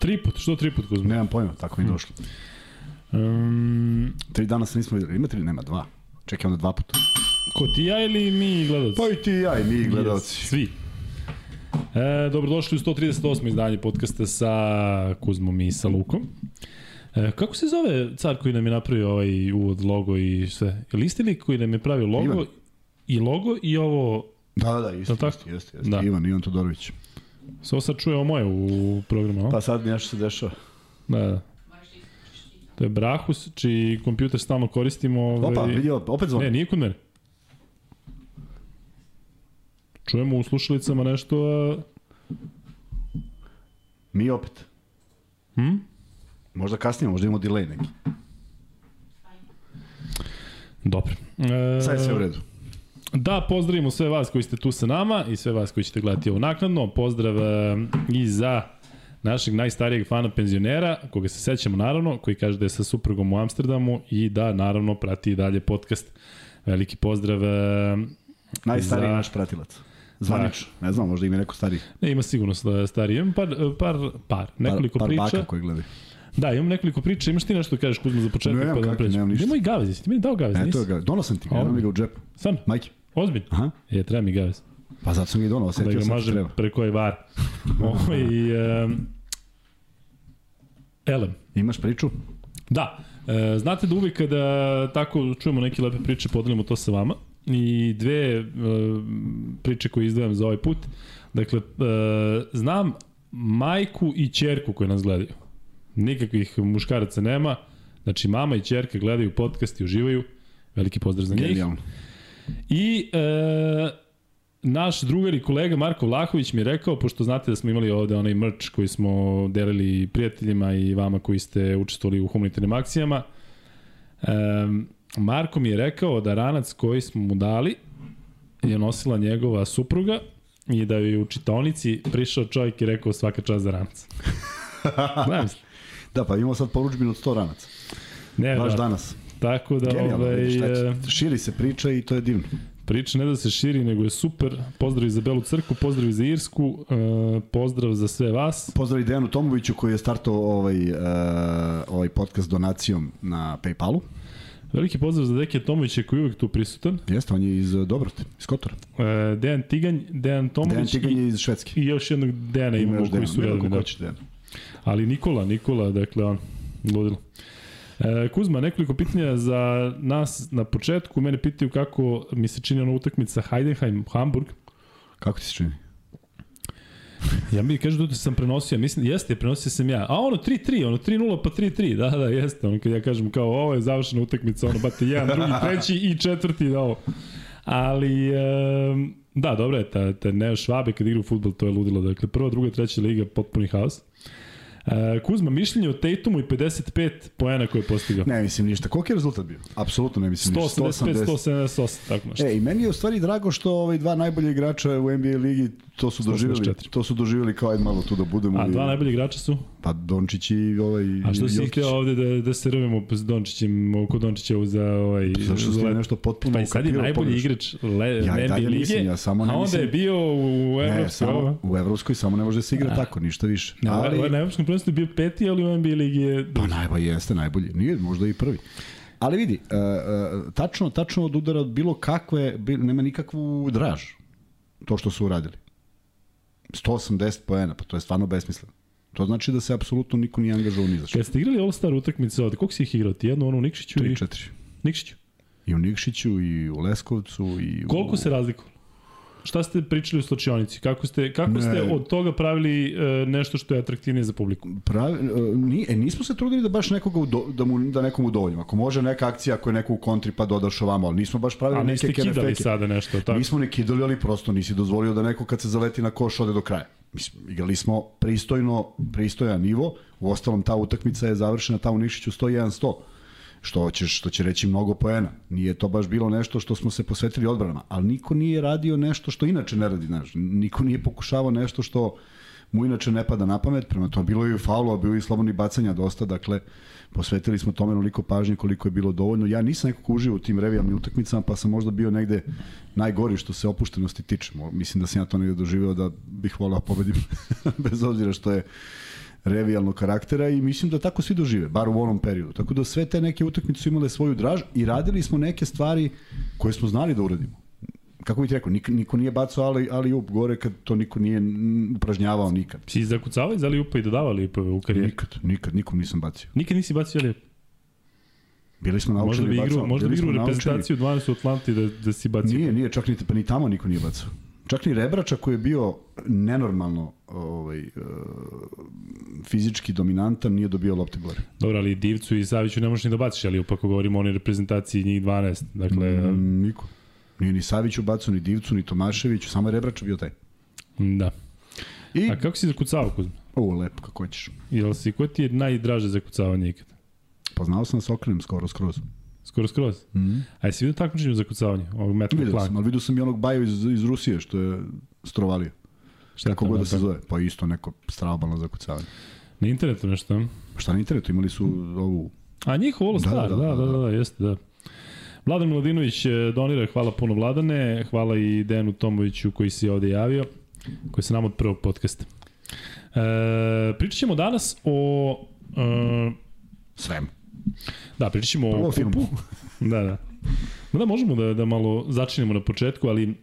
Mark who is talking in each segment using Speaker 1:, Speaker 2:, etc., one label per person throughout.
Speaker 1: Tri put, što tri put Kuzma?
Speaker 2: Nemam pojma, tako mi je došlo.
Speaker 1: Um,
Speaker 2: Tri dana se nismo videli. Ima tri, nema dva. Čekaj onda dva puta.
Speaker 1: ko ti ja ili mi gledalci?
Speaker 2: Pa i ti ja i mi gledalci.
Speaker 1: Svi. E, dobrodošli u 138. izdanje podcasta sa Kuzmom i sa Lukom. E, kako se zove car koji nam je napravio ovaj uvod, logo i sve? Je li isti lik koji nam je pravio logo
Speaker 2: Ivan.
Speaker 1: i logo i ovo,
Speaker 2: Da, da, da, isti,
Speaker 1: tako?
Speaker 2: isti, jeste, jeste.
Speaker 1: Da.
Speaker 2: Ivan, Ivan Todorović.
Speaker 1: Ovo sad čuje ovo moje u programu, a?
Speaker 2: Pa sad nešto se dešava.
Speaker 1: Da, da. To je Brahus, čiji kompjuter stalno koristimo. Ovaj...
Speaker 2: Opa, vidio, opet zvon.
Speaker 1: Ne, nije kod mene. Čujemo u slušalicama nešto, a...
Speaker 2: Mi opet.
Speaker 1: Hm?
Speaker 2: Možda kasnije, možda imamo delay neki.
Speaker 1: Dobro. E,
Speaker 2: Sad je sve u redu.
Speaker 1: Da, pozdravimo sve vas koji ste tu sa nama i sve vas koji ćete gledati ovo naknadno. Pozdrav e, i za našeg najstarijeg fana penzionera, koga se sećamo naravno, koji kaže da je sa suprugom u Amsterdamu i da naravno prati i dalje podcast. Veliki pozdrav. e,
Speaker 2: Najstariji
Speaker 1: za-
Speaker 2: naš pratilac. Zvanično. Ne znam, možda ima neko stariji.
Speaker 1: Ne, ima sigurno sta- stariji. Imam par, par, par, nekoliko
Speaker 2: par, par
Speaker 1: priča.
Speaker 2: baka koji gledaju.
Speaker 1: Da, imam nekoliko priča. Imaš ti nešto da kažeš Kuzma za početak?
Speaker 2: Nemam
Speaker 1: pa da
Speaker 2: kakve,
Speaker 1: pređemo?
Speaker 2: nemam ništa.
Speaker 1: Nemoj gavez, jesi ti meni dao gavez?
Speaker 2: E, to
Speaker 1: Nisi?
Speaker 2: je ga, donao sam ti ga, li ga u džepu.
Speaker 1: Stvarno?
Speaker 2: Majke.
Speaker 1: Ozbiljno?
Speaker 2: Aha.
Speaker 1: Je, treba mi gavez.
Speaker 2: Pa zato sam ga i donao,
Speaker 1: Da
Speaker 2: osjetio
Speaker 1: ga
Speaker 2: sam
Speaker 1: mažem
Speaker 2: treba.
Speaker 1: preko ovaj var. Ovo i... Um, elem.
Speaker 2: Imaš priču?
Speaker 1: Da, e, znate da uvijek kada tako čujemo neke lepe priče, podelimo to sa vama. I dve e, priče koje izdvajam za ovaj put. Dakle, e, znam majku i ćerku koje nas gledaju. Nikakvih muškaraca nema. Znači, mama i ćerka gledaju podcast i uživaju. Veliki pozdrav za njih.
Speaker 2: Genijalno.
Speaker 1: I e, naš drugar i kolega Marko Vlahović mi je rekao, pošto znate da smo imali ovde onaj merch koji smo delili prijateljima i vama koji ste učestvovali u humanitarnim akcijama, e, Marko mi je rekao da ranac koji smo mu dali je nosila njegova supruga i da je u čitaonici prišao čovjek i rekao svaka čast za ranac. Znam.
Speaker 2: Da, pa imamo sad poručbinu od 100 ranaca.
Speaker 1: Ne,
Speaker 2: Baš
Speaker 1: da,
Speaker 2: danas.
Speaker 1: Tako da,
Speaker 2: Genijalno,
Speaker 1: ovaj,
Speaker 2: vidiš,
Speaker 1: e,
Speaker 2: širi se priča i to je divno.
Speaker 1: Priča ne da se širi, nego je super. Pozdrav za Belu crkvu, pozdrav za Irsku, e, pozdrav za sve vas.
Speaker 2: Pozdrav i Dejanu Tomoviću koji je startao ovaj, uh, ovaj podcast donacijom na Paypalu.
Speaker 1: Veliki pozdrav za Deke Tomovića koji je uvek tu prisutan.
Speaker 2: Jeste, on je iz Dobrote, iz Kotora.
Speaker 1: E, Dejan Tiganj, Dejan
Speaker 2: Dejan
Speaker 1: Tomović
Speaker 2: Tiganj
Speaker 1: i,
Speaker 2: je iz Švedske.
Speaker 1: i još jednog Dejana
Speaker 2: Ima
Speaker 1: imamo koji
Speaker 2: Dejan,
Speaker 1: su redovni. Da.
Speaker 2: Dejan.
Speaker 1: Ali Nikola, Nikola, dakle on, ludilo. E, Kuzma, nekoliko pitanja za nas na početku. Mene pitaju kako mi se čini ona utakmica Heidenheim, Hamburg.
Speaker 2: Kako ti se čini?
Speaker 1: Ja mi kažu da sam prenosio, mislim, jeste, prenosio sam ja. A ono 3-3, ono 3-0 pa 3-3, da, da, jeste. Ono kad ja kažem kao ovo je završena utakmica, ono bate jedan, drugi, treći i četvrti, da ovo. Ali, e, da, dobro je, ta, ta Neo Švabe kad igra u futbol, to je ludilo. Dakle, prva, druga, treća liga, potpuni haos. E, Kuzma, mišljenje o Tatumu i 55 poena koje je postigao.
Speaker 2: Ne mislim ništa. Koliki je rezultat bio? Apsolutno ne mislim ništa.
Speaker 1: 185, 178, tako nešto.
Speaker 2: E, i meni je u stvari drago što ovaj dva najbolje igrača u NBA ligi to su doživjeli,
Speaker 1: 184.
Speaker 2: to su doživjeli kao ajde malo tu da budemo.
Speaker 1: A
Speaker 2: i-
Speaker 1: dva najbolji igrača su?
Speaker 2: Pa Dončić i ovaj
Speaker 1: A što si htio ovde da, da se rvemo s Dončićem, oko Dončića za ovaj...
Speaker 2: Zašto
Speaker 1: za
Speaker 2: si nešto potpuno
Speaker 1: Pa i sad je najbolji igrač le,
Speaker 2: Ja
Speaker 1: NBA lige,
Speaker 2: mislim, ja samo ne
Speaker 1: a onda
Speaker 2: mislim-
Speaker 1: je bio u
Speaker 2: Ne,
Speaker 1: Evropskoj.
Speaker 2: samo, u Evropskoj samo ne može da se igra
Speaker 1: A.
Speaker 2: tako, ništa više.
Speaker 1: Na,
Speaker 2: Ali,
Speaker 1: Evropskom prvenstvu je bio peti, ali u NBA ligi je...
Speaker 2: pa najbolji jeste, najbolji. Nije, možda i prvi. Ali vidi, uh, tačno, tačno od udara od bilo kakve, nema nikakvu draž to što su uradili. 180 poena, pa to je stvarno besmisleno. To znači da se apsolutno niko nije angažovao ni za što.
Speaker 1: Kad ste igrali All-Star utakmice ovde, koliko si ih igrao? Ti jedno ono u Nikšiću i...
Speaker 2: 3-4.
Speaker 1: Nikšiću.
Speaker 2: I u Nikšiću, i u Leskovcu, i u...
Speaker 1: Koliko se razlikovalo? Šta ste pričali u slučionici? Kako ste, kako
Speaker 2: Ne.
Speaker 1: ste od toga pravili e, nešto što je atraktivnije za publiku?
Speaker 2: Pravi, e, ni, e, nismo se trudili da baš nekoga udo, da, mu, da nekom udovoljimo. Ako može neka akcija, ako je neko u kontri pa dodaš ovamo, ali nismo baš pravili
Speaker 1: A
Speaker 2: neke
Speaker 1: niste kidali sada nešto, tako?
Speaker 2: Nismo ne kidali, ali prosto nisi dozvolio da neko kad se zaleti na koš ode do kraja. Mislim, igrali smo pristojno, pristojan nivo, u ostalom ta utakmica je završena ta u Nišiću 101-100, što će, što će reći mnogo poena. Nije to baš bilo nešto što smo se posvetili odbranama, ali niko nije radio nešto što inače ne radi, znaš. Niko nije pokušavao nešto što mu inače ne pada na pamet, prema to bilo je i faulova, bilo je i slobodnih bacanja dosta, dakle, posvetili smo tome onoliko pažnje koliko je bilo dovoljno. Ja nisam nekako uživao u tim revijalnim utakmicama, pa sam možda bio negde najgori što se opuštenosti tiče. Mislim da sam ja to negde doživeo da bih volao pobedim, bez obzira što je revijalnog karaktera i mislim da tako svi dožive, bar u onom periodu. Tako da sve te neke utakmice su imale svoju draž i radili smo neke stvari koje smo znali da uradimo. Kako bih rekao, niko, niko nije bacao ali, ali up gore kad to niko nije upražnjavao nikad.
Speaker 1: Si zakucavao za ali upa i dodavao ali upa u karijeri?
Speaker 2: Nikad, nikad, nikom nisam bacio.
Speaker 1: Nikad nisi bacio ali
Speaker 2: Bili smo naučili
Speaker 1: možda bi igru, možda bi igru reprezentaciju 12 u Atlanti da, da si bacio.
Speaker 2: Nije, nije, čak ni, pa ni tamo niko nije bacao. Čak ni Rebrača koji je bio nenormalno ovaj, uh, fizički dominantan nije dobio lopte gore.
Speaker 1: Dobro, ali Divcu i Saviću ne možeš ni da baciš, ali upako govorimo o onoj reprezentaciji njih 12. Dakle,
Speaker 2: mm, niko. Nije ni Saviću bacao, ni Divcu, ni Tomaševiću, samo je Rebrača bio taj.
Speaker 1: Da. I, A kako si zakucavao, Kuzma?
Speaker 2: O, lepo, kako hoćeš.
Speaker 1: Jel si, ko ti je najdraže zakucavanje ikad?
Speaker 2: Poznao sam da se okrenem skoro skroz.
Speaker 1: Skoro skroz? Mm -hmm. A jesi vidio takmičenje za kucavanje? Ovog Matt
Speaker 2: vidio sam, ali vidio sam i onog Baju iz, iz Rusije što je strovalio. Šta Kako god da se zove. Pa isto neko stravabalno za kucavanje.
Speaker 1: Na internetu nešto?
Speaker 2: Šta na internetu? Imali su ovu...
Speaker 1: A njihov All Star, da, da, da, da, da, da, jeste, da. Vladan Miladinović donira, hvala puno Vladane, hvala i Dejanu Tomoviću koji se ovde javio, koji se nam od prvog podcasta. E, pričat ćemo danas o... E,
Speaker 2: Svemu.
Speaker 1: Da, pričat ćemo o kupu. Da, da. Da, možemo da, da malo začinemo na početku, ali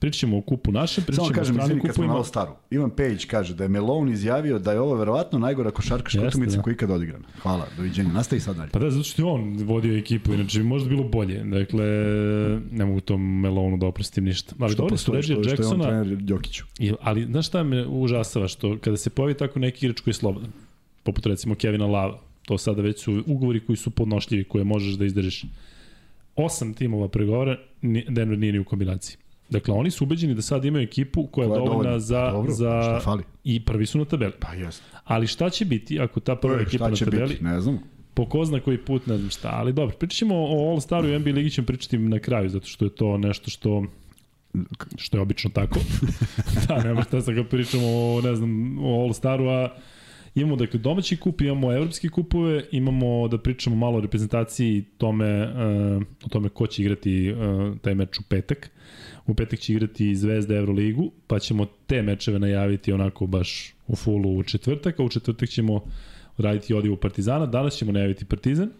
Speaker 1: pričat ćemo o kupu naše, pričat ćemo
Speaker 2: kažem, o stranim kupovima. Samo staru. Ivan Pejić kaže da je Melon izjavio da je ovo verovatno najgora košarkaška utakmica da. koja ikad odigrana. Hvala, doviđenja. Nastavi sad dalje.
Speaker 1: Pa da, zato što je on vodio ekipu, inače bi možda bilo bolje. Dakle, ne mogu tom Melonu da oprostim ništa. Ali dobro su režija Jacksona. Što je on trener
Speaker 2: Đokiću.
Speaker 1: Ali, znaš šta me užasava? Što kada se pojavi tako neki igrač koji je slobodan, poput recimo Kevina Lava, To sada već su ugovori koji su podnošljivi, koje možeš da izdržiš. Osam timova pregovara, Denver nije ni u kombinaciji. Dakle, oni su ubeđeni da sad imaju ekipu koja, koja je dovoljna za... Dobro, za fali? I prvi su na tabeli.
Speaker 2: Pa jes.
Speaker 1: Ali šta će biti ako ta prva e, ekipa na tabeli... Biti?
Speaker 2: Ne znam.
Speaker 1: Po ko zna koji put, ne znam šta. Ali dobro, pričat ćemo o All-Staru i NBA ligi ćemo pričati na kraju, zato što je to nešto što što je obično tako. da, nema šta sa kad pričamo o, ne znam, o All-Staru, a Imamo dakle domaći kup, imamo evropski kupove, imamo da pričamo malo o reprezentaciji tome, uh, o tome ko će igrati uh, taj meč u petak. U petak će igrati Zvezda Euroligu, pa ćemo te mečeve najaviti onako baš u fullu u četvrtak, a u četvrtak ćemo raditi odivu Partizana, danas ćemo najaviti Partizan.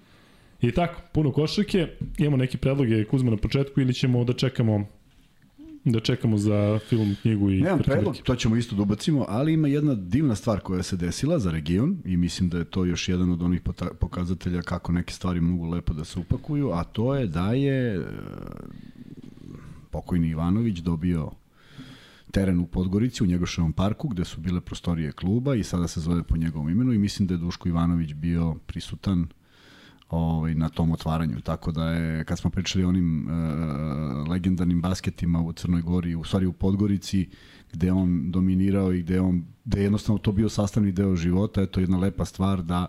Speaker 1: I tako, puno košarke, imamo neke predloge Kuzma na početku ili ćemo da čekamo Da čekamo za film, knjigu i...
Speaker 2: Nemam predlog, to ćemo isto da ubacimo, ali ima jedna divna stvar koja se desila za region i mislim da je to još jedan od onih pokazatelja kako neke stvari mogu lepo da se upakuju, a to je da je e, pokojni Ivanović dobio teren u Podgorici, u Njegoševom parku, gde su bile prostorije kluba i sada se zove po njegovom imenu i mislim da je Duško Ivanović bio prisutan ovaj, na tom otvaranju. Tako da je, kad smo pričali o onim uh, legendarnim basketima u Crnoj Gori, u stvari u Podgorici, gde on dominirao i gde, on, gde je jednostavno to bio sastavni deo života, je to jedna lepa stvar da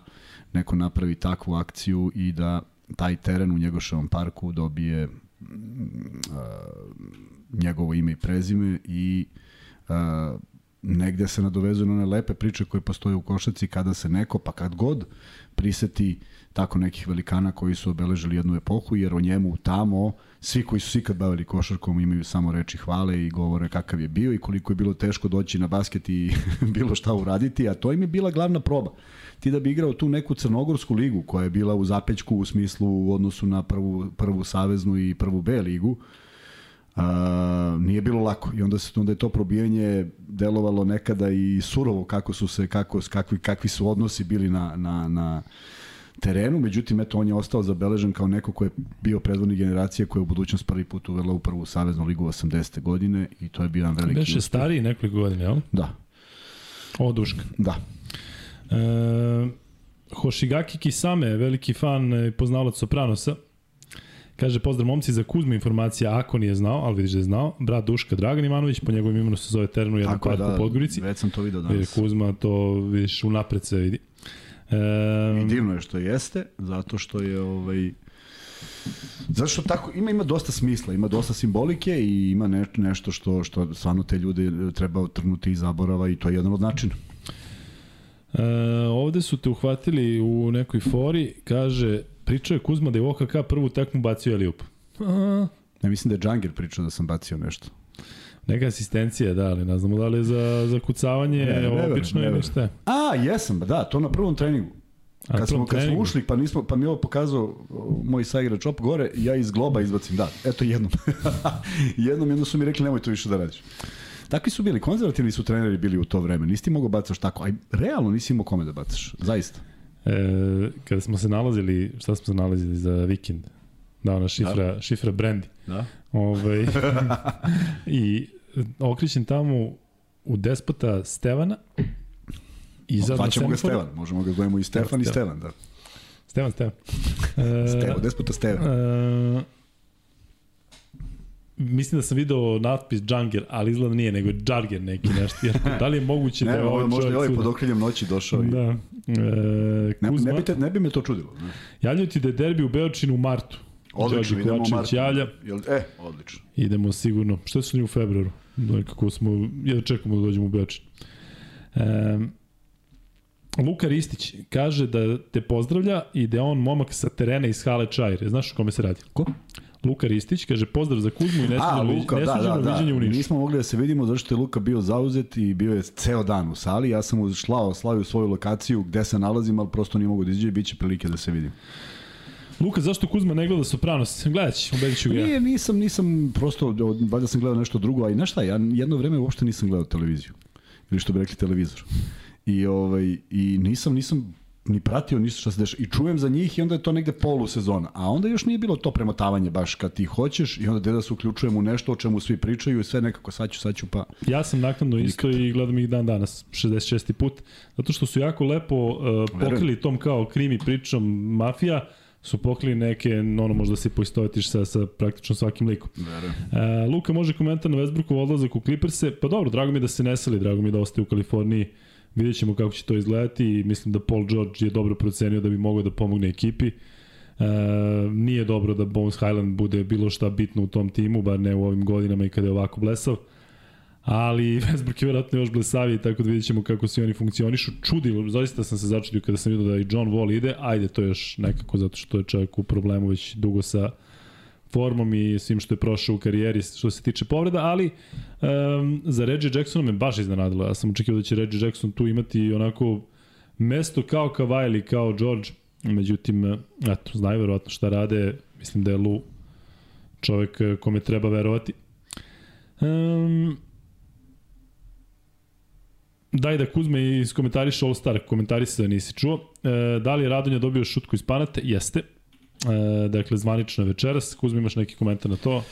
Speaker 2: neko napravi takvu akciju i da taj teren u Njegoševom parku dobije uh, njegovo ime i prezime i uh, negde se nadovezuju na one lepe priče koje postoje u košaci kada se neko, pa kad god priseti tako nekih velikana koji su obeležili jednu epohu, jer o njemu tamo svi koji su ikad bavili košarkom imaju samo reči hvale i govore kakav je bio i koliko je bilo teško doći na basket i bilo šta uraditi, a to im je bila glavna proba. Ti da bi igrao tu neku crnogorsku ligu koja je bila u zapećku u smislu u odnosu na prvu, prvu saveznu i prvu B ligu, Uh, nije bilo lako i onda se onda je to probijanje delovalo nekada i surovo kako su se kako kakvi kakvi su odnosi bili na na na terenu, međutim, eto, on je ostao zabeležen kao neko ko je bio predvodnik generacije koja je u budućnost prvi put uvela u prvu saveznu ligu 80. godine i to je bio jedan veliki
Speaker 1: Beše stariji nekoliko godina, jel?
Speaker 2: Da.
Speaker 1: O, Duška.
Speaker 2: Da.
Speaker 1: E, Hoshigaki Kisame, veliki fan i poznavalac Sopranosa, Kaže, pozdrav momci za Kuzmu informacija, ako nije znao, ali vidiš da je znao. Brat Duška Dragan Ivanović, po njegovom imenu se zove Ternu, jedan park da, u Podgorici.
Speaker 2: Već sam to vidio danas.
Speaker 1: Kuzma to, vidiš, unapred se vidi.
Speaker 2: Um, I divno je što jeste, zato što je ovaj, Zato što tako, ima, ima dosta smisla, ima dosta simbolike i ima ne, nešto što, što stvarno te ljude treba otrnuti iz zaborava i to je jedan od načina.
Speaker 1: E, ovde su te uhvatili u nekoj fori, kaže, pričao je Kuzma da je u OKK prvu tekmu bacio Eliup.
Speaker 2: Ja mislim da je Džangir pričao da sam bacio nešto.
Speaker 1: Neka asistencija, da, ali ne znamo da li je za, za kucavanje ne, ne, obično ne, ili šta.
Speaker 2: A, jesam, da, to na prvom treningu. A kad, smo, kad smo ušli, pa, nismo, pa mi je ovo pokazao moj saigrač op gore, ja iz globa izbacim, da, eto jednom. jednom, jednom su mi rekli nemoj to više da radiš. Takvi su bili, konzervativni su treneri bili u to vreme. Nisi ti mogao bacaš tako, aj realno nisi imao kome da bacaš, zaista.
Speaker 1: E, kada smo se nalazili, šta smo se nalazili za vikend? Da, ona šifra, da. šifra Brandy.
Speaker 2: Da.
Speaker 1: Ovaj, I okrećem tamo u despota Stevana.
Speaker 2: I sad pa ćemo ga Stevan, možemo ga zovemo i Stefan i Stevan, da.
Speaker 1: Stevan, Stevan.
Speaker 2: Stevo, despota Stevan. Uh,
Speaker 1: mislim da sam video natpis Džanger, ali izgleda nije, nego Džarger neki nešto. Jer, da li je moguće ne, da je ovaj čovjek...
Speaker 2: Možda je ovaj pod okriljem noći došao. I...
Speaker 1: Da. E,
Speaker 2: Kuzma, ne, ne, bi te, ne bi me to čudilo. Ne.
Speaker 1: Javljaju ti da je derbi u Beočinu u martu.
Speaker 2: Odlično, idemo u martu.
Speaker 1: Javlja.
Speaker 2: Jel, e, odlično.
Speaker 1: Idemo sigurno. Što su ni u februaru? Nekako smo, ja čekamo da dođemo u Beočin. E, Luka Ristić kaže da te pozdravlja i da je on momak sa terena iz Hale Čajre. Znaš o kome se radi?
Speaker 2: Ko?
Speaker 1: Luka Ristić, kaže pozdrav za Kuzmu i nesluženo, Luka, da, da, da. viđenje u Nišu.
Speaker 2: Nismo mogli da se vidimo zato što je Luka bio zauzet i bio je ceo dan u sali. Ja sam mu slavio svoju lokaciju gde se nalazim, ali prosto nije mogu da izađe i bit će prilike da se vidim.
Speaker 1: Luka, zašto Kuzma ne gleda Sopranos? Gledat ću, ubedit ću ga.
Speaker 2: Nije, nisam, nisam, prosto, valjda sam gledao nešto drugo, a i znaš šta, ja jedno vreme uopšte nisam gledao televiziju. Ili što bi rekli televizor. I, ovaj, i nisam, nisam ni pratio ništa što se dešava i čujem za njih i onda je to negde polu sezona. A onda još nije bilo to premotavanje baš kad ti hoćeš i onda da se uključujem u nešto o čemu svi pričaju i sve nekako saću, saću pa...
Speaker 1: Ja sam naknadno isto i gledam ih dan danas, 66. put, zato što su jako lepo uh, pokrili tom kao krimi pričom mafija, su pokrili neke, ono možda se poistovetiš sa, sa praktično svakim likom. Uh, Luka može komentar na Westbrookov odlazak u Clippers-e, pa dobro, drago mi je da se neseli, drago mi je da ostaje u Kaliforniji, Vidjet ćemo kako će to izgledati i mislim da Paul George je dobro procenio da bi mogao da pomogne ekipi. E, nije dobro da Bones Highland bude bilo šta bitno u tom timu, bar ne u ovim godinama i kada je ovako blesav. Ali Westbrook je vjerojatno još blesaviji, tako da vidjet ćemo kako svi oni funkcionišu. Čudilo, zaista sam se začudio kada sam vidio da i John Wall ide, ajde to još nekako zato što je čovjek u problemu već dugo sa formom i svim što je prošao u karijeri što se tiče povreda, ali um, za Reggie Jacksona me baš iznenadilo. Ja sam očekivao da će Reggie Jackson tu imati onako mesto kao Kawhi ili kao George, međutim, eto, znaju verovatno šta rade, mislim da je Lu čovek kome treba verovati. Um, daj da Kuzme iskomentariš All Star, komentarisa nisi čuo. E, da li je Radonja dobio šutku iz panate? Jeste. E, dakle, zvanično večeras. Kuzmi, imaš neki komentar na to?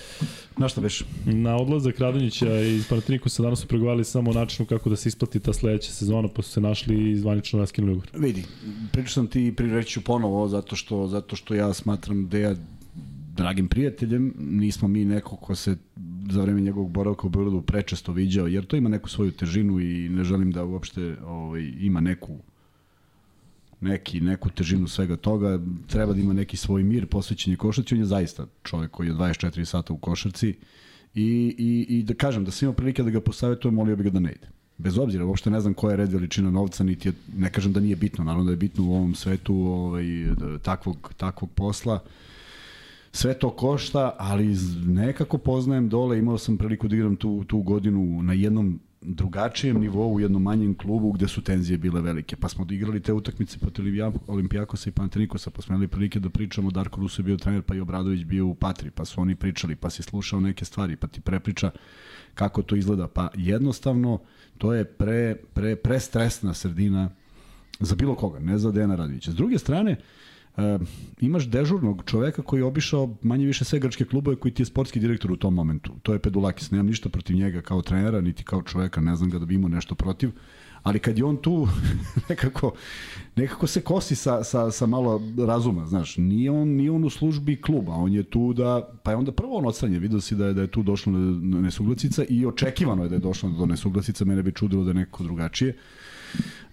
Speaker 2: Na šta veš?
Speaker 1: Na odlazak Radonjića i se danas su pregovarali samo o načinu kako da se isplati ta sledeća sezona, pa su se našli i zvanično raskinuli ugovor.
Speaker 2: Vidi, pričao sam ti i prireću ponovo, zato što, zato što ja smatram da ja dragim prijateljem, nismo mi neko ko se za vreme njegovog boravka u Beogradu prečesto viđao, jer to ima neku svoju težinu i ne želim da uopšte ovaj, ima neku neki, neku težinu svega toga, treba da ima neki svoj mir, posvećenje košarci, on je zaista čovjek koji je 24 sata u košarci i, i, i da kažem, da sam imao prilike da ga posavetuje, molio bi ga da ne ide. Bez obzira, uopšte ne znam koja je red veličina novca, niti je, ne kažem da nije bitno, naravno da je bitno u ovom svetu ovaj, takvog, takvog posla, sve to košta, ali nekako poznajem dole, imao sam priliku da igram tu, tu godinu na jednom drugačijem nivou u jednom manjem klubu gde su tenzije bile velike. Pa smo igrali te utakmice protiv Olimpijakosa i Pantenikosa, pa smo imali prilike da pričamo, Darko Rusu je bio trener, pa i Obradović bio u Patri, pa su oni pričali, pa si slušao neke stvari, pa ti prepriča kako to izgleda. Pa jednostavno, to je pre, pre, pre stresna sredina za bilo koga, ne za Dejana Radovića. S druge strane, uh, Uh, imaš dežurnog čoveka koji je obišao manje više sve grčke klubove koji ti je sportski direktor u tom momentu. To je Pedulakis. Nemam ništa protiv njega kao trenera, niti kao čoveka, ne znam ga da bi imao nešto protiv. Ali kad je on tu, nekako, nekako se kosi sa, sa, sa malo razuma, znaš. Nije on, nije on u službi kluba, on je tu da, pa je onda prvo on odstranje, vidio si da je, da je tu došlo do nesuglasica i očekivano je da je došlo do nesuglasica, mene bi čudilo da je neko drugačije.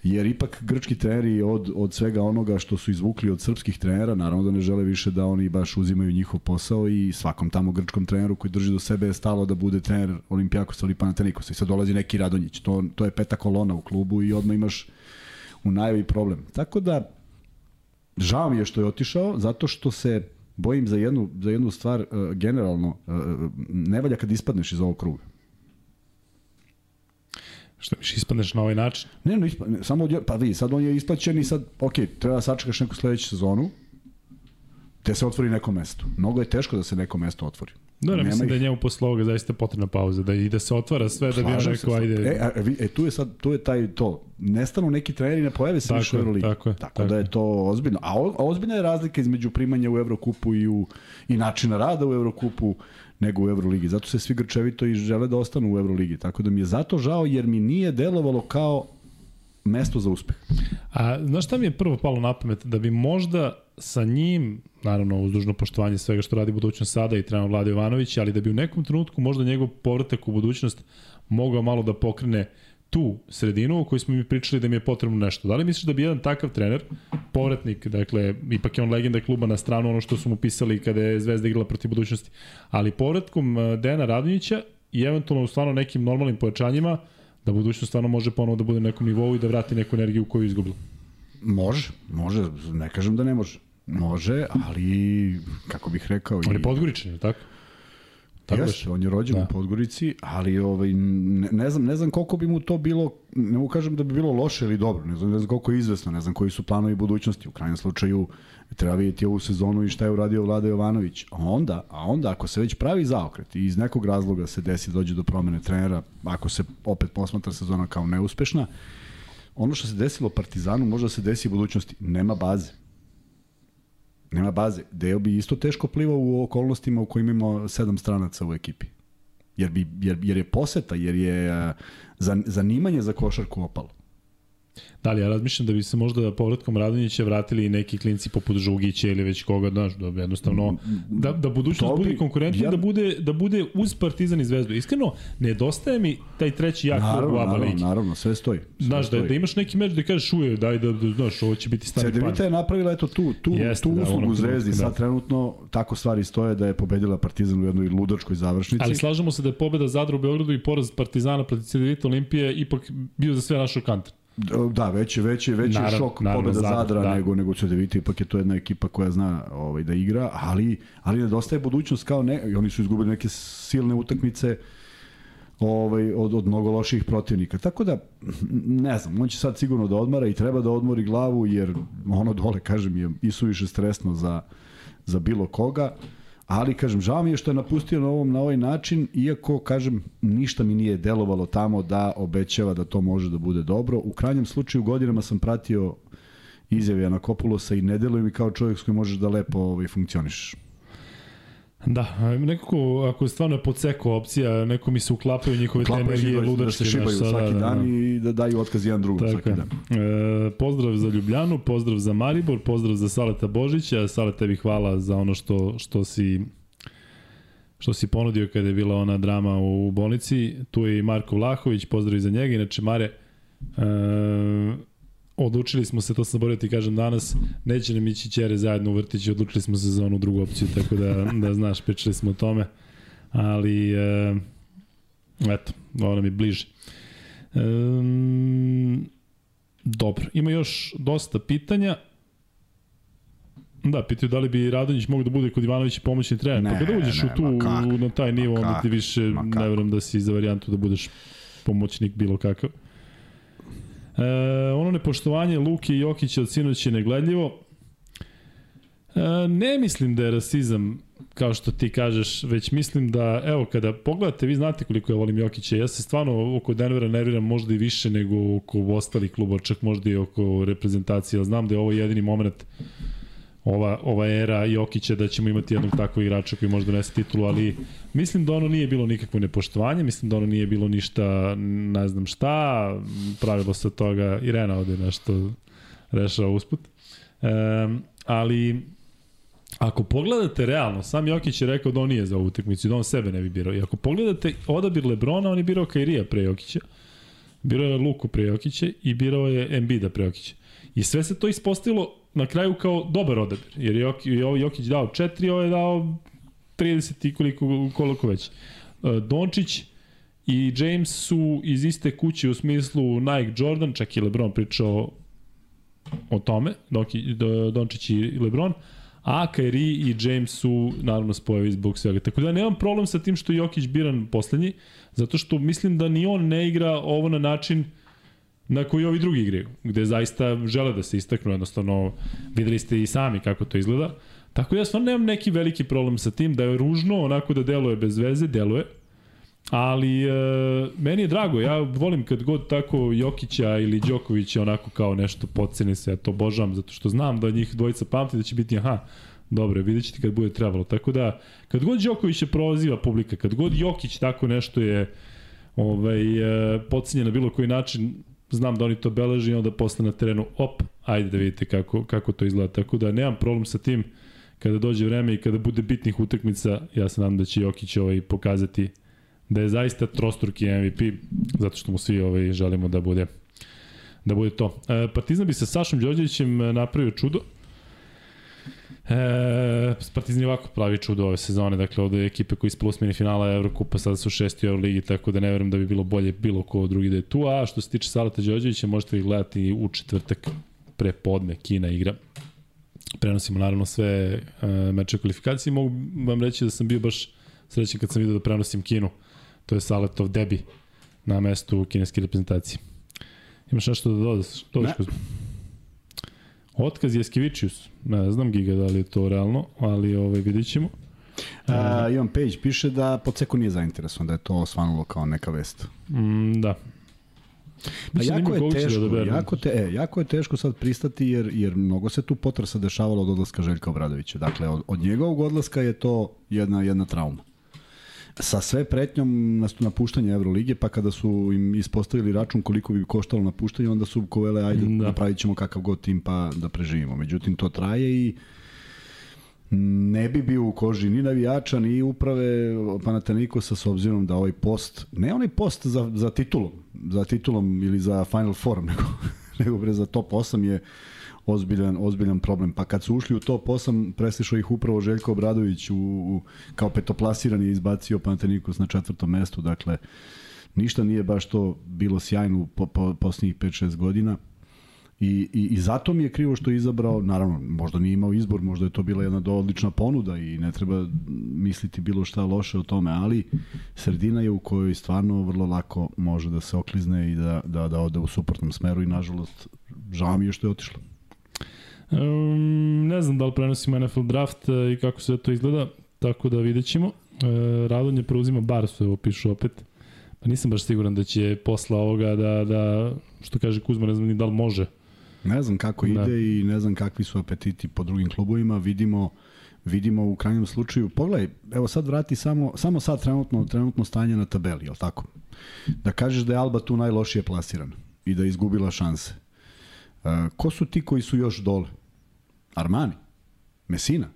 Speaker 2: Jer ipak grčki treneri od, od svega onoga što su izvukli od srpskih trenera, naravno da ne žele više da oni baš uzimaju njihov posao i svakom tamo grčkom treneru koji drži do sebe je stalo da bude trener Olimpijakosa ili Panatenikosa i sad dolazi neki Radonjić, to, to je peta kolona u klubu i odmah imaš u najavi problem. Tako da, žao mi je što je otišao, zato što se bojim za jednu, za jednu stvar uh, generalno, uh, ne valja kad ispadneš iz ovog kruga.
Speaker 1: Što miš ispadneš na ovaj način?
Speaker 2: Ne, no, ispa, ne, samo pa vidi, sad on je isplaćen i sad, ok, treba da sačekaš neku sledeću sezonu, te se otvori neko mesto. Mnogo je teško da se neko mesto otvori.
Speaker 1: Da, ne, mislim ih... da je njemu posle ovoga zaista potrebna pauza, da i da se otvara sve, da bi on rekao, ajde...
Speaker 2: E, a, e, tu je sad, tu je taj to, nestanu neki treneri, ne pojave se više u Euroligi. Tako, je, tako, tako da je to ozbiljno. A, o, a ozbiljna je razlika između primanja u Evrokupu i, u, i načina rada u Evrokupu nego u Euroligi. Zato se svi grčevito i žele da ostanu u Euroligi. Tako da mi je zato žao jer mi nije delovalo kao mesto za uspeh.
Speaker 1: A znaš šta mi je prvo palo na pamet? Da bi možda sa njim, naravno uz dužno poštovanje svega što radi budućnost sada i trenutno Vlada Jovanović, ali da bi u nekom trenutku možda njegov povratak u budućnost mogao malo da pokrene tu sredinu o kojoj smo mi pričali da mi je potrebno nešto. Da li misliš da bi jedan takav trener, povratnik, dakle, ipak je on legenda kluba na stranu ono što su mu pisali kada je Zvezda igrala protiv budućnosti, ali povratkom eh, Dena Radonjića i eventualno u stvarno nekim normalnim pojačanjima, da budućnost stvarno može ponovo da bude na nekom nivou i da vrati neku energiju koju je izgubila.
Speaker 2: Može, može, ne kažem da ne može. Može, ali, kako bih rekao...
Speaker 1: On je podgoričan, tako?
Speaker 2: Tako Jeste, on je rođen da. u Podgorici, ali ovaj, ne, ne, znam, ne znam koliko bi mu to bilo, ne mogu kažem da bi bilo loše ili dobro, ne znam, ne znam koliko je izvesno, ne znam koji su planovi budućnosti. U krajnjem slučaju treba vidjeti ovu sezonu i šta je uradio Vlada Jovanović. A onda, a onda ako se već pravi zaokret i iz nekog razloga se desi dođe do promene trenera, ako se opet posmatra sezona kao neuspešna, ono što se desilo Partizanu može da se desi u budućnosti. Nema baze nema baze. Deo bi isto teško plivao u okolnostima u kojima imamo sedam stranaca u ekipi. Jer, bi, jer, jer je poseta, jer je zanimanje za košarku opalo.
Speaker 1: Da li ja razmišljam da bi se možda povratkom Radonjića vratili i neki klinci poput Žugića ili već koga, znaš, da jednostavno da, da budućnost bi, bude konkurentna ja, da bude, da bude uz Partizan i Zvezdu. Iskreno, nedostaje mi taj treći jak klub u ABA
Speaker 2: ligi. Naravno, naravno, sve stoji. Sve
Speaker 1: znaš, da, stoji. Da, da imaš neki meč da kažeš uje, daj da, da, znaš, ovo će biti stari
Speaker 2: pan. CDVita je napravila eto tu, tu, Jeste, tu da, uslugu da, Zvezdi, da. sad trenutno tako stvari stoje da je pobedila Partizan u jednoj ludačkoj završnici.
Speaker 1: Ali slažemo se da je pobeda Zadra u Beogradu i poraz Partizana protiv CDVita Olimpije ipak bio za sve našo kanter.
Speaker 2: Da, već je, već je, već je šok naravno, pobeda Zadra, Zadra da. nego, nego vidite, ipak je to jedna ekipa koja zna ovaj, da igra, ali, ali nedostaje budućnost kao ne, oni su izgubili neke silne utakmice ovaj, od, od mnogo loših protivnika. Tako da, ne znam, on će sad sigurno da odmara i treba da odmori glavu, jer ono dole, kažem, je i suviše stresno za, za bilo koga. Uh, ali kažem, žao mi je što je napustio na ovom na ovaj način, iako kažem, ništa mi nije delovalo tamo da obećava da to može da bude dobro. U krajnjem slučaju godinama sam pratio izjave Anakopulosa i ne deluje mi kao čovjek s kojim možeš da lepo ovaj, funkcionišeš.
Speaker 1: Da, nekako, ako je stvarno podseko opcija, neko mi se uklapaju njihove te energije ludačke. Da
Speaker 2: se šibaju naš, svaki da, dan da, i da daju otkaz jedan drugom svaki dan.
Speaker 1: E, pozdrav za Ljubljanu, pozdrav za Maribor, pozdrav za Saleta Božića. Saleta, tebi hvala za ono što, što si što si ponudio kada je bila ona drama u bolnici. Tu je i Marko Vlahović, pozdrav za njega. Inače, Mare, e, odlučili smo se, to sam zaboravio da ti kažem danas, neće nam ići ćere zajedno u vrtići, odlučili smo se za onu drugu opciju, tako da, da znaš, pričali smo o tome, ali e, eto, ovo nam je bliže. E, dobro, ima još dosta pitanja. Da, pitaju da li bi Radonjić mogu da bude kod Ivanovića pomoćni trener. Ne, pa kada uđeš ne, u tu, na taj nivo, onda ti više ne verujem da si za varijantu da budeš pomoćnik bilo kakav. E, ono nepoštovanje Luke i Jokića od sinoć je negledljivo. E, ne mislim da je rasizam kao što ti kažeš, već mislim da, evo, kada pogledate, vi znate koliko ja volim Jokića, ja se stvarno oko Denvera nerviram možda i više nego oko ostalih kluba, čak možda i oko reprezentacije, ali znam da je ovo jedini moment ova, ova era Jokića da ćemo imati jednog takvog igrača koji može donese titulu, ali mislim da ono nije bilo nikakvo nepoštovanje, mislim da ono nije bilo ništa, ne znam šta, pravilo se toga, Irena ovde nešto rešava usput. E, ali ako pogledate realno, sam Jokić je rekao da on nije za ovu utakmicu, da on sebe ne bi birao. I ako pogledate odabir Lebrona, on je birao Kairija pre Jokića. Birao je Luku pre Jokića i birao je Embida pre Jokića. I sve se to ispostavilo na kraju kao dobar odabir, jer je Jokić dao 4, ovo je dao 30 i koliko, koliko već. E, Dončić i James su iz iste kuće u smislu Nike Jordan, čak i LeBron pričao o tome, Dončić i LeBron, a Kyrie i James su naravno spojevi zbog svega. Tako da nemam problem sa tim što je Jokić biran poslednji, zato što mislim da ni on ne igra ovo na način na koji ovi drugi igraju, gde zaista žele da se istaknu, jednostavno videli ste i sami kako to izgleda. Tako da ja stvarno nemam neki veliki problem sa tim, da je ružno, onako da deluje bez veze, deluje, Ali e, meni je drago, ja volim kad god tako Jokića ili Đokovića onako kao nešto podceni se, ja to obožavam zato što znam da njih dvojica pamti da će biti aha, dobro, vidjet ćete kad bude trebalo. Tako da, kad god Đoković je proziva publika, kad god Jokić tako nešto je ovaj, e, na bilo koji način, znam da oni to beleži i onda posle na terenu, op, ajde da vidite kako, kako to izgleda. Tako da nemam problem sa tim kada dođe vreme i kada bude bitnih utakmica, ja se nadam da će Jokić ovaj pokazati da je zaista trostruki MVP, zato što mu svi ovaj, želimo da bude da bude to. E, Partizan bi sa Sašom Đorđevićem e, napravio čudo. E, Partizan je ovako pravi čudo ove sezone, dakle ovde je ekipe koji ispalo osmini finala Evrokupa, sada su šesti u Euroligi, tako da ne verujem da bi bilo bolje bilo ko drugi da je tu, a što se tiče Salata Đorđevića, možete ih gledati u četvrtak pre podne, Kina igra. Prenosimo naravno sve e, meče kvalifikacije, mogu vam reći da sam bio baš srećen kad sam vidio da prenosim Kinu. To je Saletov debi na mestu kineske reprezentacije. Imaš nešto da dodaš ne. Otkaz je Skivičius. Ne znam Giga da li je to realno, ali ovaj, vidit ćemo.
Speaker 2: A, Ivan Page piše da Poceku nije zainteresovan, da je to osvanulo kao neka vest.
Speaker 1: Mm, da.
Speaker 2: Pa jako je teško, da jako, te, e, jako je teško sad pristati jer, jer mnogo se tu potresa dešavalo od odlaska Željka Obradovića. Dakle, od, od njegovog odlaska je to jedna, jedna trauma sa sve pretnjom napuštanja Evrolige, pa kada su im ispostavili račun koliko bi koštalo napuštanje, onda su kovele, ajde, da. napravit ćemo kakav god tim pa da preživimo. Međutim, to traje i ne bi bio u koži ni navijača, ni uprave Panatenikosa s obzirom da ovaj post, ne onaj post za, za titulom, za titulom ili za Final Four, nego, nego bre za top 8 je ozbiljan, ozbiljan problem. Pa kad su ušli u top 8, preslišao ih upravo Željko Obradović u, u, kao petoplasirani izbacio Pantenikos na četvrtom mestu. Dakle, ništa nije baš to bilo sjajno po, po, posljednjih 5-6 godina. I, i, I zato mi je krivo što je izabrao, naravno, možda nije imao izbor, možda je to bila jedna odlična ponuda i ne treba misliti bilo šta loše o tome, ali sredina je u kojoj stvarno vrlo lako može da se oklizne i da, da, da ode u suprotnom smeru i nažalost žao mi je što je otišlo.
Speaker 1: Um, ne znam da li prenosimo NFL draft e, i kako sve to izgleda, tako da vidjet ćemo. E, Radonje preuzima Barsu, evo pišu opet. Pa nisam baš siguran da će posla ovoga da, da što kaže Kuzma, ne znam ni da li može.
Speaker 2: Ne znam kako da. ide i ne znam kakvi su apetiti po drugim klubovima. Vidimo vidimo u krajnjem slučaju, pogledaj, evo sad vrati samo, samo sad trenutno, trenutno stanje na tabeli, je tako? Da kažeš da je Alba tu najlošije plasiran i da je izgubila šanse. Uh, ko su ti koji su još dole? Armani, Mesina,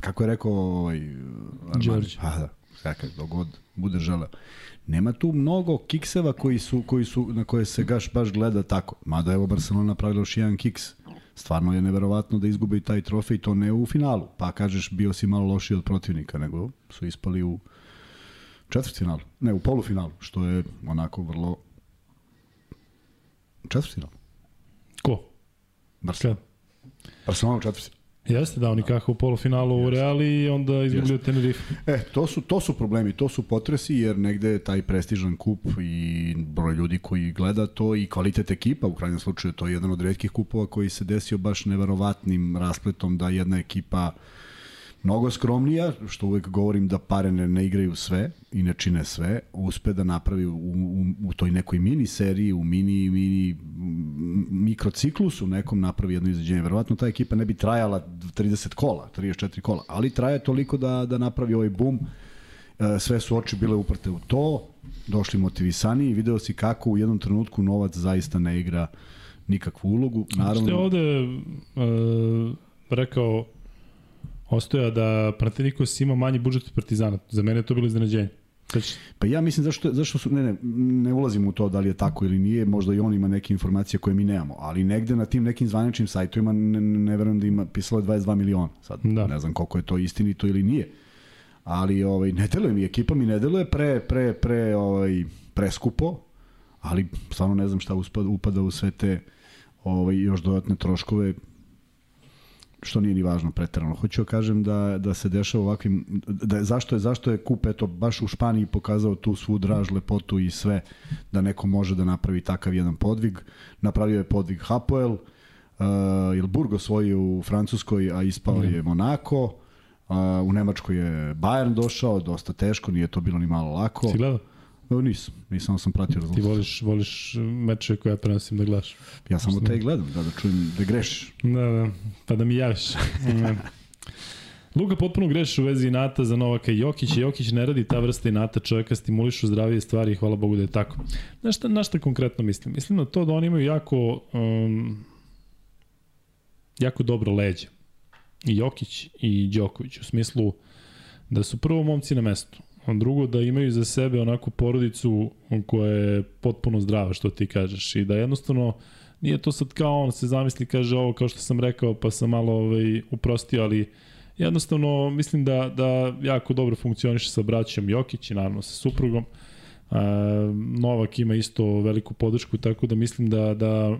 Speaker 2: kako je rekao ovaj,
Speaker 1: Armani? George.
Speaker 2: Pa da, kakav, dogod bude želeo. Nema tu mnogo kikseva koji su, koji su, na koje se gaš baš gleda tako. Mada evo Barcelona napravila još jedan kiks. Stvarno je neverovatno da izgube i taj trofej, to ne u finalu. Pa kažeš bio si malo lošiji od protivnika, nego su ispali u četvrtfinalu. Ne, u polufinalu, što je onako vrlo četvrtfinalu.
Speaker 1: Ko?
Speaker 2: Barcelona. Barcelona u četvrti.
Speaker 1: Jeste, da, oni kako u polufinalu u Reali i onda izgubili Tenerife.
Speaker 2: E, to su, to su problemi, to su potresi, jer negde je taj prestižan kup i broj ljudi koji gleda to i kvalitet ekipa, u krajnjem slučaju to je jedan od redkih kupova koji se desio baš neverovatnim raspletom da jedna ekipa uh, mnogo skromnija, što uvek govorim da pare ne, ne igraju sve i ne čine sve, uspe da napravi u, u, u toj nekoj mini seriji, u mini, mini mikrociklusu nekom napravi jedno izveđenje. Verovatno ta ekipa ne bi trajala 30 kola, 34 kola, ali traje toliko da, da napravi ovaj bum. E, sve su oči bile uprte u to, došli motivisani i video si kako u jednom trenutku novac zaista ne igra nikakvu ulogu.
Speaker 1: Naravno... Ste ovde uh, rekao Ostoja da Panathinaikos ima manji budžet od Partizana. Za mene je to bilo iznenađenje. Sećaš?
Speaker 2: Pa ja mislim zašto, zašto su, ne, ne, ne ulazim u to da li je tako ili nije, možda i on ima neke informacije koje mi nemamo, ali negde na tim nekim zvaničnim sajtovima ne, ne verujem da ima, pisalo je 22 miliona, sad
Speaker 1: Da.
Speaker 2: ne znam koliko je to istinito ili nije, ali ovaj, ne deluje mi, ekipa mi ne deluje pre, pre, pre, ovaj, preskupo, ali stvarno ne znam šta uspada, upada u sve te ovaj, još dodatne troškove, što nije ni važno preterano. Hoću da kažem da, da se dešava ovakvim, da zašto je, zašto je kup, eto, baš u Španiji pokazao tu svu draž, lepotu i sve, da neko može da napravi takav jedan podvig. Napravio je podvig Hapoel, uh, jer Burg osvojio u Francuskoj, a ispao je Monako, uh, u Nemačkoj je Bayern došao, dosta teško, nije to bilo ni malo lako.
Speaker 1: Si gledao?
Speaker 2: No, nisam, nisam sam pratio
Speaker 1: Ti
Speaker 2: rezultat.
Speaker 1: voliš, voliš meče koje ja prenosim da gledaš.
Speaker 2: Ja samo te i gledam, da, da čujem da grešiš.
Speaker 1: Da, da, pa da mi javiš. Luka potpuno greši u vezi inata za Novaka i Jokić. Jokić ne radi ta vrsta inata čovjeka, stimulišu zdravije stvari i hvala Bogu da je tako. Na šta, na šta konkretno mislim? Mislim na to da oni imaju jako, um, jako dobro leđe. I Jokić i Đoković. U smislu da su prvo momci na mestu. Drugo da imaju za sebe onako porodicu koja je potpuno zdrava, što ti kažeš. I da jednostavno nije to sad kao on se zamisli, kaže ovo kao što sam rekao, pa sam malo ovaj, uprostio, ali jednostavno mislim da, da jako dobro funkcioniše sa braćom Jokić i naravno sa suprugom. E, Novak ima isto veliku podršku, tako da mislim da, da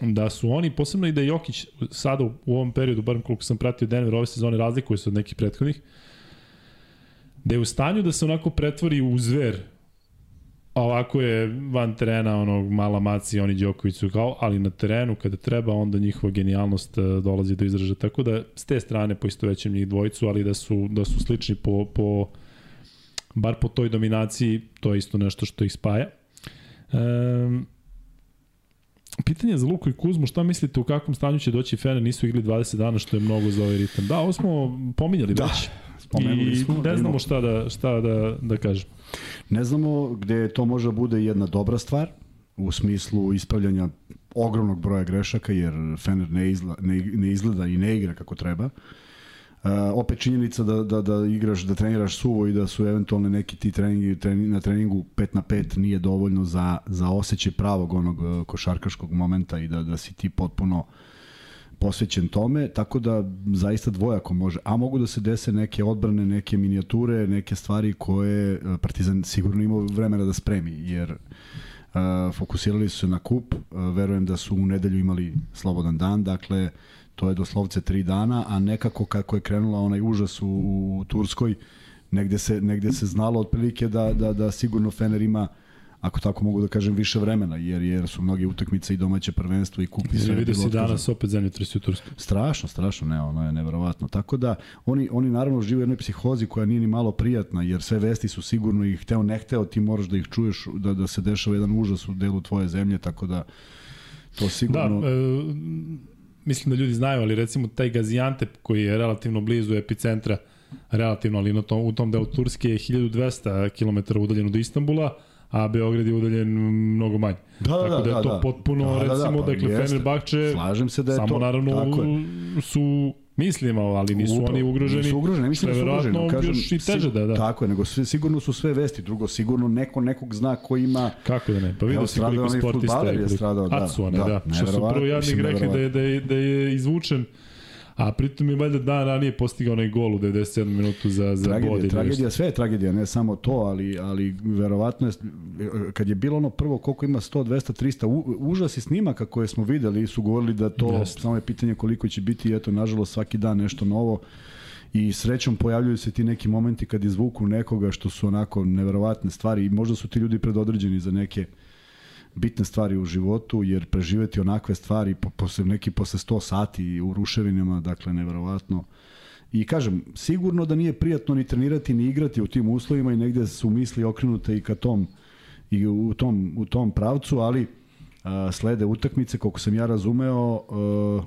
Speaker 1: da su oni, posebno i da Jokić sada u, ovom periodu, barem koliko sam pratio Denver, ove sezone razlikuje se od nekih prethodnih, da je u stanju da se onako pretvori u zver A ovako je van terena onog mala maci, oni Đoković su kao, ali na terenu kada treba onda njihova genijalnost e, dolazi do izražaja. Tako da s te strane poisto većem njih dvojicu, ali da su, da su slični po, po bar po toj dominaciji, to je isto nešto što ih spaja. Um, Pitanje za Luku i Kuzmu, šta mislite u kakvom stanju će doći Fener, nisu igli 20 dana, što je mnogo za ovaj ritam. Da, ovo smo pominjali
Speaker 2: Da,
Speaker 1: već.
Speaker 2: Spomenuli
Speaker 1: I
Speaker 2: smo
Speaker 1: ne znamo šta da, šta da, da kažem.
Speaker 2: Ne znamo gde to može da bude jedna dobra stvar u smislu ispravljanja ogromnog broja grešaka jer Fener ne, izla, ne, ne izgleda i ne igra kako treba. Uh, opet činjenica da, da, da igraš, da treniraš suvo i da su eventualne neki ti treningi, trening, na treningu 5 na 5 nije dovoljno za, za osjećaj pravog onog uh, košarkaškog momenta i da, da si ti potpuno posvećen tome, tako da zaista dvojako može. A mogu da se dese neke odbrane, neke minijature, neke stvari koje e, Partizan sigurno ima vremena da spremi, jer uh, fokusirali su se na kup, uh, verujem da su u nedelju imali slobodan dan, dakle to je doslovce tri dana, a nekako kako je krenula onaj užas u, u Turskoj, negde se, negde se znalo otprilike da, da, da sigurno Fener ima ako tako mogu da kažem, više vremena, jer jer su mnoge utakmice i domaće prvenstvo i kup i sve
Speaker 1: vidio si
Speaker 2: otkazano.
Speaker 1: danas opet zemljotresi u Turskoj.
Speaker 2: Strašno, strašno, ne, ono je neverovatno. Tako da oni, oni naravno žive u jednoj psihozi koja nije ni malo prijatna, jer sve vesti su sigurno i hteo ne hteo, ti moraš da ih čuješ, da, da se dešava jedan užas u delu tvoje zemlje, tako da to
Speaker 1: Da,
Speaker 2: sigurno...
Speaker 1: e, mislim da ljudi znaju, ali recimo taj Gaziantep koji je relativno blizu epicentra, relativno, ali na tom, u tom delu Turske je 1200 km udaljen od Istanbula, a Beograd je udaljen mnogo manje.
Speaker 2: Da, da,
Speaker 1: Tako da je
Speaker 2: da,
Speaker 1: to
Speaker 2: da.
Speaker 1: potpuno,
Speaker 2: Da, da, da,
Speaker 1: recimo,
Speaker 2: pa
Speaker 1: dakle,
Speaker 2: jeste.
Speaker 1: Fenerbahče
Speaker 2: Slažem se da je
Speaker 1: samo
Speaker 2: to.
Speaker 1: naravno su mislimo, ali nisu
Speaker 2: Upravo,
Speaker 1: oni ugroženi.
Speaker 2: Nisu ugroženi, mislim da su ugroženi. Kažem,
Speaker 1: još i teže da, da.
Speaker 2: Tako je, nego sve, sigurno su sve vesti. Drugo, sigurno neko nekog zna ko ima
Speaker 1: Kako da ne? Pa vidio si koliko sportista
Speaker 2: je stradao, da.
Speaker 1: Acuane,
Speaker 2: Da,
Speaker 1: da. Što su prvo jadnik rekli da je, da, je, da je izvučen A pritom je valjda dan ranije postigao onaj gol u 97. minutu za, za
Speaker 2: tragedija,
Speaker 1: ili
Speaker 2: tragedija,
Speaker 1: nešto.
Speaker 2: sve je tragedija, ne samo to, ali, ali verovatno je, kad je bilo ono prvo koliko ima 100, 200, 300, u, užasi snimaka koje smo videli su govorili da to
Speaker 1: Jeste.
Speaker 2: samo je pitanje koliko će biti, eto, nažalost, svaki dan nešto novo i srećom pojavljuju se ti neki momenti kad izvuku nekoga što su onako neverovatne stvari i možda su ti ljudi predodređeni za neke bitne stvari u životu, jer preživeti onakve stvari po, posle, neki posle 100 sati u ruševinama, dakle, neverovatno. I kažem, sigurno da nije prijatno ni trenirati ni igrati u tim uslovima i negde su misli okrenute i ka tom i u tom, u tom pravcu, ali a, slede utakmice, koliko sam ja razumeo, a,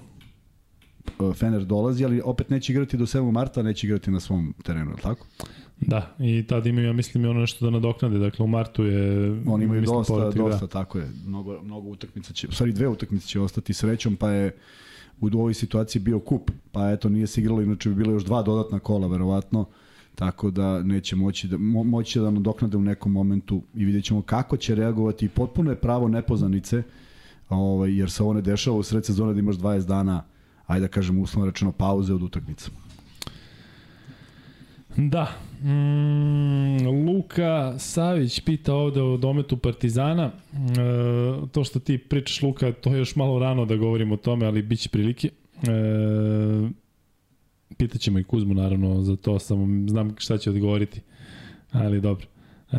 Speaker 2: Fener dolazi, ali opet neće igrati do 7. marta, neće igrati na svom terenu, je li tako?
Speaker 1: Da, i tad imaju, ja mislim, i ono nešto da nadoknade. Dakle, u martu je...
Speaker 2: Oni imaju
Speaker 1: mislim,
Speaker 2: dosta,
Speaker 1: povratak,
Speaker 2: dosta, tako je. Mnogo, mnogo utakmica će, u stvari dve utakmice će ostati srećom, pa je u ovoj situaciji bio kup, pa eto nije se igralo, inače bi bilo još dva dodatna kola, verovatno. tako da neće moći da, mo, moći da nadoknade u nekom momentu i vidjet ćemo kako će reagovati. Potpuno je pravo nepoznanice, ovaj, jer se ovo ne dešava u sred sezone da imaš 20 dana, ajde da kažem uslovno rečeno, pauze od utakmica.
Speaker 1: Da. Mm, Luka Savić pita ovde o dometu Partizana. E, to što ti pričaš, Luka, to je još malo rano da govorimo o tome, ali bit će prilike. E, pitaćemo i Kuzmu, naravno, za to, samo znam šta će odgovoriti. Ali dobro. E,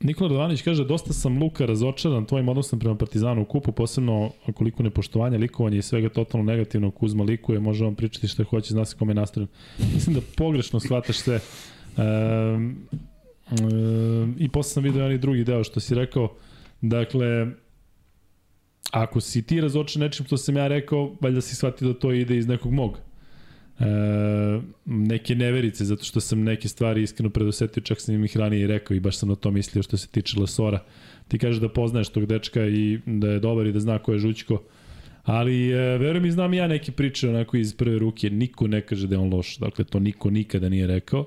Speaker 1: Nikola Radovanović kaže, dosta sam Luka razočaran tvojim odnosom prema Partizanu u kupu, posebno koliko nepoštovanja, likovanja i svega totalno negativno Kuzma likuje, može vam pričati što hoće, zna se kome je nastavljen. Mislim da pogrešno shvataš sve. E, e, I posle sam vidio onaj drugi deo što si rekao, dakle, ako si ti razočan nečim što sam ja rekao, valjda si shvatio da to ide iz nekog mog e, neke neverice, zato što sam neke stvari iskreno predosetio, čak sam im ih ranije rekao i baš sam na to mislio što se tiče Lesora. Ti kažeš da poznaješ tog dečka i da je dobar i da zna ko je Žućko, ali e, verujem i znam ja neke priče onako iz prve ruke, niko ne kaže da je on loš, dakle to niko nikada nije rekao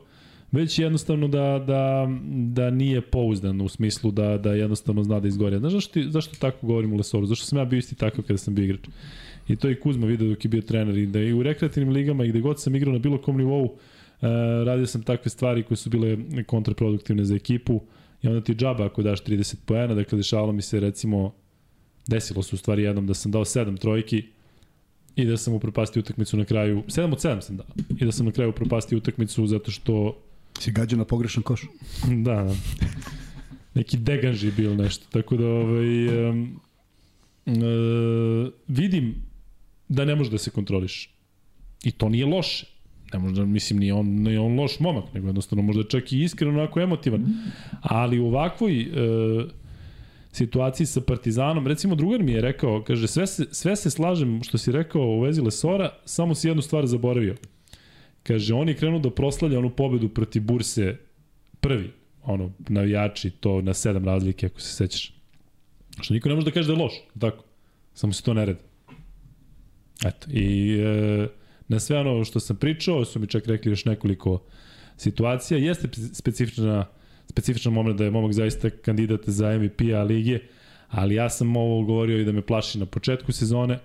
Speaker 1: već jednostavno da, da, da nije pouzdan u smislu da, da jednostavno zna da izgori. Znaš zašto, zašto tako govorim u Lesoru? Zašto sam ja bio isti takav kada sam bio igrač? I to i Kuzma video dok je bio trener i da i u rekreativnim ligama i gde god sam igrao na bilo kom nivou, uh, radio sam takve stvari koje su bile kontraproduktivne za ekipu i onda ti džaba ako daš 30 poena, dakle dešavalo mi se recimo desilo se u stvari jednom da sam dao 7 trojki i da sam upropastio utakmicu na kraju, 7 od 7 sam dao, i da sam na kraju upropastio utakmicu zato što...
Speaker 2: Si gađao na pogrešan koš?
Speaker 1: da, da. Neki deganži bio nešto, tako da ovaj, um, uh, vidim da ne može da se kontroliš. I to nije loše. Ne može da, mislim, nije on, nije on loš momak, nego jednostavno možda čak i iskreno onako emotivan. Ali u ovakvoj e, situaciji sa Partizanom, recimo drugar mi je rekao, kaže, sve se, sve se slažem što si rekao u vezi Lesora, samo si jednu stvar zaboravio. Kaže, on je krenuo da proslavlja onu pobedu protiv Burse prvi, ono, navijači, to na sedam razlike, ako se sećaš. Što niko ne može da kaže da je loš, tako? Samo se to ne redi. Eto, i e, na sve ono što sam pričao, su mi čak rekli još nekoliko situacija. Jeste specifična, specifičan moment da je momak zaista kandidat za MVP-a lige, ali ja sam ovo govorio i da me plaši na početku sezone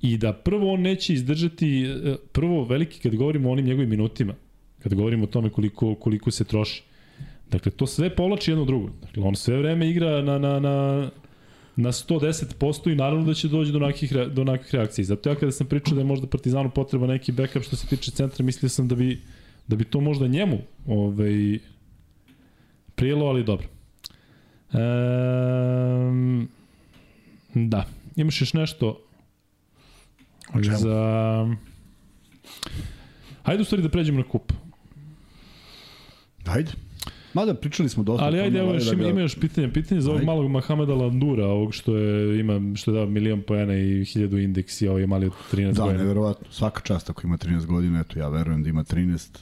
Speaker 1: i da prvo on neće izdržati, e, prvo veliki kad govorimo o onim njegovim minutima, kad govorimo o tome koliko, koliko se troši. Dakle, to sve povlači jedno drugo. Dakle, on sve vreme igra na, na, na, na 110% i naravno da će doći do nekih, do nekih reakcija. Zato ja kada sam pričao da je možda Partizanu potreba neki backup što se tiče centra, mislio sam da bi, da bi to možda njemu ovaj, prijelo, ali dobro. Um, da. Imaš još nešto za... Hajde u stvari da pređemo na kup.
Speaker 2: Hajde. Mada pričali smo dosta.
Speaker 1: Ali ajde, evo još da ima, ima još pitanje. Pitanje za ovog malog Mahameda Landura, ovog što je, ima, što je dao milion poena i hiljadu indeks i ovaj mali od 13
Speaker 2: da,
Speaker 1: godina.
Speaker 2: Da, neverovatno. Svaka čast ako ima 13 godina, eto ja verujem da ima 13.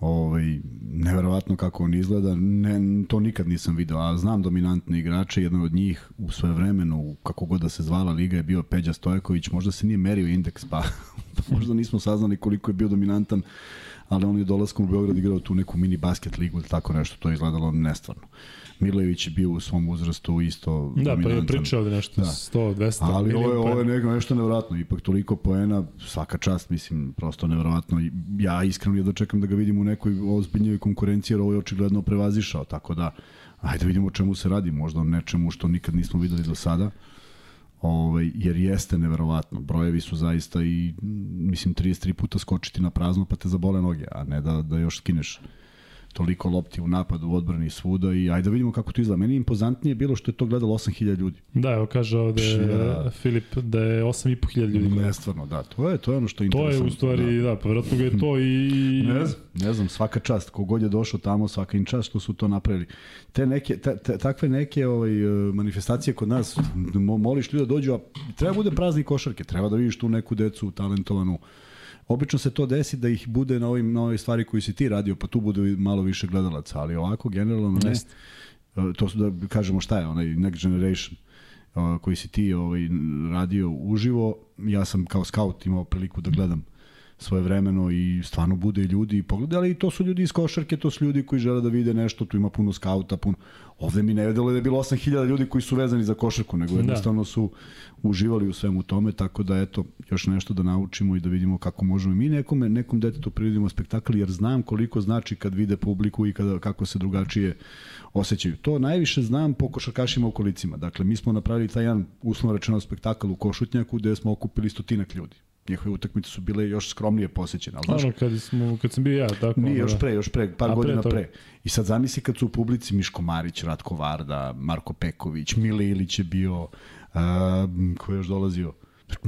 Speaker 2: Ovaj, neverovatno kako on izgleda, ne, to nikad nisam video, a znam dominantne igrače, jedan od njih u svoje vremenu, kako god da se zvala liga, je bio Peđa Stojković, možda se nije merio indeks, pa možda nismo saznali koliko je bio dominantan ali on je dolaskom u Beograd igrao tu neku mini basket ligu ili tako nešto, to je izgledalo nestvarno. Milojević je bio u svom uzrastu isto
Speaker 1: Da, pa je pričao da nešto da. 100, 200
Speaker 2: Ali ovo je, ovo je neko, nešto nevjerojatno, ipak toliko poena, svaka čast, mislim, prosto nevjerojatno. Ja iskreno jedno čekam da ga vidim u nekoj ozbiljnjoj konkurenciji, jer ovo je očigledno prevazišao, tako da ajde da vidimo o čemu se radi, možda o nečemu što nikad nismo videli do sada ovaj, jer jeste neverovatno. Brojevi su zaista i, mislim, 33 puta skočiti na prazno pa te zabole noge, a ne da, da još skineš toliko lopti u napadu, u odbrani svuda i ajde da vidimo kako to izgleda. Meni je impozantnije bilo što je to gledalo 8000 ljudi.
Speaker 1: Da, evo kaže ovde ja. Filip da je 8500 ljudi.
Speaker 2: Nestvarno, da. To je, to je ono što je
Speaker 1: interesantno. To je u stvari, da, da pa vjerojatno ga je to i...
Speaker 2: ne znam, ne znam, svaka čast. Kogod je došao tamo, svaka im čast što su to napravili. Te neke, te, te, takve neke ovaj, manifestacije kod nas, moliš ljudi da dođu, a treba bude prazni košarke, treba da vidiš tu neku decu talentovanu, Obično se to desi da ih bude na ovim na ovoj stvari koji si ti radio, pa tu bude malo više gledalaca, ali ovako generalno ne. E, to su da kažemo šta je onaj Next Generation koji si ti ovaj radio uživo. Ja sam kao scout imao priliku da gledam svoje vremeno i stvarno bude ljudi i pogleda, ali to su ljudi iz košarke, to su ljudi koji žele da vide nešto, tu ima puno skauta, puno... Ovde mi ne vedelo da je bilo 8000 ljudi koji su vezani za košarku, nego da. jednostavno su uživali u svemu tome, tako da eto, još nešto da naučimo i da vidimo kako možemo mi nekome, nekom detetu priredimo spektakl, jer znam koliko znači kad vide publiku i kada, kako se drugačije osjećaju. To najviše znam po košarkašima u kolicima. Dakle, mi smo napravili taj jedan uslovno rečeno spektakl u Košutnjaku gde smo okupili stotinak ljudi njihove utakmice su bile još skromnije posećene.
Speaker 1: Ali, ono, kad, smo, kad sam bio ja, tako.
Speaker 2: Nije, još da. pre, još pre, par A, godina pre, pre. I sad zamisli kad su u publici Miško Marić, Ratko Varda, Marko Peković, Mile Ilić je bio, uh, ko je još dolazio?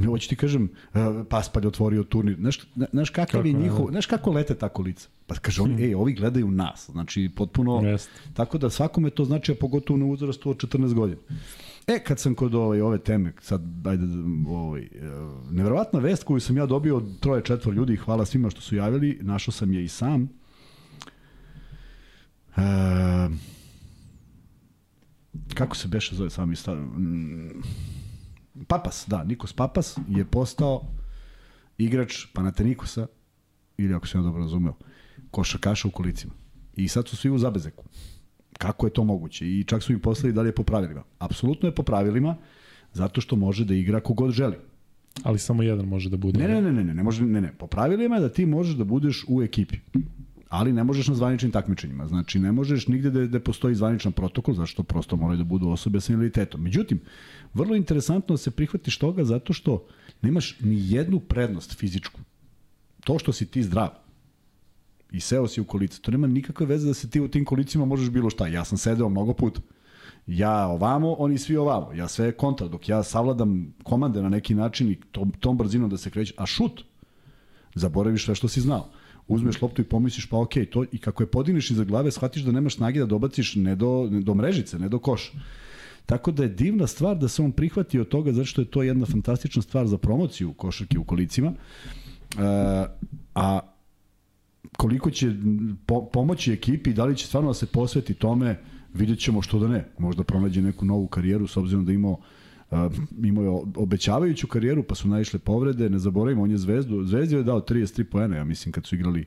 Speaker 2: Hoću ti kažem, uh, Paspalj otvorio turnir. Znaš, znaš kakav kako, je njihov, znaš kako lete tako lica? Pa kaže oni, hmm. ej, ovi gledaju nas. Znači, potpuno... Jest. Tako da svakome to znači, a pogotovo na uzrastu od 14 godina. E, kad sam kod ovaj, ove teme, sad, ajde, ovaj, e, neverovatna vest koju sam ja dobio od troje, četvor ljudi, hvala svima što su javili, našao sam je i sam. E, kako se beše zove sami stav... Papas, da, Nikos Papas je postao igrač Panatenikosa, ili ako sam ja dobro razumeo, košarkaša u kolicima. I sad su svi u zabezeku. Kako je to moguće? I čak su im poslali da li je po pravilima. Apsolutno je po pravilima, zato što može da igra kogod želi.
Speaker 1: Ali samo jedan može da bude.
Speaker 2: Ne, ne, ne, ne, ne, ne, može, ne, ne. Po pravilima je da ti možeš da budeš u ekipi. Ali ne možeš na zvaničnim takmičenjima. Znači, ne možeš nigde da, da postoji zvaničan protokol, zašto prosto moraju da budu osobe sa invaliditetom. Međutim, vrlo interesantno da se prihvatiš toga zato što nemaš ni jednu prednost fizičku. To što si ti zdrav i seo si u kolice. To nema nikakve veze da se ti u tim kolicima možeš bilo šta. Ja sam sedeo mnogo puta. Ja ovamo, oni svi ovamo. Ja sve kontra, dok ja savladam komande na neki način i tom, tom brzinom da se kreće. A šut, zaboraviš sve što si znao. Uzmeš loptu i pomisliš, pa okej, okay, to, i kako je podigneš iza glave, shvatiš da nemaš snage da dobaciš ne do, ne do mrežice, ne do koša. Tako da je divna stvar da se on prihvati od toga, zato što je to jedna fantastična stvar za promociju košarke u kolicima. Uh, a koliko će po, pomoći ekipi, da li će stvarno da se posveti tome, vidjet ćemo što da ne. Možda pronađe neku novu karijeru, s obzirom da imao Uh, imao je obećavajuću karijeru, pa su naišle povrede, ne zaboravimo, on je zvezdu, zvezdi je dao 33 poena, ja mislim, kad su igrali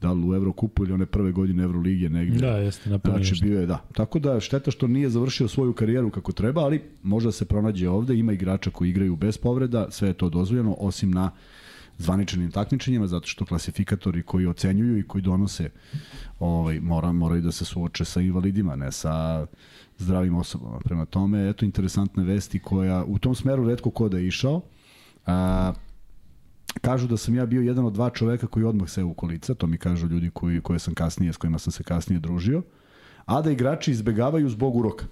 Speaker 2: da li u Evrokupu ili one prve godine Evroligije negde.
Speaker 1: Da, jeste, napravio
Speaker 2: Znači, bio je, da. Tako da, šteta što nije završio svoju karijeru kako treba, ali možda se pronađe ovde, ima igrača koji igraju bez povreda, sve je to dozvoljeno, osim na uh, zvaničanim takmičenjima, zato što klasifikatori koji ocenjuju i koji donose ovaj, mora, moraju da se suoče sa invalidima, ne sa zdravim osobama. Prema tome, eto interesantne vesti koja u tom smeru redko ko da je išao. A, kažu da sam ja bio jedan od dva čoveka koji odmah se u kolica, to mi kažu ljudi koji, koje sam kasnije, s kojima sam se kasnije družio, a da igrači izbegavaju zbog uroka.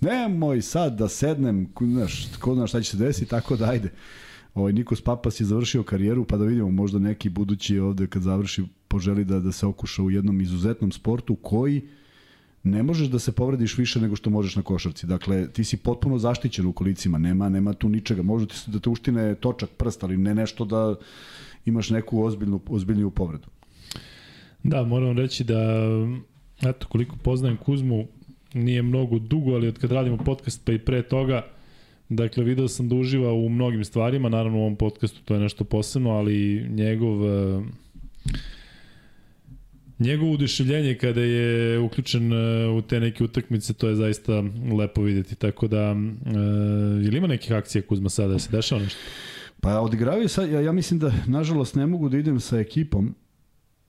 Speaker 2: Nemoj sad da sednem, znaš, ko zna šta će se desiti, tako da ajde. Ovaj, Nikos Papas je završio karijeru, pa da vidimo možda neki budući ovde kad završi poželi da, da se okuša u jednom izuzetnom sportu koji ne možeš da se povrediš više nego što možeš na košarci. Dakle, ti si potpuno zaštićen u kolicima, nema, nema tu ničega. Može ti se da te uštine točak prst, ali ne nešto da imaš neku ozbiljnu, ozbiljniju povredu.
Speaker 1: Da, moram reći da, eto, koliko poznajem Kuzmu, nije mnogo dugo, ali od kad radimo podcast pa i pre toga, Dakle, video sam da uživa u mnogim stvarima, naravno u ovom podcastu to je nešto posebno, ali njegov uh, njegovo uduševljenje kada je uključen uh, u te neke utakmice, to je zaista lepo videti. Tako da, uh, je li ima nekih akcija Kuzma sada, da se dešava nešto?
Speaker 2: Pa odigravaju sad, ja, ja mislim da nažalost ne mogu da idem sa ekipom,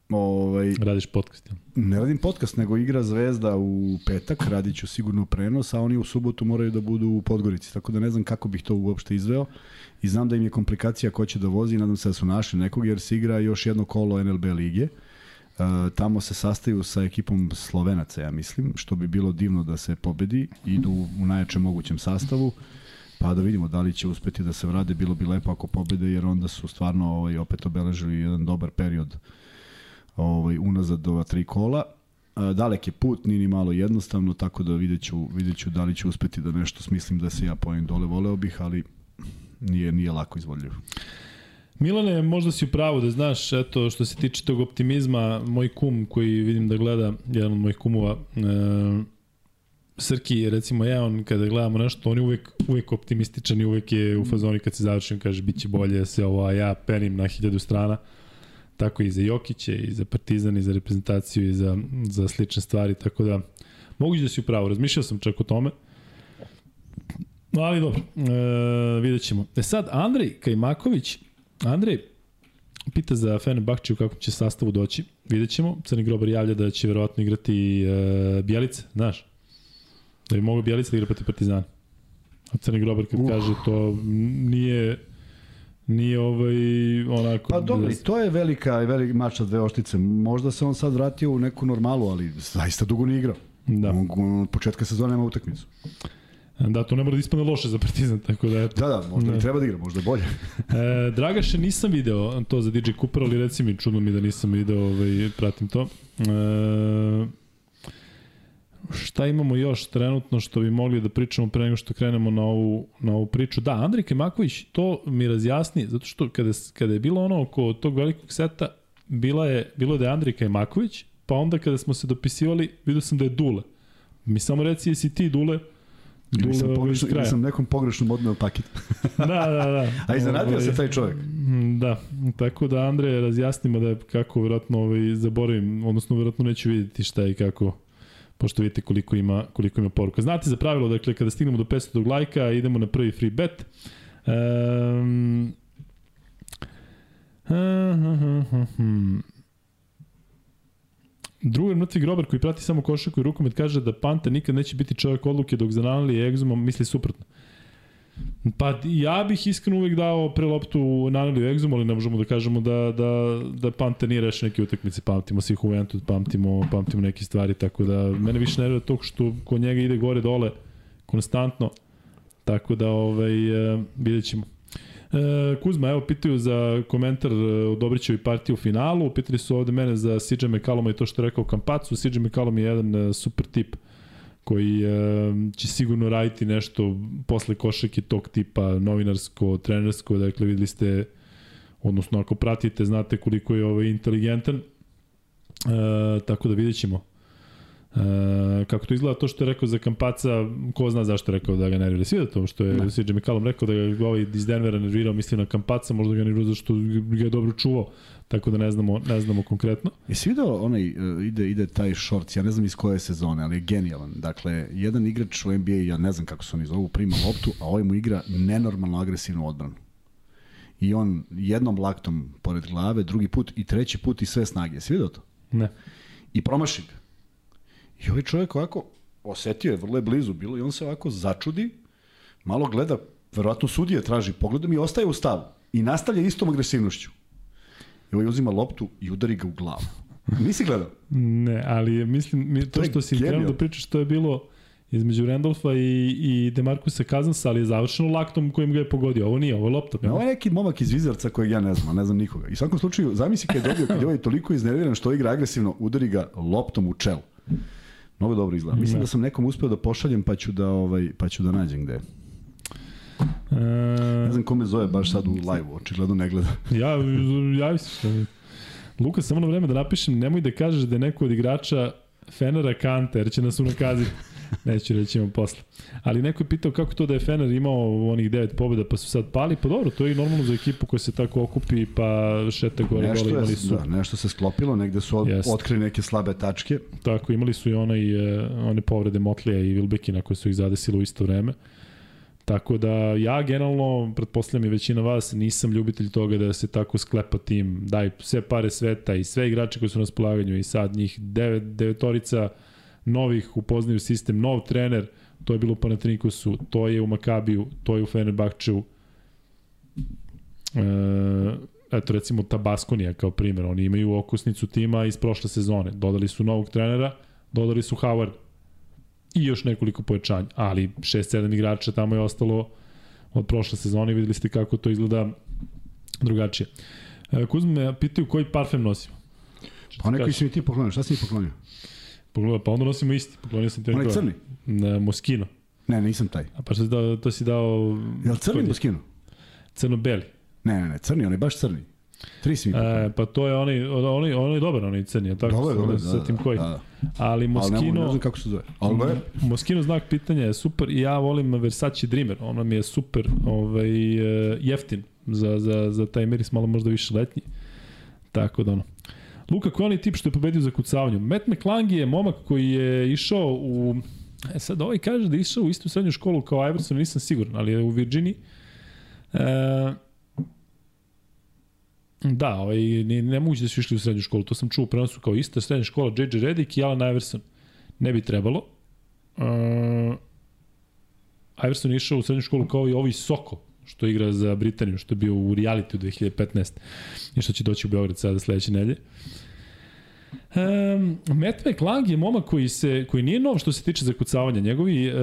Speaker 2: Ovaj,
Speaker 1: Radiš podcast, ja?
Speaker 2: Ne radim podcast, nego igra Zvezda u petak, radit ću sigurno prenos, a oni u subotu moraju da budu u Podgorici, tako da ne znam kako bih to uopšte izveo i znam da im je komplikacija ko će da vozi i nadam se da su našli nekog jer se igra još jedno kolo NLB lige. Uh, tamo se sastaju sa ekipom Slovenaca, ja mislim, što bi bilo divno da se pobedi, idu u najjačem mogućem sastavu, pa da vidimo da li će uspeti da se vrade, bilo bi lepo ako pobede, jer onda su stvarno ovaj, opet obeležili jedan dobar period uh, ovaj, unazad ova tri kola. Dalek je put, nije ni malo jednostavno, tako da vidjet ću, vidjet ću da li ću uspeti da nešto smislim da se ja pojem dole, voleo bih, ali nije, nije lako izvodljivo.
Speaker 1: Milane, možda si u pravu da znaš, eto, što se tiče tog optimizma, moj kum koji vidim da gleda, jedan od mojih kumova, e, Srki, recimo ja, on kada gledamo nešto, on je uvek, uvek optimističan i uvek je u fazoni kad se završim, kaže, bit će bolje se ovo, a ja penim na hiljadu strana. Tako i za Jokiće, i za Partizan, i za reprezentaciju, i za, za slične stvari, tako da moguće da si upravo, razmišljao sam čak o tome. Ali dobro, e, vidjet ćemo. E sad, Andrej Kajmaković, Andrej, pita za Fenerbahče u kakvom će sastavu doći. Vidjet ćemo. Crni Grobar javlja da će verovatno igrati e, Bjelice, znaš? Da bi mogao Bjelica da igra protiv Partizana. A Crni Grobar kad uh. kaže to nije nije ovaj onako...
Speaker 2: Pa dobro, da... to je velika, veliki mač sa dve oštice. Možda se on sad vratio u neku normalu, ali zaista dugo nije igrao. Da. On, on, početka sezona nema utakmicu.
Speaker 1: Da, to ne mora da ispane loše za Partizan, tako da eto.
Speaker 2: Da, da, možda ne. treba da igra, možda bolje.
Speaker 1: e, Dragaše nisam video to za DJ Cooper, ali reci mi, čudno mi da nisam video, ovaj, pratim to. E, šta imamo još trenutno što bi mogli da pričamo pre nego što krenemo na ovu, na ovu priču? Da, Andrej Kemaković to mi razjasni, zato što kada, kada je bilo ono oko tog velikog seta, bila je, bilo da je Andrej Kemaković, pa onda kada smo se dopisivali, vidio sam da je Dule. Mi samo reci, jesi ti Dule,
Speaker 2: Ili sam, pogrešno, ili sam nekom pogrešnom odneo paket.
Speaker 1: da, da, da.
Speaker 2: A iznenadio se taj čovjek.
Speaker 1: Da, tako da Andreje razjasnimo da je kako vjerojatno ovaj, zaboravim, odnosno vjerojatno neću vidjeti šta i kako pošto vidite koliko ima, koliko ima poruka. Znate za pravilo, dakle, kada stignemo do 500 lajka, idemo na prvi free bet. Um, uh, uh, uh, uh, Drugar mrtvi grobar koji prati samo košaku i rukomet kaže da Panta nikad neće biti čovjek odluke dok za Nanali Egzumom misli suprotno. Pa ja bih iskreno uvek dao pre loptu Nanali i Egzum, ali ne možemo da kažemo da, da, da Panta nije rešio neke utakmice. Pamtimo svih Juventus, pamtimo, pamtimo neke stvari, tako da mene više nervira to što kod njega ide gore dole konstantno. Tako da ovaj, uh, vidjet ćemo. E, Kuzma, evo, pitaju za komentar e, o Dobrićevi partiji u finalu. Pitali su ovde mene za CJ McCalluma i to što je rekao Kampacu. CJ McCallum je jedan e, super tip koji e, će sigurno raditi nešto posle košake tog tipa, novinarsko, trenersko, dakle videli ste, odnosno ako pratite, znate koliko je ovaj inteligentan, e, tako da vidjet ćemo E, kako to izgleda to što je rekao za Kampaca, ko zna zašto je rekao da ga nervira. Svi da to što je ne. CJ McCallum rekao da ga ovaj iz Denvera nervirao, mislim na Kampaca, možda ga nervirao zašto ga je dobro čuvao. Tako da ne znamo, ne znamo konkretno.
Speaker 2: Jesi video onaj, uh, ide, ide taj shorts, ja ne znam iz koje sezone, ali je genijalan. Dakle, jedan igrač u NBA, ja ne znam kako se oni zovu, prima loptu, a ovaj mu igra nenormalno agresivnu odbranu. I on jednom laktom pored glave, drugi put i treći put i sve snage. Jesi video to?
Speaker 1: Ne.
Speaker 2: I promaši ga I ovaj čovjek ovako osetio je, vrlo je blizu bilo i on se ovako začudi, malo gleda, verovatno sudije traži pogledom i ostaje u stavu. I nastavlja istom agresivnošću. I ovaj uzima loptu i udari ga u glavu. Nisi gledao?
Speaker 1: Ne, ali mislim, to, to što si krenuo da pričaš, to je bilo između Randolfa i, i Demarcusa Kazansa, ali je završeno laktom kojim ga je pogodio. Ovo nije, ovo je loptom.
Speaker 2: Ja. Ovo je neki momak iz Vizarca kojeg ja ne znam, ne znam nikoga. I u svakom slučaju, zamisli kad je dobio, kad je ovaj toliko iznerviran što igra agresivno, udari ga loptom u čelo. Mnogo dobro izgleda. Mislim ne. da sam nekom uspeo da pošaljem pa ću da ovaj pa ću da nađem gde. E... Ne znam kome zove baš sad u live-u, očigledno ne gleda.
Speaker 1: ja, javi se. Luka, samo na vreme da napišem, nemoj da kažeš da je neko od igrača Fenera Kante, jer će nas unakaziti. Neću reći imam posle. Ali neko je pitao kako to da je Fener imao onih devet pobjeda pa su sad pali. Pa dobro, to je i normalno za ekipu koja se tako okupi pa šete gore nešto dole imali su.
Speaker 2: Da, nešto se sklopilo, negde su od, otkrili neke slabe tačke.
Speaker 1: Tako, imali su i onaj, e, one povrede Motlija i Vilbekina koje su ih zadesile u isto vreme. Tako da ja generalno, pretpostavljam i većina vas, nisam ljubitelj toga da se tako sklepa tim, daj sve pare sveta i sve igrače koji su na spolaganju i sad njih devet, devetorica novih upoznaju sistem, nov trener, to je bilo u Panatinikosu, to je u Makabiju, to je u Fenerbahčeu. E, eto recimo Tabaskonija kao primjer, oni imaju okusnicu tima iz prošle sezone. Dodali su novog trenera, dodali su Howard i još nekoliko pojačanja, ali 6-7 igrača tamo je ostalo od prošle sezone videli ste kako to izgleda drugačije. E, Kuzme me pitaju koji parfem nosimo.
Speaker 2: Pa neko si mi ti poklonio, šta si mi poklonio?
Speaker 1: Pogleda, pa onda nosimo isti. Poklonio sam
Speaker 2: te Onaj crni?
Speaker 1: Na Moskino.
Speaker 2: Ne, nisam taj.
Speaker 1: A pa što si dao, to si dao...
Speaker 2: Je li crni Moskino?
Speaker 1: Crno-beli.
Speaker 2: Ne, ne, ne, crni, on je baš crni. Tri si mi.
Speaker 1: E, pa to je onaj, onaj, onaj dobar, onaj crni, je tako?
Speaker 2: Dobar, dobar,
Speaker 1: ne
Speaker 2: da, da,
Speaker 1: koji.
Speaker 2: da, da.
Speaker 1: Ali
Speaker 2: Ali ne, ne znam kako se zove. Ali je.
Speaker 1: Moschino znak pitanja je super i ja volim Versace Dreamer, ona mi je super ovaj, e, jeftin za, za, za taj miris, malo možda više letnji. Tako da ono. Luka, koji je onaj tip što je pobedio za kucavanju? Matt McClangy je momak koji je išao u... E sad, ovaj kaže da je išao u istu srednju školu kao Iverson, nisam siguran, ali je u Virginiji. E, Da, ovaj, ne, ne moguće da su išli u srednju školu, to sam čuo u prenosu kao ista srednja škola, J.J. Redick i Alan Iverson. Ne bi trebalo. Uh, Iverson je išao u srednju školu kao i ovaj Soko, što igra za Britaniju, što je bio u reality u 2015 i što će doći u Beograd sada sledeće nelje. Um, Matt McClang je momak koji, se, koji nije nov što se tiče zakucavanja. Njegovi uh,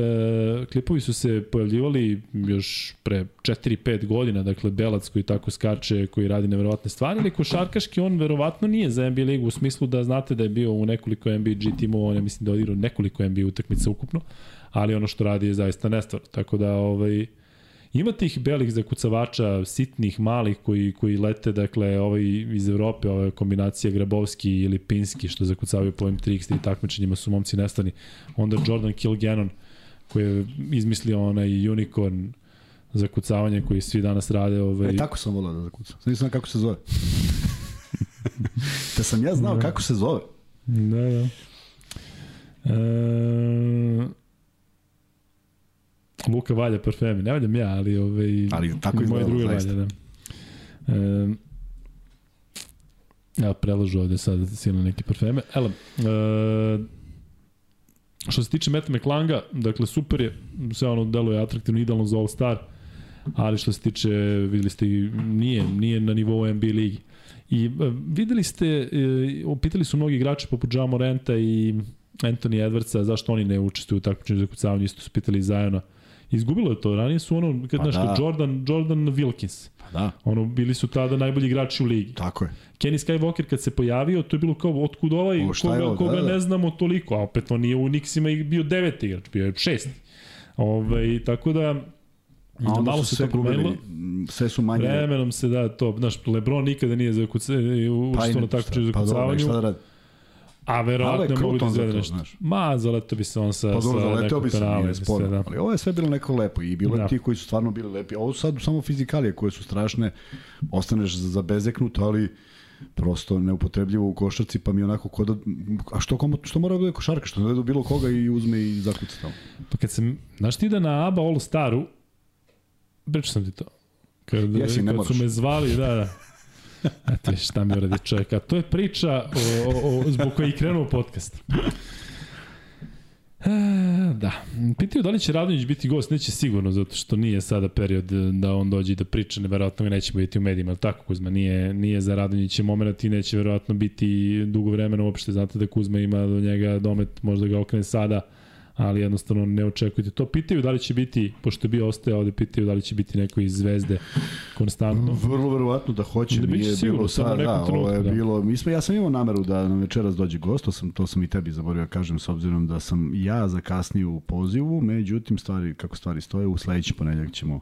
Speaker 1: klipovi su se pojavljivali još pre 4-5 godina, dakle Belac koji tako skače, koji radi neverovatne stvari, ali košarkaški on verovatno nije za NBA ligu u smislu da znate da je bio u nekoliko NBA timova, on je mislim da je odigrao nekoliko NBA utakmica ukupno, ali ono što radi je zaista nestvarno. Tako da ovaj, Ima tih belih zakucavača, sitnih, malih, koji, koji lete, dakle, ovaj iz Evrope, ova kombinacija Grabovski ili Pinski, što zakucavaju po ovim 3x3 takmičenjima, su momci nestani. Onda Jordan Kilgannon, koji je izmislio onaj unicorn zakucavanje koji svi danas rade. Ovaj...
Speaker 2: E, tako sam volao da zakucam. Sad nisam kako se zove. Te sam ja znao
Speaker 1: Da.
Speaker 2: kako se zove.
Speaker 1: Da, da. E... Luka valja parfemi, ne valjam ja, ali ovaj,
Speaker 2: Ali tako
Speaker 1: moje
Speaker 2: izgleda,
Speaker 1: druge valja, da. E, ja prelažu ovde sad silno neke parfeme. Ele, e, što se tiče Meta McLanga, dakle super je, sve ono deluje atraktivno, idealno za All Star, ali što se tiče, videli ste, i nije, nije na nivou NBA ligi. I e, videli ste, e, pitali su mnogi igrači poput Ja Morenta i Anthony Edwardsa zašto oni ne učestvuju u takmičenju za kucavanje, isto su pitali i Zajona. Izgubilo je to, ranije su ono, kad
Speaker 2: Pa
Speaker 1: znaš,
Speaker 2: da.
Speaker 1: da. Jordan, Jordan Wilkins,
Speaker 2: Pa da,
Speaker 1: ono, bili su tada najbolji igrači u ligi.
Speaker 2: tako je.
Speaker 1: Kenny Skywalker kad se pojavio, to je bilo kao otkud ovaj,
Speaker 2: O, šta je
Speaker 1: koga,
Speaker 2: ovo,
Speaker 1: koga
Speaker 2: da, da.
Speaker 1: ne znamo toliko, a opet on nije u Nixima i bio deveti igrač, bio je šesti. Ove, tako da,
Speaker 2: A onda
Speaker 1: malo
Speaker 2: su
Speaker 1: se promenilo.
Speaker 2: sve su manje.
Speaker 1: Vremenom se da to, znaš, Lebron nikada nije za kuce, učestvovao na takmičenju za
Speaker 2: Pa dobro,
Speaker 1: kucavanju,
Speaker 2: šta da radi?
Speaker 1: A verovatno mogu da
Speaker 2: za
Speaker 1: izvede
Speaker 2: to,
Speaker 1: nešto.
Speaker 2: znaš.
Speaker 1: Ma, zaleto bi se on sa,
Speaker 2: Pa dobro,
Speaker 1: sa nekog
Speaker 2: bi se,
Speaker 1: penala.
Speaker 2: nije sporno.
Speaker 1: da.
Speaker 2: Ali ovo je sve bilo neko lepo i bilo
Speaker 1: Da.
Speaker 2: ti koji su stvarno bili lepi. Ovo su sad samo fizikalije koje su strašne, ostaneš zabezeknut, ali prosto neupotrebljivo u košarci, pa mi onako kod da, a što, komu, što mora da bude košarka, što ne da bilo koga i uzme i zakuca tamo.
Speaker 1: Pa kad sam, znaš ti da na ABA All Staru, pričao sam ti to, kad,
Speaker 2: Jesi,
Speaker 1: kad su me zvali, da, da, Viš šta mi uradi čovjek, a to je priča o, o, o, zbog koje je krenuo podcast. E, da, pitaju da li će Radonjić biti gost, neće sigurno, zato što nije sada period da on dođe i da priča, neverovatno ga neće biti u medijima, ali tako Kuzma, nije, nije za Radonjića moment i neće verovatno biti dugo vremena uopšte, znate da Kuzma ima do njega domet, možda ga okrene sada, ali jednostavno ne očekujte to. Pitaju da li će biti, pošto je bio ostaje ovde, pitaju da li će biti neko iz Zvezde konstantno.
Speaker 2: Vrlo verovatno da hoće,
Speaker 1: Da biće sigurno,
Speaker 2: bilo
Speaker 1: samo
Speaker 2: sad,
Speaker 1: u nekom
Speaker 2: da, ovo
Speaker 1: trenutku,
Speaker 2: je
Speaker 1: da.
Speaker 2: bilo, mi smo, ja sam imao nameru da nam večeras dođe gost, to sam, to sam i tebi zaboravio da kažem, s obzirom da sam ja zakasnio u pozivu, međutim, stvari, kako stvari stoje, u sledeći ponedljak ćemo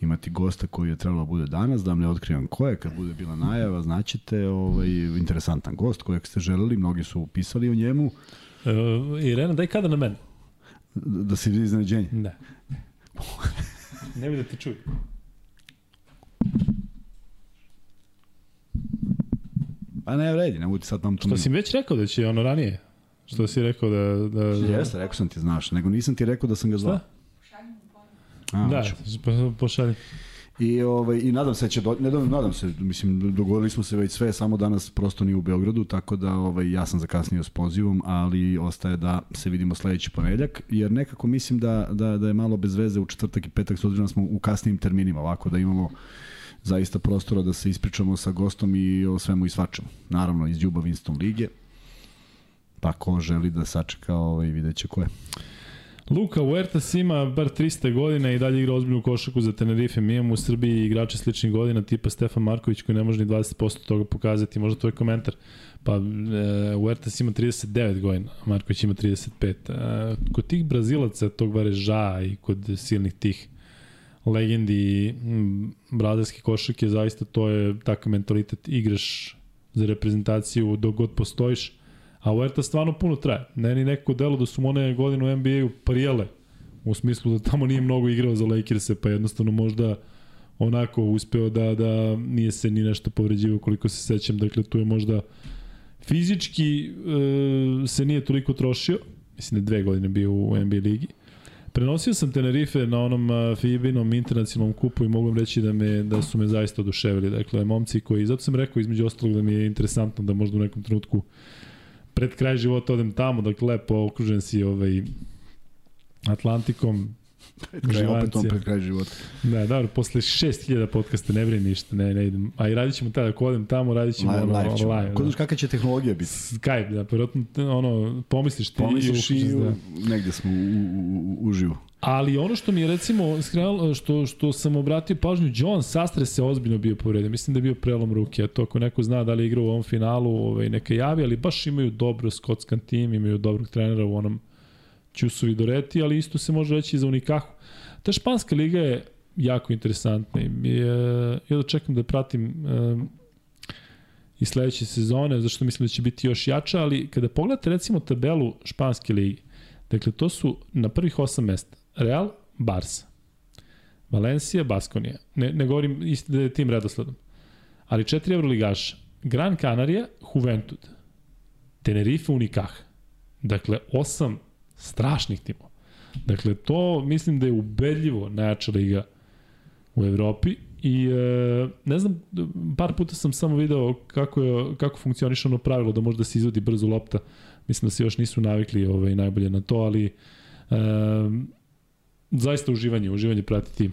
Speaker 2: imati gosta koji je trebalo da bude danas, da vam ne otkrivam ko je, kad bude bila najava, znaćete, ovaj, interesantan gost kojeg ste želeli, mnogi su pisali o njemu,
Speaker 1: Uh, Irena, daj kada na mene.
Speaker 2: Da se vidi iznenađenje.
Speaker 1: Ne. ne bi da te čuju.
Speaker 2: Pa ne vredi, ne budi sad nam to...
Speaker 1: Što si mi već rekao da će ono ranije? Što si rekao da... da, da
Speaker 2: Jeste, rekao sam ti, znaš, nego nisam ti rekao da sam ga zvao. A,
Speaker 1: Da, po- pošalji.
Speaker 2: I, ovaj, I nadam se da će, do, ne nadam se, mislim, dogovorili smo se već sve, samo danas prosto nije u Beogradu, tako da ovaj, ja sam zakasnio s pozivom, ali ostaje da se vidimo sledeći ponedljak, jer nekako mislim da, da, da je malo bez veze u četvrtak i petak, s obzirom da smo u kasnim terminima, ovako da imamo zaista prostora da se ispričamo sa gostom i o svemu i svačemu. Naravno, iz Ljuba Winston Lige, pa ko želi da sačeka, ovaj, vidjet će ko je.
Speaker 1: Luka Huertas ima bar 300 godina i dalje igra ozbiljnu košaku za Tenerife. Mi imamo u Srbiji igrače sličnih godina tipa Stefan Marković koji ne može ni 20% toga pokazati. Možda tvoj komentar. Pa e, Huertas ima 39 godina, Marković ima 35. E, kod tih Brazilaca, tog Vareža i kod silnih tih legendi m, bradarske košake, zaista to je takav mentalitet, igraš za reprezentaciju dok god postojiš, a Uerta stvarno puno traje. Meni neko delo da su mu one godine u NBA-u prijele, u smislu da tamo nije mnogo igrao za Lakers-e, pa jednostavno možda onako uspeo da, da nije se ni nešto povređivo koliko se sećam, dakle tu je možda fizički e, se nije toliko trošio, mislim da dve godine bio u NBA ligi. Prenosio sam Tenerife na onom FIBA-inom internacionalnom kupu i mogu vam reći da, me, da su me zaista oduševili. Dakle, momci koji, zato sam rekao između ostalog da mi je interesantno da možda u nekom trenutku pred kraj života odem tamo, dakle lepo okružen si ovaj, Atlantikom,
Speaker 2: Pred kraj, opet on pred kraj života.
Speaker 1: Da, dobro, posle 6000 podcasta ne brini ništa, ne, ne idem. A i radit ćemo tada, ako odem tamo, radit ćemo
Speaker 2: Live,
Speaker 1: ono,
Speaker 2: live ćemo.
Speaker 1: live.
Speaker 2: Ko
Speaker 1: da.
Speaker 2: kakva će tehnologija biti?
Speaker 1: Skype, da, vjerojatno, ono, pomisliš ti
Speaker 2: Pomisliš
Speaker 1: i,
Speaker 2: i
Speaker 1: uključiš, da.
Speaker 2: negde smo u, u, u, uživo.
Speaker 1: Ali ono što mi je recimo skrenalo, što, što sam obratio pažnju, John Sastre se ozbiljno bio povredio. Mislim da je bio prelom ruke, a to ako neko zna da li je igrao u ovom finalu, ovaj, neka javi, ali baš imaju dobro skotskan tim, imaju dobrog trenera u onom Ćusovi Doreti, ali isto se može reći i za Unikahu. Ta španska liga je jako interesantna i je, ja da čekam da pratim um, i sledeće sezone, zašto mislim da će biti još jača, ali kada pogledate recimo tabelu španske lige, dakle to su na prvih osam mesta Real, Barca, Valencija, Baskonija. Ne, ne govorim isti da je tim redosledom. Ali četiri evroligaša. Gran Canaria, Juventud. Tenerife, Unikah. Dakle, osam strašnih timova. Dakle, to mislim da je ubedljivo najjača liga u Evropi i e, ne znam, par puta sam samo video kako, je, kako funkcioniše ono pravilo da može da se izvodi brzo lopta. Mislim da se još nisu navikli ovaj, najbolje na to, ali e, zaista uživanje, uživanje pratiti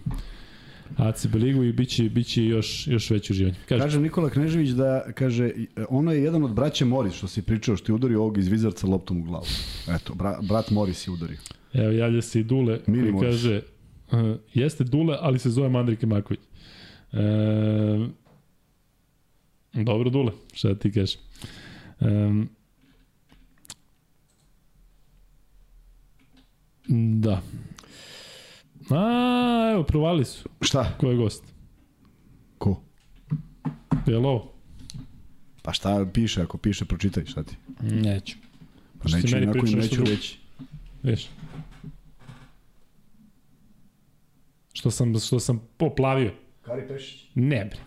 Speaker 1: ACB ligu i biće, biće još, još veće uživanje.
Speaker 2: Kaže, kaže Nikola Knežević da, kaže, ono je jedan od braće Moris, što si pričao, što je udario ovog iz Vizarca loptom u glavu. Eto, bra, brat Moris je udario.
Speaker 1: Evo, javlja se i Dule,
Speaker 2: Mini
Speaker 1: koji kaže, uh, jeste Dule, ali se zove Mandrike Maković. E, dobro, Dule, šta ti kažeš. Um, da. A, evo, provali su.
Speaker 2: Šta?
Speaker 1: Ko je gost?
Speaker 2: Ko?
Speaker 1: Je li ovo?
Speaker 2: Pa šta piše, ako piše, pročitaj, šta ti?
Speaker 1: Neću.
Speaker 2: Pa
Speaker 1: Što
Speaker 2: neću,
Speaker 1: meni
Speaker 2: inako im neću reći.
Speaker 1: Viš? Što sam, što sam poplavio.
Speaker 2: Kari Pešić.
Speaker 1: Ne bre.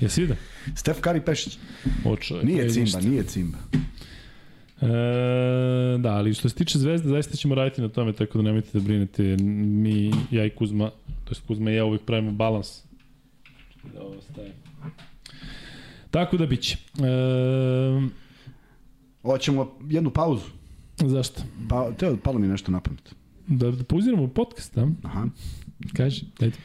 Speaker 1: Jesi vidio?
Speaker 2: Stef Kari Pešić.
Speaker 1: O čovjek,
Speaker 2: Nije Cimba,
Speaker 1: ništa.
Speaker 2: nije Cimba.
Speaker 1: E, da, ali što se tiče Zvezde, zaista ćemo raditi na tome, tako da nemojte da brinete. Mi, ja i Kuzma, to jest Kuzma i ja uvijek pravimo balans. Da ovo stavim. Tako da biće. E,
Speaker 2: Hoćemo jednu pauzu.
Speaker 1: zašto?
Speaker 2: Pa, teo, palo mi nešto na pamet.
Speaker 1: Da, da pauziramo podcast, a?
Speaker 2: Aha.
Speaker 1: Kaži, dajte.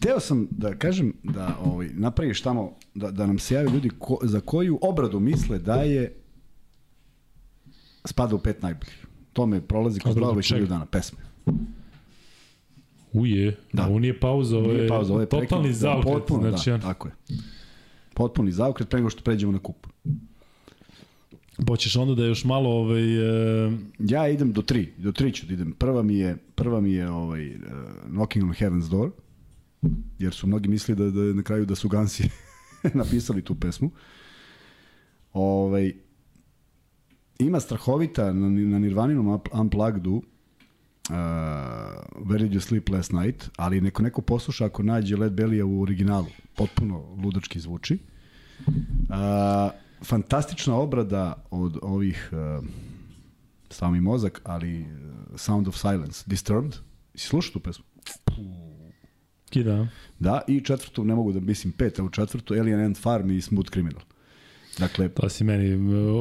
Speaker 2: Teo sam da kažem da ovaj, napraviš tamo, da, da nam se jave ljudi ko, za koju obradu misle da je spada u pet najboljih. To me prolazi kroz glavu već dana, pesme.
Speaker 1: Uje,
Speaker 2: Da.
Speaker 1: da. ovo nije pauza, ovo je,
Speaker 2: pauza, ovo je
Speaker 1: totalni
Speaker 2: prekid.
Speaker 1: zaokret.
Speaker 2: Potpuno,
Speaker 1: znači,
Speaker 2: da, tako je. Potpuni zaokret pre nego što pređemo na kup.
Speaker 1: Hoćeš onda da još malo ovaj, e,
Speaker 2: Ja idem do tri, do tri ću da idem. Prva mi je, prva mi je ovaj, uh, Knocking on Heaven's Door, jer su mnogi mislili da, da na kraju da su Gansi napisali tu pesmu. Ovaj, ima strahovita na, na Nirvaninom Unplugged-u uh, Where Did You Sleep Last Night, ali neko neko posluša ako nađe Led Belly u originalu. Potpuno ludački zvuči. Uh, fantastična obrada od ovih uh, sami mozak, ali uh, Sound of Silence, Disturbed. Si slušao tu pesmu?
Speaker 1: kida.
Speaker 2: Da, i četvrtu, ne mogu da mislim pet, a u četvrtu Alien Ant Farm i Smooth Criminal. Dakle,
Speaker 1: To si meni, e,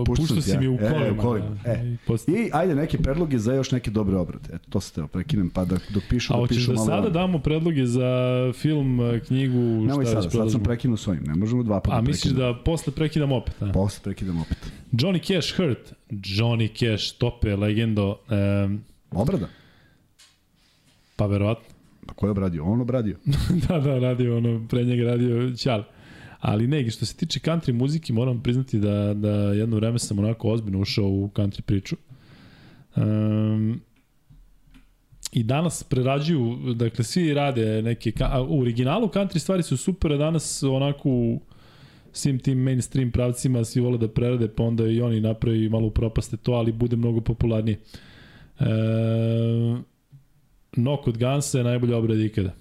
Speaker 2: Puštao
Speaker 1: si
Speaker 2: ja.
Speaker 1: mi u
Speaker 2: E,
Speaker 1: kolima.
Speaker 2: u kolima.
Speaker 1: da,
Speaker 2: E.
Speaker 1: i
Speaker 2: i ajde neke predloge za još neke dobre obrade. Eto, to se teo prekinem, pa da, dok pišu,
Speaker 1: A
Speaker 2: da
Speaker 1: hoćeš
Speaker 2: pišu
Speaker 1: da
Speaker 2: malo...
Speaker 1: sada damo predloge za film, e, knjigu,
Speaker 2: Nemoj
Speaker 1: šta
Speaker 2: sada, sad sam prekinuo s ovim, ne možemo dva puta
Speaker 1: A misliš da posle prekidam opet, a?
Speaker 2: Posle prekidam opet.
Speaker 1: Johnny Cash Hurt. Johnny Cash, tope, legendo. Um,
Speaker 2: Obrada?
Speaker 1: pa verovatno.
Speaker 2: Pa ko je obradio? On obradio.
Speaker 1: da, da, radio ono, pre njega radio Ćal. Ali ne, što se tiče country muzike, moram priznati da, da jedno vreme sam onako ozbiljno ušao u country priču. Um, i danas prerađuju, dakle svi rade neke, u originalu country stvari su super, a danas onako u svim tim mainstream pravcima svi vole da prerade, pa onda i oni napravi malo propaste to, ali bude mnogo popularnije. E, Knock od Gansa je najbolja obrada ikada.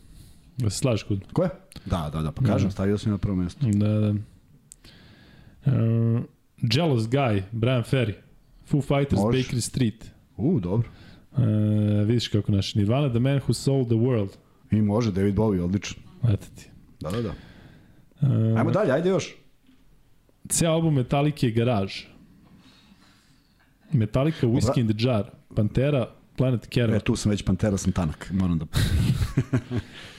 Speaker 1: Da se slažeš kod?
Speaker 2: Ko je? Da, da, da, pa kažem, stavio sam na prvo mesto.
Speaker 1: Da, da. Uh, Jealous Guy, Brian Ferry. Foo Fighters,
Speaker 2: Može.
Speaker 1: Bakery Street.
Speaker 2: U, dobro.
Speaker 1: Uh, vidiš kako naš Nirvana, The Man Who Sold the World.
Speaker 2: I može, David Bowie, odlično.
Speaker 1: Eto ti.
Speaker 2: Da, da, da.
Speaker 1: Uh,
Speaker 2: Ajmo dalje, ajde još.
Speaker 1: Ceo album Metallica je Garage. Metallica, Whiskey in the Jar, Pantera, Planet Caravan.
Speaker 2: E, tu sam već Pantera, sam tanak, moram da...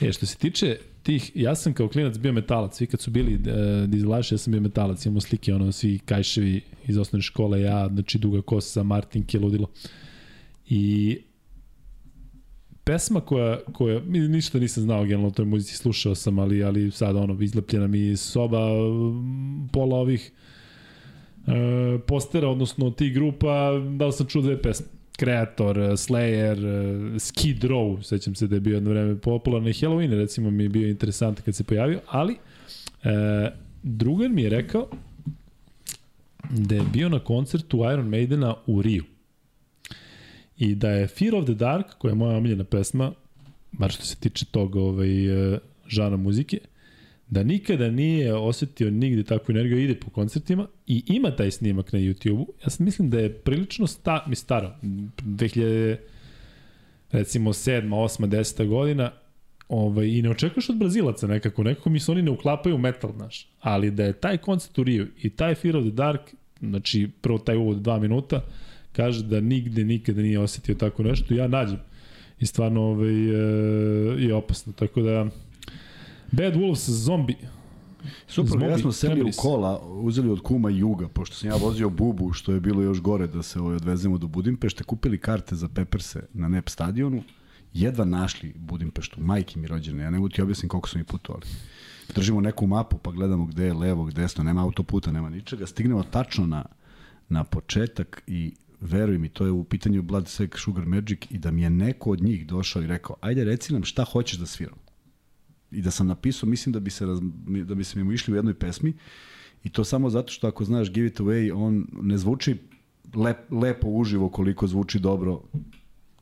Speaker 1: E, što se tiče tih, ja sam kao klinac bio metalac, svi kad su bili uh, dizelaši, ja sam bio metalac, imamo slike, ono, svi kajševi iz osnovne škole, ja, znači duga kosa, Martin ludilo. I pesma koja, koja mi ništa nisam znao generalno o toj muzici, slušao sam, ali, ali sad ono, izlepljena mi soba pola ovih e, postera, odnosno tih grupa, da li sam čuo dve pesme. Creator, Slayer, e, Skid Row, sećam se da je bio jedno vreme popularno i Halloween recimo mi je bio interesantan kad se pojavio, ali e, drugar mi je rekao da je bio na koncertu Iron Maidena u Riju i da je Fear of the Dark, koja je moja omiljena pesma, bar što se tiče tog ovaj, žana muzike, da nikada nije osetio nigde takvu energiju, ide po koncertima i ima taj snimak na YouTube-u. Ja sam mislim da je prilično sta, mi staro, 2000 recimo 7, 8, 10 godina, ovaj, i ne očekuješ od Brazilaca nekako, nekako mi se oni ne uklapaju u metal, znaš, ali da je taj koncert u Riju i taj Fear of the Dark, znači prvo taj uvod dva minuta, kaže da nigde nikada nije osetio tako nešto, ja nađem i stvarno ovaj, e, je opasno, tako da Bad Wolves Zombie
Speaker 2: Super, ja smo seli u kola, uzeli od kuma Juga, pošto sam ja vozio bubu, što je bilo još gore da se ovaj, odvezemo do Budimpešte, kupili karte za Pepperse na NEP stadionu, jedva našli Budimpeštu, majke mi rođene, ja ne mogu ti objasnim koliko su mi putovali. Držimo neku mapu pa gledamo gde je levo, gde desno, nema autoputa, nema ničega, stignemo tačno na, na početak i veruj mi, to je u pitanju Blood Sec Sugar Magic i da mi je neko od njih došao i rekao, ajde reci nam šta hoćeš da sviram i da sam napisao, mislim da bi se raz, da bi se mi išli u jednoj pesmi i to samo zato što ako znaš Give It Away, on ne zvuči lep, lepo uživo koliko zvuči dobro.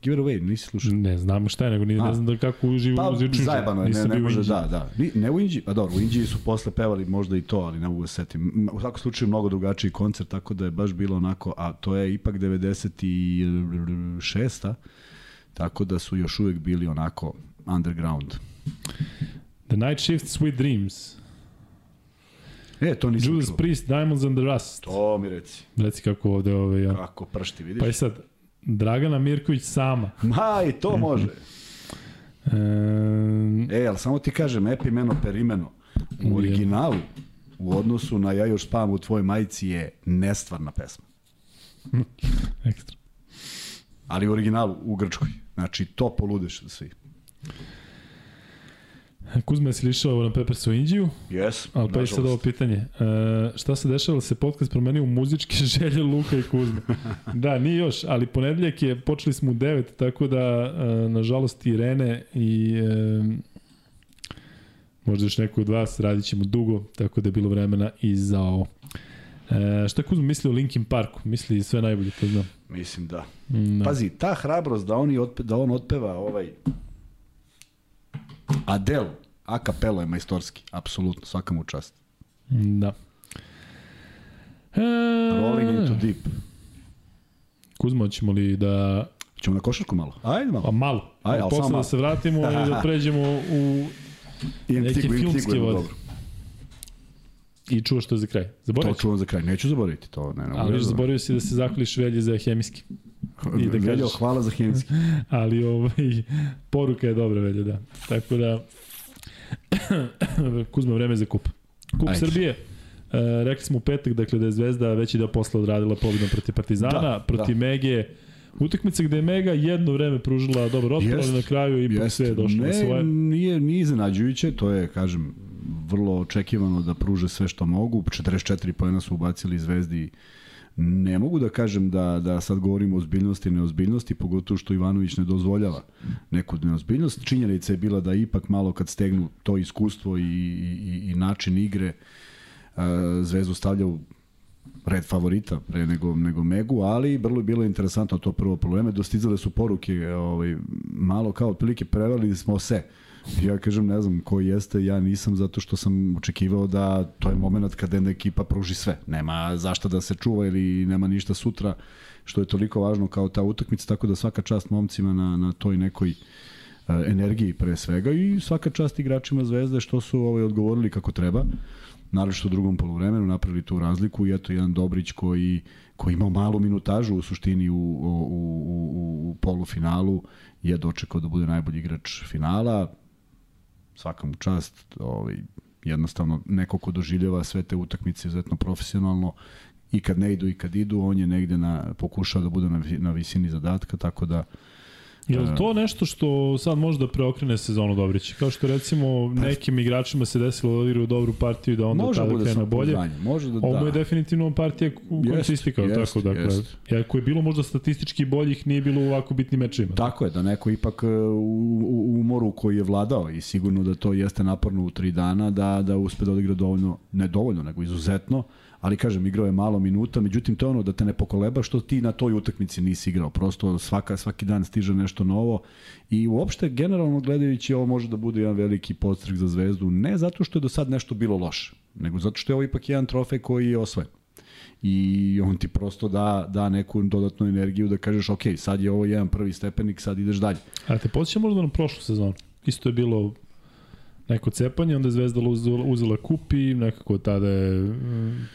Speaker 2: Give It Away, nisi slušao?
Speaker 1: Ne znamo šta je, nego
Speaker 2: A.
Speaker 1: ne znam da kako uživo
Speaker 2: Pa,
Speaker 1: uzičuš.
Speaker 2: zajebano je, ne, ne može,
Speaker 1: Indiji.
Speaker 2: da, da. Ni, ne u Inđiji, a dobro, u Inđiji su posle pevali možda i to, ali ne mogu da se setim. U svakom slučaju mnogo drugačiji koncert, tako da je baš bilo onako, a to je ipak 96. Tako da su još uvek bili onako underground.
Speaker 1: The Night Shift, Sweet Dreams.
Speaker 2: E, to nisam
Speaker 1: Judas
Speaker 2: čuo.
Speaker 1: Priest, Diamonds and the Rust.
Speaker 2: To mi reci.
Speaker 1: Reci kako ovde ovaj, ja.
Speaker 2: Kako pršti, vidiš?
Speaker 1: Pa i sad, Dragana Mirković sama.
Speaker 2: Ma, i to može.
Speaker 1: E,
Speaker 2: E, ali samo ti kažem, epimeno per imeno. U originalu, u odnosu na Ja još spavam u tvojoj majici je nestvarna pesma.
Speaker 1: ekstra.
Speaker 2: Ali u originalu, u Grčkoj. Znači, to poludeš svi.
Speaker 1: Kuzma, jesi li išao na Peppers u Indiju?
Speaker 2: Yes,
Speaker 1: Ali pa sad ovo pitanje. E, šta se dešava da se podcast promenio u muzičke želje Luka i Kuzma? da, nije još, ali ponedeljak je, počeli smo u 9, tako da, e, nažalost, Irene i e, možda još neko od vas radit ćemo dugo, tako da je bilo vremena i za ovo. E, šta Kuzma misli o Linkin Parku? Misli sve najbolje, to znam.
Speaker 2: Mislim da.
Speaker 1: Mm, da.
Speaker 2: Pazi, ta hrabrost da, oni otpe, da on otpeva ovaj Adel, a kapelo je majstorski, apsolutno, svaka mu čast.
Speaker 1: Da. E,
Speaker 2: Rolling into deep.
Speaker 1: Kuzma, hoćemo li da...
Speaker 2: Ćemo na košarku malo? Ajde malo.
Speaker 1: Pa malo.
Speaker 2: Ajde, ali
Speaker 1: posle da se vratimo i da pređemo u...
Speaker 2: Tigu, jednu
Speaker 1: vode.
Speaker 2: dobro.
Speaker 1: I čuo što je za kraj.
Speaker 2: To
Speaker 1: Zaboravio
Speaker 2: čuvam za kraj. Neću zaboraviti to. Ne, ne,
Speaker 1: Ali još zaboravio si da se zahvališ Velji za hemijski. I da
Speaker 2: Veljo, hvala za hemijski.
Speaker 1: Ali ovaj, poruka je dobra, Velja, da. Tako da, Kuzma, vreme za kup. Kup
Speaker 2: Ajde.
Speaker 1: Srbije. E, rekli smo u petak, dakle, da je Zvezda veći deo posla odradila pobedom protiv Partizana,
Speaker 2: Da,
Speaker 1: protiv
Speaker 2: da.
Speaker 1: Mege. Utakmica gde je Mega jedno vreme pružila dobar otpor, ali na kraju ipak
Speaker 2: Jeste.
Speaker 1: sve je došlo
Speaker 2: ne,
Speaker 1: na svoje.
Speaker 2: Nije, nije iznenađujuće, to je, kažem, vrlo očekivano da pruže sve što mogu. 44 pojena su ubacili Zvezdi Ne mogu da kažem da, da sad govorimo o ozbiljnosti i neozbiljnosti, pogotovo što Ivanović ne dozvoljava neku neozbiljnost. Činjenica je bila da ipak malo kad stegnu to iskustvo i, i, i način igre, Zvezdu stavlja u red favorita pre nego, nego Megu, ali vrlo je bilo interesantno to prvo probleme. Dostizale su poruke, ovaj, malo kao otprilike prevarili smo se. Ja kažem, ne znam ko jeste, ja nisam zato što sam očekivao da to je moment kada jedna ekipa pruži sve. Nema zašto da se čuva ili nema ništa sutra, što je toliko važno kao ta utakmica, tako da svaka čast momcima na, na toj nekoj uh, energiji pre svega i svaka čast igračima Zvezde što su ovaj, odgovorili kako treba naravno u drugom polovremenu napravili tu razliku i eto jedan Dobrić koji koji imao malu minutažu u suštini u, u, u, u polufinalu je dočekao da bude najbolji igrač finala svaka mu čast ovaj, jednostavno neko ko doživljava sve te utakmice izuzetno profesionalno i kad ne idu i kad idu on je negde na, pokušao da bude na, na visini zadatka tako da
Speaker 1: Je li to nešto što sad može da preokrene sezonu Dobrića? Kao što recimo pa- nekim igračima se desilo da odigraju dobru partiju da onda može tada krenu bolje.
Speaker 2: Može da,
Speaker 1: Ovo da. je definitivno partija u kojoj se istikao, jest, tako dakle. Jest. Iako je bilo možda statistički boljih, nije bilo u ovako bitnim mečima.
Speaker 2: Tako je, da neko ipak e, u, u umoru koji je vladao i sigurno da to jeste naporno u tri dana, da, da uspe da odigra dovoljno, ne dovoljno, nego izuzetno, ali kažem, igrao je malo minuta, međutim to je ono da te ne pokoleba što ti na toj utakmici nisi igrao, prosto svaka, svaki dan stiže nešto novo i uopšte generalno gledajući ovo može da bude jedan veliki podstrek za zvezdu, ne zato što je do sad nešto bilo loše, nego zato što je ovo ipak jedan trofej koji je osvojen i on ti prosto da, da neku dodatnu energiju da kažeš ok, sad je ovo jedan prvi stepenik, sad ideš dalje.
Speaker 1: A te podsjeća možda na prošlu sezonu? Isto je bilo neko cepanje, onda je Zvezda uzela, uzela kup i nekako tada je Mm.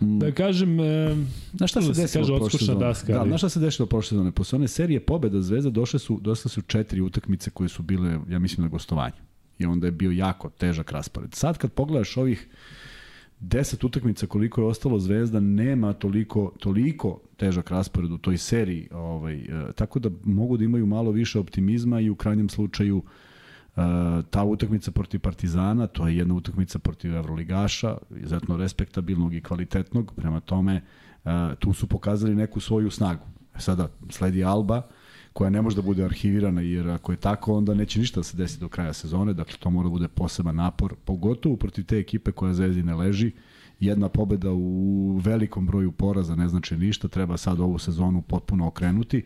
Speaker 1: Da kažem, e,
Speaker 2: na šta se da desilo kaže, prošle? Daska, da, na šta se desilo prošle sezone? Posle one serije pobeda Zvezda došle su, došle su četiri utakmice koje su bile, ja mislim, na gostovanju. I onda je bio jako težak raspored. Sad kad pogledaš ovih 10 utakmica koliko je ostalo Zvezda nema toliko toliko težak raspored u toj seriji, ovaj e, tako da mogu da imaju malo više optimizma i u krajnjem slučaju uh, ta utakmica protiv Partizana, to je jedna utakmica protiv Evroligaša, izuzetno respektabilnog i kvalitetnog, prema tome tu su pokazali neku svoju snagu. E sada sledi Alba, koja ne može da bude arhivirana, jer ako je tako, onda neće ništa da se desi do kraja sezone, dakle to mora da bude poseban napor, pogotovo protiv te ekipe koja Zvezdi ne leži, jedna pobeda u velikom broju poraza ne znači ništa, treba sad ovu sezonu potpuno okrenuti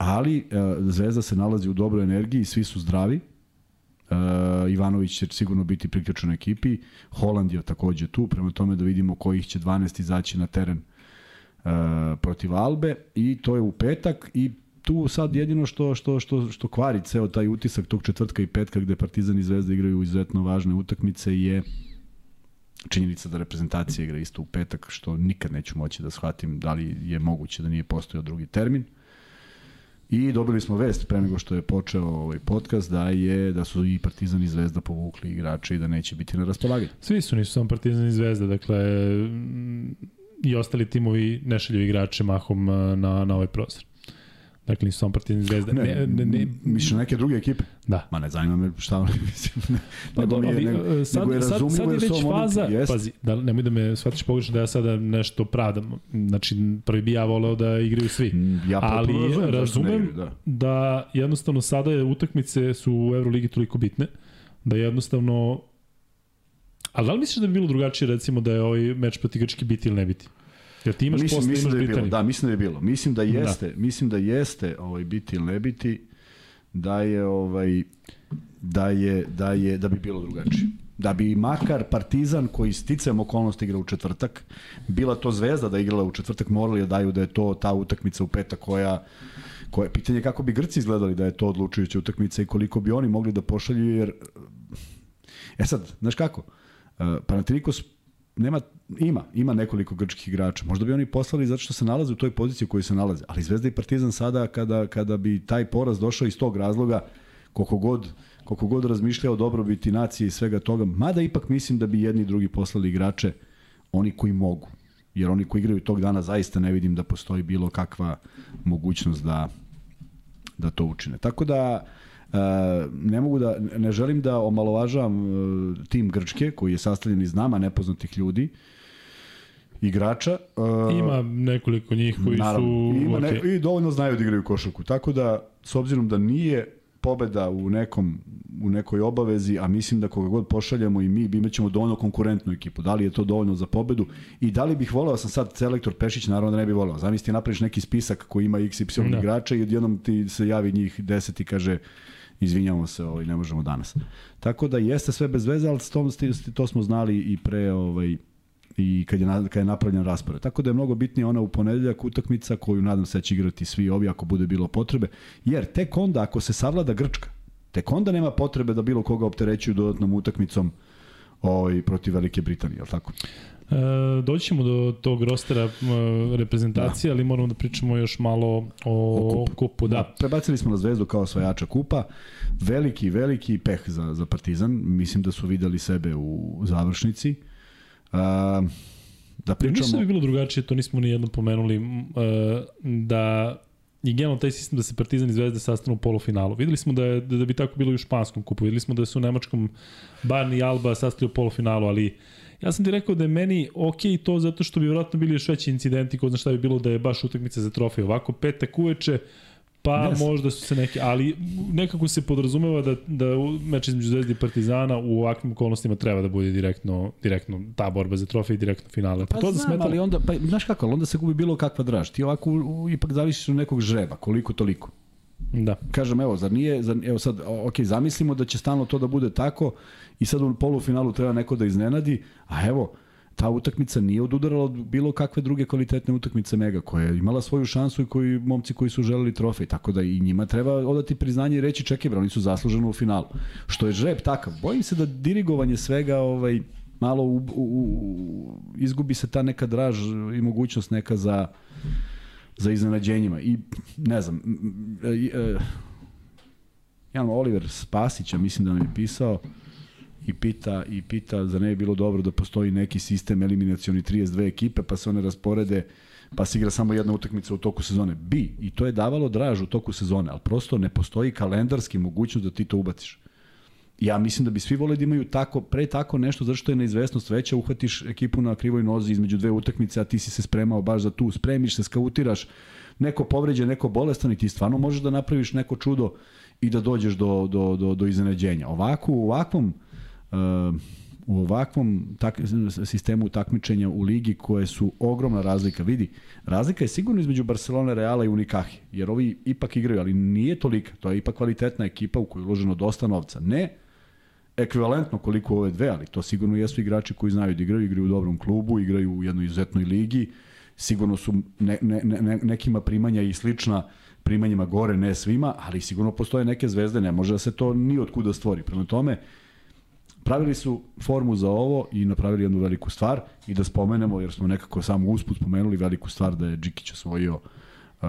Speaker 2: ali uh, Zvezda se nalazi u dobroj energiji, svi su zdravi. Uh, Ivanović će sigurno biti priključen ekipi, Holand je takođe tu, prema tome da vidimo kojih će 12 izaći na teren uh, protiv Albe i to je u petak i tu sad jedino što, što, što, što kvari ceo taj utisak tog četvrtka i petka gde Partizan i Zvezda igraju izuzetno važne utakmice je činjenica da reprezentacija igra isto u petak, što nikad neću moći da shvatim da li je moguće da nije postojao drugi termin. Uh, I dobili smo vest pre nego što je počeo ovaj podcast da je da su i Partizan i Zvezda povukli igrače i da neće biti na raspolaganju.
Speaker 1: Svi su nisu samo Partizan i Zvezda, dakle i ostali timovi ne šalju igrače mahom na, na ovaj prostor. Dakle, nisu samo Partizan Zvezda.
Speaker 2: Ne, ne, ne, ne, misliš neke druge ekipe?
Speaker 1: Da.
Speaker 2: Ma ne zanima me šta oni mislim. Ne,
Speaker 1: pa, ali, nego, sad, nego je sad, sad je već faza, momenti, pazi, da, nemoj da me shvatiš pogrešno da ja sada nešto pravdam. Znači, prvi bi ja voleo da igraju svi.
Speaker 2: Mm, ja
Speaker 1: ali razumem, razumem da. da jednostavno sada je utakmice su u Euroligi toliko bitne, da jednostavno Ali da li misliš da bi bilo drugačije recimo da je ovaj meč protiv Grčke biti ili ne biti? Jer ti imaš
Speaker 2: mislim,
Speaker 1: posle,
Speaker 2: mislim
Speaker 1: imaš
Speaker 2: da je bilo, da, mislim da je bilo. Mislim da jeste, da. mislim da jeste ovaj biti ili ne biti da je ovaj da je da je da bi bilo drugačije. Da bi makar Partizan koji sticam okolnosti igra u četvrtak, bila to Zvezda da igrala u četvrtak, morali da daju da je to ta utakmica u petak koja koje pitanje kako bi Grci izgledali da je to odlučujuća utakmica i koliko bi oni mogli da pošalju jer e sad, znaš kako? Uh, Panathinaikos nema, ima, ima nekoliko grčkih igrača. Možda bi oni poslali zato što se nalaze u toj poziciji u kojoj se nalaze. Ali Zvezda i Partizan sada, kada, kada bi taj poraz došao iz tog razloga, koliko god, koliko god razmišljao dobrobiti nacije i svega toga, mada ipak mislim da bi jedni i drugi poslali igrače, oni koji mogu. Jer oni koji igraju tog dana zaista ne vidim da postoji bilo kakva mogućnost da, da to učine. Tako da, Uh, ne mogu da, ne želim da omalovažavam uh, tim Grčke, koji je sastavljen iz nama nepoznatih ljudi, igrača. Uh,
Speaker 1: Ima nekoliko njih koji
Speaker 2: naravno,
Speaker 1: su...
Speaker 2: Ima
Speaker 1: okay.
Speaker 2: ne, I dovoljno znaju da igraju košarku. Tako da, s obzirom da nije pobeda u nekom u nekoj obavezi, a mislim da koga god pošaljemo i mi imat ćemo dovoljno konkurentnu ekipu. Da li je to dovoljno za pobedu i da li bih voleo, sam sad selektor Pešić, naravno da ne bih voleo. Zamisli napraviš neki spisak koji ima XY
Speaker 1: Da.
Speaker 2: igrača i odjednom ti se javi njih 10 i kaže izvinjavamo se, ovaj, ne možemo danas. Tako da jeste sve bez veze, ali tom, to smo znali i pre ovaj, i kad je, kad je napravljen raspored. Tako da je mnogo bitnije ona u ponedeljak utakmica koju nadam se da će igrati svi ovi ako bude bilo potrebe. Jer tek onda ako se savlada Grčka, tek onda nema potrebe da bilo koga opterećuju dodatnom utakmicom ovaj, protiv Velike Britanije, je tako?
Speaker 1: E, doći ćemo do tog rostera e, reprezentacije, da. ali moramo da pričamo još malo o,
Speaker 2: O kupu.
Speaker 1: kupu. Da.
Speaker 2: Prebacili smo na Zvezdu kao osvajača kupa. Veliki, veliki peh za, za Partizan. Mislim da su videli sebe u završnici. A, da
Speaker 1: Pričamo... Mislim da bi bilo drugačije, to nismo ni jedno pomenuli, e, da i generalno taj sistem da se Partizan i Zvezda sastanu u polufinalu. Videli smo da, je, da, da bi tako bilo i u španskom kupu. Videli smo da su u Nemačkom Barni i Alba sastali u polufinalu, ali ja sam ti rekao da je meni ok to zato što bi vjerojatno bili još veći incidenti, ko zna šta bi bilo da je baš utakmica za trofej. Ovako petak uveče, Pa
Speaker 2: Yes.
Speaker 1: možda su se neke, ali nekako se podrazumeva da, da meč između Zvezde i Partizana u ovakvim okolnostima treba da bude direktno, direktno ta borba za trofej i direktno finale.
Speaker 2: Pa
Speaker 1: to
Speaker 2: znam,
Speaker 1: zasmetalo?
Speaker 2: ali onda, pa, znaš kako, onda se gubi bilo kakva draž. Ti ovako u, u, ipak zavisiš od nekog žreba, koliko toliko.
Speaker 1: Da.
Speaker 2: Kažem, evo, zar nije, zar, evo sad, ok, zamislimo da će stalno to da bude tako i sad u polufinalu treba neko da iznenadi, a evo, ta utakmica nije odudarala od bilo kakve druge kvalitetne utakmice Mega, koja je imala svoju šansu i koji momci koji su želeli trofej, tako da i njima treba odati priznanje i reći čekaj, oni su zasluženo u finalu. Što je žreb takav. Bojim se da dirigovanje svega ovaj, malo u, u, u, izgubi se ta neka draž i mogućnost neka za za iznenađenjima i ne znam e, e, jedan Oliver Spasića mislim da nam je pisao i pita i pita za ne bi bilo dobro da postoji neki sistem eliminacioni 32 ekipe pa se one rasporede pa se igra samo jedna utakmica u toku sezone. Bi, i to je davalo draž u toku sezone, ali prosto ne postoji kalendarski mogućnost da ti to ubaciš. Ja mislim da bi svi voleli da imaju tako, pre tako nešto, zato što je neizvesnost veća, uhvatiš ekipu na krivoj nozi između dve utakmice, a ti si se spremao baš za tu, spremiš se, skautiraš, neko povređen, neko bolestan i ti stvarno možeš da napraviš neko čudo i da dođeš do, do, do, do iznenađenja. Ovako, u ovakvom uh, u ovakvom tak, sistemu takmičenja u ligi koje su ogromna razlika. Vidi, razlika je sigurno između Barcelone, Reala i Unikahi, jer ovi ipak igraju, ali nije tolika. To je ipak kvalitetna ekipa u kojoj je uloženo dosta novca. Ne ekvivalentno koliko ove dve, ali to sigurno jesu igrači koji znaju da igraju, igraju u dobrom klubu, igraju u jednoj izuzetnoj ligi, sigurno su ne, ne, ne, nekima primanja i slična primanjima gore, ne svima, ali sigurno postoje neke zvezde, ne može da se to ni od kuda stvori. Prema tome, pravili su formu za ovo i napravili jednu veliku stvar i da spomenemo, jer smo nekako samo usput spomenuli veliku stvar da je Džikić osvojio uh,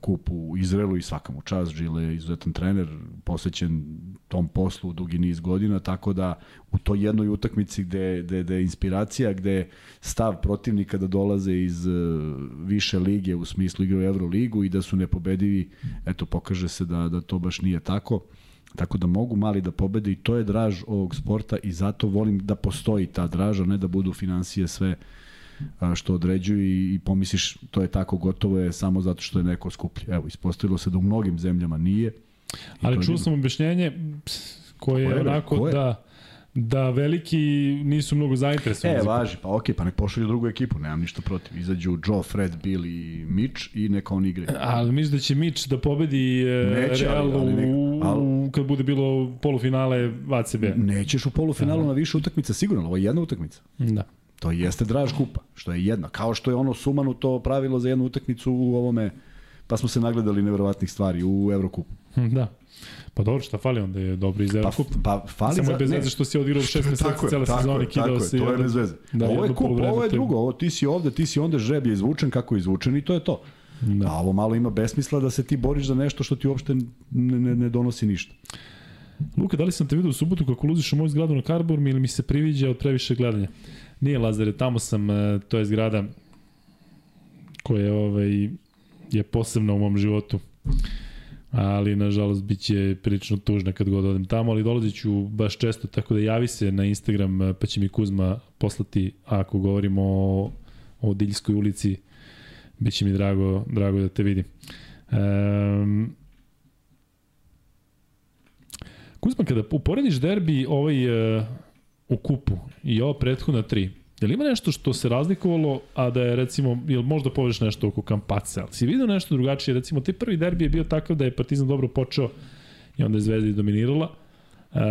Speaker 2: kup u Izraelu i svakamu čast, Žile je izuzetan trener, posvećen tom poslu dugi niz godina, tako da u toj jednoj utakmici gde, gde, gde je inspiracija, gde je stav protivnika da dolaze iz uh, više lige u smislu igre u Euroligu i da su nepobedivi, eto pokaže se da, da to baš nije tako. Tako da mogu mali da pobede i to je draž ovog sporta i zato volim da postoji ta draža, ne da budu financije sve što određuju i, pomisliš to je tako gotovo je samo zato što je neko skuplji. Evo, ispostavilo se da u mnogim zemljama nije.
Speaker 1: Ali čuo sam objašnjenje koje je
Speaker 2: Koje,
Speaker 1: onako
Speaker 2: Koje?
Speaker 1: da da veliki nisu mnogo zainteresovani.
Speaker 2: E,
Speaker 1: za-
Speaker 2: važi, pa okej, pa nek pošalju drugu ekipu, nemam ništa protiv. Izađu Joe, Fred, Bill i Mitch i neka oni igraju.
Speaker 1: Ali misliš da će Mitch da pobedi e,
Speaker 2: Neće, ali-
Speaker 1: Real
Speaker 2: ali nek-
Speaker 1: u,
Speaker 2: ali-
Speaker 1: kad bude bilo polufinale ACB?
Speaker 2: Nećeš u polufinalu na više utakmica, sigurno, ali ovo je jedna utakmica.
Speaker 1: Da.
Speaker 2: To jeste draž kupa, što je jedna. Kao što je ono sumanu to pravilo za jednu utakmicu u ovome, pa smo se nagledali neverovatnih stvari u Evrokupu.
Speaker 1: Da. Pa dobro, šta fali onda je dobro iz
Speaker 2: Pa,
Speaker 1: Evrokup.
Speaker 2: pa fali
Speaker 1: Samo
Speaker 2: za...
Speaker 1: je bez veze što si odigrao meseci
Speaker 2: Tako je,
Speaker 1: cele
Speaker 2: tako
Speaker 1: sezone, kidao
Speaker 2: tako
Speaker 1: se.
Speaker 2: je, to je bez veze.
Speaker 1: Da,
Speaker 2: ovo je kup, ovo je drugo, ovo ti si ovde, ti si onda žeb je izvučen kako je izvučen i to je to.
Speaker 1: Da.
Speaker 2: A ovo malo ima besmisla da se ti boriš za nešto što ti uopšte ne, ne, ne donosi ništa.
Speaker 1: Luka, da li sam te vidio u subotu kako luziš u moju zgradu na Karborm ili mi se priviđa od previše gledanja? Nije Lazare, tamo sam, e, to je zgrada koja je, ovaj, je posebna u mom životu. Ali, nažalost, bit će prilično tužna kad god odem tamo, ali dolazit ću baš često, tako da javi se na Instagram, e, pa će mi Kuzma poslati, ako govorimo o o Diljskoj ulici. Biće mi drago, drago da te vidim. Um, Kuzma, kada uporediš derbi ovaj uh, u kupu i ovo prethodna tri, je li ima nešto što se razlikovalo, a da je recimo, ili možda poveš nešto oko Kampaca, ali si vidio nešto drugačije, recimo, te prvi derbi je bio takav da je Partizan dobro počeo i onda je Zvezda dominirala, Uh,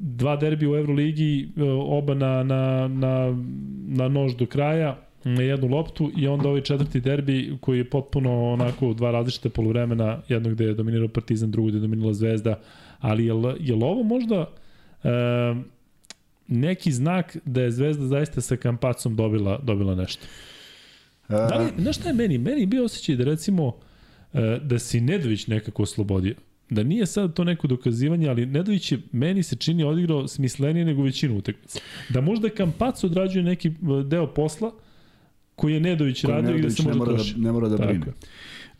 Speaker 1: dva derbi u Euroligi, uh, oba na, na, na, na nož do kraja, na jednu loptu i onda ovaj četvrti derbi koji je potpuno onako dva različite poluvremena, jedno gde je dominirao Partizan, drugo gde je dominirala Zvezda, ali je, je ovo možda uh, neki znak da je Zvezda zaista sa Kampacom dobila, dobila nešto? Da li, znaš šta je meni? Meni je bio osjećaj da recimo da si Nedović nekako oslobodio da nije sad to neko dokazivanje, ali Nedović je meni se čini odigrao smislenije nego većinu utakmica. Da možda Kampac odrađuje neki deo posla koji je Nedović koji radio i da se može
Speaker 2: mora
Speaker 1: troši.
Speaker 2: Da, ne mora da brine.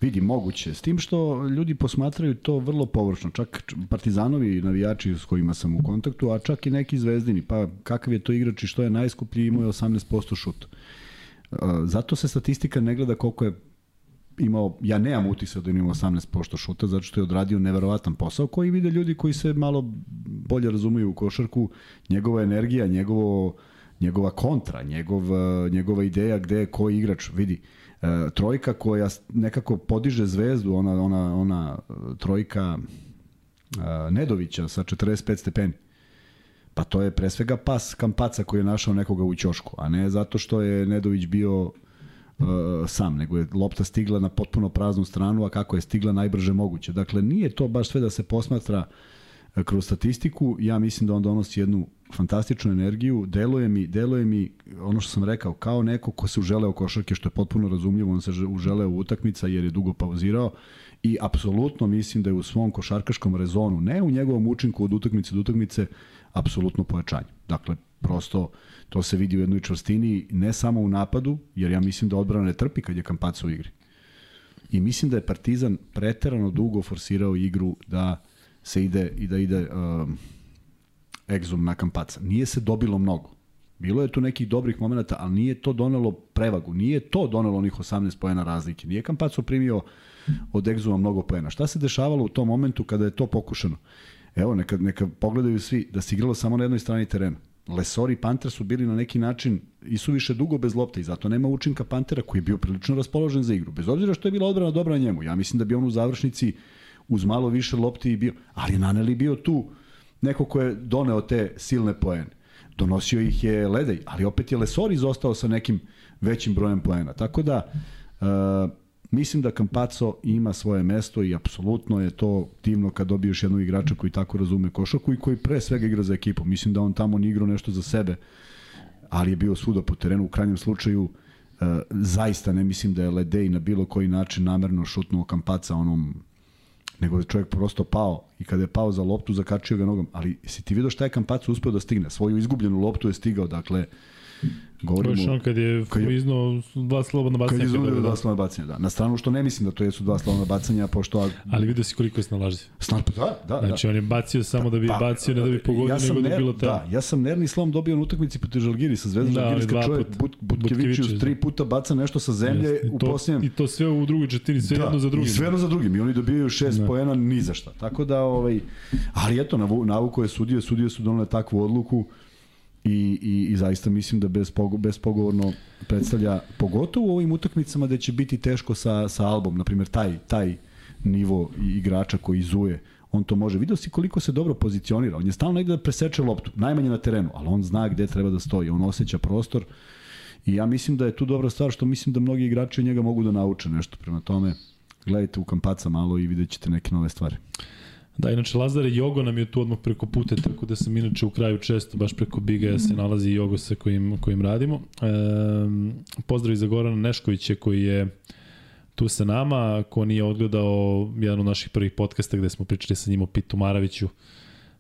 Speaker 2: Vidi, moguće. S tim što ljudi posmatraju to vrlo površno. Čak partizanovi navijači s kojima sam u kontaktu, a čak i neki zvezdini. Pa kakav je to igrač i što je najskuplji imao je 18% šut. Zato se statistika ne gleda koliko je imao, ja nemam utisak da je imao 18% šuta, zato što je odradio neverovatan posao koji vide ljudi koji se malo bolje razumeju u košarku, njegova energija, njegovo, njegova kontra, njegov, njegova ideja gde je koji igrač, vidi, e, trojka koja nekako podiže zvezdu, ona, ona, ona trojka e, Nedovića sa 45 stepeni. Pa to je pre svega pas Kampaca koji je našao nekoga u ćošku, a ne zato što je Nedović bio uh, sam, nego je lopta stigla na potpuno praznu stranu, a kako je stigla najbrže moguće. Dakle, nije to baš sve da se posmatra uh, kroz statistiku, ja mislim da on donosi jednu fantastičnu energiju, deluje mi, deluje mi ono što sam rekao, kao neko ko se uželeo košarke, što je potpuno razumljivo, on se uželeo utakmica jer je dugo pauzirao i apsolutno mislim da je u svom košarkaškom rezonu, ne u njegovom učinku od utakmice do utakmice, apsolutno pojačanje. Dakle, prosto To se vidi u jednoj čvrstini, ne samo u napadu, jer ja mislim da odbrana ne trpi kad je Kampac u igri. I mislim da je Partizan preterano dugo forsirao igru da se ide i da ide um, egzom na Kampaca. Nije se dobilo mnogo. Bilo je tu nekih dobrih momenta, ali nije to donelo prevagu. Nije to donelo onih 18 poena razlike. Nije Kampaco primio od egzuma mnogo poena. Šta se dešavalo u tom momentu kada je to pokušano? Evo, neka, neka pogledaju svi da se igralo samo na jednoj strani terena. Lesori i Panter su bili na neki način i su više dugo bez lopte i zato nema učinka Pantera koji je bio prilično raspoložen za igru. Bez obzira što je bila odbrana dobra njemu. Ja mislim da bi on u završnici uz malo više lopte i bio, ali Naneli bio tu neko ko je doneo te silne poene. Donosio ih je Ledej, ali opet je Lesori izostao sa nekim većim brojem poena. Tako da, uh, Mislim da Campazzo ima svoje mesto i apsolutno je to divno kad dobiješ jednog igrača koji tako razume košarku i koji pre svega igra za ekipu. Mislim da on tamo ni igrao nešto za sebe, ali je bio svuda po terenu. U krajnjem slučaju, uh, zaista ne mislim da je Ledej na bilo koji način namerno šutnuo Kampaca onom nego je čovjek prosto pao i kada je pao za loptu zakačio ga nogom, ali si ti vidio šta je Kampaca uspeo da stigne? Svoju izgubljenu loptu je stigao, dakle
Speaker 1: Govorimo, Još on kad je kad je, dva slobodna bacanja.
Speaker 2: Kad je iznudio dva slobodna bacanja, da. Na stranu što ne mislim da to jesu dva slobodna bacanja, pošto...
Speaker 1: Ali vidio si koliko je snalazi.
Speaker 2: Snalazi, pa da, da.
Speaker 1: Znači, da. on je bacio samo da bi pa, bacio, ne da bi pogodio, ja nego da bi bilo tamo.
Speaker 2: Da, ja sam nervni slom dobio na utakmici protiv Žalgiri sa Zvezdom da, Žalgirska čovjek But, Butkevićius tri puta baca nešto sa zemlje yes, u posljednjem.
Speaker 1: I to sve u drugoj četiri, sve da, jedno za drugim.
Speaker 2: I sve jedno za drugim. I oni dobijaju šest da. poena ni za šta. Tako da, ovaj, ali eto, navuko je sudije, sudije su donale takvu odluku i, i, i zaista mislim da bez, pogo, bespogovorno predstavlja, pogotovo u ovim utakmicama da će biti teško sa, sa albom, na primjer taj, taj nivo igrača koji zuje, on to može. Video si koliko se dobro pozicionira, on je stalno negde da preseče loptu, najmanje na terenu, ali on zna gde treba da stoji, on osjeća prostor i ja mislim da je tu dobra stvar što mislim da mnogi igrači od njega mogu da nauče nešto prema tome. Gledajte u kampaca malo i vidjet ćete neke nove stvari.
Speaker 1: Da, inače Lazare Jogo nam je tu odmah preko pute, tako da sam inače u kraju često, baš preko Biga se nalazi Jogo sa kojim, kojim radimo. E, pozdrav i za Gorana Neškovića koji je tu sa nama, ko nije odgledao jedan od naših prvih podcasta gde smo pričali sa njim o Pitu Maraviću,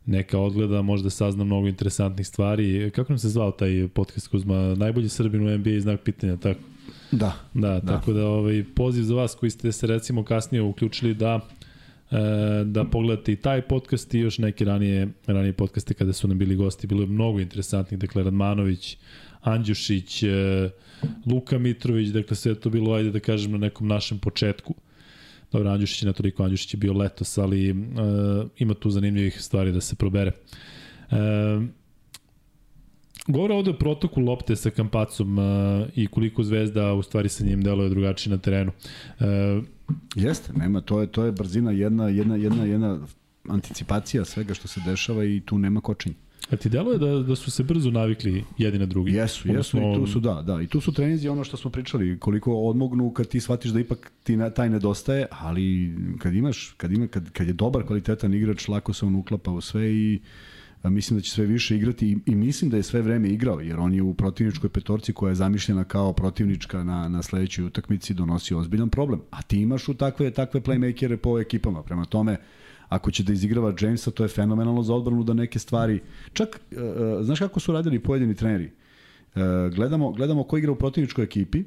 Speaker 1: neka odgleda, možda sazna mnogo interesantnih stvari. Kako nam se zvao taj podcast Kuzma? Najbolji Srbin u NBA znak pitanja, tako?
Speaker 2: Da.
Speaker 1: Da, da. tako da ovaj, poziv za vas koji ste se recimo kasnije uključili da da pogledate i taj podcast i još neke ranije, ranije podcaste kada su nam bili gosti. Bilo je mnogo interesantnih, dakle Radmanović, Andjušić, e, Luka Mitrović, dakle sve to bilo, ajde da kažem, na nekom našem početku. Dobro, Andjušić je na toliko, Andjušić je bio letos, ali uh, ima tu zanimljivih stvari da se probere. Uh, Govore ovde o protoku lopte sa Kampacom uh, i koliko Zvezda u stvari sa njim deluje drugačije na terenu. Uh,
Speaker 2: Jeste, nema, to je, to je brzina, jedna, jedna, jedna, jedna anticipacija svega što se dešava i tu nema kočenja.
Speaker 1: A ti deluje da, da su se brzo navikli jedni na drugi?
Speaker 2: Jesu, jesu i tu su, da, da. I tu su treninzi ono što smo pričali, koliko odmognu kad ti shvatiš da ipak ti na, taj nedostaje, ali kad imaš, kad, ima, kad, kad je dobar kvalitetan igrač, lako se on uklapa u sve i a mislim da će sve više igrati i, i mislim da je sve vreme igrao, jer on je u protivničkoj petorci koja je zamišljena kao protivnička na, na sledećoj utakmici donosi ozbiljan problem. A ti imaš u takve, takve playmakere po ekipama. Prema tome, ako će da izigrava Jamesa, to je fenomenalno za odbranu da neke stvari... Čak, uh, znaš kako su radili pojedini treneri? Uh, gledamo, gledamo ko igra u protivničkoj ekipi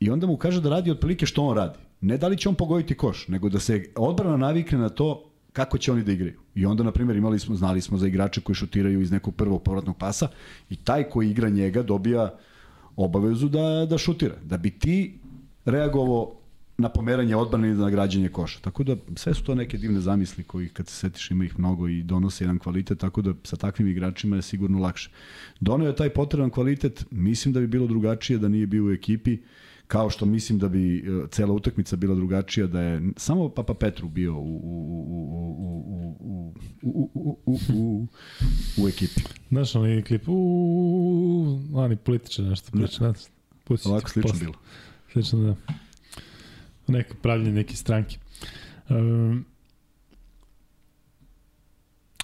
Speaker 2: i onda mu kaže da radi otprilike što on radi. Ne da li će on pogoditi koš, nego da se odbrana navikne na to kako će oni da igraju. I onda, na primjer, imali smo, znali smo za igrače koji šutiraju iz nekog prvog povratnog pasa i taj koji igra njega dobija obavezu da, da šutira. Da bi ti reagovao na pomeranje odbrane i na građenje koša. Tako da sve su to neke divne zamisli koji kad se setiš ima ih mnogo i donose jedan kvalitet, tako da sa takvim igračima je sigurno lakše. Donio je taj potreban kvalitet, mislim da bi bilo drugačije da nije bio u ekipi, kao što mislim da bi e, cela utakmica bila drugačija da je samo Papa Petru bio u, u, u, u, u, u, u, u, u, u ekipi.
Speaker 1: Znaš, onaj klip, u, oni političar nešto priča.
Speaker 2: Ovako slično bilo.
Speaker 1: Slično, da neko pravljenje neke stranke. Um,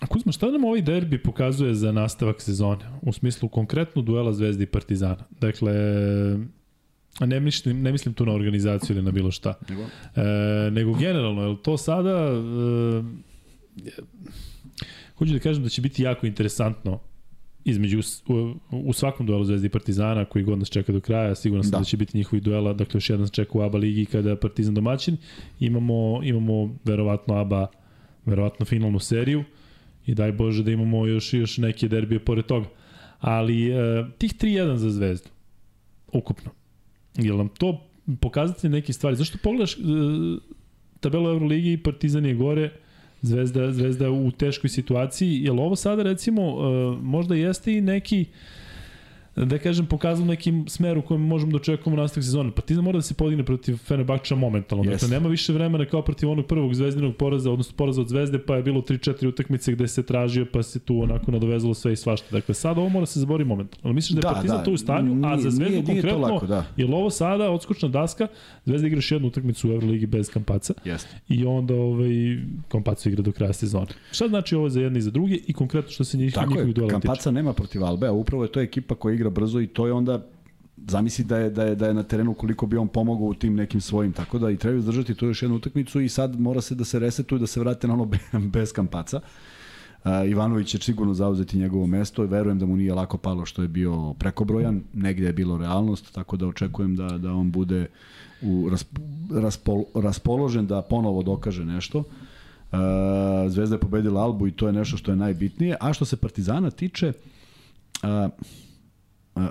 Speaker 1: Kuzma, šta nam ovaj derbi pokazuje za nastavak sezone? U smislu konkretno duela Zvezde i Partizana. Dakle, ne mislim, ne mislim tu na organizaciju ili na bilo šta. Nego, e, nego generalno, je to sada... E, hoću da kažem da će biti jako interesantno između u, u svakom duelu Zvezde i Partizana koji god nas čeka do kraja, sigurno sam da. da će biti njihovi duela, dakle još jedan čeka u ABA ligi kada Partizan domaćin, imamo, imamo verovatno ABA verovatno finalnu seriju i daj Bože da imamo još još neke derbije pored toga. Ali e, tih 3-1 za Zvezdu ukupno. Je nam to pokazati neke stvari? Zašto pogledaš e, tabelu Euroligi i Partizan je gore, Zvezda, Zvezda u teškoj situaciji. Je li ovo sada recimo uh, možda jeste i neki da kažem, pokazalo nekim smeru kojem možemo da očekujemo nastavak sezone. Partizan mora da se podigne protiv Fenerbahča momentalno. Yes. Dakle, nema više vremena kao protiv onog prvog zvezdinog poraza, odnosno poraza od Zvezde, pa je bilo 3-4 utakmice gde se tražio, pa se tu onako nadovezalo sve i svašta. Dakle, sada ovo mora se zabori momentalno. Misliš da je da, Partizan da, tu u stanju, nije, a za Zvezdu nije, nije konkretno, lako, da. je ovo sada odskočna daska, Zvezda igra još jednu utakmicu u Euroligi bez Kampaca
Speaker 2: yes.
Speaker 1: i onda ovaj, Kampaca igra do kraja sezone. Šta znači ovo za jedne i za druge i konkretno što se njih, njihovih duela
Speaker 2: tiče? Kampaca nema protiv Albe, a upravo je to ekipa koja igra igra brzo i to je onda zamisli da je, da je, da je na terenu koliko bi on pomogao u tim nekim svojim, tako da i treba izdržati to još jednu utakmicu i sad mora se da se resetuje, da se vrate na ono bez kampaca. Uh, Ivanović će sigurno zauzeti njegovo mesto i verujem da mu nije lako palo što je bio prekobrojan, negde je bilo realnost, tako da očekujem da, da on bude u rasp, raspol, raspoložen da ponovo dokaže nešto. Uh, Zvezda je pobedila Albu i to je nešto što je najbitnije. A što se Partizana tiče, uh,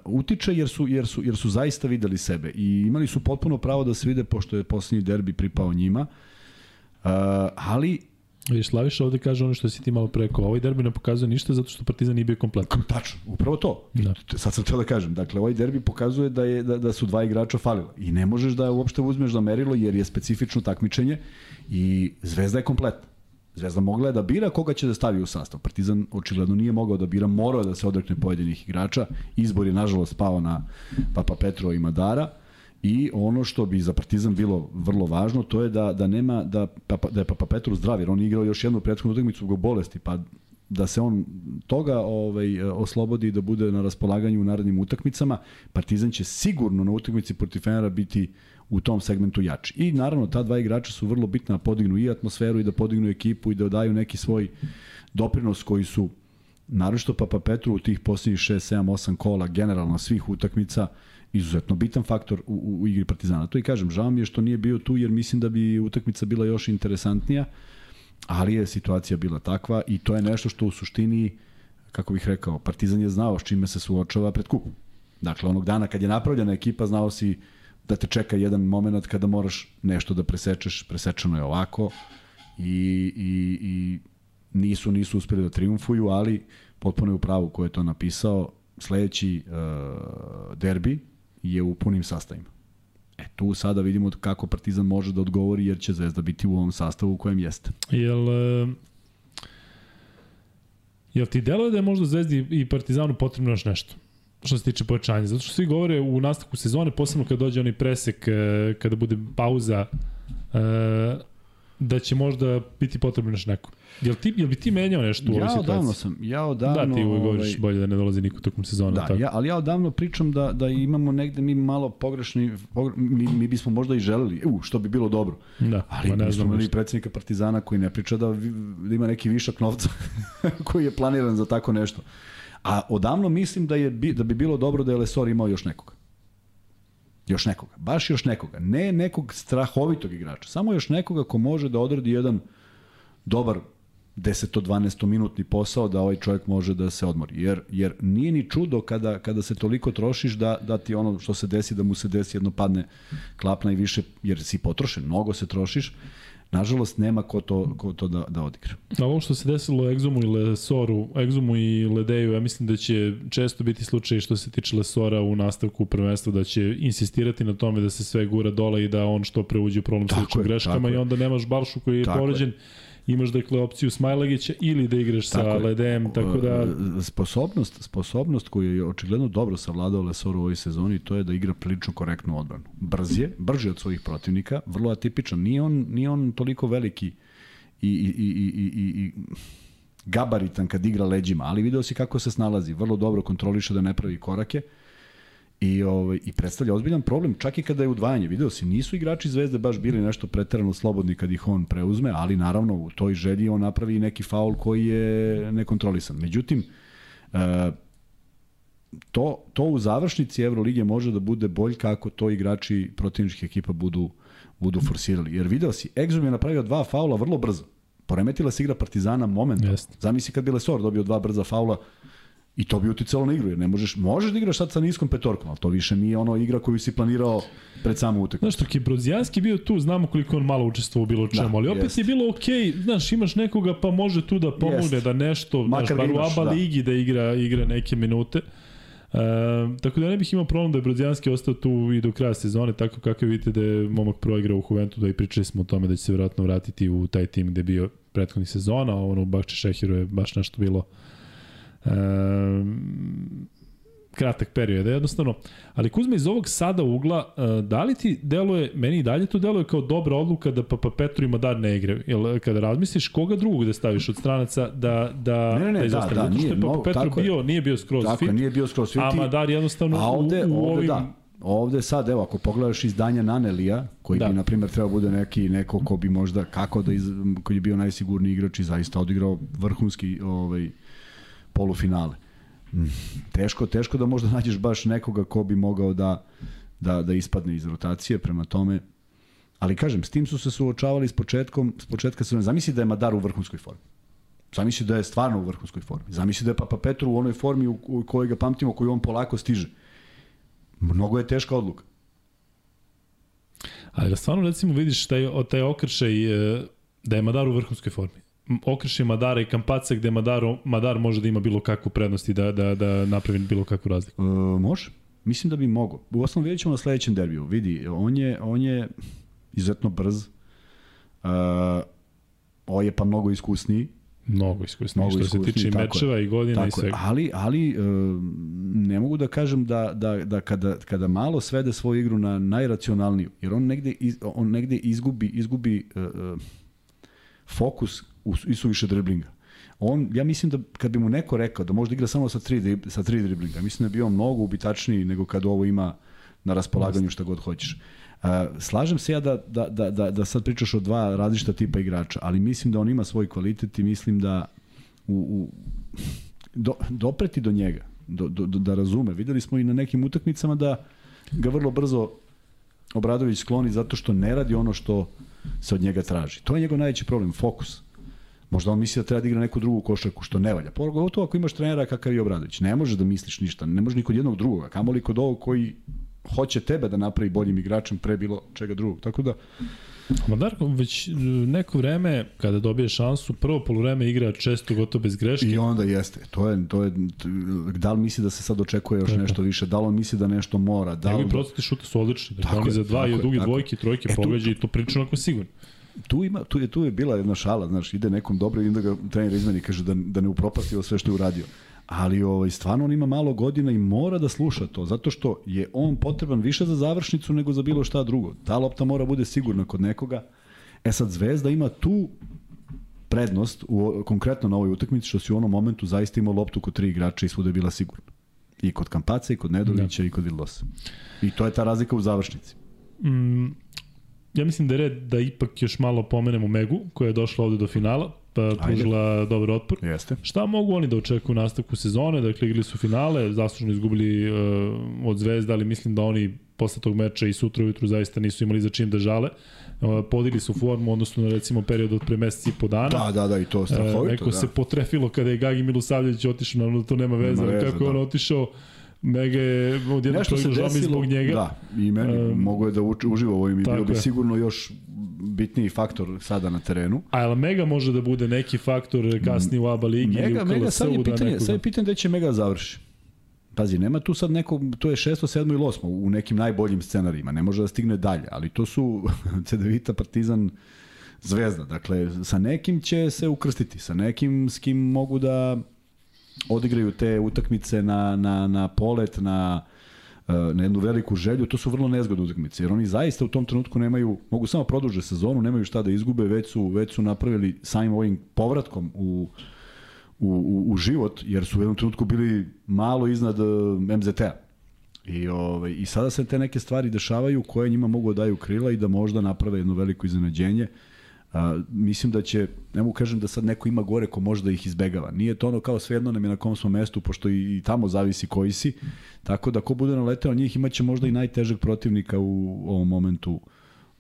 Speaker 2: utiče jer su, jer, su, jer su zaista videli sebe i imali su potpuno pravo da se vide pošto je poslednji derbi pripao njima. Uh, ali
Speaker 1: Viš, Slaviša ovde kaže ono što si ti malo preko. Ovaj derbi ne pokazuje ništa zato što Partizan nije bio kompletan.
Speaker 2: Tačno, upravo to. Da. Sad sam teo da kažem. Dakle, ovaj derbi pokazuje da, je, da, da su dva igrača falila. I ne možeš da uopšte uzmeš da merilo jer je specifično takmičenje i Zvezda je kompletna. Zvezda mogla je da bira koga će da stavi u sastav. Partizan očigledno nije mogao da bira, morao da se odrekne pojedinih igrača. Izbor je nažalost pao na Papa Petro i Madara. I ono što bi za Partizan bilo vrlo važno, to je da da nema da da je Papa Petru zdrav, jer on je igrao još jednu prethodnu utakmicu zbog bolesti, pa da se on toga ovaj oslobodi da bude na raspolaganju u narednim utakmicama. Partizan će sigurno na utakmici protiv Fenera biti u tom segmentu jači. I naravno ta dva igrača su vrlo bitna da podignu i atmosferu i da podignu ekipu i da daju neki svoj doprinos koji su naročito Papa Petru u tih posljednjih 6, 7, 8 kola generalno svih utakmica izuzetno bitan faktor u, u, u igri Partizana. To i kažem, žao mi je što nije bio tu jer mislim da bi utakmica bila još interesantnija, ali je situacija bila takva i to je nešto što u suštini, kako bih rekao, Partizan je znao s čime se suočava pred kupu. Dakle, onog dana kad je napravljena ekipa, znao si da te čeka jedan moment kada moraš nešto da presečeš, presečeno je ovako i, i, i nisu nisu uspeli da triumfuju, ali potpuno je u pravu ko je to napisao. Sledeći uh, derbi je u punim sastavima. E, tu sada vidimo kako Partizan može da odgovori, jer će Zvezda biti u ovom sastavu u kojem jeste.
Speaker 1: Jel, uh, jel ti deluje da je možda Zvezdi i Partizanu potrebno još nešto? Što se tiče pojačanja. Zato što svi govore u nastavku sezone, posebno kada dođe onaj presek, e, kada bude pauza, e, da će možda biti potrebno još neko. Jel, ti, jel bi ti menjao nešto u ovoj situaciji?
Speaker 2: Ja odavno sam, ja odavno...
Speaker 1: Da, ti uvek govoriš ovaj, bolje da ne dolazi niko tokom sezona.
Speaker 2: Da,
Speaker 1: tako.
Speaker 2: ja, ali ja odavno pričam da, da imamo negde mi malo pogrešni, pogre, mi, mi bismo možda i želeli, u, što bi bilo dobro.
Speaker 1: Da,
Speaker 2: ali ne znam. Ali predsednika Partizana koji ne priča da, da ima neki višak novca koji je planiran za tako nešto. A odavno mislim da je da bi bilo dobro da je Lesor imao još nekoga. Još nekoga. Baš još nekoga. Ne nekog strahovitog igrača. Samo još nekoga ko može da odradi jedan dobar 10-12 minutni posao da ovaj čovjek može da se odmori. Jer, jer nije ni čudo kada, kada se toliko trošiš da, da ti ono što se desi, da mu se desi jedno padne klapna i više, jer si potrošen, mnogo se trošiš Nažalost, nema ko to, ko to da, da odigra.
Speaker 1: A ovo što se desilo Egzumu i Lesoru, Egzumu i Ledeju, ja mislim da će često biti slučaj što se tiče Lesora u nastavku prvenstva, da će insistirati na tome da se sve gura dole i da on što preuđe u problem sličnim greškama i onda nemaš Balšu koji je povređen. Je imaš dakle opciju Smajlagića ili da igraš tako sa je. Ledem, tako da...
Speaker 2: Sposobnost, sposobnost koju je očigledno dobro savladao Lesor u ovoj sezoni, to je da igra prilično korektnu odbranu. Brz je, brži od svojih protivnika, vrlo atipičan. Nije on, nije on toliko veliki i, i, i, i, i, i gabaritan kad igra leđima, ali video si kako se snalazi, vrlo dobro kontroliše da ne pravi korake. Uh, i, ovaj, i predstavlja ozbiljan problem, čak i kada je udvajanje. Video si, nisu igrači Zvezde baš bili nešto preterano slobodni kad ih on preuzme, ali naravno u toj želji on napravi neki faul koji je nekontrolisan. Međutim, e, to, to u završnici Evrolige može da bude bolj kako to igrači protivničkih ekipa budu, budu forsirali. Jer video si, Exum je napravio dva faula vrlo brzo. Poremetila se igra Partizana momentom. Zamisli kad bi Lesor dobio dva brza faula, I to bi uticalo na igru, jer ne možeš, možeš da igraš sad sa niskom petorkom, ali to više nije ono igra koju si planirao pred samu utakmicu.
Speaker 1: Znaš, dok je Brozijanski bio tu, znamo koliko on malo učestvovao u bilo čemu, da, ali opet jest. je bilo okej, okay, znaš, imaš nekoga pa može tu da pomogne, jest. da nešto, Makar znaš, bar u ABA da. ligi da igra, igra neke minute. E, tako da ne bih imao problem da je Brozijanski ostao tu i do kraja sezone, tako kako vidite da je momak proigrao u Juventu, da i pričali smo o tome da će se vjerojatno vratiti u taj tim gde je bio prethodnih sezona, ono u Bakče Šehiru je baš nešto bilo kratak period, jednostavno. Ali Kuzma iz ovog sada ugla, uh, da li ti deluje, meni i dalje to deluje kao dobra odluka da Papa Petru ima dar ne igre. Jel, kada razmisliš koga drugog da staviš od stranaca da, da,
Speaker 2: ne, ne, ne,
Speaker 1: da
Speaker 2: izostane. Da, da,
Speaker 1: Zato što je Papa Petru bio, nije bio skroz
Speaker 2: tako
Speaker 1: fit.
Speaker 2: Nije bio skroz fit.
Speaker 1: A Madar jednostavno
Speaker 2: a ovde,
Speaker 1: u, u
Speaker 2: ovde,
Speaker 1: ovim...
Speaker 2: Da. Ovde sad, evo, ako pogledaš izdanja Nanelija, koji da. bi, na primjer, trebao bude neki, neko ko bi možda, kako da, iz, koji je bio najsigurniji igrač i zaista odigrao vrhunski ovaj, polufinale teško, teško da možda nađeš baš nekoga ko bi mogao da, da, da ispadne iz rotacije, prema tome, ali kažem, s tim su se suočavali s početkom, s početka se zamisli da je Madar u vrhunskoj formi. Zamisli da je stvarno u vrhunskoj formi. Zamisli da je Papa Petru u onoj formi u, u kojoj ga pamtimo, koju on polako stiže. Mnogo je teška odluka.
Speaker 1: Ali da stvarno recimo vidiš taj, taj okršaj e, da je Madar u vrhunskoj formi okreši Madara i Kampaca gde Madaro, Madar može da ima bilo kakvu prednost i da, da, da napravi bilo kakvu razliku?
Speaker 2: E, može. Mislim da bi mogo. U osnovu vidjet ćemo na sledećem derbiju. Vidi, on je, on je izuzetno brz. Uh, ovo je pa mnogo iskusniji.
Speaker 1: Mnogo iskusniji, mnogo što iskusniji, se tiče mečeva i godina tako i svega.
Speaker 2: Ali, ali uh, ne mogu da kažem da, da, da kada, kada malo svede svoju igru na najracionalniju, jer on negde, iz, on negde izgubi, izgubi uh, fokus i su više driblinga. On, ja mislim da kad bi mu neko rekao da može da igra samo sa tri, sa tri driblinga, mislim da bi on mnogo ubitačniji nego kad ovo ima na raspolaganju šta god hoćeš. Uh, slažem se ja da, da, da, da, da sad pričaš o dva različita tipa igrača, ali mislim da on ima svoj kvalitet i mislim da u, u do, dopreti do njega, do, do, do, da razume. Videli smo i na nekim utakmicama da ga vrlo brzo Obradović skloni zato što ne radi ono što se od njega traži. To je njegov najveći problem, fokus. Možda on misli da treba da igra neku drugu košarku, što ne valja. Pogotovo ako imaš trenera kakav je Obradović. Ne može da misliš ništa, ne može ni kod jednog drugoga, kamoli kod ovog koji hoće tebe da napravi boljim igračem pre bilo čega drugog. Tako da,
Speaker 1: Ma Darko, već neko vreme kada dobije šansu, prvo polovreme igra često gotovo bez greške.
Speaker 2: I onda jeste. To je, to je, da li misli da se sad očekuje još Tako. nešto više, da li on misli da nešto mora, da li...
Speaker 1: Njegovi procenti šuta su odlični. Dakle, oni za dva i od duge dvojke, trojke e, pogađa i to priča onako sigurno
Speaker 2: tu ima tu je tu je bila jedna šala, znaš, ide nekom dobro i onda ga trener izmeni kaže da da ne upropasti sve što je uradio. Ali ovaj stvarno on ima malo godina i mora da sluša to zato što je on potreban više za završnicu nego za bilo šta drugo. Ta lopta mora bude sigurna kod nekoga. E sad Zvezda ima tu prednost u konkretno na ovoj utakmici što si u onom momentu zaista imao loptu kod tri igrača i svuda je bila sigurna. I kod Kampaca i kod Nedovića da. i kod Vildosa. I to je ta razlika u završnici.
Speaker 1: Mm, ja mislim da je red da ipak još malo pomenemo Megu, koja je došla ovde do finala, pa pružila dobar otpor.
Speaker 2: Jeste.
Speaker 1: Šta mogu oni da očekuju u nastavku sezone? Dakle, igrali su finale, zaslužno izgubili uh, od Zvezda, ali mislim da oni posle tog meča i sutra ujutru zaista nisu imali za čim da žale. Uh, podigli su formu, odnosno na recimo period od pre meseci i po dana.
Speaker 2: Da, da, da, i to strahovito. Uh, neko
Speaker 1: da. se potrefilo kada je Gagi Milosavljević otišao, naravno da to nema veze, nema veze kako da. on otišao Mega je odjedno Nešto se desilo, zbog njega.
Speaker 2: Da, i meni um, mogo je da uživa u ovim i bilo bi sigurno još bitniji faktor sada na terenu.
Speaker 1: A jel Mega može da bude neki faktor kasnije u ABA ligi
Speaker 2: Mega, ili u Mega, sad je da pitanje, da sad je pitanje gde će Mega završi. Pazi, nema tu sad neko, to je 6. 7. ili 8. u nekim najboljim scenarijima, ne može da stigne dalje, ali to su Cedevita, Partizan, Zvezda. Dakle, sa nekim će se ukrstiti, sa nekim s kim mogu da odigraju te utakmice na, na, na polet, na, e, na jednu veliku želju, to su vrlo nezgodne utakmice, jer oni zaista u tom trenutku nemaju, mogu samo produže sezonu, nemaju šta da izgube, već su, već su napravili samim ovim povratkom u, u, u, u život, jer su u jednom trenutku bili malo iznad e, MZT-a. I, ovaj, I sada se te neke stvari dešavaju koje njima mogu da daju krila i da možda naprave jedno veliko iznenađenje. Uh, A, mislim da će, ne mogu kažem da sad neko ima gore ko može da ih izbegava. Nije to ono kao svejedno nam je na kom smo mestu, pošto i, i tamo zavisi koji si. Tako da ko bude naleteo njih imaće možda i najtežeg protivnika u ovom momentu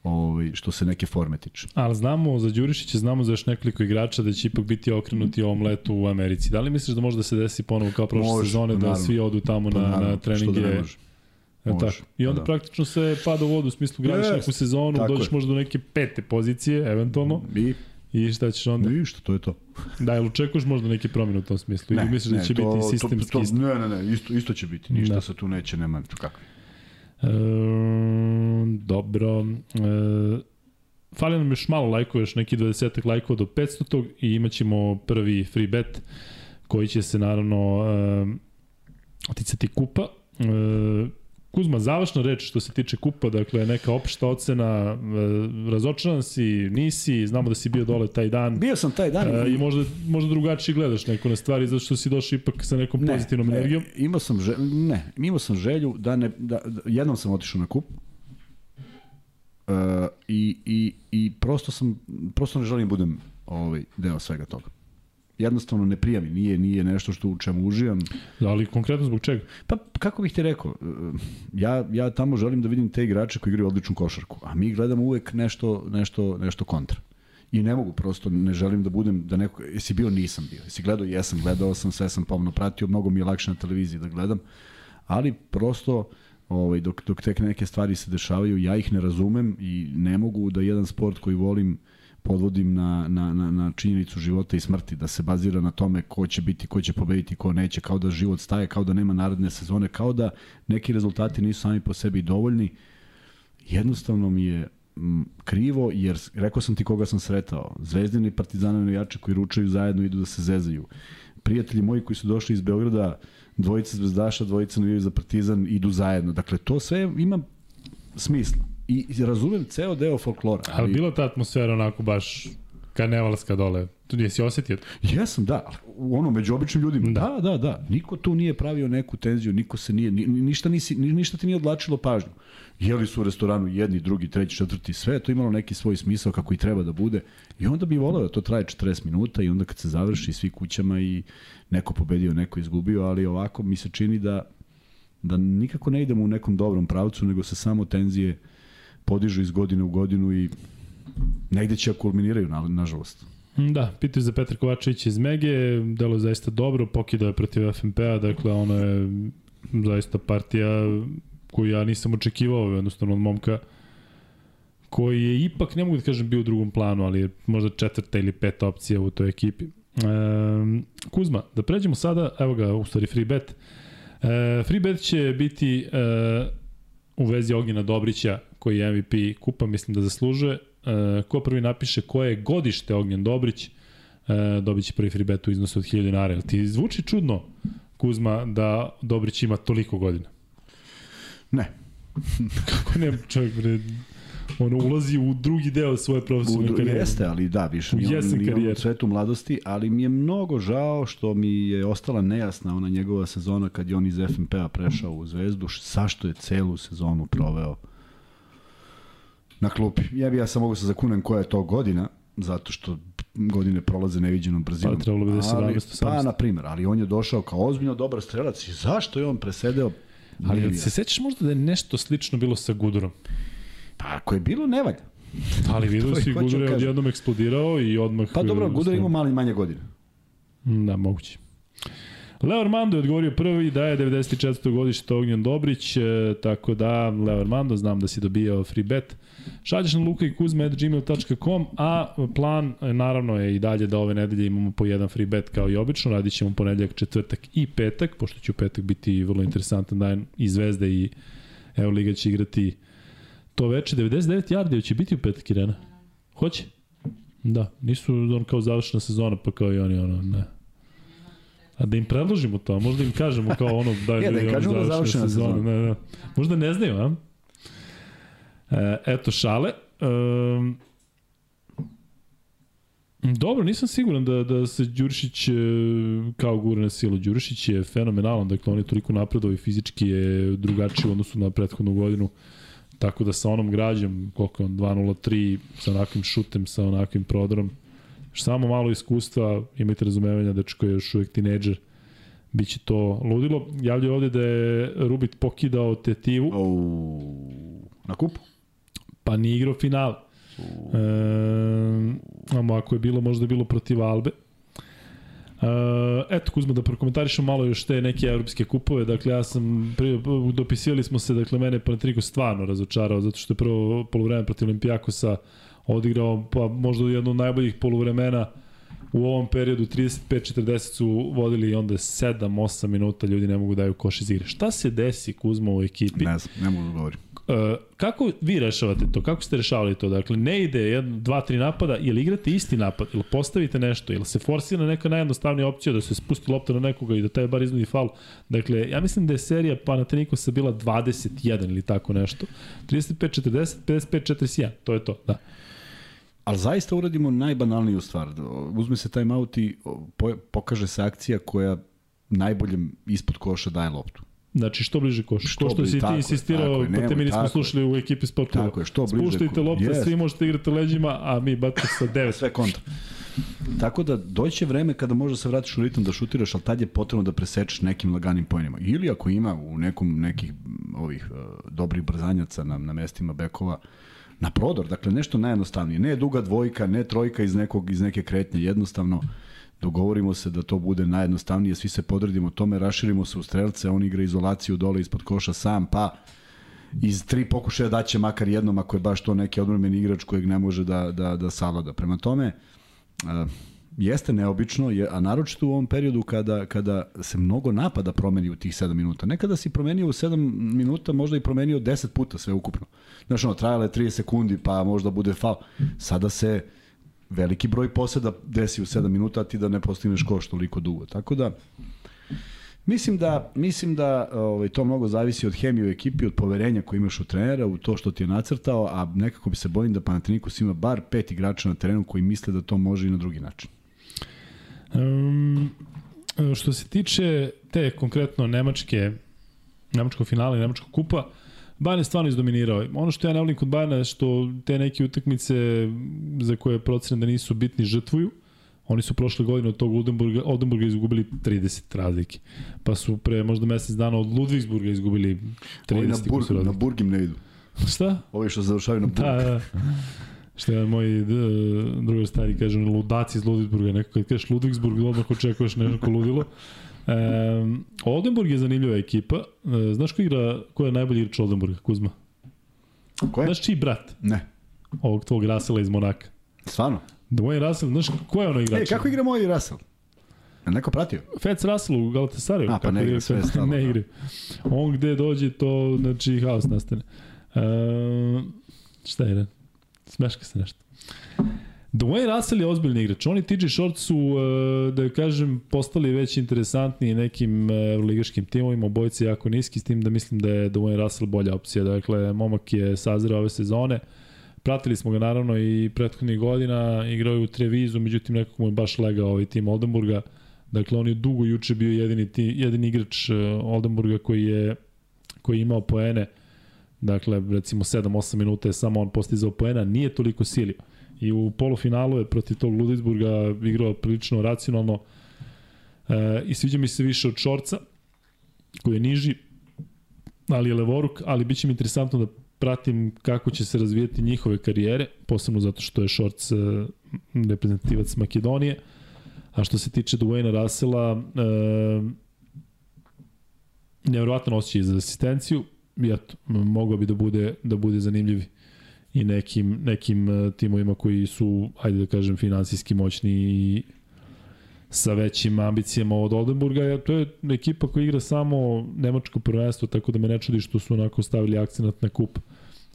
Speaker 2: ovaj, što se neke forme tiče.
Speaker 1: Ali znamo za Đurišića, znamo za još nekoliko igrača da će ipak biti okrenuti ovom letu u Americi. Da li misliš da može da se desi ponovo kao prošle može, sezone, da naravno. svi odu tamo pa, na, naravno, na treninge? Što da ne može Može, tako. I onda da. praktično se pada u vodu u smislu gradiš yes, neku sezonu, dođeš je. možda do neke pete pozicije, eventualno. I I šta ćeš onda?
Speaker 2: Ništa, to je to.
Speaker 1: Da, ili očekuješ možda neke promjene u tom smislu? Ne, ili misliš da ne, da će to, biti sistemski to, to,
Speaker 2: isto? Ne, ne, ne, isto, isto će biti. Ništa da. se tu neće, nema kako.
Speaker 1: E, dobro. E, fali nam još malo lajkova, još neki 20 lajkova do 500 i imaćemo prvi free bet koji će se naravno e, ticati kupa. E, Kuzma, završna reč što se tiče kupa, dakle neka opšta ocena, e, razočaran si, nisi, znamo da si bio dole taj dan.
Speaker 2: Bio sam taj dan.
Speaker 1: E, I možda, možda drugačije gledaš neko na stvari, zato što si došao ipak sa nekom ne, pozitivnom ne, energijom.
Speaker 2: Imao sam, želju, ne, imao sam želju da ne, da, da jednom sam otišao na kup, Uh, i, i, i prosto sam prosto ne želim budem ovaj deo svega toga jednostavno ne prijami, nije nije nešto što u čemu uživam.
Speaker 1: Da, ali konkretno zbog čega?
Speaker 2: Pa kako bih ti rekao, ja ja tamo želim da vidim te igrače koji igraju odličnu košarku, a mi gledamo uvek nešto nešto nešto kontra. I ne mogu prosto, ne želim da budem, da neko, jesi bio, nisam bio. Jesi gledao, jesam, gledao sam, sve sam pomno pratio, mnogo mi je lakše na televiziji da gledam, ali prosto, ovaj, dok, dok tek neke stvari se dešavaju, ja ih ne razumem i ne mogu da jedan sport koji volim, uh, podvodim na, na, na, na činjenicu života i smrti, da se bazira na tome ko će biti, ko će pobediti, ko neće, kao da život staje, kao da nema naredne sezone, kao da neki rezultati nisu sami po sebi dovoljni. Jednostavno mi je m, krivo, jer rekao sam ti koga sam sretao. Zvezdini i partizanovi jači koji ručaju zajedno idu da se zezaju. Prijatelji moji koji su došli iz Beograda, dvojica zvezdaša, dvojica navijaju za partizan, idu zajedno. Dakle, to sve ima smisla i razumem ceo deo folklora.
Speaker 1: Ali, ali bila ta atmosfera onako baš Karnevalska dole. Tu nisi osetio?
Speaker 2: Jesam, da. U ono, među običnim ljudima. Da. da, da, da. Niko tu nije pravio neku tenziju, niko se nije, ni, ništa, nisi, ništa ti nije odlačilo pažnju. Jeli su u restoranu jedni, drugi, treći, četvrti, sve to imalo neki svoj smisao kako i treba da bude. I onda bi voleo da to traje 40 minuta i onda kad se završi svi kućama i neko pobedio, neko izgubio, ali ovako mi se čini da da nikako ne idemo u nekom dobrom pravcu, nego se samo tenzije podižu iz godine u godinu i negde će kulminiraju, na, nažalost.
Speaker 1: Da, pitaju za Petra Kovačević iz Mege, delo je zaista dobro, pokidao je protiv FNP-a, dakle ono je zaista partija koju ja nisam očekivao, jednostavno od momka koji je ipak, ne mogu da kažem, bio u drugom planu, ali je možda četvrta ili peta opcija u toj ekipi. E, Kuzma, da pređemo sada, evo ga, u stvari free bet. E, free bet će biti e, u vezi Ognjena Dobrića, koji je MVP kupa, mislim da zaslužuje. E, ko prvi napiše koje je godište Ognjen Dobrić, e, dobit će prvi free bet u iznosu od 1000 dinara. Ti zvuči čudno, Kuzma, da Dobrić ima toliko godina?
Speaker 2: Ne.
Speaker 1: Kako ne, čovjek, bre, ono ulazi u drugi deo svoje profesionalne karijere.
Speaker 2: Jeste, ali da, više nije, on, nije u svetu mladosti, ali mi je mnogo žao što mi je ostala nejasna ona njegova sezona kad je on iz FNP-a prešao u Zvezdu, zašto je celu sezonu proveo na klupi. Ja bi ja sam mogu se zakunem koja je to godina, zato što godine prolaze neviđenom brzinom.
Speaker 1: Pa trebalo bi da se 17,
Speaker 2: Pa, na primjer, ali on je došao kao ozbiljno dobar strelac i zašto je on presedeo
Speaker 1: Ali se sećaš možda da je nešto slično bilo sa Gudurom?
Speaker 2: Pa ako je bilo, ne valja.
Speaker 1: Ali vidio si Gudor je odjednom eksplodirao i odmah...
Speaker 2: Pa dobro, Gudor ima mali manje godine.
Speaker 1: Da, moguće. Leo Armando je odgovorio prvi da je 94. godište Ognjan Dobrić, e, tako da Leo Armando, znam da si dobijao free bet. Šalješ na luka i gmail.com, a plan e, naravno je i dalje da ove nedelje imamo po jedan free bet kao i obično, radit ćemo ponedljak, četvrtak i petak, pošto će u petak biti vrlo interesantan dan i Zvezda i Evo Liga će igrati to veče, 99 yardi će biti u petak Irena. Hoće? Da, nisu on kao završena sezona, pa kao i oni ono, ne. A da im predložimo to, možda im kažemo kao ono da
Speaker 2: je ja, da im kažemo da završena sezona.
Speaker 1: sezona. Ne, ne. Možda ne znaju, a? E, eto šale. Um, Dobro, nisam siguran da, da se Đurišić e, kao gure na silu. Đurišić je fenomenalan, dakle on je toliko napredao i fizički je drugačiji u odnosu na prethodnu godinu. Tako da sa onom građom, koliko je on, 2.03, sa onakvim šutem, sa onakvim prodorom, samo malo iskustva, imajte razumevanja, dečko je još uvek tineđer, biće to ludilo. Javljaju ovde da je Rubit pokidao tetivu.
Speaker 2: O, na kupu?
Speaker 1: Pa ni igrao final. E, ako je bilo, možda je bilo protiv Albe. Uh, eto Kuzma da prokomentarišem malo još te neke evropske kupove. Dakle ja sam pri, dopisivali smo se dakle mene Panatriko stvarno razočarao zato što je prvo poluvreme protiv Olimpijakosa odigrao pa možda jedno od najboljih poluvremena u ovom periodu 35-40 su vodili i onda 7-8 minuta ljudi ne mogu da daju koš iz igre. Šta se desi Kuzma u ekipi?
Speaker 2: Ne znam, ne mogu da govorim.
Speaker 1: Uh, kako vi rešavate to? Kako ste rešavali to? Dakle, ne ide jedan, dva, tri napada, ili igrate isti napad, ili postavite nešto, ili se forsira neka najjednostavnija opcija da se spusti lopta na nekoga i da taj bar iznudi faul. Dakle, ja mislim da je serija Panatenikosa bila 21 ili tako nešto. 35-40, 55-41, to je to, da.
Speaker 2: Ali zaista uradimo najbanalniju stvar. Uzme se time out i pokaže se akcija koja najboljem ispod koša daje loptu.
Speaker 1: Znači što bliže koš. Što, što si ti insistirao, pa te mi nismo slušali u ekipi sport kluba.
Speaker 2: Tako je, što bliže
Speaker 1: Spuštajte lopte, yes. svi možete igrati leđima, a mi bacite sa 9.
Speaker 2: Sve kontra. Tako da doće vreme kada možda se vratiš u ritam da šutiraš, ali tad je potrebno da presečeš nekim laganim poenima. Ili ako ima u nekom nekih ovih uh, dobrih brzanjaca na, na mestima bekova, na prodor, dakle nešto najjednostavnije. Ne duga dvojka, ne trojka iz, nekog, iz neke kretnje, jednostavno dogovorimo se da to bude najjednostavnije, svi se podredimo tome, raširimo se u strelce, on igra izolaciju dole ispod koša sam, pa iz tri pokušaja daće makar jednom ako je baš to neki odmrmeni igrač kojeg ne može da, da, da savlada. Prema tome, uh, jeste neobično, je, a naročito u ovom periodu kada, kada se mnogo napada promeni u tih 7 minuta. Nekada si promenio u 7 minuta, možda i promenio 10 puta sve ukupno. Znaš, ono, trajale 30 sekundi, pa možda bude faul. Sada se veliki broj poseda desi u 7 minuta, a ti da ne postigneš koš toliko dugo. Tako da, Mislim da, mislim da ovaj, to mnogo zavisi od hemije u ekipi, od poverenja koje imaš u trenera, u to što ti je nacrtao, a nekako bi se bojim da Panathinaikos ima bar pet igrača na terenu koji misle da to može i na drugi način.
Speaker 1: Um, što se tiče te konkretno nemačke nemačko finale i nemačkog kupa, Bayern je stvarno izdominirao. Ono što ja ne volim kod Bayerna je što te neke utakmice za koje procene da nisu bitni žrtvuju. Oni su prošle godine od tog Oldenburga, Oldenburga izgubili 30 razlike. Pa su pre možda mesec dana od Ludwigsburga izgubili 30
Speaker 2: Ovi na, burg, na Burgim ne idu.
Speaker 1: Šta?
Speaker 2: Ovi što završavaju na Burg.
Speaker 1: Da, da. Što je moj uh, drugar stari kaže, ludaci iz Ludwigsburga, neko kad kažeš Ludwigsburg, odmah očekuješ nešto ludilo. Um, Oldenburg je zanimljiva ekipa. Uh, znaš ko igra, ko je najbolji igrač Oldenburga, Kuzma?
Speaker 2: Ko je?
Speaker 1: Znaš čiji brat?
Speaker 2: Ne.
Speaker 1: Ovog tvog Rasela iz Monaka.
Speaker 2: Stvarno?
Speaker 1: Dwayne Russell, znaš ko je ono igrač?
Speaker 2: E, kako igra moj Russell? Je neko pratio?
Speaker 1: Fec Russell u Galatasaraju.
Speaker 2: A, pa ne igra sve stalo.
Speaker 1: Ne igra. On gde dođe, to, znači, haos nastane. Uh, šta je, smeška se nešto. Dwayne Russell je ozbiljni igrač. Oni TJ Short su, da kažem, postali već interesantni nekim ligaškim timovima, obojice jako niski, s tim da mislim da je Dwayne Russell bolja opcija. Dakle, momak je sazreo ove sezone. Pratili smo ga naravno i prethodnih godina, igrao je u Trevizu, međutim nekako mu je baš legao ovaj tim Oldenburga. Dakle, on je dugo juče bio jedini, ti, jedini igrač Oldenburga koji je, koji je imao poene. Dakle, recimo 7-8 minuta je samo on postizao poena, nije toliko silio i u polufinalu je protiv tog Ludisburga igrao prilično racionalno e, i sviđa mi se više od Šorca koji je niži ali je levoruk, ali bit će mi interesantno da pratim kako će se razvijeti njihove karijere, posebno zato što je Šorc e, reprezentativac Makedonije. A što se tiče Dwayna Russella, e, nevjerovatan osjećaj za asistenciju, eto, mogao bi da bude, da bude zanimljiv i nekim, nekim e, timovima koji su, ajde da kažem, finansijski moćni i sa većim ambicijama od Oldenburga. To je ekipa koja igra samo nemačko prvenstvo, tako da me ne čudi što su onako stavili akcenat na kup.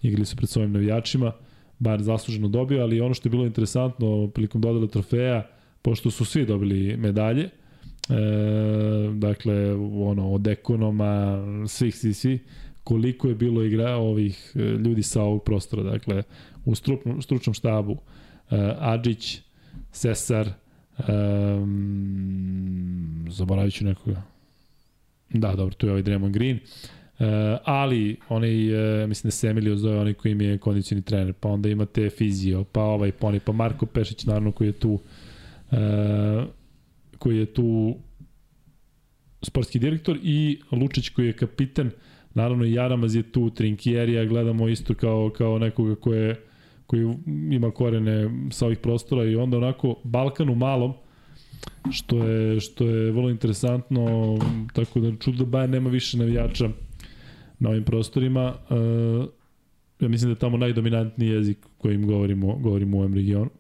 Speaker 1: Igrali su pred svojim navijačima, bar zasluženo dobio, ali ono što je bilo interesantno prilikom dodele trofeja, pošto su svi dobili medalje, e, dakle, ono, od ekonoma, svih, svih, svih, koliko je bilo igra ovih e, ljudi sa ovog prostora. Dakle, u stručnom, stručnom štabu uh, Adžić, Sesar, um, zaboravit ću nekoga. Da, dobro, tu je ovaj Draymond Green. Uh, ali onaj, uh, mislim da se Emilio zove onaj koji im je kondicioni trener, pa onda imate Fizio, pa ovaj, onaj, pa Marko Pešić, naravno, koji je tu uh, koji je tu sportski direktor i Lučić koji je kapitan uh, Naravno i Jaramaz je tu, Trinkierija gledamo isto kao, kao nekoga ko je, koji ima korene sa ovih prostora i onda onako Balkan u malom, što je, što je vrlo interesantno, tako da čudo da Bayern nema više navijača na ovim prostorima. Uh, ja mislim da je tamo najdominantniji jezik kojim govorimo, govorimo u ovom regionu.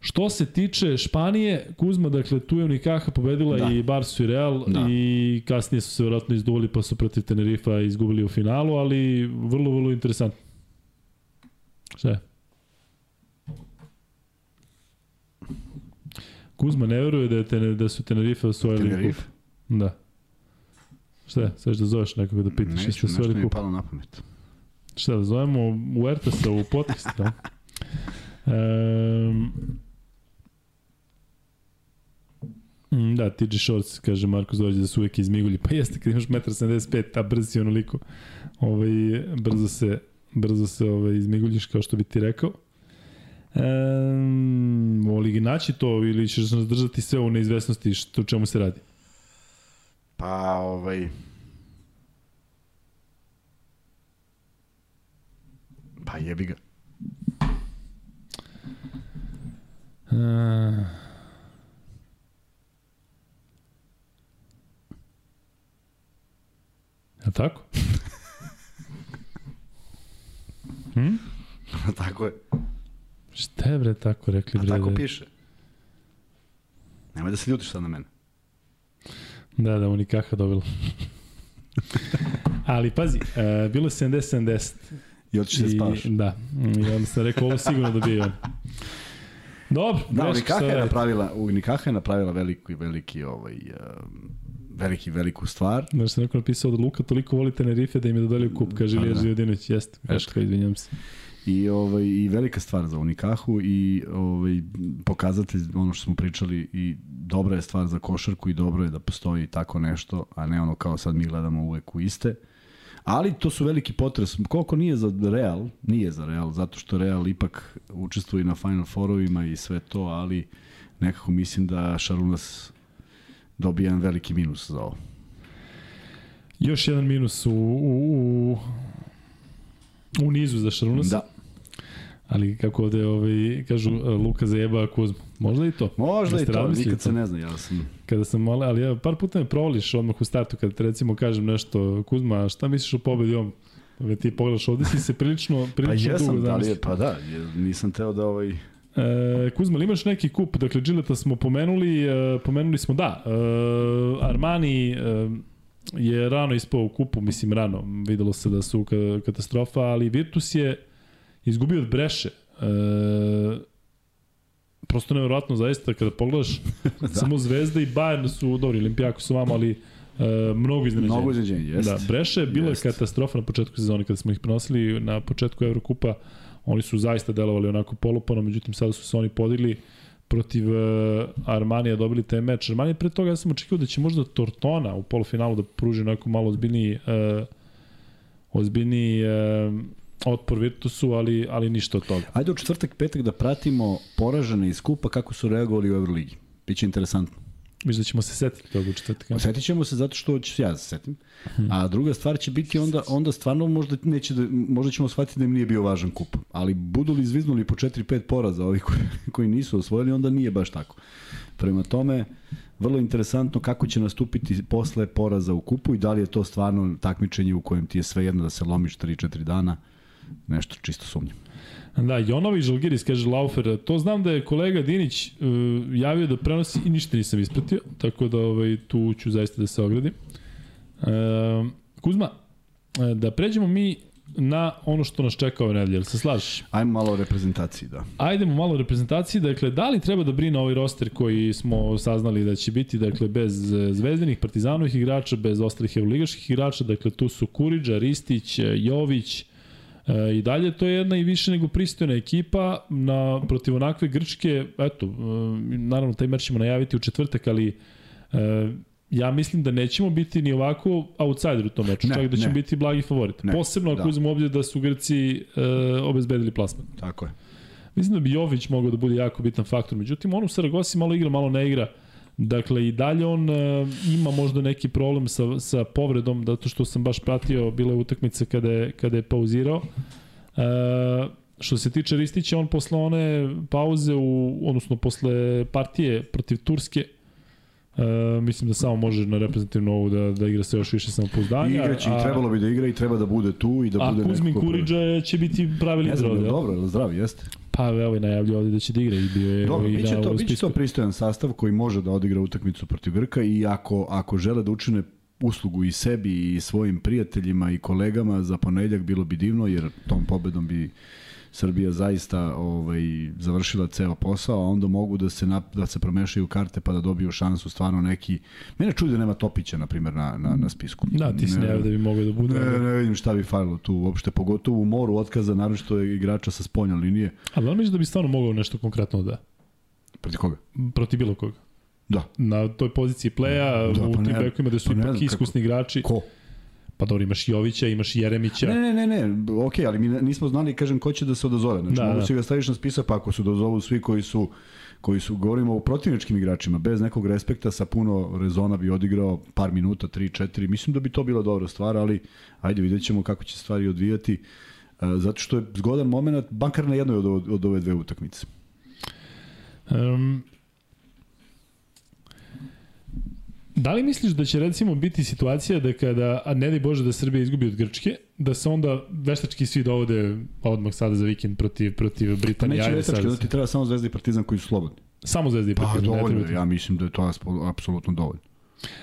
Speaker 1: Što se tiče Španije, Kuzma, dakle, tu je Unikaha pobedila da. i Barsu i Real da. i kasnije su se vjerojatno izduvali pa su protiv Tenerifa izgubili u finalu, ali vrlo, vrlo interesantno. Šta je? Kuzma ne veruje da, je ten, da su Tenerife osvojili
Speaker 2: Tenerife?
Speaker 1: Da. Šta je? Sad da zoveš nekoga da pitaš.
Speaker 2: Neću, nešto mi je palo na pamet.
Speaker 1: Šta da zovemo u RTS-a u podcast, da? Um, Mm, da, TJ Shorts, kaže Marko Zorić, da su uvek izmigulji. Pa jeste, kad imaš 1,75 a brzo si onoliko, ovaj, brzo se, brzo se ovaj, izmiguljiš, kao što bi ti rekao. Um, voli ga naći to ili ćeš nas držati sve u neizvesnosti što, čemu se radi?
Speaker 2: Pa, ovaj... Pa jebi ga.
Speaker 1: Uh, Je tako?
Speaker 2: hm? tako je.
Speaker 1: Šta je bre tako rekli bre?
Speaker 2: A tako piše. Nemoj da se ljutiš sad na mene.
Speaker 1: Da, da, Unikaha dobila. Ali pazi, uh, bilo je 70-70.
Speaker 2: I otiš se spavaš.
Speaker 1: Da, i onda sam rekao, ovo sigurno dobije on. Dobro,
Speaker 2: Da,
Speaker 1: se
Speaker 2: je napravila, Unikaha je napravila veliki, veliki, ovaj, um, veliki, veliku stvar.
Speaker 1: Znaš, sam neko napisao da Luka toliko voli Tenerife da im je dodelio kup, kaže
Speaker 2: Pa
Speaker 1: Ilija
Speaker 2: da.
Speaker 1: Živadinović, jeste, greška, izvinjam se.
Speaker 2: I, ovaj, I velika stvar za Unikahu i ovaj, pokazatelj, ono što smo pričali, i dobra je stvar za košarku i dobro je da postoji tako nešto, a ne ono kao sad mi gledamo uvek u iste. Ali to su veliki potres. Koliko nije za Real, nije za Real, zato što Real ipak učestvuje na Final Fourovima i sve to, ali nekako mislim da Šarunas dobije jedan veliki minus za ovo.
Speaker 1: Još jedan minus u, u, u, u nizu za Šarunasa.
Speaker 2: Da,
Speaker 1: Ali kako ovde ovaj, kažu Luka zajeba Kuzma. Možda i to.
Speaker 2: možda i to, nikad se ne zna, ja sam...
Speaker 1: Kada sam malo, ali ja par puta me provališ odmah u startu kada te recimo kažem nešto, Kuzma, šta misliš o pobedi ovom? Ove ti pogledaš, ovde si se prilično,
Speaker 2: Pa
Speaker 1: prilično
Speaker 2: jesam,
Speaker 1: dugo
Speaker 2: da
Speaker 1: zamislio.
Speaker 2: pa da, nisam teo da ovaj...
Speaker 1: E, Kuzma, ali imaš neki kup? Dakle, Gilleta smo pomenuli, e, pomenuli smo da, e, Armani e, je rano ispao u kupu, mislim rano, videlo se da su ka, katastrofa, ali Virtus je izgubio od Breše. E, prosto nevjerojatno zaista kada pogledaš da. samo Zvezda i Bayern su dobri, Olimpijako su vama, ali e, mnogo iznenađenja.
Speaker 2: Mnogo iznenađenja, jeste.
Speaker 1: Da, Breše je bila
Speaker 2: Jest.
Speaker 1: katastrofa na početku sezone kada smo ih prenosili na početku Evrokupa. Oni su zaista delovali onako polupano, međutim sada su se oni podigli protiv uh, Armanija dobili taj meč. Armanija pre toga ja sam očekivao da će možda Tortona u polufinalu da pruži onako malo ozbiljniji uh, ozbiljniji uh, otpor Virtusu, ali, ali ništa od toga.
Speaker 2: Ajde u četvrtak, petak da pratimo poražene iz kupa kako su reagovali u Euroligi. Biće interesantno.
Speaker 1: Mislim da ćemo se setiti toga u četvrtka.
Speaker 2: Setit ćemo se zato što ću ja se setim. A druga stvar će biti onda, onda stvarno možda, neće da, možda ćemo shvatiti da im nije bio važan kup. Ali budu li izviznuli po 4-5 poraza ovih koji, koji nisu osvojili, onda nije baš tako. Prema tome, vrlo interesantno kako će nastupiti posle poraza u kupu i da li je to stvarno takmičenje u kojem ti je sve jedno da se lomiš 3-4 dana. Nešto čisto sumnjam.
Speaker 1: Da, Jonović Žalgiris, kaže Laufer, to znam da je kolega Dinić uh, javio da prenosi i ništa nisam ispratio, tako da ovaj, tu ću zaista da se ogradim. Uh, Kuzma, e, da pređemo mi na ono što nas čeka ove nedelje, se slažeš?
Speaker 2: Ajmo malo o reprezentaciji, da.
Speaker 1: Ajdemo malo o reprezentaciji, dakle, da li treba da brine ovaj roster koji smo saznali da će biti, dakle, bez zvezdanih, partizanovih igrača, bez ostalih evroligaških igrača, dakle, tu su Kuriđa, Ristić, Jović, E, I dalje to je jedna i više nego pristojna ekipa na, protiv onakve Grčke, eto, e, naravno taj meč ćemo najaviti u četvrtak, ali e, ja mislim da nećemo biti ni ovako outsider u tom meču,
Speaker 2: Ne,
Speaker 1: čak da ćemo
Speaker 2: ne.
Speaker 1: biti blagi favorit.
Speaker 2: Ne,
Speaker 1: Posebno ako
Speaker 2: da.
Speaker 1: uzmemo obzir da su Grci e, obezbedili plasman.
Speaker 2: Tako je.
Speaker 1: Mislim da bi Jović mogao da bude jako bitan faktor. Međutim, on u Saragosi malo igra, malo ne igra. Dakle, i dalje on uh, ima možda neki problem sa, sa povredom, zato što sam baš pratio, bila je utakmica kada je, kada je pauzirao. Uh, što se tiče Ristića, on posle one pauze, u, odnosno posle partije protiv Turske, Uh, mislim da samo može na reprezentativnu ovu da, da igra se još više samopouzdanja.
Speaker 2: Igraće i trebalo bi da igra i treba da bude tu i da
Speaker 1: a
Speaker 2: bude
Speaker 1: Kuzmin. Kuriđa će biti pravi
Speaker 2: Ne
Speaker 1: lider
Speaker 2: znam,
Speaker 1: ovde.
Speaker 2: dobro, je li zdrav, jeste.
Speaker 1: Pa evo i najavljaju ovde da će da igra i bio je
Speaker 2: Dobro,
Speaker 1: i
Speaker 2: biće
Speaker 1: na
Speaker 2: to, biće to pristojan sastav koji može da odigra utakmicu protiv Grka i ako, ako žele da učine uslugu i sebi i svojim prijateljima i kolegama za ponedljak bilo bi divno jer tom pobedom bi Srbija zaista ovaj završila ceo posao, a onda mogu da se nap, da se promešaju karte pa da dobiju šansu stvarno neki. Mene čudi da nema Topića na primjer na na na spisku.
Speaker 1: Da, ti si
Speaker 2: Ne-
Speaker 1: da bi mogao da bude.
Speaker 2: Ne, ne vidim šta bi falilo tu uopšte, pogotovo u moru otkaza, naročito je igrača sa spoljne linije.
Speaker 1: Ali on misli da bi stvarno mogao nešto konkretno da
Speaker 2: Protiv koga?
Speaker 1: protiv bilo koga.
Speaker 2: Da.
Speaker 1: Na toj poziciji playa,
Speaker 2: Da,
Speaker 1: u
Speaker 2: pa
Speaker 1: tim
Speaker 2: ne-
Speaker 1: bekovima gde su
Speaker 2: pa
Speaker 1: ipak iskusni igrači.
Speaker 2: Ko?
Speaker 1: Pa dobro, imaš Jovića, imaš Jeremića.
Speaker 2: Ne, ne, ne, ne, ok, ali mi nismo znali, kažem, ko će da se odazove. Znači,
Speaker 1: Da,
Speaker 2: mogu
Speaker 1: da.
Speaker 2: si ga staviš na spisak, pa ako se odazovu svi koji su koji su, govorimo o protivničkim igračima, bez nekog respekta, sa puno rezona bi odigrao par minuta, 3-4, mislim da bi to bila dobra stvar, ali ajde vidjet ćemo kako će se stvari odvijati, e, zato što je zgodan moment, bankar na jednoj od, od, od ove dve utakmice.
Speaker 1: Um, da li misliš da će recimo biti situacija da kada, a ne daj Bože da Srbija izgubi od Grčke, da se onda veštački svi dovode odmah sada za vikend protiv, protiv
Speaker 2: Pa
Speaker 1: Britanije?
Speaker 2: neće
Speaker 1: Ajde
Speaker 2: veštački,
Speaker 1: sad.
Speaker 2: onda ti treba samo Zvezda i Partizan koji su slobodni.
Speaker 1: Samo Zvezda i
Speaker 2: Pa
Speaker 1: Partizan. ne
Speaker 2: dovoljno, ja mislim da je to apsolutno dovoljno.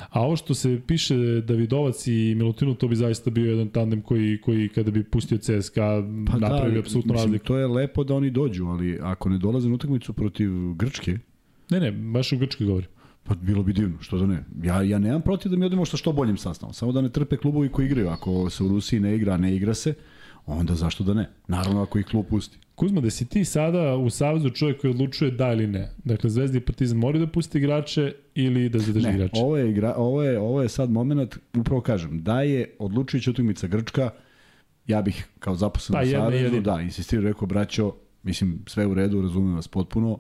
Speaker 1: A ovo što se piše Davidovac i Milutinu, to bi zaista bio jedan tandem koji, koji kada bi pustio CSKA pa napravio da, apsolutno razliku.
Speaker 2: To je lepo da oni dođu, ali ako ne dolaze na utakmicu protiv Grčke...
Speaker 1: Ne, ne, baš u Grčke govori.
Speaker 2: Pa bilo bi divno, što da ne. Ja, ja nemam protiv da mi odemo sa što boljim sastavom. Samo da ne trpe klubovi koji igraju. Ako se u Rusiji ne igra, ne igra se, onda zašto da ne? Naravno ako ih klub pusti.
Speaker 1: Kuzma, da si ti sada u Savezu čovjek koji odlučuje da ili ne. Dakle, Zvezda i Partizan moraju da pusti igrače ili da zadrži igrače?
Speaker 2: Ne, ovo je, igra, ovo, je, ovo je sad moment, upravo kažem, da je odlučujuća utakmica Grčka, ja bih kao zaposlen pa, u Savezu, da, insistirao, rekao, braćo, mislim, sve u redu, razumem vas potpuno,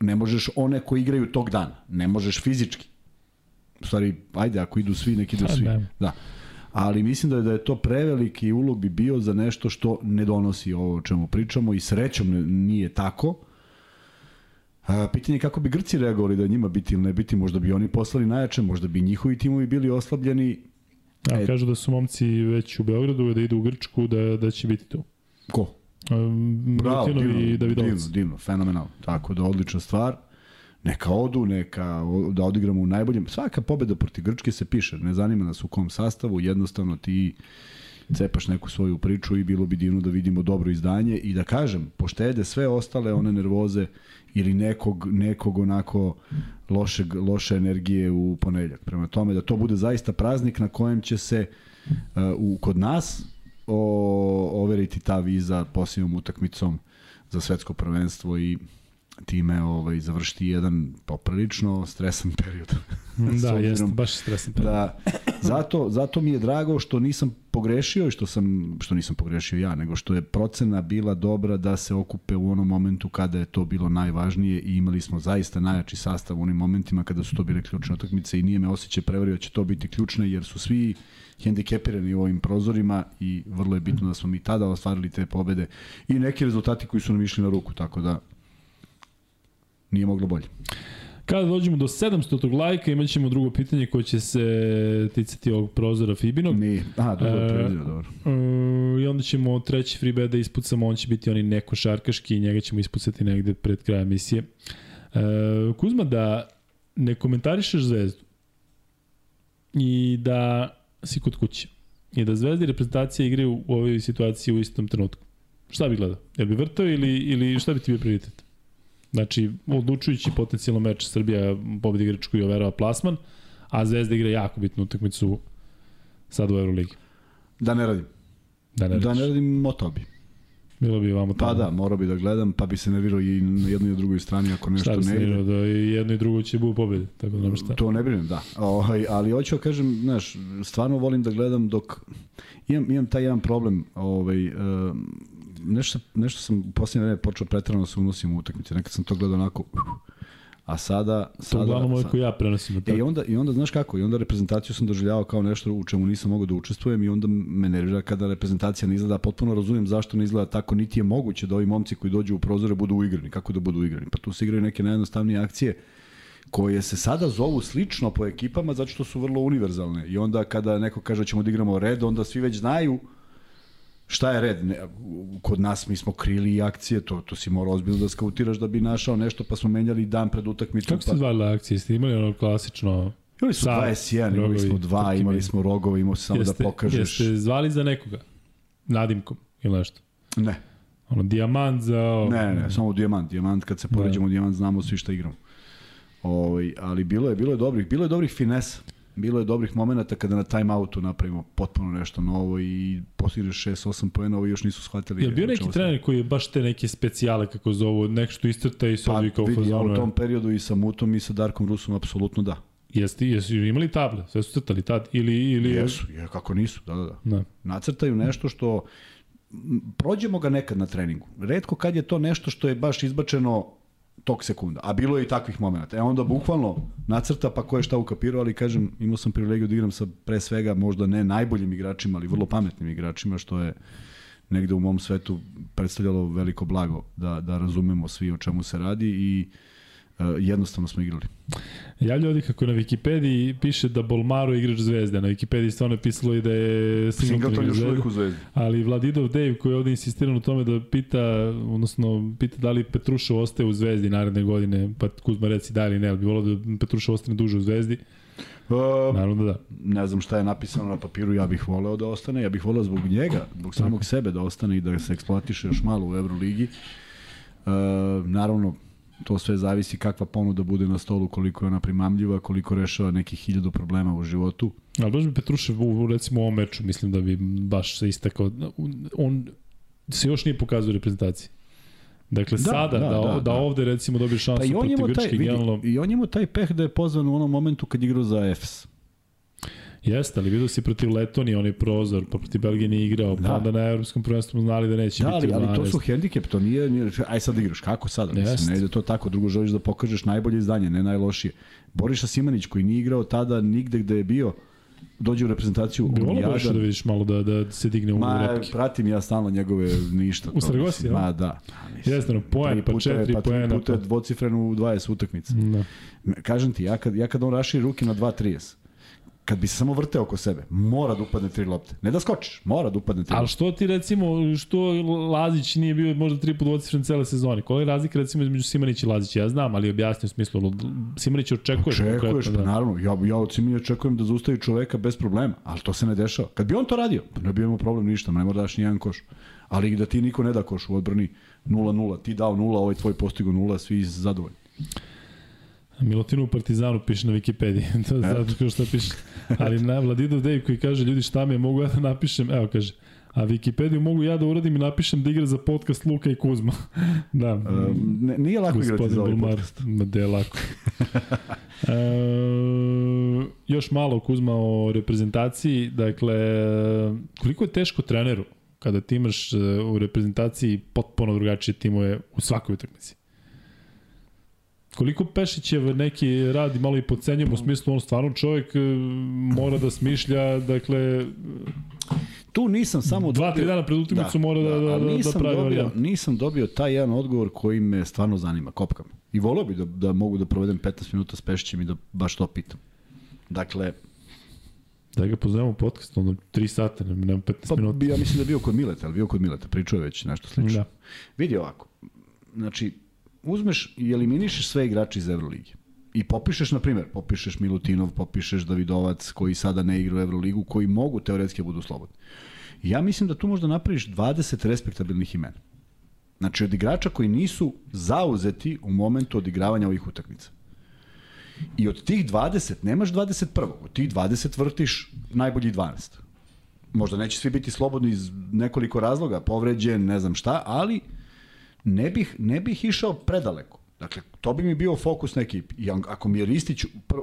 Speaker 2: ne možeš one koji igraju tog dana, ne možeš fizički. U stvari, ajde, ako idu svi, neki idu pa, svi. Da. da ali mislim da je, da je to preveliki ulog bi bio za nešto što ne donosi ovo o čemu pričamo i srećom nije tako. A, pitanje je kako bi Grci reagovali da njima biti ili ne biti, možda bi oni poslali najjače, možda bi njihovi timovi bili oslabljeni.
Speaker 1: A, e, kažu da su momci već u Beogradu, da idu u Grčku, da, da će biti tu.
Speaker 2: Ko?
Speaker 1: Bravo, divno, divno,
Speaker 2: divno, fenomenalno. Tako da odlična stvar neka odu, neka da odigramo u najboljem. Svaka pobeda protiv Grčke se piše, ne zanima nas u kom sastavu, jednostavno ti cepaš neku svoju priču i bilo bi divno da vidimo dobro izdanje i da kažem, poštede sve ostale one nervoze ili nekog, nekog onako lošeg, loše energije u ponedeljak. Prema tome da to bude zaista praznik na kojem će se uh, u, kod nas o, overiti ta viza posljednom utakmicom za svetsko prvenstvo i time ovaj, završiti jedan poprilično stresan period.
Speaker 1: da, jeste, baš stresan period. Da,
Speaker 2: zato, zato mi je drago što nisam pogrešio i što, sam, što nisam pogrešio ja, nego što je procena bila dobra da se okupe u onom momentu kada je to bilo najvažnije i imali smo zaista najjači sastav u onim momentima kada su to bile ključne utakmice i nije me osjećaj prevario da će to biti ključne jer su svi hendikepirani u ovim prozorima i vrlo je bitno da smo mi tada ostvarili te pobede i neki rezultati koji su nam išli na ruku, tako da nije moglo bolje.
Speaker 1: Kada dođemo do 700. lajka imat ćemo drugo pitanje koje će se ticati ovog prozora Fibinog.
Speaker 2: Nije. Aha, dobro, e, dobro.
Speaker 1: E, I onda ćemo treći free bet da ispucamo, on će biti oni neko šarkaški i njega ćemo ispucati negde pred kraja emisije. E, Kuzma, da ne komentarišeš zvezdu i da si kod kuće i da zvezda i reprezentacija igraju u ovoj situaciji u istom trenutku. Šta bi gledao? Jel bi vrtao ili, ili šta bi ti bio prioritet? Znači, odlučujući potencijalno meč Srbija pobedi Grčku i overava plasman, a Zvezda igra jako bitnu utakmicu sad u Euroligi.
Speaker 2: Da ne radim.
Speaker 1: Da ne,
Speaker 2: da ne radim, motao bi.
Speaker 1: Bilo bi vamo
Speaker 2: tamo. Pa da, morao bi da gledam, pa bi se nervirao i na jednoj i drugoj strani ako nešto ne ide. Šta bi se nervirao,
Speaker 1: da i jedno i drugo će budu pobedi, tako da šta.
Speaker 2: To ne brinem, da. Ovaj, ali hoću da kažem, znaš, stvarno volim da gledam dok imam, imam taj jedan problem, ovaj, nešto, nešto sam u posljednje vreme počeo pretrano da se unosim u utakmice. Nekad sam to gledao onako, a sada...
Speaker 1: To
Speaker 2: sada,
Speaker 1: uglavnom koji ja prenosim.
Speaker 2: E, i, onda, I onda, znaš kako, i onda reprezentaciju sam doživljavao kao nešto u čemu nisam mogao da učestvujem i onda me nervira kada reprezentacija ne izgleda, potpuno razumem zašto ne izgleda tako, niti je moguće da ovi momci koji dođu u prozore budu uigrani. Kako da budu uigrani? Pa tu se igraju neke najjednostavnije akcije koje se sada zovu slično po ekipama zato što su vrlo univerzalne. I onda kada neko kaže da ćemo da igramo red, onda svi već znaju šta je red? Ne, kod nas mi smo krili i akcije, to, to si morao ozbiljno da skautiraš da bi našao nešto, pa smo menjali dan pred utakmicom.
Speaker 1: Kako ste pa... zvali akcije? Ste imali ono klasično...
Speaker 2: Imali smo 21, imali smo dva, imali smo rogove, imao samo da jeste, da pokažeš.
Speaker 1: Jeste zvali za nekoga? Nadimkom ili nešto?
Speaker 2: Ne.
Speaker 1: Ono, dijamant za...
Speaker 2: Ne, ne, ne, samo dijamant. Dijamant, kad se poređamo da. dijamant, znamo svi šta igramo. Ovo, ovaj, ali bilo je, bilo je dobrih, bilo je dobrih finesa bilo je dobrih momenata kada na time outu napravimo potpuno nešto novo i postigneš 6-8 poena, ovi još nisu shvatili.
Speaker 1: Je bio neki trener koji je baš te neke specijale, kako zovu, nešto istrta i se pa, kao vidi,
Speaker 2: ja u tom periodu i sa Mutom i sa Darkom Rusom apsolutno da.
Speaker 1: Jeste, jesu imali table, sve su crtali tad ili ili
Speaker 2: jesu, je kako nisu, da da da. da. Nacrtaju nešto što prođemo ga nekad na treningu. Redko kad je to nešto što je baš izbačeno tog sekunda. A bilo je i takvih momenta. E onda bukvalno nacrta pa ko je šta ukapirao, ali kažem, imao sam privilegiju da igram sa pre svega možda ne najboljim igračima, ali vrlo pametnim igračima, što je negde u mom svetu predstavljalo veliko blago da, da razumemo svi o čemu se radi i uh, jednostavno smo igrali.
Speaker 1: Javlja ovdje kako na Wikipediji piše da Bolmaro igrač zvezde. Na Wikipediji stvarno je pisalo i da je
Speaker 2: Singleton još uvijek u zvezdi.
Speaker 1: Ali Vladidov Dave koji je ovdje insistira na tome da pita, odnosno pita da li Petrušov ostaje u zvezdi naredne godine, pa Kuzma reci da ili ne, ali bi volao da Petrušov ostane duže u zvezdi.
Speaker 2: Uh,
Speaker 1: Naravno da da.
Speaker 2: ne znam šta je napisano na papiru, ja bih voleo da ostane, ja bih voleo zbog njega, zbog samog sebe da ostane i da se eksploatiše još malo u Euroligi. Uh, naravno, to sve zavisi kakva ponuda bude na stolu, koliko je ona primamljiva, koliko rešava nekih hiljadu problema u životu.
Speaker 1: Ali baš bi Petrušev u, recimo u ovom meču, mislim da bi baš se istakao. On se još nije pokazao u reprezentaciji. Dakle, da, sada, da, da, da, da, ovde recimo dobije šansu
Speaker 2: pa
Speaker 1: protiv
Speaker 2: taj,
Speaker 1: Grčke,
Speaker 2: vidi,
Speaker 1: generalno...
Speaker 2: I on ima taj peh da je pozvan u onom momentu kad igrao za EFS.
Speaker 1: Jeste, ali vidio si protiv Letonije onaj prozor, pa protiv Belgije nije igrao, da. pa onda na evropskom prvenstvu znali da neće
Speaker 2: da,
Speaker 1: biti
Speaker 2: ali, ali to su hendikep, to nije, nije aj sad igraš, kako sada? Mislim, ne ide to tako, drugo želiš da pokažeš najbolje izdanje, ne najlošije. Boriša Simanić koji nije igrao tada nigde gde je bio, dođe u reprezentaciju
Speaker 1: Bi volao baš da vidiš malo da, da se digne u
Speaker 2: Ma,
Speaker 1: repke.
Speaker 2: pratim ja stalno njegove ništa.
Speaker 1: U Saragosi, ja?
Speaker 2: Ma, da.
Speaker 1: Jeste, no, poen, pa četiri
Speaker 2: pa
Speaker 1: poena.
Speaker 2: puta je dvocifren u 20 utakmica.
Speaker 1: Da.
Speaker 2: Kažem ti, ja kad, ja kad on raširi ruke na 2.30, kad bi se samo vrteo oko sebe, mora da upadne tri lopte. Ne da skočiš, mora da upadne tri
Speaker 1: Ali što ti recimo, što Lazić nije bio možda tri put dvocifren cele sezone? Koja je razlika recimo između Simanić i Lazića? Ja znam, ali objasnim u smislu, Simanić očekuje.
Speaker 2: Očekuješ, pa da. naravno. Ja, ja od Simanića očekujem da zaustavi čoveka bez problema, ali to se ne dešava. Kad bi on to radio, pa ne bi imao problem ništa, ne mora daš ni jedan koš. Ali da ti niko ne da koš u odbrani 0-0, ti dao 0, ovaj tvoj postigo 0, svi zadovoljni.
Speaker 1: Milutinu u Partizanu piše na Wikipediji, to je zato kao što piše. Ali na Vladidov Dej koji kaže, ljudi šta mi je, mogu ja da napišem, evo kaže, a Wikipediju mogu ja da uradim i napišem da igra za podcast Luka i Kuzma. da.
Speaker 2: Um, ne, nije lako igrati za ovaj Bulmar, podcast.
Speaker 1: Ma de lako. e, još malo Kuzma o reprezentaciji, dakle, koliko je teško treneru kada ti imaš e, u reprezentaciji potpuno drugačije timove u svakoj utakmici? Koliko Pešićev neki radi malo i podcenjujemo u smislu on stvarno čovjek e, mora da smišlja, dakle
Speaker 2: tu nisam samo
Speaker 1: dva, tri dana pred utakmicu da, mora da, da, da, da pravi
Speaker 2: dobio. Nisam dobio taj jedan odgovor koji me stvarno zanima, kopkam. I volio bi da, da mogu da provedem 15 minuta s Pešićem i da baš to pitam. Dakle,
Speaker 1: Da ga pozovemo u podcast, ono 3 sata, nema 15 pa, minuta.
Speaker 2: Ja mislim da je bio kod Mileta, ali bio kod Mileta, pričao je već nešto slično. Da. Vidi ovako, znači, uzmeš i eliminišeš sve igrače iz Euroligi. I popišeš, na primjer, popišeš Milutinov, popišeš Davidovac koji sada ne igra u Euroligu, koji mogu teoretski da budu slobodni. Ja mislim da tu možda napraviš 20 respektabilnih imena. Znači od igrača koji nisu zauzeti u momentu odigravanja ovih utakmica. I od tih 20 nemaš 21. Od tih 20 vrtiš najbolji 12. Možda neće svi biti slobodni iz nekoliko razloga, povređen, ne znam šta, ali ne bih, ne bih išao predaleko. Dakle, to bi mi bio fokus na ekipi. I ako mi je Ristić u, pr,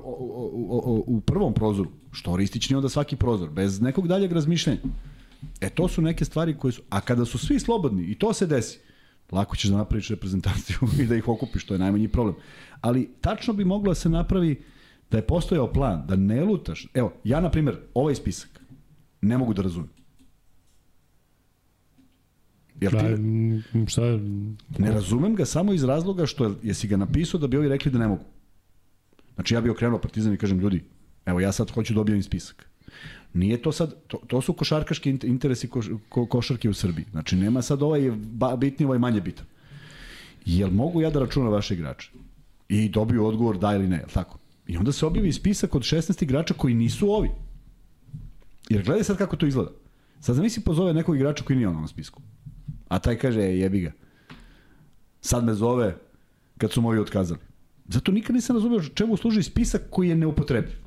Speaker 2: u prvom prozoru, što Ristić nije onda svaki prozor, bez nekog daljeg razmišljenja. E, to su neke stvari koje su... A kada su svi slobodni, i to se desi, lako ćeš da napraviš reprezentaciju i da ih okupiš, to je najmanji problem. Ali tačno bi moglo da se napravi da je postojao plan, da ne lutaš. Evo, ja, na primjer, ovaj spisak ne mogu da razumem.
Speaker 1: Jel ti... Da, šta je...
Speaker 2: Ne razumem ga samo iz razloga što jesi ga napisao da bi ovi rekli da ne mogu. Znači ja bih okrenuo Partizan i kažem ljudi, evo ja sad hoću da objavim spisak. Nije to sad, to, to su košarkaški interesi ko, ko, košarke u Srbiji. Znači nema sad ovaj bitni, ovaj manje bitan. Jel mogu ja da računam vaše igrače? I dobiju odgovor da ili ne, jel tako? I onda se objavi spisak od 16 igrača koji nisu ovi. Jer gledaj sad kako to izgleda. Sad zamisli pozove nekog igrača koji nije on na spisku. A taj kaže, e, jebi ga. Sad me zove kad su moji otkazali. Zato nikad nisam razumio čemu služi spisak koji je neupotrebljiv.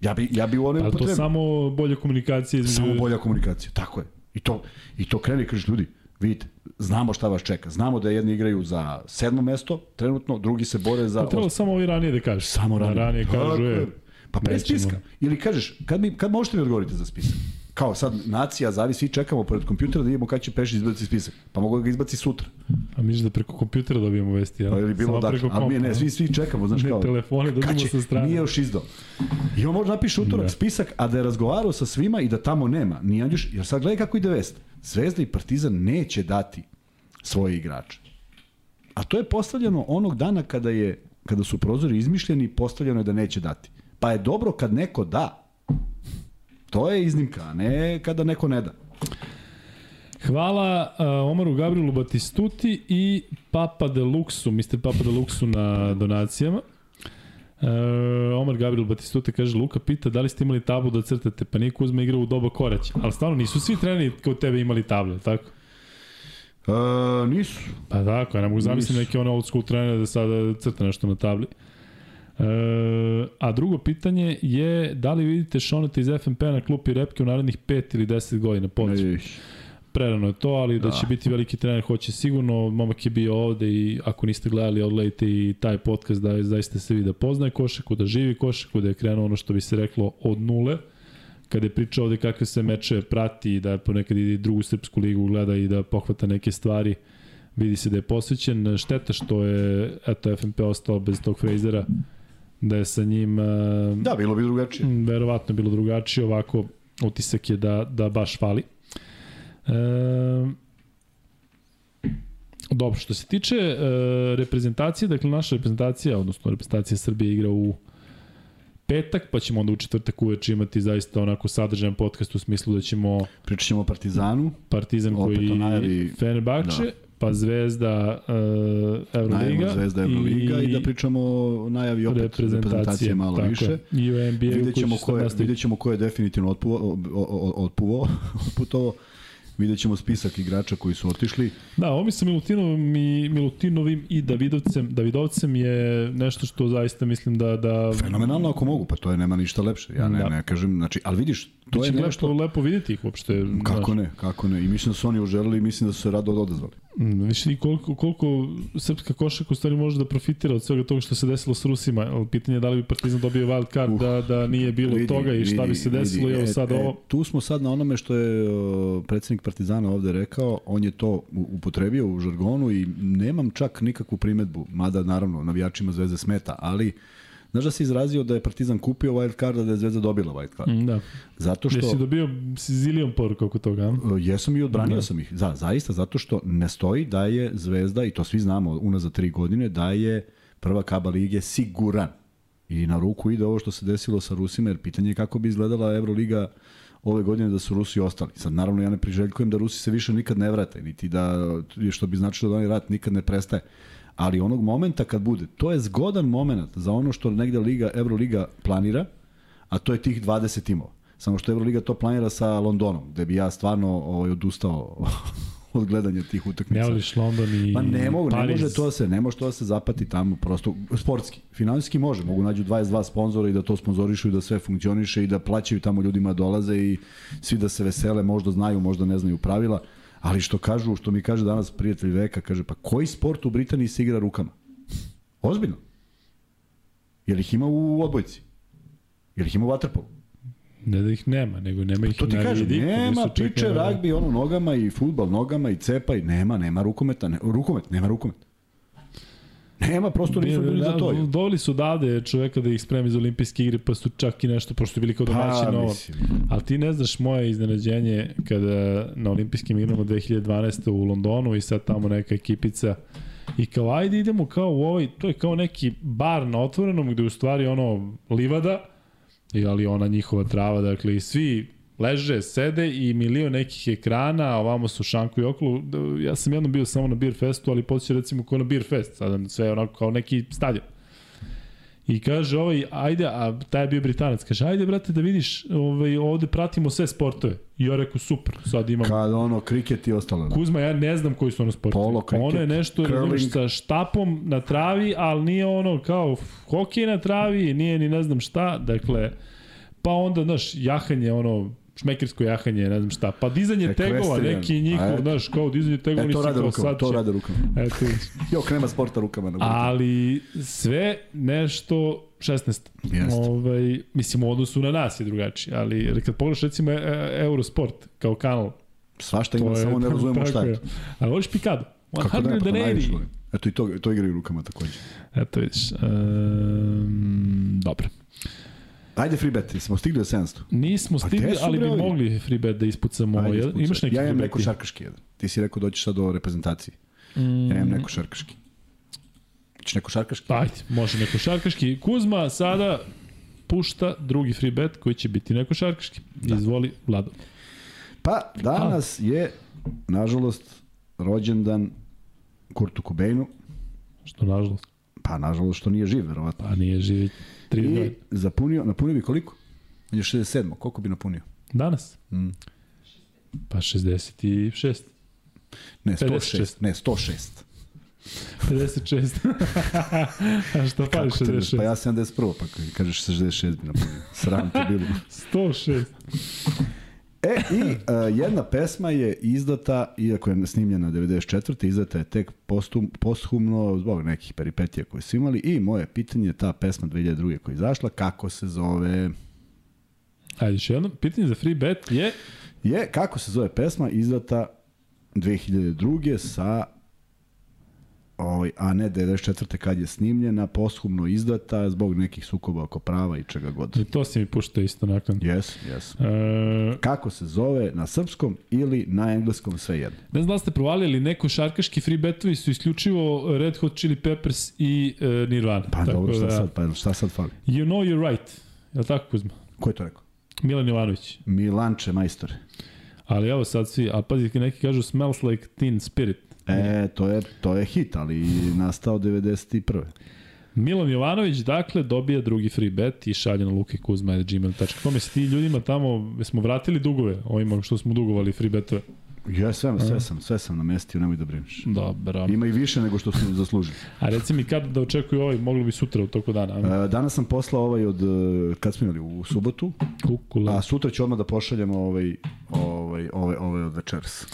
Speaker 2: Ja bi, ja bi u onaj
Speaker 1: upotrebljiv. Ali to samo bolja komunikacija. Između...
Speaker 2: Samo bolja komunikacija, tako je. I to, i to krene, kaže ljudi, vidite, znamo šta vas čeka. Znamo da jedni igraju za sedmo mesto, trenutno, drugi se bore za...
Speaker 1: Pa trebalo samo ovi ranije da kažeš.
Speaker 2: Samo ranije.
Speaker 1: Da ranije kažu, je,
Speaker 2: Pa pre spiska. Ili kažeš, kad, mi, kad možete mi odgovoriti za spisak? Kao sad nacija zavi svi čekamo pored kompjutera da vidimo kada će Pešić izbaciti spisak. Pa mogu da ga izbaci sutra.
Speaker 1: A misliš da preko kompjutera dobijemo vesti, ja?
Speaker 2: Pa ili bilo da, a mi ne, svi svi čekamo, znaš kao.
Speaker 1: Ne, telefone dobijemo sa strane.
Speaker 2: Nije još izdao. I on može napiše utorak da. spisak, a da je razgovarao sa svima i da tamo nema. Nije još, jer sad gledaj kako ide vest. Zvezda i Partizan neće dati svoje igrače. A to je postavljeno onog dana kada je kada su prozori izmišljeni, postavljeno je da neće dati. Pa je dobro kad neko da, To je iznimka, a ne kada neko ne da.
Speaker 1: Hvala uh, Omaru Gabrielu Batistuti i Papa de Luxu, Mr. Papa de Luxu na donacijama. E, Omar Gabriel Batistuta kaže, Luka pita da li ste imali tablu da crtate, pa nije Kuzma igrao u doba Korać. Ali stvarno, nisu svi treneri kao tebe imali table, tako?
Speaker 2: Uh, nisu.
Speaker 1: Pa tako, ja ne mogu zamisliti neke one old school trenere da sada crta nešto na tabli. E, a drugo pitanje je da li vidite Šoneta iz FNP na klupi repke u narednih 5 ili 10 godina poziv? Prerano je to, ali da. da će biti veliki trener hoće sigurno. Momak je bio ovde i ako niste gledali, odgledajte i taj podcast da zaista se vidi da poznaje košaku, da živi košaku, da je krenuo ono što bi se reklo od nule kada je pričao ovde kakve se meče prati i da ponekad ide drugu srpsku ligu gleda i da pohvata neke stvari vidi se da je posvećen šteta što je eto FNP ostao bez tog Frejzera da je sa njim
Speaker 2: da bilo bi drugačije
Speaker 1: verovatno bilo drugačije ovako utisak je da, da baš fali e, dobro što se tiče e, reprezentacije dakle naša reprezentacija odnosno reprezentacija Srbije igra u petak, pa ćemo onda u četvrtak uveče imati zaista onako sadržajan podcast u smislu da ćemo...
Speaker 2: Pričat ćemo o Partizanu.
Speaker 1: Partizan koji najavi... Fenerbahče, da. Pa Zvezda uh, Euroliga.
Speaker 2: Zvezda Euroliga i, i da pričamo o najavi opet reprezentacije, reprezentacije malo tako više.
Speaker 1: I u NBA
Speaker 2: vidjet ćemo, ko je, vidjet ćemo ko je definitivno otpuvo, otpuvo, otputovao Vidjet ćemo spisak igrača koji su otišli.
Speaker 1: Da, ovo mi sa Milutinovim i, Milutinovim i Davidovcem, Davidovcem je nešto što zaista mislim da... da...
Speaker 2: Fenomenalno ako mogu, pa to je nema ništa lepše. Ja ne, da. ne kažem, znači, ali vidiš, to je nešto...
Speaker 1: Lepo, lepo vidjeti ih uopšte.
Speaker 2: Kako ne, kako ne. I mislim da su oni uželili i mislim da su se rado odazvali.
Speaker 1: Mm, viš i koliko, koliko srpska košaka u stvari može da profitira od svega toga što se desilo s Rusima. Pitanje je da li bi Partizan dobio wild card uh, da, da nije bilo vidi, toga i šta vidi, bi se desilo vidi, i evo sad e, ovo. E,
Speaker 2: tu smo sad na onome što je predsednik Partizana ovde rekao, on je to upotrebio u žargonu i nemam čak nikakvu primetbu, mada naravno navijačima Zvezde smeta, ali uh, Znaš da si izrazio da je Partizan kupio wild card, a da je Zvezda dobila wild card.
Speaker 1: Mm, da. Zato što... Jesi dobio zilion poruka oko toga?
Speaker 2: E, jesam i odbranio da. sam ih. Za, zaista, zato što ne stoji da je Zvezda, i to svi znamo unazad tri godine, da je prva kaba lige siguran. I na ruku ide ovo što se desilo sa Rusima, jer pitanje je kako bi izgledala Euroliga ove godine da su Rusi ostali. Sad naravno ja ne priželjkujem da Rusi se više nikad ne vrate, niti da što bi značilo da onaj rat nikad ne prestaje ali onog momenta kad bude, to je zgodan moment za ono što negde Liga, Euroliga planira, a to je tih 20 timova. Samo što Euroliga to planira sa Londonom, gde bi ja stvarno ovaj, odustao od gledanja tih utakmica.
Speaker 1: Ne voliš London i
Speaker 2: Pa ne mogu, Paris. ne može to da se, ne može to da se zapati tamo prosto sportski. Finansijski može, mogu nađu 22 sponzora i da to sponzorišu i da sve funkcioniše i da plaćaju tamo ljudima dolaze i svi da se vesele, možda znaju, možda ne znaju pravila Ali što kažu, što mi kaže danas prijatelj veka, kaže, pa koji sport u Britaniji se igra rukama? Ozbiljno. Jel ih ima u odbojci? Jel ih ima u vaterpolu?
Speaker 1: Ne da ih nema, nego nema ih
Speaker 2: to ti kažem, vidiku, nema priče ragbi, ono nogama i futbal nogama i cepa i nema, nema rukometa, ne, rukomet, nema rukomet. Nema, prosto nisu bili da, za to.
Speaker 1: Doveli su odavde čoveka da ih spremi za olimpijske igre, pa su čak i nešto, pošto bili kao domaći pa, novo. Ali ti ne znaš moje iznenađenje kada na olimpijskim igrama 2012. u Londonu i sad tamo neka ekipica I kao, ajde idemo kao u ovaj, to je kao neki bar na otvorenom gde u stvari ono livada, ali ona njihova trava, dakle i svi leže, sede i milion nekih ekrana, a ovamo su šanku i okolo. Ja sam jednom bio samo na Beer Festu, ali podsjeća recimo kao na Beer Fest, sada sve onako kao neki stadion. I kaže ovaj, ajde, a taj je bio Britanac, kaže, ajde brate da vidiš, ovaj, ovde pratimo sve sportove. I ja rekao, super, sad imam...
Speaker 2: Kad ono, kriket i ostalo.
Speaker 1: Kuzma, ja ne znam koji su ono sportovi. Polo, kriket, Ono je nešto, curling. sa štapom na travi, ali nije ono kao hokej na travi, nije ni ne znam šta, dakle, pa onda, znaš, jahanje, ono, šmekersko jahanje, ne znam šta. Pa dizanje e, tegova, neki njihov, znaš, kao dizanje tegova,
Speaker 2: e, to rade rukama, sad to rade rukama.
Speaker 1: Eto.
Speaker 2: Jok, nema sporta rukama. Na
Speaker 1: Ali sve nešto 16. Jeste. Ovaj, mislim, u odnosu na nas je drugačije, ali kad pogledaš recimo e, e, Eurosport kao kanal,
Speaker 2: Svašta ima, samo ne razumemo šta je.
Speaker 1: Ali voliš Pikado?
Speaker 2: Kako da, pa najviše Eto i to, to igraju rukama takođe.
Speaker 1: Eto vidiš. Um, dobro.
Speaker 2: Ajde free bet, smo stigli do 700.
Speaker 1: Nismo stigli, ali bi mogli free bet da ispucamo. Ajde, ispucaj. Imaš neki
Speaker 2: Ja imam neko šarkaški jedan. Ti si rekao dođeš sad do reprezentacije. Mm. Ja imam neko šarkaški. Češ neko šarkaški?
Speaker 1: Ajde, može neko šarkaški. Kuzma sada pušta drugi free bet koji će biti neko šarkaški. Da. Izvoli, Vlado.
Speaker 2: Pa, danas A. je, nažalost, rođendan Kurtu Cobainu.
Speaker 1: Što nažalost?
Speaker 2: Pa, nažalost, što nije živ, verovatno.
Speaker 1: Pa nije živi 3
Speaker 2: I zapunio, napunio bi koliko? On je 67. Koliko bi napunio?
Speaker 1: Danas?
Speaker 2: Mm.
Speaker 1: Pa 66.
Speaker 2: Ne, 106.
Speaker 1: 56.
Speaker 2: Ne, 106.
Speaker 1: 56. A što
Speaker 2: te-
Speaker 1: 66?
Speaker 2: Pa ja 71. Pa kažeš 66 bi napunio. Sram te bilo.
Speaker 1: 106.
Speaker 2: E, i uh, jedna pesma je izdata, iako je snimljena 94. izdata je tek postum, posthumno zbog nekih peripetija koje su imali i moje pitanje je ta pesma 2002. koja je izašla, kako se zove...
Speaker 1: Ajde, još jedno. Pitanje za free bet je...
Speaker 2: Je, kako se zove pesma izdata 2002. sa ovaj, a ne 94. kad je snimljena, posthumno izdata zbog nekih sukoba oko prava i čega god.
Speaker 1: I to si mi puštao isto nakon.
Speaker 2: Yes, yes.
Speaker 1: E,
Speaker 2: Kako se zove na srpskom ili na engleskom sve jedno.
Speaker 1: ne znam da ste provalili, neko šarkaški free betovi su isključivo Red Hot Chili Peppers i e, Nirvana.
Speaker 2: Pa
Speaker 1: Tako
Speaker 2: dobro, šta
Speaker 1: da,
Speaker 2: sad, pa šta sad fali?
Speaker 1: You know you're right. Je li tako, Kuzma?
Speaker 2: Ko je to rekao?
Speaker 1: Milan Jovanović.
Speaker 2: Milanče majstore.
Speaker 1: Ali evo sad svi, a pazi, neki kažu smells like teen spirit.
Speaker 2: E, to je, to je hit, ali nastao 91.
Speaker 1: Milan Jovanović, dakle, dobija drugi free bet i šalje na lukekuzma.gmail.com. Jesi ti ljudima tamo, smo vratili dugove ovima što smo dugovali free betove?
Speaker 2: Ja sve, sve sam, sve sam namestio, nemoj da brineš.
Speaker 1: Dobro.
Speaker 2: Ima i više nego što su zaslužili.
Speaker 1: A reci mi kad da očekuju ovaj, mogli bi sutra u toku dana. a?
Speaker 2: E, danas sam poslao ovaj od, e, kad smo imali, u subotu,
Speaker 1: Kukula.
Speaker 2: a sutra ću odmah da pošaljemo ovaj, ovaj, ovaj, ovaj od večeras.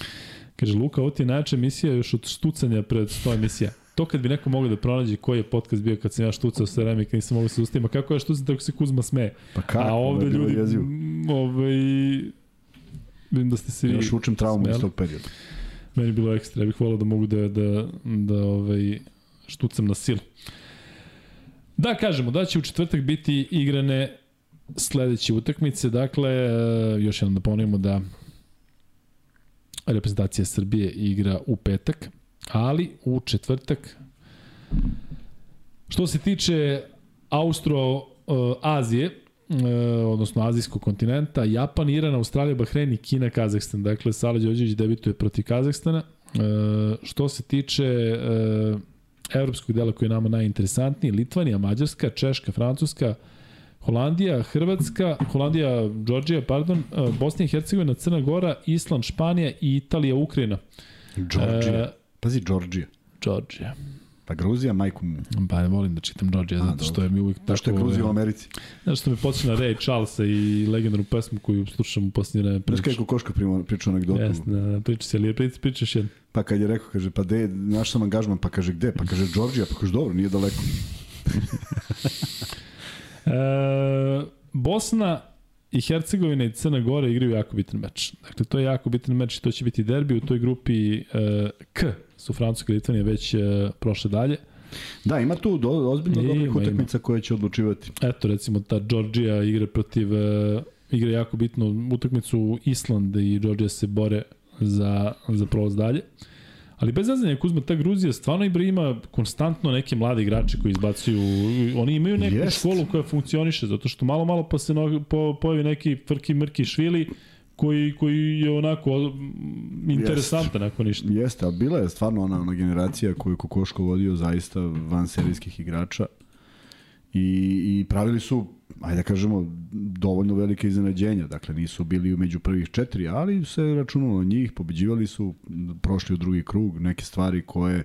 Speaker 1: Kaže, Luka, ovo ti je najjača emisija još od štucanja pred 100 emisija. To kad bi neko mogao da pronađe koji je podcast bio kad sam ja štucao i kad nisam mogao da se ustaviti, ma kako ja štucam tako se Kuzma sme.
Speaker 2: Pa kako?
Speaker 1: A ovde ljudi,
Speaker 2: jezivo.
Speaker 1: m, ovaj, vidim da ste se
Speaker 2: Još učim traumu iz
Speaker 1: smeli.
Speaker 2: tog perioda.
Speaker 1: Meni je bilo ekstra, ja bih volao da mogu da, da, da ovaj, štucam na silu. Da, kažemo, da će u četvrtak biti igrane sledeće utakmice, dakle, e, još jednom da ponovimo da reprezentacija Srbije igra u petak, ali u četvrtak što se tiče Austro-Azije, e, odnosno azijskog kontinenta, Japan, Iran, Australija, Bahrein i Kina, Kazahstan. Dakle, Sala Đorđević debituje protiv Kazahstana. E, što se tiče evropskog dela koji je nama najinteresantniji, Litvanija, Mađarska, Češka, Francuska, Holandija, Hrvatska, Holandija, Đorđija, pardon, e, Bosna i Hercegovina, Crna Gora, Island, Španija i Italija, Ukrajina.
Speaker 2: Georgija.
Speaker 1: E,
Speaker 2: Pazi, Georgija.
Speaker 1: Đorđija.
Speaker 2: Pa Gruzija, majku mu.
Speaker 1: Pa ne volim da čitam Đorđija, zato što je mi uvijek tako...
Speaker 2: Zašto je Gruzija u Americi?
Speaker 1: Znaš što me počne na Ray Charlesa i legendarnu pesmu koju slušam u posljednje vreme.
Speaker 2: Znaš kako Koška prima- priča anegdotu?
Speaker 1: Jeste, da, da, priča se, ali je prič, pričaš jedno.
Speaker 2: Pa kad je rekao, kaže, pa de, naš sam angažman, pa kaže, gde? Pa kaže, Georgija, pa kaže, dobro, nije daleko.
Speaker 1: E, Bosna i Hercegovina i Crna Gora igraju jako bitan meč. Dakle, to je jako bitan meč i to će biti derbi u toj grupi e, K su Francuska i Litvanija već e, prošle dalje.
Speaker 2: Da, ima tu do, ozbiljno
Speaker 1: Ima,
Speaker 2: dobrih utakmica koje će odlučivati.
Speaker 1: Eto, recimo, ta Georgija igra protiv, e, igra jako bitnu utakmicu Island i Georgija se bore za, za prolaz dalje. Ali bez zazanja Kuzma, ta Gruzija stvarno i ima konstantno neke mlade igrače koji izbacuju, oni imaju neku
Speaker 2: Jest.
Speaker 1: školu koja funkcioniše, zato što malo malo pa se no, po, pojavi neki frki mrki švili koji, koji je onako interesantan ako ništa.
Speaker 2: Jeste, ali bila je stvarno ona, ona generacija koju Kokoško vodio zaista van serijskih igrača i, i pravili su, ajde da kažemo, dovoljno velike iznenađenja. Dakle, nisu bili među prvih četiri, ali se računalo na njih, pobeđivali su, prošli u drugi krug, neke stvari koje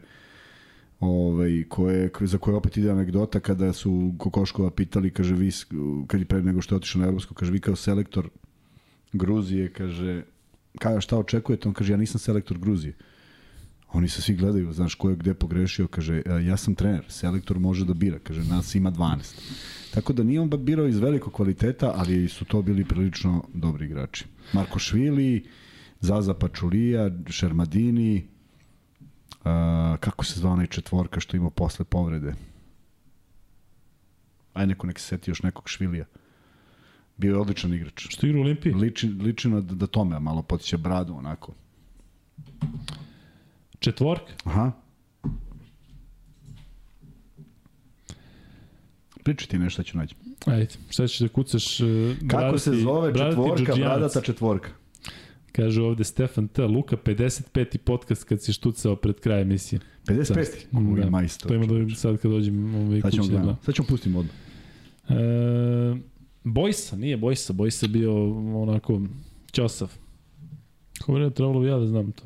Speaker 2: ovaj, koje, za koje opet ide anegdota kada su Kokoškova pitali, kaže, vi, kad je pre nego što je otišao na Evropsku, kaže, vi kao selektor Gruzije, kaže, kada šta očekujete? On kaže, ja nisam selektor Gruzije. Oni se svi gledaju, znaš ko je gde pogrešio, kaže, "E, ja sam trener, selektor može da bira, kaže, nas ima 12. Tako da nije on birao iz velikog kvaliteta, ali su to bili prilično dobri igrači. Marko Švili, Zaza Pačulija, Šermadini, a, kako se zvao onaj četvorka što ima posle povrede? Aj neko nek se seti još nekog Švilija. Bio je odličan igrač.
Speaker 1: Što igra u Olimpiji?
Speaker 2: Liči, liči na da tome, a malo potiče bradu, onako.
Speaker 1: Četvorka?
Speaker 2: Aha. Pričaj ti nešto ću naći.
Speaker 1: Ajde, šta ćeš da kucaš? Uh,
Speaker 2: Kako se zove četvorka, bradata četvorka?
Speaker 1: Kaže ovde Stefan T. Luka, 55. podcast kad si štucao pred kraj emisije.
Speaker 2: 55. Koji
Speaker 1: Da,
Speaker 2: majstor.
Speaker 1: To ima da sad kad dođem ovaj,
Speaker 2: Sad ćemo
Speaker 1: kući da.
Speaker 2: Sad ćemo pustiti odmah.
Speaker 1: E, Bojsa, nije Bojsa, Bojsa bio onako ćosav. Kako je trebalo bi ja da znam to.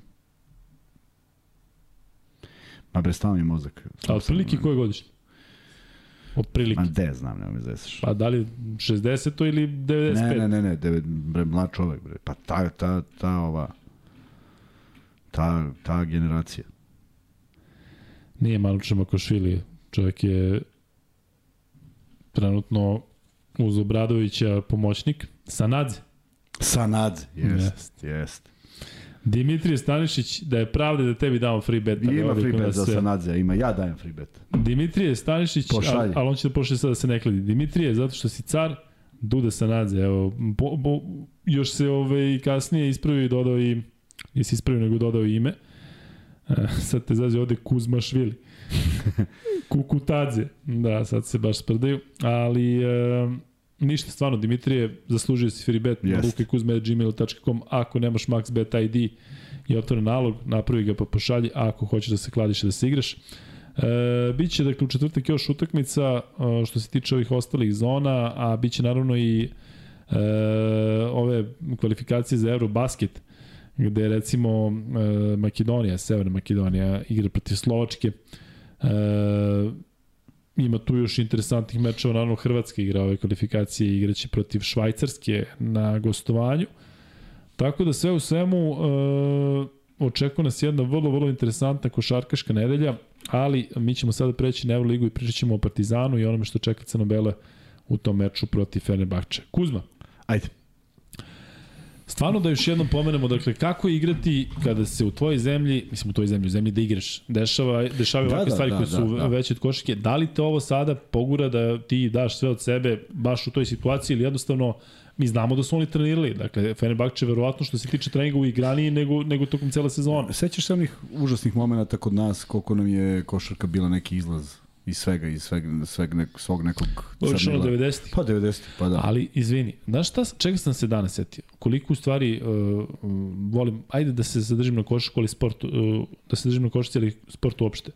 Speaker 2: Ma bre, stao mi mozak.
Speaker 1: A otprilike koje godišnje? Otprilike.
Speaker 2: Ma de, znam, nema mi zesaš.
Speaker 1: Pa da li 60. ili 95?
Speaker 2: Ne, ne, ne, ne, bre, mlad čovek, bre. Pa ta, ta, ta, ova, ta, ta generacija.
Speaker 1: Nije Manuče Makošvili. Čovjek je trenutno uz Obradovića pomoćnik. Sanadze.
Speaker 2: Sanadze, jest,
Speaker 1: Jest.
Speaker 2: jest.
Speaker 1: Dimitrije Stanišić, da je pravda da tebi damo free bet. ne
Speaker 2: Ima free bet za
Speaker 1: sve.
Speaker 2: Sanadze, ima, ja dajem free bet.
Speaker 1: Dimitrije Stanišić, ali, ali on će da pošle sada da se ne kledi. Dimitrije, zato što si car, Duda Sanadze, evo, bo, bo, još se ove, kasnije ispravio i dodao i, nisi ispravio nego dodao i ime. E, sad te zazi ovde Kuzmašvili. Kukutadze. Da, sad se baš sprdaju. Ali, e, ništa, stvarno, Dimitrije, zaslužio si free bet na
Speaker 2: Jeste.
Speaker 1: lukekuzme.gmail.com ako nemaš maxbet ID i otvoren nalog, napravi ga pa pošalji, ako hoćeš da se kladiš da se igraš. E, biće dakle u četvrtak još utakmica e, što se tiče ovih ostalih zona, a biće naravno i e, ove kvalifikacije za Eurobasket gde recimo e, Makedonija, Severna Makedonija igra protiv Slovačke. E, ima tu još interesantnih mečeva, naravno Hrvatska igra ove kvalifikacije i igraće protiv Švajcarske na gostovanju. Tako da sve u svemu e, očekuje nas jedna vrlo, vrlo interesantna košarkaška nedelja, ali mi ćemo sada preći na Euroligu i pričat ćemo o Partizanu i onome što čeka Crnobele u tom meču protiv Fenerbahče. Kuzma,
Speaker 2: Ajde.
Speaker 1: Stvarno da još jednom pomenemo, dakle, kako igrati kada se u tvojoj zemlji, mislim u tvojoj zemlji, u zemlji da igraš, dešava, dešavaju
Speaker 2: Da,
Speaker 1: ovakve
Speaker 2: da,
Speaker 1: stvari
Speaker 2: da,
Speaker 1: koje su
Speaker 2: da, da.
Speaker 1: veće od košake, da li te ovo sada pogura da ti daš sve od sebe baš u toj situaciji ili jednostavno mi znamo da su oni trenirali, dakle, Fenerbahče verovatno što se tiče treninga u igraniji nego, nego tokom cele sezone.
Speaker 2: Sećaš se onih užasnih momenta kod nas, koliko nam je košarka bila neki izlaz iz svega, iz svega, sveg nek, svog nekog crnila?
Speaker 1: 90.
Speaker 2: Pa 90, pa da.
Speaker 1: Ali, izvini, znaš šta, čega sam se danas setio? Koliko u stvari uh, um, volim, ajde da se zadržim na košarku, ali sport, uh, da se zadržim na košarci, ali sport uopšte.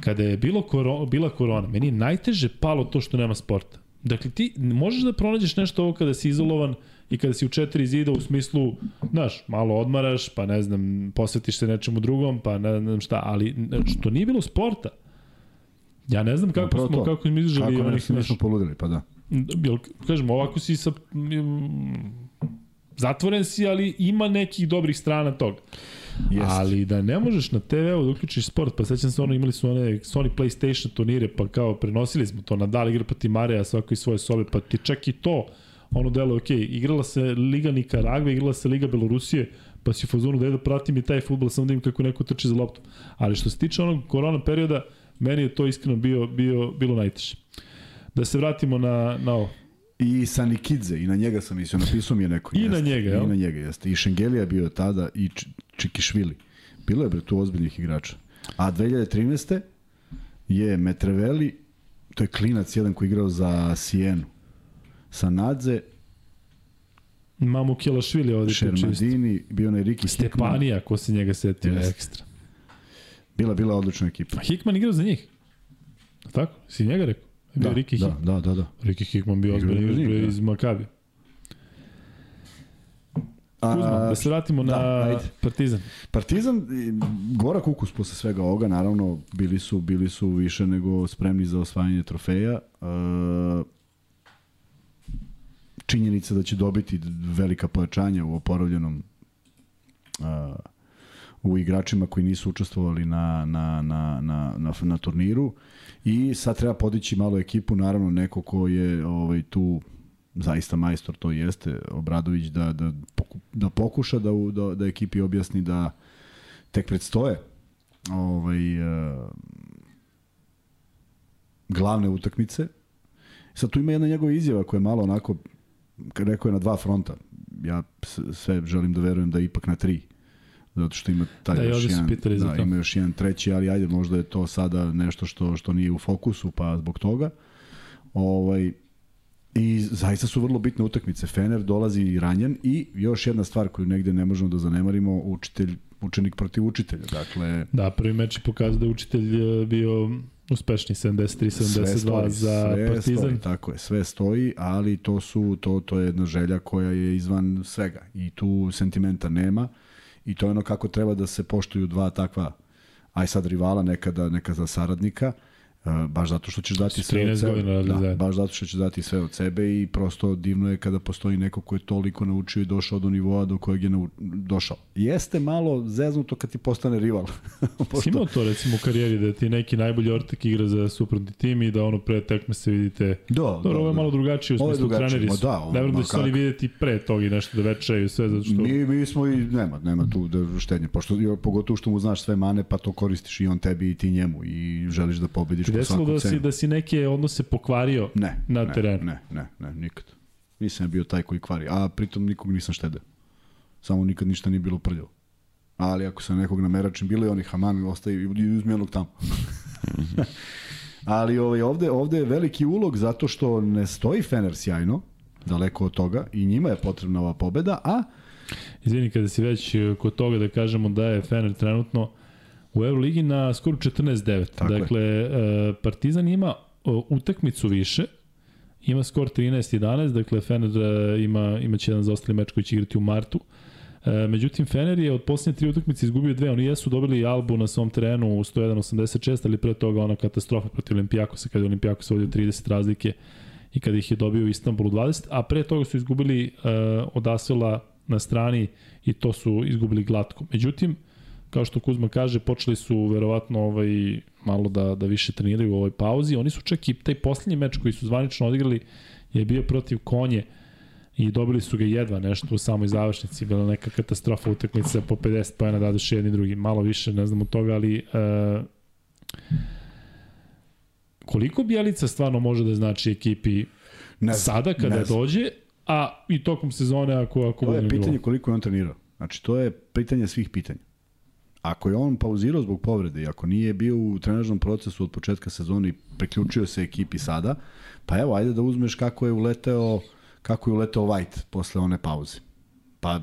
Speaker 1: Kada je bilo koro, bila korona, meni je najteže palo to što nema sporta. Dakle, ti možeš da pronađeš nešto ovo kada si izolovan i kada si u četiri zida u smislu, znaš, malo odmaraš, pa ne znam, posvetiš se nečemu drugom, pa ne znam šta, ali što nije bilo sporta, Ja ne znam kako
Speaker 2: Upravo
Speaker 1: smo,
Speaker 2: to.
Speaker 1: kako smo izdržali
Speaker 2: Kako
Speaker 1: onih,
Speaker 2: ne,
Speaker 1: znaš,
Speaker 2: poludili, pa da.
Speaker 1: Jel, kažem, ovako si sa... Zatvoren si, ali ima nekih dobrih strana toga.
Speaker 2: Jest.
Speaker 1: Ali da ne možeš na TV-u da uključiš sport, pa sećam se ono, imali su one Sony PlayStation turnire, pa kao prenosili smo to, Nadal igra pati Mareja, svako iz svoje sobe, pa ti čak i to, ono delo, ok, igrala se Liga Nikaragve, igrala se Liga Belorusije, pa si u fazonu da je da pratim i taj futbol, samo da im kako neko trči za loptu. Ali što se tiče onog korona perioda, meni je to iskreno bio, bio, bilo najteže. Da se vratimo na, na ovo.
Speaker 2: I Sanikidze, i na njega sam mislio, napisao mi je neko.
Speaker 1: I na njega, jel?
Speaker 2: I na njega, jeste. I Šengelija bio tada, i Č Čikišvili. Bilo je bre tu ozbiljnih igrača. A 2013. je Metreveli, to je klinac jedan koji je igrao za Sijenu. Sanadze,
Speaker 1: Mamu Kjelašvili ovde.
Speaker 2: Šermadini, bio onaj Riki Hikman.
Speaker 1: Stepanija, ko se njega setio,
Speaker 2: Jeste.
Speaker 1: ekstra.
Speaker 2: Bila, bila odlična ekipa.
Speaker 1: A Hickman igrao za njih. Tako? Si njega rekao? Bio
Speaker 2: Da,
Speaker 1: Ricky
Speaker 2: da,
Speaker 1: Hickman.
Speaker 2: da, da, da.
Speaker 1: Ricky Hickman bio ozbiljno igrač
Speaker 2: da.
Speaker 1: iz Makabi.
Speaker 2: A,
Speaker 1: Kuzma, da se vratimo
Speaker 2: da,
Speaker 1: na
Speaker 2: ajde.
Speaker 1: Partizan.
Speaker 2: Partizan, i, gorak ukus posle svega ovoga, naravno, bili su, bili su više nego spremni za osvajanje trofeja. E, činjenica da će dobiti velika pojačanja u oporavljenom e, u igračima koji nisu učestvovali na, na, na, na, na, na turniru i sad treba podići malo ekipu, naravno neko ko je ovaj, tu zaista majstor to jeste, Obradović da, da, da pokuša da, da, da ekipi objasni da tek predstoje ovaj, uh, glavne utakmice. Sad tu ima jedna njegova izjava koja je malo onako, rekao je na dva fronta. Ja sve želim da verujem da ipak na tri. Zato što ima taj
Speaker 1: Da,
Speaker 2: još jedan,
Speaker 1: za
Speaker 2: da,
Speaker 1: to.
Speaker 2: ima još jedan treći, ali ajde, možda je to sada nešto što što nije u fokusu, pa zbog toga. Ovaj, I zaista su vrlo bitne utakmice. Fener dolazi i ranjen i još jedna stvar koju negde ne možemo da zanemarimo, učitelj, učenik protiv učitelja. Dakle,
Speaker 1: Da, prvi meč je pokazao da je učitelj e, bio uspešniji 73-72 za
Speaker 2: sve
Speaker 1: Partizan.
Speaker 2: Stoji, tako je, sve stoji, ali to su to to je jedna želja koja je izvan svega i tu sentimenta nema i to je ono kako treba da se poštuju dva takva aj sad rivala nekada nekada saradnika baš zato što ćeš dati sve od
Speaker 1: 13
Speaker 2: sebe. Da,
Speaker 1: zajedno.
Speaker 2: baš zato što ćeš dati sve od sebe i prosto divno je kada postoji neko ko je toliko naučio i došao do nivoa do kojeg je nau... došao. Jeste malo zeznuto kad ti postane rival.
Speaker 1: Si imao to recimo u karijeri da ti neki najbolji ortak igra za suprotni tim i da ono pre tekme se vidite
Speaker 2: Da,
Speaker 1: Dobro,
Speaker 2: da,
Speaker 1: ovo je
Speaker 2: da.
Speaker 1: malo drugačije, u smislu treneri su.
Speaker 2: da, ovo,
Speaker 1: ne
Speaker 2: ma
Speaker 1: da će se oni
Speaker 2: kako.
Speaker 1: videti pre toga i nešto da večaju i sve, zato što...
Speaker 2: Mi, mi smo i, nema, nema tu da štednje, pošto, pogotovo što mu znaš sve mane, pa to koristiš i on tebi i ti njemu i želiš da pobediš Po
Speaker 1: desilo da si, da si neke odnose pokvario
Speaker 2: Ne,
Speaker 1: na
Speaker 2: ne,
Speaker 1: terenu?
Speaker 2: Ne, ne, ne, nikad. Nisam bio taj koji kvari, a pritom nikog nisam štedeo. Samo nikad ništa nije bilo prljavo. Ali ako sam nekog nameračim, bilo je onih Haman, ostaje i uzmi onog tamo. Ali ovaj, ovde, ovde je veliki ulog zato što ne stoji Fener sjajno, daleko od toga, i njima je potrebna ova pobeda, a
Speaker 1: Izvini, kada si već e, kod toga da kažemo da je Fener trenutno u Euroligi na skoro 14-9.
Speaker 2: Tako je.
Speaker 1: dakle, e, Partizan ima utakmicu više, ima skor 13-11, dakle Fener e, ima, ima će jedan zaostali meč koji će igrati u martu. E, međutim, Fener je od posljednje tri utakmice izgubio dve. Oni jesu dobili Albu na svom terenu u 101-86, ali pre toga ona katastrofa protiv Olimpijakosa, kada je Olimpijakos vodio 30 razlike i kada ih je dobio u Istanbulu 20, a pre toga su izgubili e, od Asvela na strani i to su izgubili glatko. Međutim, kao što Kuzma kaže, počeli su verovatno ovaj, malo da, da više treniraju u ovoj pauzi. Oni su čak i taj poslednji meč koji su zvanično odigrali je bio protiv Konje i dobili su ga jedva nešto u samoj završnici, bila neka katastrofa utakmica po 50 pojena dadoše jedni drugi, malo više ne znam od toga, ali e, koliko Bjelica stvarno može da znači ekipi
Speaker 2: ne
Speaker 1: sada kada
Speaker 2: ne znam.
Speaker 1: dođe, a i tokom sezone ako, ako
Speaker 2: To je pitanje
Speaker 1: nivou.
Speaker 2: koliko je on trenirao. Znači, to je pitanje svih pitanja. Ako je on pauzirao zbog povrede i ako nije bio u trenažnom procesu od početka sezone i priključio se ekipi sada, pa evo, ajde da uzmeš kako je uleteo kako je uleteo White posle one pauze. Pa,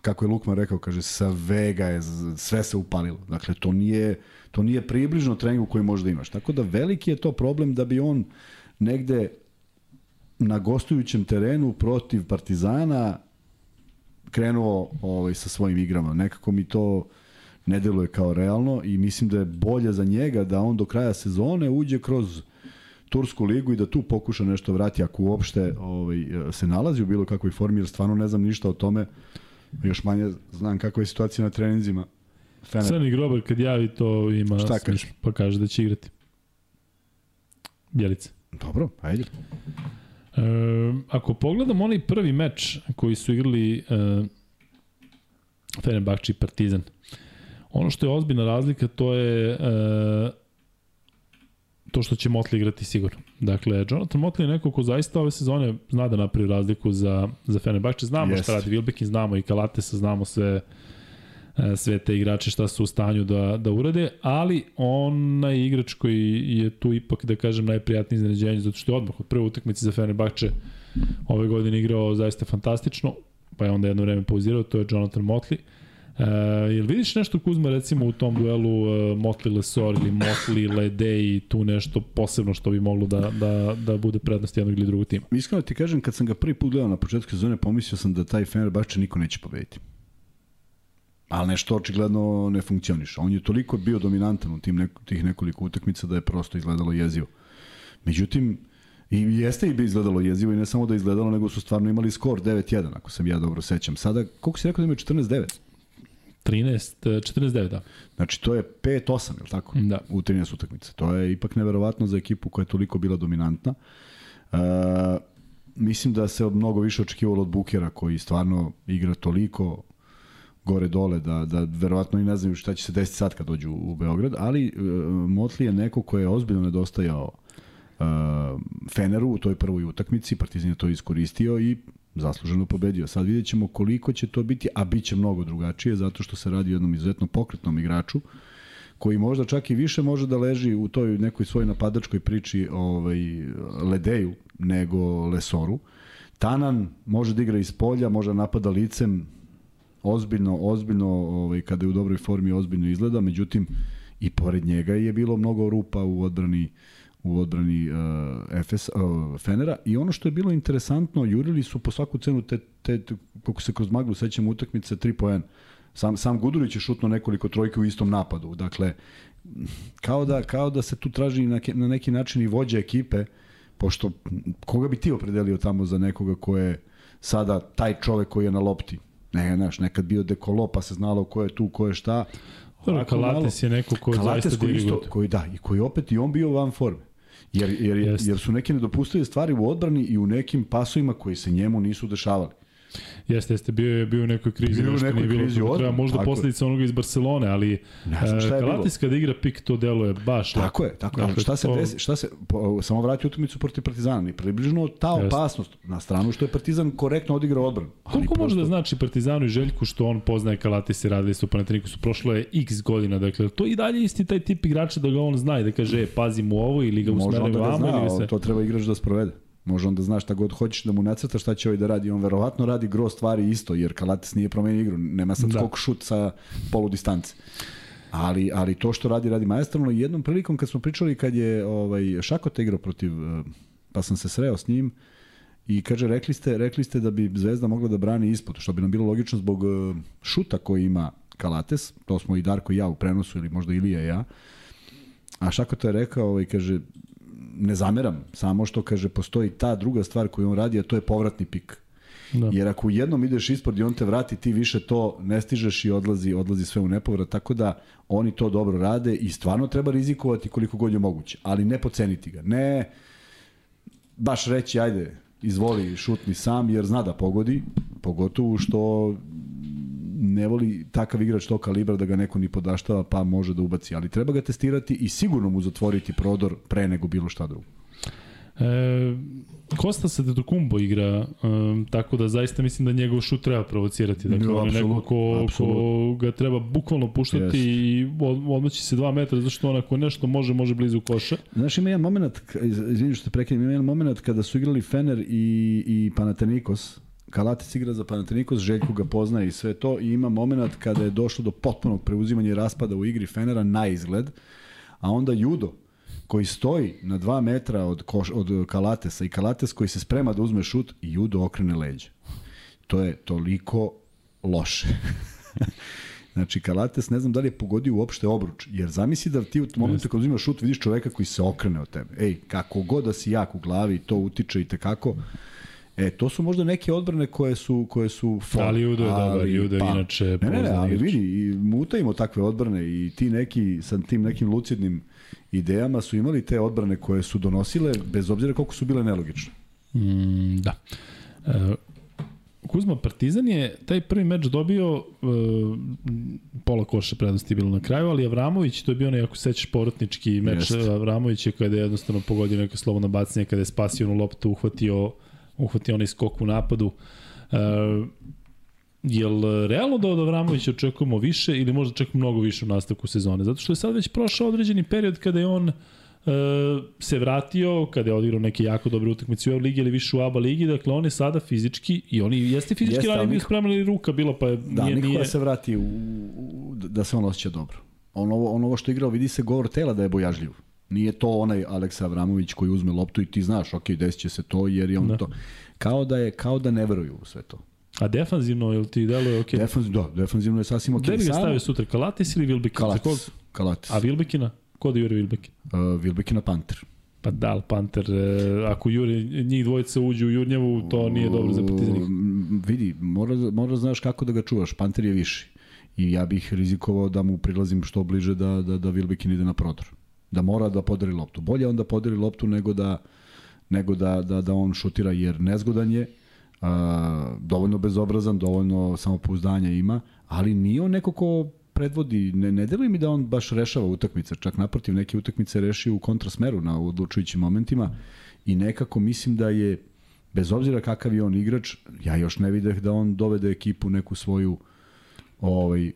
Speaker 2: kako je Lukman rekao, kaže, sa vega je, sve se upalilo. Dakle, to nije, to nije približno treningu koji možda imaš. Tako da veliki je to problem da bi on negde na gostujućem terenu protiv Partizana krenuo ovaj, sa svojim igrama. Nekako mi to ne deluje kao realno i mislim da je bolje za njega da on do kraja sezone uđe kroz Tursku ligu i da tu pokuša nešto vrati ako uopšte ovaj, se nalazi u bilo kakvoj formi, jer stvarno ne znam ništa o tome. Još manje znam kakva je situacija na treninzima. Fener.
Speaker 1: Crni grobar kad javi to ima
Speaker 2: Šta
Speaker 1: smiš, pa kaže da će igrati. Bjelica.
Speaker 2: Dobro, ajde.
Speaker 1: E, ako pogledamo onaj prvi meč koji su igrali e, Fenerbahče i Partizan, ono što je ozbiljna razlika to je e, to što će Motley igrati sigurno. Dakle, Jonathan Motley je neko ko zaista ove sezone zna da napravi razliku za, za Fenerbahče. Znamo
Speaker 2: Jest.
Speaker 1: šta radi Wilbekin, znamo i Kalatesa, znamo sve e, sve te igrače šta su u stanju da, da urade, ali onaj igrač koji je tu ipak, da kažem, najprijatniji iznenađenje, zato što je odmah od prve utakmice za Fenerbahče ove godine igrao zaista fantastično, pa je onda jedno vreme pauzirao, to je Jonathan Motley. E, jel vidiš nešto Kuzma recimo u tom duelu e, Motley Lesor ili Motley Lede i tu nešto posebno što bi moglo da, da, da bude prednost jednog ili drugog tima?
Speaker 2: Iskreno ti kažem, kad sam ga prvi put gledao na početku sezone, pomislio sam da taj Fenerbahče niko neće pobediti. Ali nešto očigledno ne funkcioniše. On je toliko bio dominantan u tim neko, tih nekoliko utakmica da je prosto izgledalo jezivo. Međutim, i jeste i bi izgledalo jezivo i ne samo da izgledalo, nego su stvarno imali skor 9-1, ako sam ja dobro sećam. Sada, koliko si rekao da imaju 14-9?
Speaker 1: 13, e, 49, da.
Speaker 2: Znači, to je 5-8, je li tako?
Speaker 1: Da.
Speaker 2: U 13 utakmica. To je ipak neverovatno za ekipu koja je toliko bila dominantna. E, mislim da se mnogo više očekivalo od Bukera koji stvarno igra toliko gore dole da, da verovatno i ne znaju šta će se desiti sad kad dođu u Beograd, ali e, Motli je neko ko je ozbiljno nedostajao Feneru u toj prvoj utakmici, Partizan je to iskoristio i zasluženo pobedio. Sad vidjet ćemo koliko će to biti, a bit će mnogo drugačije, zato što se radi o jednom izuzetno pokretnom igraču, koji možda čak i više može da leži u toj nekoj svojoj napadačkoj priči ovaj, Ledeju, nego Lesoru. Tanan može da igra iz polja, može da napada licem, ozbiljno, ozbiljno, ovaj, kada je u dobroj formi, ozbiljno izgleda, međutim, i pored njega je bilo mnogo rupa u odbrani u odbrani uh, Efes, uh, Fenera i ono što je bilo interesantno, jurili su po svaku cenu te, te, te kako se kroz maglu sećam utakmice 3 po 1. Sam, sam Gudurić je šutno nekoliko trojke u istom napadu. Dakle, kao da, kao da se tu traži na, na neki način i vođa ekipe, pošto koga bi ti opredelio tamo za nekoga ko je sada taj čovek koji je na lopti? Ne, znaš, nekad bio dekolo, pa se znalo ko je tu, ko je šta.
Speaker 1: Dobro, Kalates je neko ko
Speaker 2: Kalates
Speaker 1: zaista
Speaker 2: koji, isto, koji da, i koji opet i on bio van forme. Jer, jer, jer su neke nedopustive stvari u odbrani i u nekim pasovima koji se njemu nisu dešavali.
Speaker 1: Jeste, jeste, bio je bio u nekoj krizi,
Speaker 2: Bio u
Speaker 1: nešto
Speaker 2: nekoj
Speaker 1: nije bilo
Speaker 2: krizi
Speaker 1: kako treba, možda
Speaker 2: tako
Speaker 1: posledica onoga iz Barcelone, ali e, Kalatis kada igra pik to deluje baš
Speaker 2: Tako je, tako je.
Speaker 1: Dakle,
Speaker 2: šta se
Speaker 1: to-
Speaker 2: desi, šta se po, samo vrati utakmicu protiv Partizana, ni približno ta
Speaker 1: Jeste.
Speaker 2: opasnost na stranu što je Partizan korektno odigrao odbranu.
Speaker 1: Koliko može
Speaker 2: prosto-
Speaker 1: da znači Partizanu i Željku što on poznaje Kalatis i radili su u Panathinaikosu prošlo je x godina, dakle to i dalje isti taj tip igrača da ga on zna i da kaže e, pazim u ovo ili ga
Speaker 2: Može
Speaker 1: usmeri
Speaker 2: da
Speaker 1: vamo
Speaker 2: zna,
Speaker 1: ili se...
Speaker 2: to treba igrač da sprovede. Može onda znaš šta god hoćeš da mu nacrta šta će ovaj da radi. On verovatno radi gro stvari isto, jer Kalates nije promenio igru. Nema sad
Speaker 1: Da.
Speaker 2: skok šut sa polu distance. Ali, ali to što radi, radi maestralno. I Jednom prilikom kad smo pričali kad je ovaj, Šakota igrao protiv, eh, pa sam se sreo s njim, I kaže, rekli ste, rekli ste da bi Zvezda mogla da brani ispod, što bi nam bilo logično zbog eh, šuta koji ima Kalates, to smo i Darko i ja u prenosu, ili možda Ilija i ja. A Šakota je rekao, ovaj, kaže, ne zameram, samo što, kaže, postoji ta druga stvar koju on radi, a to je povratni pik.
Speaker 1: Da.
Speaker 2: Jer ako u jednom ideš ispod i on te vrati, ti više to ne stižeš i odlazi, odlazi sve u nepovrat, tako da oni to dobro rade i stvarno treba rizikovati koliko god je moguće, ali ne poceniti ga. Ne baš reći, ajde, izvoli, šutni sam, jer zna da pogodi, pogotovo što ne voli takav igrač tog kalibra da ga neko ni podaštava pa može da ubaci, ali treba ga testirati i sigurno mu zatvoriti prodor pre nego bilo šta drugo.
Speaker 1: E, Kosta se Kumbo igra, um, tako da zaista mislim da njegov šut treba provocirati. Dakle,
Speaker 2: No,
Speaker 1: on je neko ko, ko ga treba bukvalno puštati
Speaker 2: Jeste.
Speaker 1: i od- odmaći se dva metra, zašto onako nešto može, može blizu koša.
Speaker 2: Znaš, ima jedan moment, izvini što te prekinem, ima jedan moment kada su igrali Fener i, i Panathinaikos, Kalatis igra za Panathinaikos, Željko ga poznaje i sve to, i ima moment kada je došlo do potpunog preuzimanja i raspada u igri Fenera na izgled, a onda Judo, koji stoji na dva metra od, koš, od Kalatesa i Kalates koji se sprema da uzme šut i Judo okrene leđa. To je toliko loše. Znači, Kalates ne znam da li je pogodio uopšte obruč, jer zamisli da ti u momentu kad uzimaš šut vidiš čoveka koji se okrene od tebe. Ej, kako god da si jak u glavi, to utiče i tekako. E, to su možda neke odbrane koje su koje su for,
Speaker 1: Ali Judo je dobar, Judo je inače
Speaker 2: Ne, ne, ne, ali vidi, i mutajimo takve odbrane i ti neki sa tim nekim lucidnim idejama su imali te odbrane koje su donosile bez obzira koliko su bile nelogične.
Speaker 1: Mm, da. E, Kuzma Partizan je taj prvi meč dobio e, pola koša prednosti je bilo na kraju, ali Avramović, to je bio onaj, ako se sećaš, povratnički meč
Speaker 2: Jeste.
Speaker 1: Avramović je kada je jednostavno pogodio neka slobodna bacanje, kada je spasio onu loptu, uhvatio, uhvatio onaj skok u napadu. E, jel realno da od Avramovića očekujemo više ili možda čak mnogo više u nastavku sezone? Zato što je sad već prošao određeni period kada je on e, se vratio, kada je odigrao neke jako dobre utakmice u Euroligi ili više u ABA ligi, dakle on je sada fizički i on i jeste fizički,
Speaker 2: Jeste,
Speaker 1: ali bio
Speaker 2: niko-
Speaker 1: spreman ili ruka bila, pa je,
Speaker 2: Da,
Speaker 1: nije,
Speaker 2: nikako
Speaker 1: nije,
Speaker 2: da se vrati u, u, da se on osjeća dobro. On ovo, on ovo što je igrao, vidi se govor tela da je bojažljiv. Nije to onaj Aleksa Avramović koji uzme loptu i ti znaš, ok, desit će se to jer je on
Speaker 1: Da.
Speaker 2: to. Kao da je kao da ne veruju u sve to.
Speaker 1: A defanzivno, jel ti deluje ok?
Speaker 2: Defanzivno, da, defanzivno je sasvim ok.
Speaker 1: Gde bi ga stavio sutra, Kalatis ili Vilbekin?
Speaker 2: Kalatis. Kalatis.
Speaker 1: A Vilbekina? Ko da juri Vilbekin?
Speaker 2: Uh, Vilbekina Panter.
Speaker 1: Pa da, ali Panter, e, ako juri, njih dvojica uđu u Jurnjevu, to nije dobro za Partizan.
Speaker 2: Mm, Vidi, mora, mora znaš kako da ga čuvaš. Panter je viši. I ja bih rizikovao da mu prilazim što bliže da, da, da Vilbekin ide na prodor. Da mora da podari loptu. Bolje on da podari loptu nego da, nego da, da, da on šutira, jer nezgodan je, a, dovoljno bezobrazan, dovoljno samopouzdanja ima, ali nije on neko ko predvodi, ne, ne deluje mi da on baš rešava utakmice, čak naprotiv neke utakmice reši u kontrasmeru na odlučujućim momentima i nekako mislim da je bez obzira kakav je on igrač, ja još ne videh da on dovede ekipu neku svoju ovaj,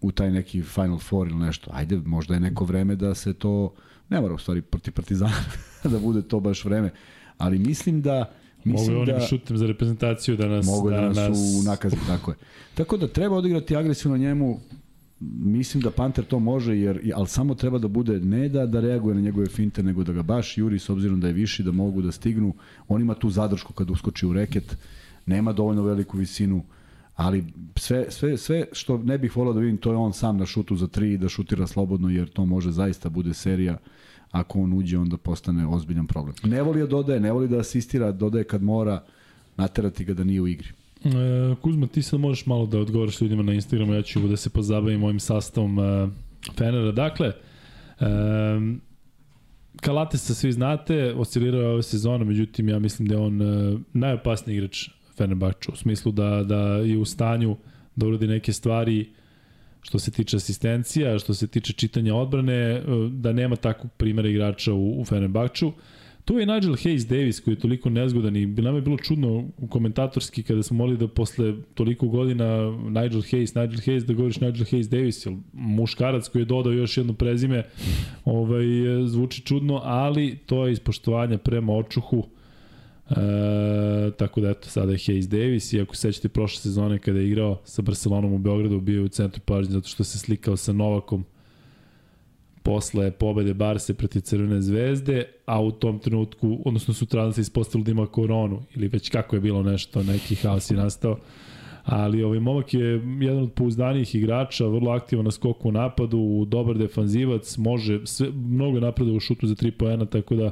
Speaker 2: u taj neki Final Four ili nešto. Ajde, možda je neko vreme da se to, ne mora u stvari protiv Partizana da bude to baš vreme, Ali mislim da
Speaker 1: Mislim Mogu da, šutem za reprezentaciju da nas...
Speaker 2: Mogu da, da nas, nas... u nakazi, tako je. Tako da treba odigrati agresivno njemu, mislim da Panter to može, jer, ali samo treba da bude ne da, da reaguje na njegove finte, nego da ga baš juri s obzirom da je viši, da mogu da stignu. On ima tu zadršku kad uskoči u reket, nema dovoljno veliku visinu, ali sve, sve, sve što ne bih volao da vidim, to je on sam na šutu za tri da šutira slobodno, jer to može zaista bude serija ako on uđe, onda postane ozbiljan problem. Ne voli da dodaje, ne voli da asistira, dodaje kad mora, naterati ga da nije u igri.
Speaker 1: E, Kuzma, ti sad možeš malo da odgovoriš ljudima na Instagramu, ja ću da se pozabavim ovim sastavom e, Fenera. Dakle, e, Kalatesa svi znate, oscilirao je ove sezone, međutim ja mislim da je on e, najopasniji igrač Fenerbahča, u smislu da, da je u stanju da uradi neke stvari što se tiče asistencija, što se tiče čitanja odbrane, e, da nema takvog primjera igrača u, u Fenerbahču. Tu je Nigel Hayes Davis koji je toliko nezgodan i nam je bilo čudno u komentatorski kada smo molili da posle toliko godina Nigel Hayes, Nigel Hayes, da govoriš Nigel Hayes Davis, ili muškarac koji je dodao još jedno prezime, ovaj, zvuči čudno, ali to je ispoštovanja prema očuhu E, tako da eto, sada je Hayes Davis i ako sećate prošle sezone kada je igrao sa Barcelonom u Beogradu, bio je u centru pažnje zato što se slikao sa Novakom posle pobede Barse protiv Crvene zvezde, a u tom trenutku, odnosno sutradan se ispostavilo da ima koronu, ili već kako je bilo nešto, neki haos je nastao. Ali ovaj momak je jedan od pouzdanijih igrača, vrlo aktivan na skoku u napadu, dobar defanzivac, može sve, mnogo napreda u šutu za 3 poena, tako da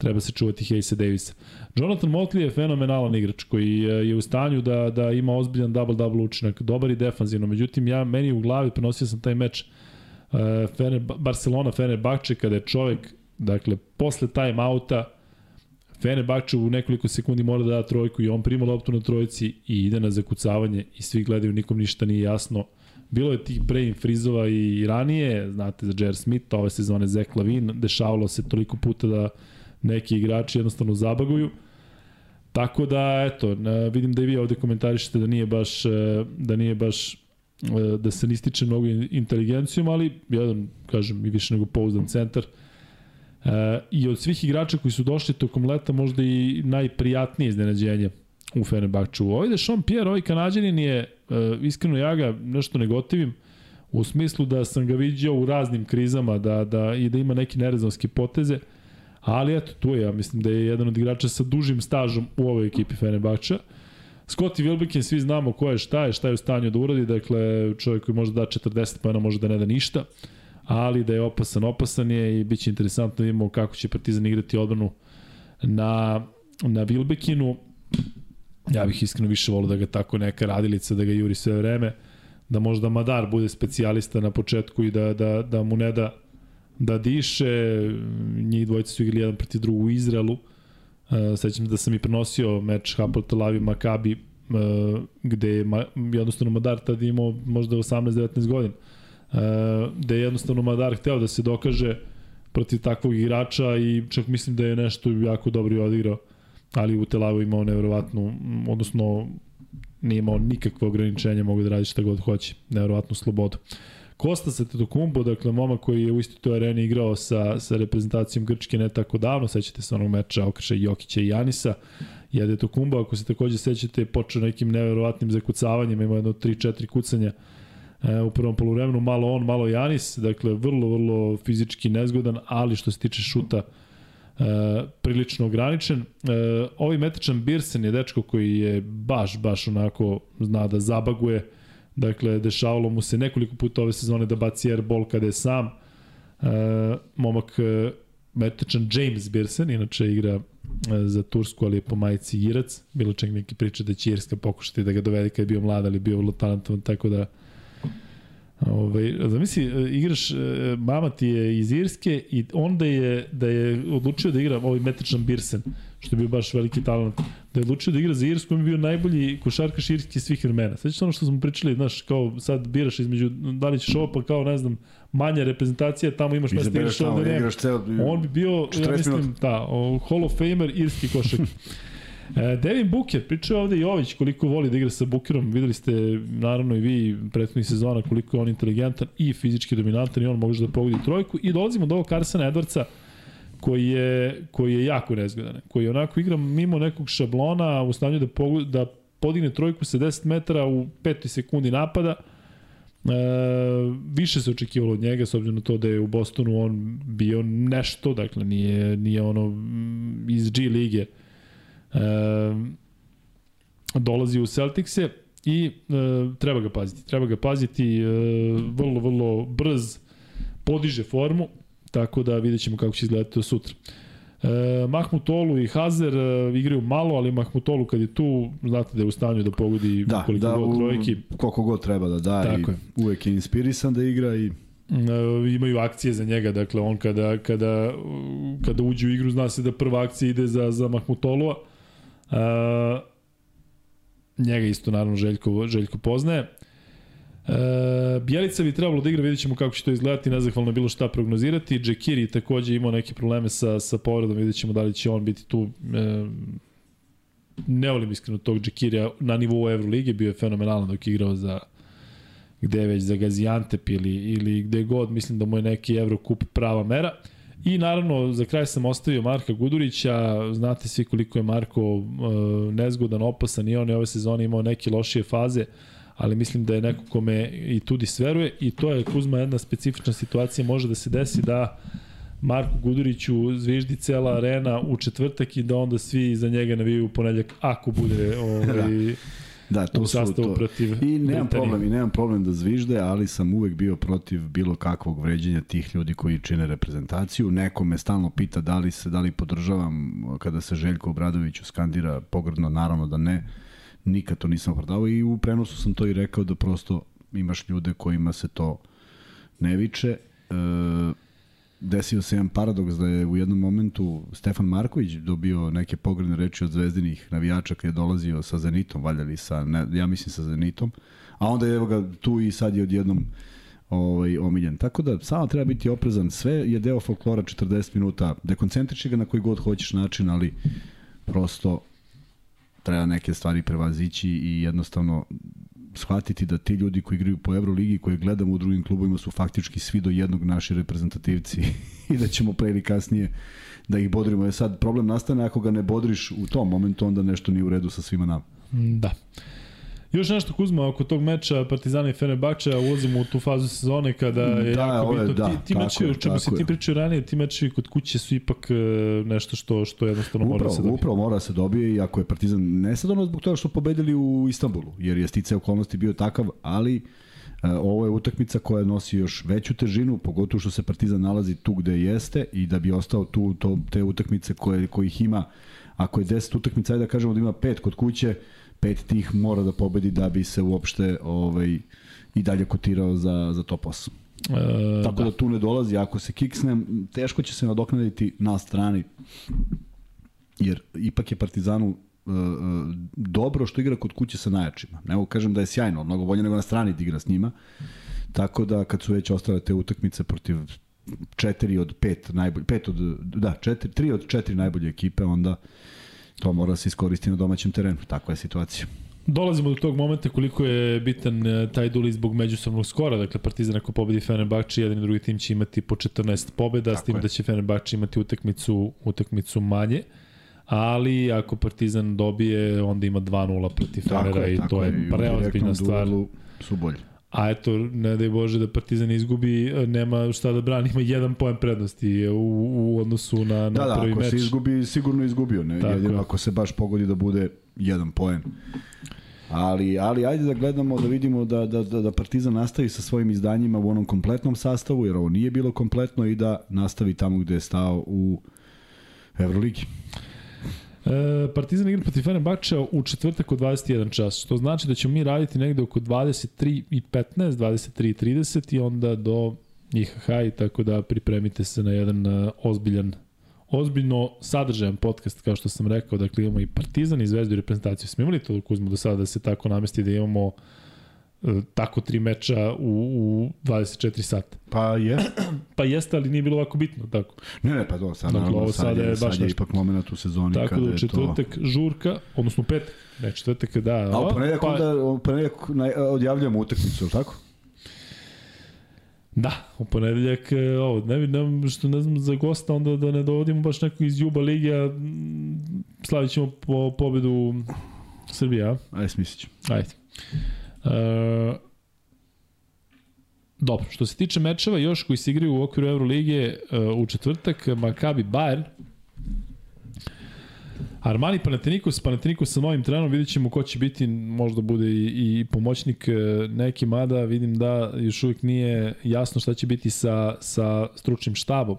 Speaker 1: treba se čuvati Hayesa Davisa. Jonathan Motley je fenomenalan igrač koji e, je u stanju da, da ima ozbiljan double-double učinak, dobar i defanzivno. Međutim, ja meni u glavi prenosio sam taj meč uh, Fener, Barcelona Fenerbahče kada je čovek, dakle, posle time-outa Fenerbahče u nekoliko sekundi mora da da trojku i on prima loptu na trojici i ide na zakucavanje i svi gledaju, nikom ništa nije jasno. Bilo je tih brain frizova i ranije, znate za Jer Smith, ove sezone Zach Lavin, dešavalo se toliko puta da neki igrači jednostavno zabaguju. Tako da, eto, vidim da i vi ovde komentarišete da nije baš, e, da nije baš e, da se nističe mnogo inteligencijom, ali jedan, kažem, i više nego pouzdan centar. E, I od svih igrača koji su došli tokom leta možda i najprijatnije iznenađenje u Fenerbahču. Ovde Sean Pierre, ovaj kanadjanin je, iskreno ja ga nešto ne gotivim, u smislu da sam ga vidio u raznim krizama da, da, i da ima neke nerezonske poteze. Ali eto, tu je, ja mislim da je jedan od igrača sa dužim stažom u ovoj ekipi Fenerbahča. Scottie Wilbekin, svi znamo ko je šta je, šta je u stanju da uradi, dakle čovjek koji može da 40 pojena, može da ne da ništa, ali da je opasan, opasan je i bit će interesantno da vidimo kako će Partizan igrati odbranu na, na Wilbekinu. Ja bih iskreno više volio da ga tako neka radilica, da ga juri sve vreme, da možda Madar bude specijalista na početku i da, da, da mu ne da da diše, njih dvojice su igrali jedan protiv drugu u Izraelu, uh, sećam se da sam i prenosio meč Hapoel Tel Aviv Makabi, uh, gde je ma, jednostavno Madar tada imao možda 18-19 godina, uh, gde je jednostavno Madar hteo da se dokaže protiv takvog igrača i čak mislim da je nešto jako dobro odigrao, ali u Tel Avivu imao nevjerovatnu, odnosno nije imao nikakve ograničenja, mogu da radi šta god hoće, nevjerovatnu slobodu. Uh, Kosta Tetokumbo, dakle momak koji je u istoj toj areni igrao sa, sa reprezentacijom Grčke ne tako davno, sećate se onog meča Okrša Jokića i Janisa, je Tetokumbo, ako se takođe sećate, počeo nekim neverovatnim zakucavanjem, ima jedno 3-4 kucanja e, u prvom polovremenu, malo on, malo Janis, dakle vrlo, vrlo fizički nezgodan, ali što se tiče šuta, e, prilično ograničen. E, ovaj metičan Birsen je dečko koji je baš, baš onako zna da zabaguje, Dakle, dešavalo mu se nekoliko puta ove sezone da baci airball kada je sam. E, momak e, James Birsen, inače igra e, za Tursku, ali je po majici Irac. Bilo čak neki priče da će Irska pokušati da ga dovede kada je bio mlad, ali bio vrlo talentovan, tako da Ovaj, zamisli, e, igraš, e, mama ti je iz Irske i onda je, da je odlučio da igra ovaj metečan Birsen, što je bio baš veliki talent, da je odlučio da igra za Irsku, on je bio najbolji košarkaš irski svih vremena. Sveći ono što smo pričali, znaš, kao sad biraš između, da li ćeš ovo pa kao, ne znam, manja reprezentacija, tamo imaš mesta igraš ovde nema. On bi bio, ja mislim, da, Hall of Famer irski košarkaš. E, Devin Booker, pričao ovde Jović koliko voli da igra sa Bookerom, videli ste naravno i vi prethodnih sezona koliko je on inteligentan i fizički dominantan i on može da pogodi trojku i dolazimo do ovog Carsona Edwardsa koji je, koji je jako nezgodan, koji onako igra mimo nekog šablona, u stanju da, pogled, da podigne trojku sa 10 metara u 5 sekundi napada, E, više se očekivalo od njega s obzirom na to da je u Bostonu on bio nešto, dakle nije, nije ono iz G lige. E, dolazi u Celticse i e, treba ga paziti. Treba ga paziti e, vrlo, vrlo brz, podiže formu, tako da vidjet ćemo kako će izgledati to sutra. E, Mahmutolu i Hazer e, igraju malo, ali Mahmutolu kad je tu, znate da je u stanju da pogodi
Speaker 2: da,
Speaker 1: koliko
Speaker 2: da,
Speaker 1: god trojki.
Speaker 2: Koliko god treba da da Tako i je. uvek je inspirisan da igra i
Speaker 1: e, imaju akcije za njega, dakle on kada, kada, kada uđe u igru zna se da prva akcija ide za, za Mahmutolua. E, njega isto naravno Željko, Željko poznaje. E, Bjelica bi trebalo da igra, vidjet ćemo kako će to izgledati, nezahvalno je bilo šta prognozirati. Džekiri takođe imao neke probleme sa, sa povredom, vidjet ćemo da li će on biti tu e, ne volim iskreno tog Džekirija na nivou Evrolige, bio je fenomenalan dok je igrao za gde već za Gaziantep ili, ili gde god, mislim da mu je neki Evrokup prava mera. I naravno, za kraj sam ostavio Marka Gudurića, znate svi koliko je Marko e, nezgodan, opasan i on je ove sezone imao neke lošije faze, ali mislim da je neko kome i tudi sveruje i to je Kuzma jedna specifična situacija, može da se desi da Marku Guduriću zviždi cela arena u četvrtak i da onda svi za njega navijaju u ponedljak ako bude ovaj,
Speaker 2: Da, to su to.
Speaker 1: protiv
Speaker 2: I nemam problem, i nemam problem da zvižde, ali sam uvek bio protiv bilo kakvog vređenja tih ljudi koji čine reprezentaciju. Neko me stalno pita da li se da li podržavam kada se Željko Obradović skandira pogrdno, naravno da ne nikad to nisam opravdavao i u prenosu sam to i rekao da prosto imaš ljude kojima se to ne viče. E, desio se jedan paradoks da je u jednom momentu Stefan Marković dobio neke pogredne reči od zvezdinih navijača kada je dolazio sa Zenitom, valjali sa, ne, ja mislim sa Zenitom, a onda je evo ga tu i sad je odjednom ovaj, omiljen. Tako da samo treba biti oprezan. Sve je deo folklora 40 minuta. Dekoncentriši ga na koji god hoćeš način, ali prosto treba neke stvari prevazići i jednostavno shvatiti da ti ljudi koji igraju po Euroligi, koje gledamo u drugim klubovima su faktički svi do jednog naši reprezentativci i da ćemo pre ili kasnije da ih bodrimo. Je sad problem nastane ako ga ne bodriš u tom momentu, onda nešto nije u redu sa svima nama.
Speaker 1: Da. Još nešto Kuzma oko tog meča Partizana i Fenerbahča ulazimo u tu fazu sezone kada je da, jako bitno da, ti, ti mečevi, o čemu si ti pričao ranije, ti mečevi kod kuće su ipak e, nešto što što jednostavno upravo, mora da se dobije.
Speaker 2: Upravo mora da se dobije i ako je Partizan ne sad ono zbog toga što pobedili u Istanbulu, jer je stice okolnosti bio takav, ali uh, ovo je utakmica koja nosi još veću težinu, pogotovo što se Partizan nalazi tu gde jeste i da bi ostao tu to, te utakmice koje, kojih ima, ako je 10 utakmica, ajde da kažemo da ima 5 kod kuće, pet tih mora da pobedi da bi se uopšte ovaj, i dalje kotirao za, za top 8. E, Tako da. da tu ne dolazi, ako se kiksne, teško će se nadoknaditi na strani, jer ipak je Partizanu uh, dobro što igra kod kuće sa najjačima. Ne mogu kažem da je sjajno, mnogo bolje nego na strani da igra s njima. Tako da kad su već ostale te utakmice protiv četiri od pet najbolje, pet od, da, četiri, tri od četiri najbolje ekipe, onda uh, To mora da se iskoristiti na domaćem terenu, takva je situacija.
Speaker 1: Dolazimo do tog momenta koliko je bitan e, taj duel zbog međusobnog skora, dakle Partizan ako pobedi Fenerbahče, jedan i drugi tim će imati po 14 pobeda, Tako s tim je. da će Fenerbahče imati utakmicu, utakmicu manje. Ali ako Partizan dobije, onda ima 2-0 protiv Fenera i to je preozbiljna stvar.
Speaker 2: Su bolji.
Speaker 1: A eto, ne daj Bože da Partizan izgubi, nema šta da brani, ima jedan poen prednosti u, u odnosu na, na
Speaker 2: da, da,
Speaker 1: prvi meč.
Speaker 2: Da, ako se izgubi, sigurno izgubio. Ne? Jedino ako se baš pogodi da bude jedan poen. Ali, ali ajde da gledamo, da vidimo da, da, da, da Partizan nastavi sa svojim izdanjima u onom kompletnom sastavu, jer ovo nije bilo kompletno i da nastavi tamo gde je stao u Euroligi.
Speaker 1: E, Partizan igra protiv Fenerbahča u četvrtak u 21 čas, što znači da ćemo mi raditi negde oko 23 i 15, 23 i 30 i onda do IHH i tako da pripremite se na jedan uh, ozbiljan ozbiljno sadržajan podcast, kao što sam rekao, dakle imamo i Partizan i Zvezdu i reprezentaciju. Smo imali to dok uzmo do sada da se tako namesti da imamo uh, E, tako tri meča u, u 24 sata.
Speaker 2: Pa je.
Speaker 1: pa jeste, ali nije bilo ovako bitno, tako.
Speaker 2: Ne, ne, pa do, sad, dakle, ovo sad, je, sad je ipak moment u sezoni
Speaker 1: tako
Speaker 2: kada
Speaker 1: da, četvrtak to... žurka, odnosno pet, ne, četvrtak da.
Speaker 2: A u ponedjak pa, onda, u ponedjak odjavljujemo utakmicu, tako?
Speaker 1: Da, u ponedeljak, e, ovo, ne, ne, što ne znam za gosta, onda da ne dovodimo baš nekog iz Juba Lige, a slavit ćemo po pobedu Srbija.
Speaker 2: Ajde, smislit ću.
Speaker 1: Ajde. E, dobro, što se tiče mečeva još koji se igraju u okviru Euroligije u četvrtak, Maccabi Bayern, Armani Panathinaikos, Panathinaikos sa novim trenerom, vidjet ćemo ko će biti, možda bude i, i pomoćnik e, neki, mada vidim da još uvijek nije jasno šta će biti sa, sa stručnim štabom.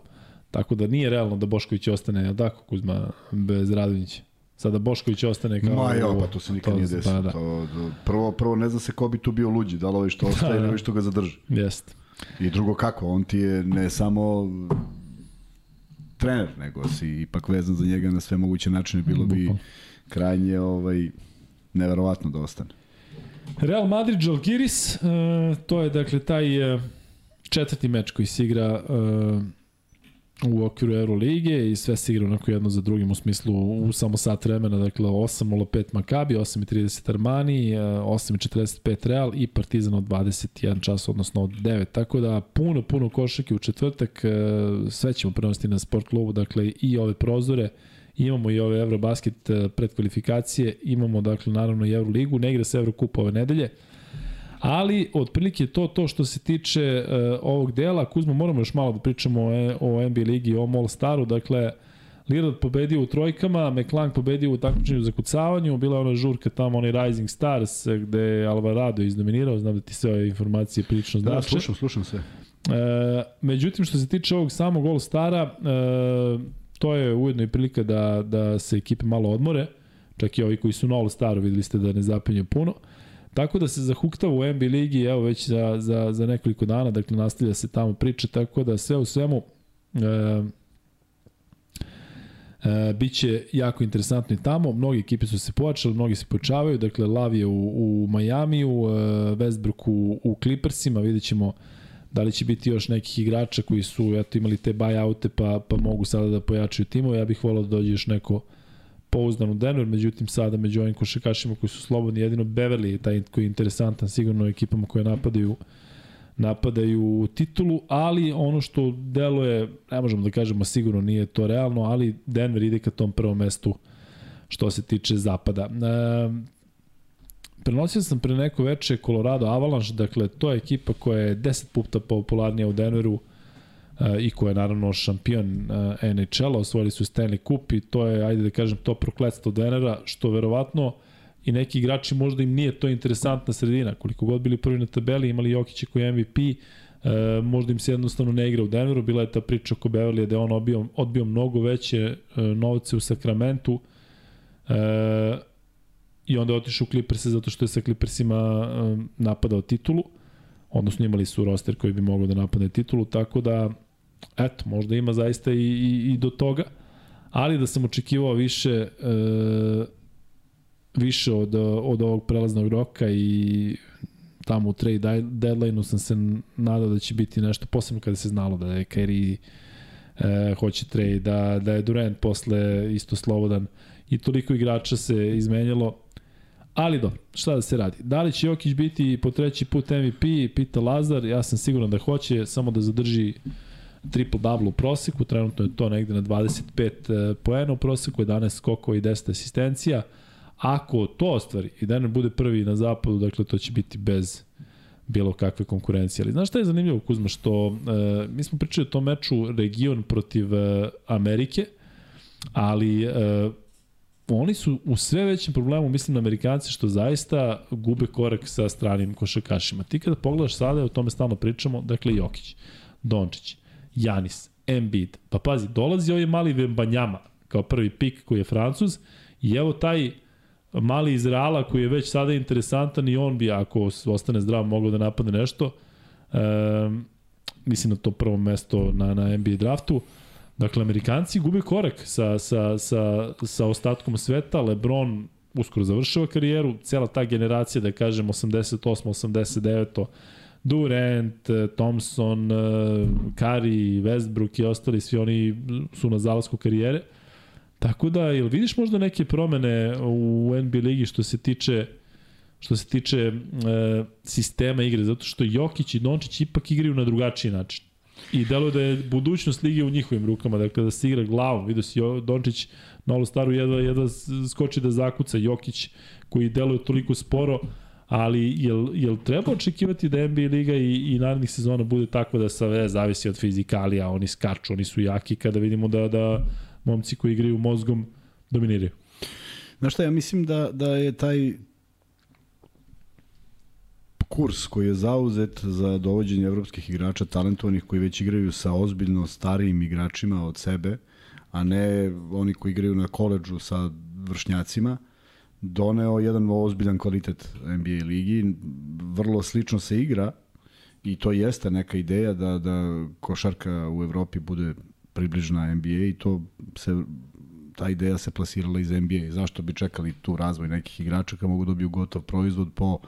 Speaker 1: Tako da nije realno da Bošković ostane, ja tako Kuzma, bez Radonjića. Sada Bošković ostane kao...
Speaker 2: Ma jo, pa to se nikad to, nije desilo. Pa, da. to, prvo, prvo ne zna se ko bi tu bio luđi, da li ovi što ostaje da, ili ovi što ga zadrži.
Speaker 1: Jeste.
Speaker 2: I drugo kako, on ti je ne samo trener, nego si ipak vezan za njega na sve moguće načine, bilo bi krajnje ovaj, neverovatno da ostane.
Speaker 1: Real Madrid Žalgiris, uh, to je dakle taj uh, četvrti meč koji se igra uh, u okviru Euroligije i sve se igra onako jedno za drugim u smislu u samo sat vremena, dakle 8.05 Makabi, 8.30 Armani, 8.45 Real i Partizan od 21 čas, odnosno od 9. Tako da puno, puno košake u četvrtak, e, sve ćemo prenosti na sport klubu, dakle i ove prozore, imamo i ove Eurobasket e, predkvalifikacije, imamo dakle naravno i Euroligu, ne igra se Eurokup ove nedelje, Ali, otprilike to to što se tiče uh, ovog dela. Kuzma, moramo još malo da pričamo o, e, o NBA ligi, o All Staru. Dakle, Lillard pobedio u trojkama, McClung pobedio u takmičenju za kucavanju, bila je ona žurka tamo, onaj Rising Stars, gde je Alvarado izdominirao, znam da ti sve ove informacije prilično znače. Da,
Speaker 2: slušam, slušam sve.
Speaker 1: E, međutim, što se tiče ovog samog All Stara, e, to je ujedno i prilika da, da se ekipe malo odmore, čak i ovi koji su na All Staru, videli ste da ne zapenju puno. E, Tako da se zahuktava u NBA ligi, evo već za, za, za nekoliko dana, dakle nastavlja se tamo priča, tako da sve u svemu e, e, biće jako interesantno i tamo. Mnogi ekipe su se pojačali, mnogi se počavaju, dakle Lav je u, u Majamiju, e, Westbrook u, u Clippersima, vidjet ćemo da li će biti još nekih igrača koji su eto, imali te buyoute pa, pa mogu sada da pojačaju timove. Ja bih volao da dođe još neko pouzdan u Denver, međutim sada među ovim košakašima koji su slobodni, jedino Beverly je taj koji je interesantan, sigurno ekipama koje napadaju napadaju titulu, ali ono što deluje, ne možemo da kažemo sigurno nije to realno, ali Denver ide ka tom prvom mestu što se tiče zapada. E, prenosio sam pre neko veče Colorado Avalanche, dakle to je ekipa koja je 10 puta popularnija u Denveru, i ko je naravno šampion NHL-a, osvojili su Stanley Cup i to je, ajde da kažem, to prokletstvo Denera, što verovatno i neki igrači možda im nije to interesantna sredina. Koliko god bili prvi na tabeli, imali Jokića koji MVP, e, možda im se jednostavno ne igra u Denveru. Bila je ta priča oko Beverly da je on odbio, odbio mnogo veće e, novce u Sakramentu e, i onda je otišao u Clippers zato što je sa Clippersima e, napadao titulu odnosno imali su roster koji bi mogao da napade titulu, tako da eto, možda ima zaista i, i, i do toga, ali da sam očekivao više e, više od, od ovog prelaznog roka i tamo u trade deadline-u sam se nadao da će biti nešto, posebno kada se znalo da je Kyrie e, hoće trade, da, da je Durant posle isto slobodan i toliko igrača se izmenjalo. Ali do, šta da se radi? Da li će Jokić biti po treći put MVP, pita Lazar, ja sam siguran da hoće, samo da zadrži triple-double u proseku, trenutno je to negde na 25 e, poena u proseku, 11 skokova i 10 asistencija. Ako to ostvari i Denver bude prvi na zapadu, dakle to će biti bez bilo kakve konkurencije. Ali znaš šta je zanimljivo, Kuzma, što e, mi smo pričali o tom meču region protiv e, Amerike, ali e, oni su u sve većem problemu, mislim na Amerikanci, što zaista gube korak sa stranim košakašima. Ti kada pogledaš sada, o tome stalno pričamo, dakle Jokić, Dončić, Janis, Embiid, pa pazi, dolazi ovaj mali Vembanjama kao prvi pik koji je Francuz i evo taj mali iz Reala koji je već sada interesantan i on bi, ako ostane zdrav, mogao da napadne nešto. E, mislim na to prvo mesto na, na NBA draftu. Dakle, Amerikanci gube korak sa, sa, sa, sa ostatkom sveta. Lebron uskoro završava karijeru. Cela ta generacija, da kažem, 88, 89, Durant, Thompson, Curry, Westbrook i ostali, svi oni su na zalasku karijere. Tako da, jel vidiš možda neke promene u NBA ligi što se tiče što se tiče e, sistema igre, zato što Jokić i Dončić ipak igraju na drugačiji način. I delo da je budućnost lige u njihovim rukama, dakle da se igra glavom. Vidio si Dončić na Staru jedva, jedva skoči da zakuca Jokić koji deluje toliko sporo, ali jel, jel treba očekivati da NBA liga i, i narednih sezona bude takva da sve zavisi od fizikalija, oni skaču, oni su jaki kada vidimo da, da momci koji igraju mozgom dominiraju.
Speaker 2: Znaš šta, ja mislim da, da je taj kurs koji je zauzet za dovođenje evropskih igrača talentovanih koji već igraju sa ozbiljno starijim igračima od sebe, a ne oni koji igraju na koleđu sa vršnjacima, doneo jedan ozbiljan kvalitet NBA ligi. Vrlo slično se igra i to jeste neka ideja da, da košarka u Evropi bude približna NBA i to se ta ideja se plasirala iz NBA. Zašto bi čekali tu razvoj nekih igrača kad mogu dobiju gotov proizvod po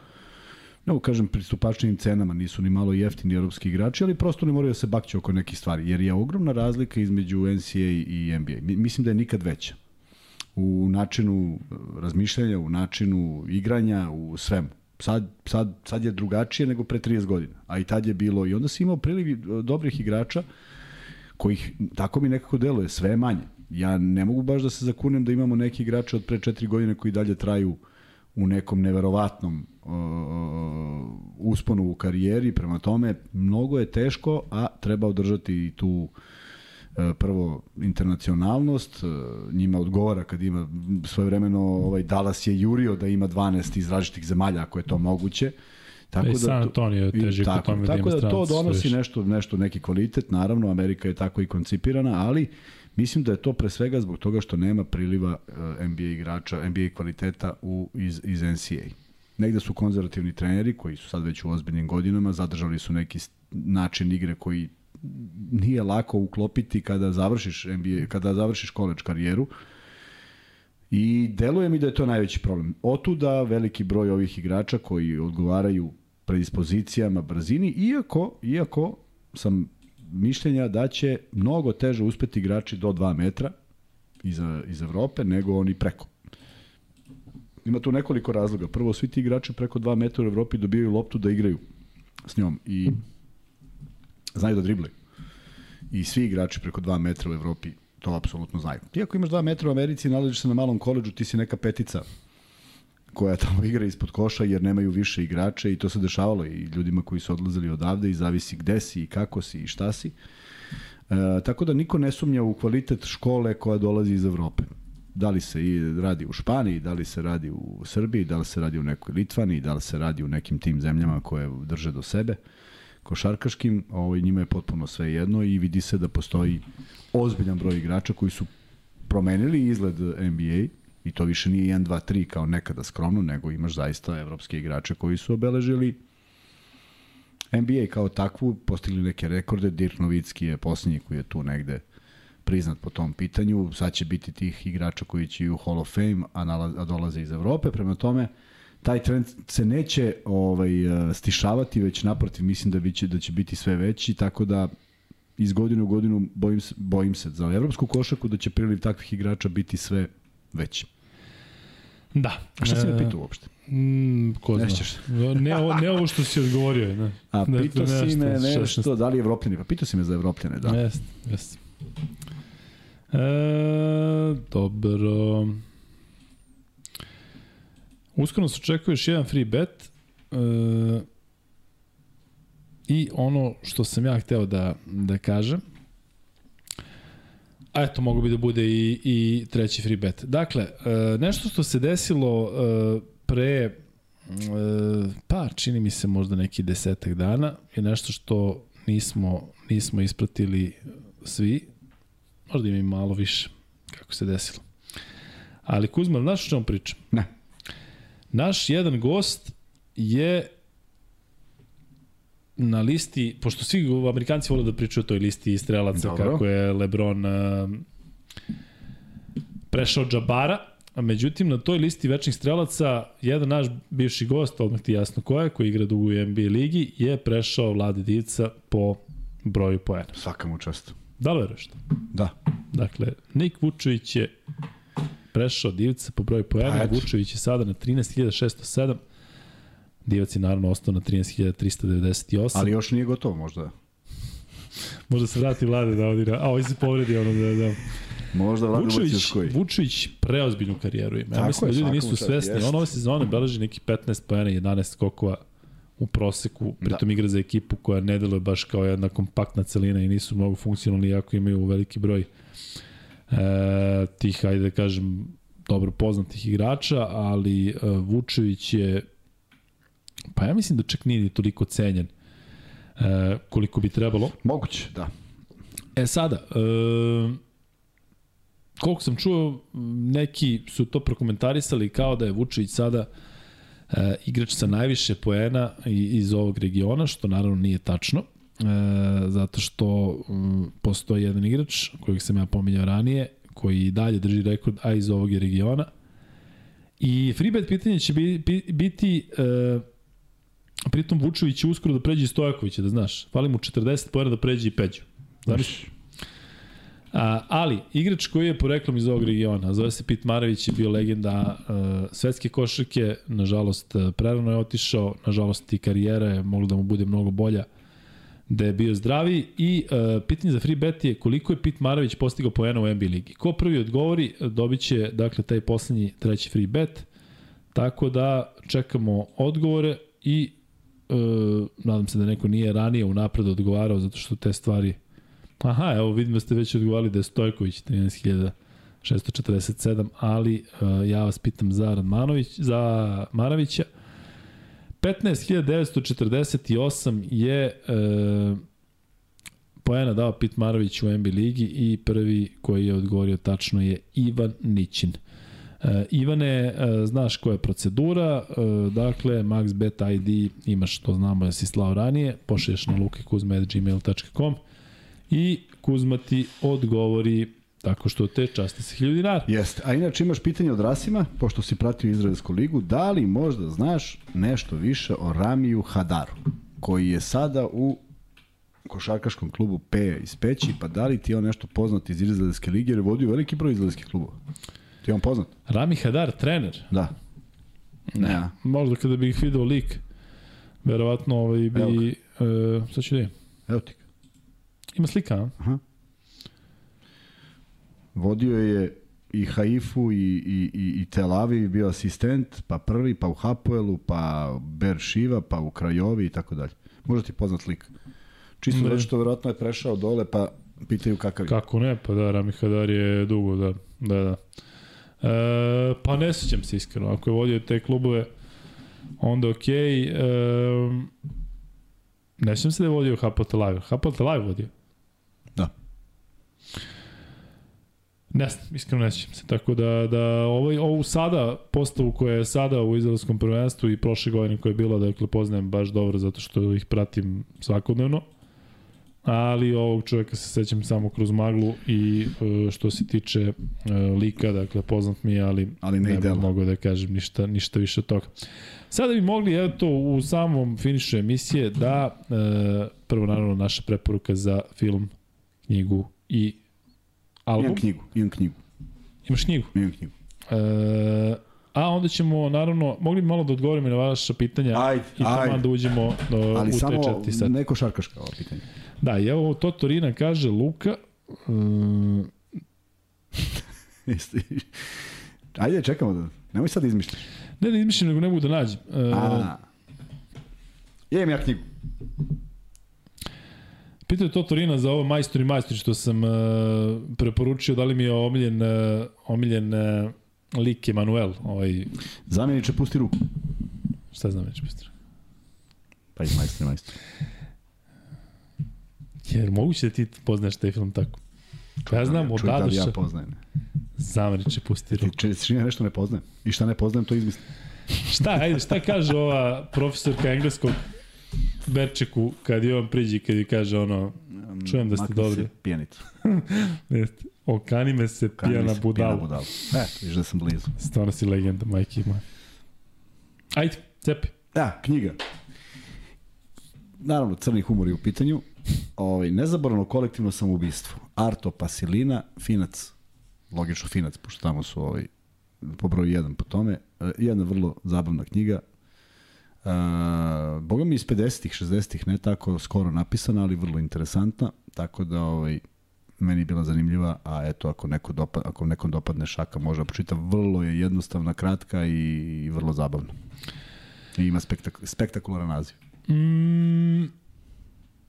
Speaker 2: ne kažem pristupačnim cenama, nisu ni malo jeftini evropski igrači, ali prosto ne moraju da se bakću oko nekih stvari, jer je ogromna razlika između NCAA i NBA. Mislim da je nikad veća u načinu razmišljanja, u načinu igranja, u svemu. Sad, sad, sad je drugačije nego pre 30 godina, a i tad je bilo, i onda si imao priliv dobrih igrača kojih, tako mi nekako deluje, sve manje. Ja ne mogu baš da se zakunem da imamo neki igrače od pre 4 godine koji dalje traju u nekom neverovatnom uh, usponu u karijeri, prema tome mnogo je teško, a treba održati tu uh, prvo internacionalnost, uh, njima odgovara kad ima svoje vremeno ovaj Dallas je jurio da ima 12 iz različitih zemalja ako je to moguće.
Speaker 1: Tako da San Antonio teži
Speaker 2: tako,
Speaker 1: tome
Speaker 2: da Tako da to donosi nešto, nešto, neki kvalitet, naravno Amerika je tako i koncipirana, ali Mislim da je to pre svega zbog toga što nema priliva uh, NBA igrača, NBA kvaliteta u, iz, iz NCAA. Negde su konzervativni treneri koji su sad već u ozbiljnim godinama, zadržali su neki način igre koji nije lako uklopiti kada završiš NBA, kada završiš koleđ karijeru. I deluje mi da je to najveći problem. Otuda veliki broj ovih igrača koji odgovaraju predispozicijama, brzini, iako, iako sam mišljenja da će mnogo teže uspeti igrači do 2 metra iz, iz Evrope nego oni preko. Ima tu nekoliko razloga. Prvo, svi ti igrači preko 2 metra u Evropi dobijaju loptu da igraju s njom i znaju da driblaju. I svi igrači preko 2 metra u Evropi to apsolutno znaju. Ti ako imaš 2 metra u Americi i nalaziš se na malom koleđu, ti si neka petica koja tamo igra ispod koša jer nemaju više igrača i to se dešavalo i ljudima koji su odlazili odavde i zavisi gde si i kako si i šta si. E, tako da niko ne sumnja u kvalitet škole koja dolazi iz Evrope. Da li se i radi u Španiji, da li se radi u Srbiji, da li se radi u nekoj Litvani, da li se radi u nekim tim zemljama koje drže do sebe košarkaškim, ovaj, njima je potpuno sve jedno i vidi se da postoji ozbiljan broj igrača koji su promenili izgled NBA, I to više nije 1, 2, 3 kao nekada skromno, nego imaš zaista evropske igrače koji su obeležili NBA kao takvu, postigli neke rekorde, Dirk Novicki je posljednji koji je tu negde priznat po tom pitanju, sad će biti tih igrača koji će u Hall of Fame, a, nalaze, a dolaze iz Evrope, prema tome taj trend se neće ovaj stišavati, već naprotiv mislim da biće da će biti sve veći, tako da iz godine u godinu bojim se, bojim se za evropsku košarku da će priliv takvih igrača biti sve veći.
Speaker 1: Da.
Speaker 2: A šta si me pitao uopšte?
Speaker 1: Mm, ko zna. Ne, ovo, ne ovo što si odgovorio. Ne.
Speaker 2: A ne, pitao ne, si me nešto, 16. da li Evropljani? Pa pitao si me za Evropljane, da.
Speaker 1: Jeste, jeste. E, dobro. Uskoro se očekuje još jedan free bet. E, I ono što sam ja hteo da, da kažem, A eto, mogu bi da bude i, i treći free bet. Dakle, e, nešto što se desilo e, pre e, pa čini mi se možda neki desetak dana je nešto što nismo, nismo ispratili svi, možda ima i malo više kako se desilo. Ali Kuzma, znaš o čemu pričam?
Speaker 2: Ne.
Speaker 1: Naš jedan gost je na listi, pošto svi Amerikanci vole da pričaju o toj listi strelaca, Dobro. kako je Lebron uh, prešao Džabara, a međutim na toj listi večnih strelaca jedan naš bivši gost, odmah ti jasno ko je, koji igra dugo u NBA ligi, je prešao Vlade Divca po broju poena.
Speaker 2: Svaka mu čast.
Speaker 1: Da li veruješ to?
Speaker 2: Da.
Speaker 1: Dakle, Nik Vučević je prešao Divca po broju poena, pa Vučević je sada na 13.607, Divac je naravno ostao na 13.398.
Speaker 2: Ali još nije gotovo možda.
Speaker 1: Možda se vrati Vlade da odira. A, ovaj se povredi ono da... da.
Speaker 2: Možda Vlade
Speaker 1: Vučević,
Speaker 2: koji.
Speaker 1: Vučević preozbiljnu karijeru ima. Ja
Speaker 2: Tako
Speaker 1: mislim
Speaker 2: je,
Speaker 1: da ljudi nisu svesni.
Speaker 2: jest.
Speaker 1: On ove sezone beleži neki 15 pojena, 11 skokova u proseku, pritom da. igra za ekipu koja ne deluje baš kao jedna kompaktna celina i nisu mnogo funkcionalni, iako imaju veliki broj e, tih, ajde da kažem, dobro poznatih igrača, ali e, Vučević je, pa ja mislim da čak nije ni toliko cenjen e, koliko bi trebalo.
Speaker 2: Moguće, da.
Speaker 1: E sada, e, koliko sam čuo, neki su to prokomentarisali kao da je Vučević sada e, igrač sa najviše poena iz ovog regiona, što naravno nije tačno, e, zato što m, postoji jedan igrač kojeg sam ja pominjao ranije, koji i dalje drži rekord, a iz ovog je regiona. I freebet pitanje će biti, biti e, pritom Vučević će uskoro da pređe Stojakovića, da znaš. Fali mu 40 pojena da pređe i Peđu. Znaš? A, ali, igrač koji je poreklom iz ovog regiona, zove se Pit Marević, je bio legenda uh, svetske košarke, nažalost prerano je otišao, nažalost i karijera je mogla da mu bude mnogo bolja da je bio zdravi i uh, pitanje za free bet je koliko je Pit Marović postigao poena u NBA ligi. Ko prvi odgovori, dobit će dakle, taj poslednji treći free bet, tako da čekamo odgovore i uh, nadam se da neko nije ranije unapred odgovarao zato što te stvari Aha, evo vidim da ste već odgovarali da je Stojković 13.647, ali uh, ja vas pitam za Radmanović, za Maravića. 15.948 je uh, poena dao Pit Marović u NBA ligi i prvi koji je odgovorio tačno je Ivan Nićin. Uh, Ivane, uh, znaš koja je procedura, uh, dakle, MaxBet ID imaš, to znamo da si slao ranije, pošliješ na lukekuzme.gmail.com i Kuzma ti odgovori tako što te časti sa 1000 dinara.
Speaker 2: Jeste. A inače imaš pitanje od Rasima, pošto si pratio Izraelsku ligu, da li možda znaš nešto više o Ramiju Hadaru, koji je sada u košarkaškom klubu P iz Peći, pa da li ti je on nešto poznat iz Izraelske lige, jer je vodio veliki broj izraelskih klubova. Ti je on poznat?
Speaker 1: Rami Hadar, trener?
Speaker 2: Da.
Speaker 1: Ne. Ja. Možda kada bih video lik, verovatno ovaj bi... E, sad ću da je.
Speaker 2: Evo ti.
Speaker 1: Ima slika, a?
Speaker 2: Aha. Vodio je i Haifu i, i, i, i Tel Aviv bio asistent, pa prvi, pa u Hapoelu, pa Beršiva, pa u Krajovi i tako dalje. Možda ti poznat lik. Čisto zato što verovatno je prešao dole, pa pitaju kakav je.
Speaker 1: Kako ne, pa da, Rami Hadar je dugo, da, da, da. E, pa ne sećam se iskreno, ako je vodio te klubove, onda okej. Okay. E, ne sećam se da je vodio Hapoel Tel Aviv. Hapoel Tel Aviv vodio.
Speaker 2: Da.
Speaker 1: Ne znam, iskreno ne sjećam se. Tako da, da ovaj, ovu sada, postavu koja je sada u izraelskom prvenstvu i prošle godine koja je bila, dakle, poznajem baš dobro zato što ih pratim svakodnevno. Ali ovog čovjeka se sećam samo kroz maglu i e, što se tiče e, lika, dakle, poznat mi je, ali,
Speaker 2: ali ne, ne
Speaker 1: mogu da kažem ništa, ništa više od toga. Sada bi mogli, eto, u samom finišu emisije da, e, prvo naravno naša preporuka za film, knjigu i album.
Speaker 2: Imam knjigu, imam knjigu.
Speaker 1: Imaš knjigu?
Speaker 2: Imam knjigu.
Speaker 1: E, a onda ćemo, naravno, mogli bi malo da odgovorimo na vaša pitanja
Speaker 2: ajde,
Speaker 1: i tamo da uđemo do,
Speaker 2: Ali
Speaker 1: u
Speaker 2: samo
Speaker 1: sat.
Speaker 2: neko šarkaška ovo pitanje.
Speaker 1: Da, i evo to Torina kaže Luka. Um,
Speaker 2: Ajde, čekamo da... Nemoj sad izmišljaš.
Speaker 1: Ne, ne izmišljam, nego ne mogu da nađem. Uh,
Speaker 2: A, Jem ja knjigu.
Speaker 1: Pitao je to Torina za ovo majstori majstori što sam uh, preporučio, da li mi je omiljen, uh, omiljen uh, lik Emanuel. Ovaj...
Speaker 2: Zamjeniče, pusti ruku.
Speaker 1: Šta je zamjeniče, pusti ruku?
Speaker 2: Pa i majstori majstori.
Speaker 1: Jer moguće da ti poznaš taj film tako. Pa ja znam, od
Speaker 2: Dadoša. da ja poznajem.
Speaker 1: Zamriče, pusti ruku.
Speaker 2: Ti čini ja nešto ne poznajem. I šta ne poznajem, to izmislim.
Speaker 1: šta, ajde, šta kaže ova profesorka engleskog Berčeku kad je on priđi, kad je kaže ono, čujem da ste
Speaker 2: Makni
Speaker 1: dobri.
Speaker 2: pijanicu.
Speaker 1: Okani me se
Speaker 2: Okani
Speaker 1: pijana budala.
Speaker 2: Budala. E, viš da sam blizu.
Speaker 1: Stvarno si legenda, majke moja. Ajde, cepi.
Speaker 2: Da, knjiga. Naravno, crni humor je u pitanju. Ovaj, nezaboravno kolektivno samoubistvo. Arto Pasilina, Finac, logično Finac, pošto tamo su ovaj, po broju jedan po tome. E, Jedna vrlo zabavna knjiga. Boga mi iz 50-ih, 60-ih, ne tako skoro napisana, ali vrlo interesantna, tako da ovaj, meni je bila zanimljiva, a eto, ako, neko dopa, ako nekom dopadne šaka, može da počita, vrlo je jednostavna, kratka i, i vrlo zabavna. I ima spektak, spektakularan naziv.
Speaker 1: Mm,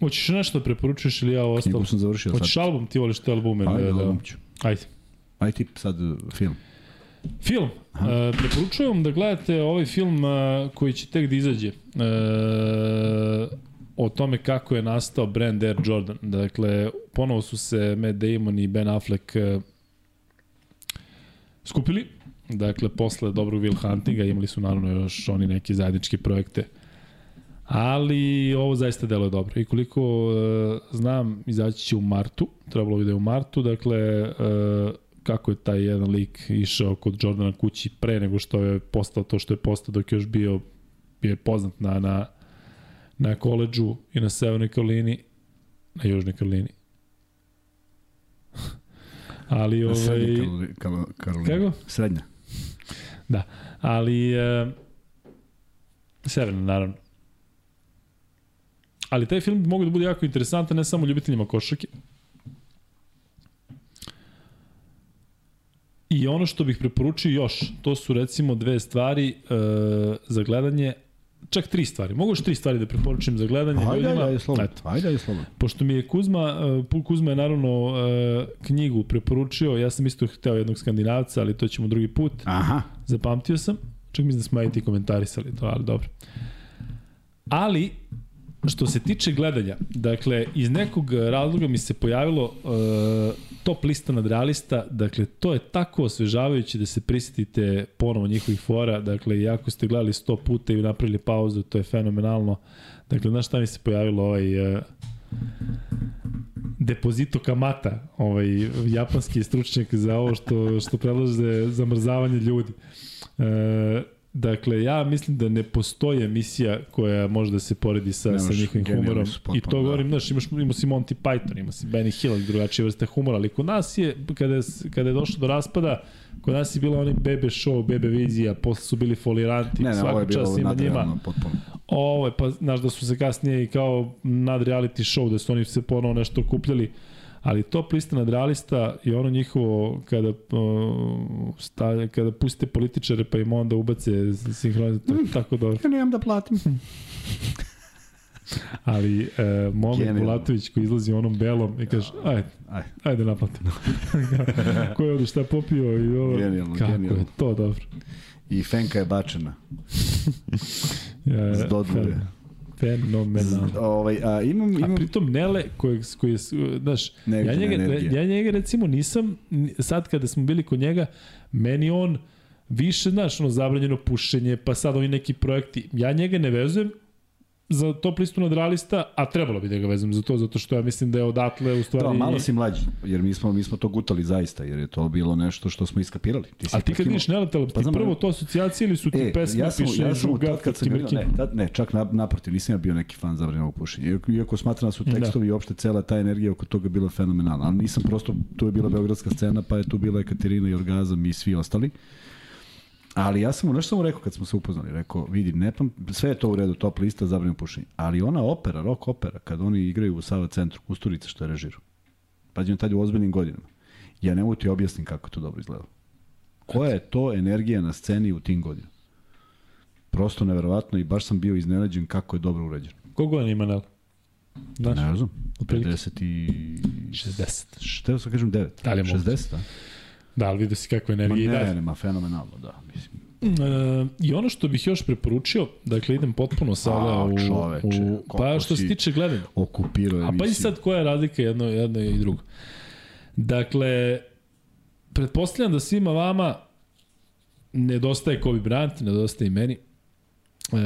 Speaker 1: hoćeš nešto da preporučuješ ili ja ovo ostalo?
Speaker 2: Knjigu sam završio
Speaker 1: Hoćeš
Speaker 2: sad.
Speaker 1: album, ti voliš te albume?
Speaker 2: Ajde,
Speaker 1: da, da.
Speaker 2: album ću.
Speaker 1: Ajde.
Speaker 2: Ajde ti sad uh, film.
Speaker 1: Film. Uh, preporučujem da gledate ovaj film uh, koji će tek da izađe. Uh, o tome kako je nastao brand Air Jordan. Dakle, ponovo su se Matt Damon i Ben Affleck uh, skupili. Dakle, posle dobrog Will Huntinga imali su naravno još oni neke zajedničke projekte. Ali ovo zaista deluje dobro. I koliko uh, znam, izaći će u martu. Trebalo bi da je u martu. Dakle, uh, kako je taj jedan lik išao kod Jordana kući pre nego što je postao to što je postao dok je još bio, je poznat na, na, na koleđu i na Severnoj Karolini, na Južnoj Karolini. Ali ovaj...
Speaker 2: Srednja Karoli- Karolina.
Speaker 1: Kako?
Speaker 2: Srednja.
Speaker 1: Da, ali e, severna naravno. Ali taj film bi mogao da bude jako interesantan ne samo ljubiteljima košarke. I ono što bih preporučio još, to su recimo dve stvari e, za gledanje, čak tri stvari. Mogu još tri stvari da preporučim za gledanje
Speaker 2: Ajde,
Speaker 1: ljudima.
Speaker 2: ajde, ajde, slobodno.
Speaker 1: Eto.
Speaker 2: Ajde, ajde, slobodno.
Speaker 1: Pošto mi je Kuzma, uh, Kuzma je naravno uh, knjigu preporučio, ja sam isto hteo jednog skandinavca, ali to ćemo drugi put.
Speaker 2: Aha.
Speaker 1: Zapamtio sam. Čak mislim da smo i ti komentarisali to, ali dobro. Ali, što se tiče gledanja, dakle, iz nekog razloga mi se pojavilo uh, top lista nadrealista, dakle, to je tako osvežavajuće da se prisetite ponovo njihovih fora, dakle, i ako ste gledali 100 puta i napravili pauzu, to je fenomenalno. Dakle, znaš šta mi se pojavilo ovaj... Uh, Depozito Kamata, ovaj japanski stručnjak za ovo što, što predlaže zamrzavanje ljudi. E, dakle, ja mislim da ne postoji emisija koja može da se poredi sa,
Speaker 2: Nemaš,
Speaker 1: sa njihovim humorom.
Speaker 2: potpuno,
Speaker 1: I to
Speaker 2: da.
Speaker 1: govorim, znaš, imaš, imao si Monty Python, ima si Benny Hill, drugačije vrste humora, ali kod nas je, kada je, kada je došlo do raspada, kod nas je bila onaj bebe show, bebe vizija, posle su bili foliranti,
Speaker 2: Ne, ne,
Speaker 1: svaka čast
Speaker 2: bilo
Speaker 1: ima njima.
Speaker 2: potpuno.
Speaker 1: Ovo je, pa, znaš da su se kasnije i kao nad reality show, da su oni se ponovo nešto kupljali, ali top lista nadrealista i ono njihovo kada uh, stavlja, kada pustite političare pa im onda ubace sinhronizator, mm. tako dobro.
Speaker 2: Ja nemam da platim.
Speaker 1: Ali uh, Mohamed. Bulatović koji izlazi onom belom i kaže, ajde,
Speaker 2: Ajde.
Speaker 1: ajde naplatim. Ko je ovde šta popio i ovo,
Speaker 2: Genijalno,
Speaker 1: kako
Speaker 2: genijalno.
Speaker 1: je to dobro.
Speaker 2: I Fenka je bačena.
Speaker 1: Ja,
Speaker 2: Zdodluje.
Speaker 1: Fenomenalno.
Speaker 2: Ovaj, a imam,
Speaker 1: A
Speaker 2: imam...
Speaker 1: pritom Nele, koji, koji je, znaš, ja njega,
Speaker 2: energija.
Speaker 1: ja njega recimo nisam, ni- sad kada smo bili kod njega, meni on više, znaš, ono, zabranjeno pušenje, pa sad ovi neki projekti, ja njega ne vezujem za top listu nadrealista, a trebalo bi da ga vezujem za to, zato što ja mislim da je odatle u stvari...
Speaker 2: Da, malo si mlađi, jer mi smo, mi smo to gutali zaista, jer je to bilo nešto što smo iskapirali. Ti si
Speaker 1: A ti kad vidiš ti
Speaker 2: Pa znam,
Speaker 1: prvo to asocijacije ili su ti
Speaker 2: E,
Speaker 1: pesme,
Speaker 2: ja sam,
Speaker 1: piše
Speaker 2: ja sam
Speaker 1: Žuga,
Speaker 2: tad kad sam bio, ne, tad, ne, čak na, naprotiv, nisam ja bio neki fan zabranjenog pušenja. Iako, iako smatram da su tekstovi i uopšte cela ta energija oko toga bila fenomenalna. Ali nisam prosto, tu je bila beogradska scena, pa je tu bila Ekaterina i Orgazam i svi ostali. Ali ja sam mu, nešto sam mu rekao kad smo se upoznali, rekao, vidi, ne pam, sve je to u redu, top lista, zabranjeno pušenje. Ali ona opera, rock opera, kad oni igraju u Sava centru, Kusturica što je režirao. Pađi on tad je u ozbiljnim godinama. Ja ne mogu ti objasnim kako to dobro izgleda. Koja je to energija na sceni u tim godinama? Prosto neverovatno i baš sam bio iznenađen kako je dobro urađeno.
Speaker 1: Kogo on ima? Znaš,
Speaker 2: Ne znam,
Speaker 1: otprilike.
Speaker 2: 50 i...
Speaker 1: 60.
Speaker 2: Šta sam kažem 9?
Speaker 1: Da li je moguće?
Speaker 2: 60, a?
Speaker 1: Da, ali vidio si kakva
Speaker 2: Ma
Speaker 1: energija i dalje.
Speaker 2: ne, nema, fenomenalno, da, mislim.
Speaker 1: E, I ono što bih još preporučio, dakle idem potpuno sada
Speaker 2: A,
Speaker 1: u,
Speaker 2: čoveče,
Speaker 1: u pa što se tiče gledanja.
Speaker 2: Okupirao je
Speaker 1: A pa i sad koja je razlika jedno, jedno i drugo. Dakle, pretpostavljam da svima vama nedostaje Kobe Bryant, nedostaje i meni. E,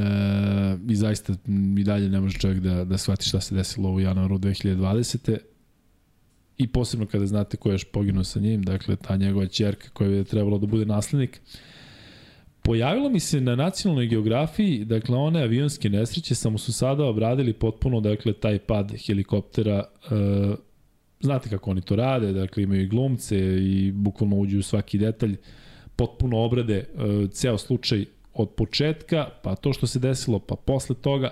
Speaker 1: I zaista i dalje ne može čovjek da, da shvati šta se desilo u januaru 2020. I posebno kada znate ko je još poginuo sa njim, dakle ta njegova čerka koja je trebalo da bude naslednik. Pojavilo mi se na nacionalnoj geografiji, dakle one avionske nesreće, samo su sada obradili potpuno, dakle, taj pad helikoptera, e, znate kako oni to rade, dakle imaju i glumce i bukvalno uđu u svaki detalj, potpuno obrade e, ceo slučaj od početka, pa to što se desilo, pa posle toga,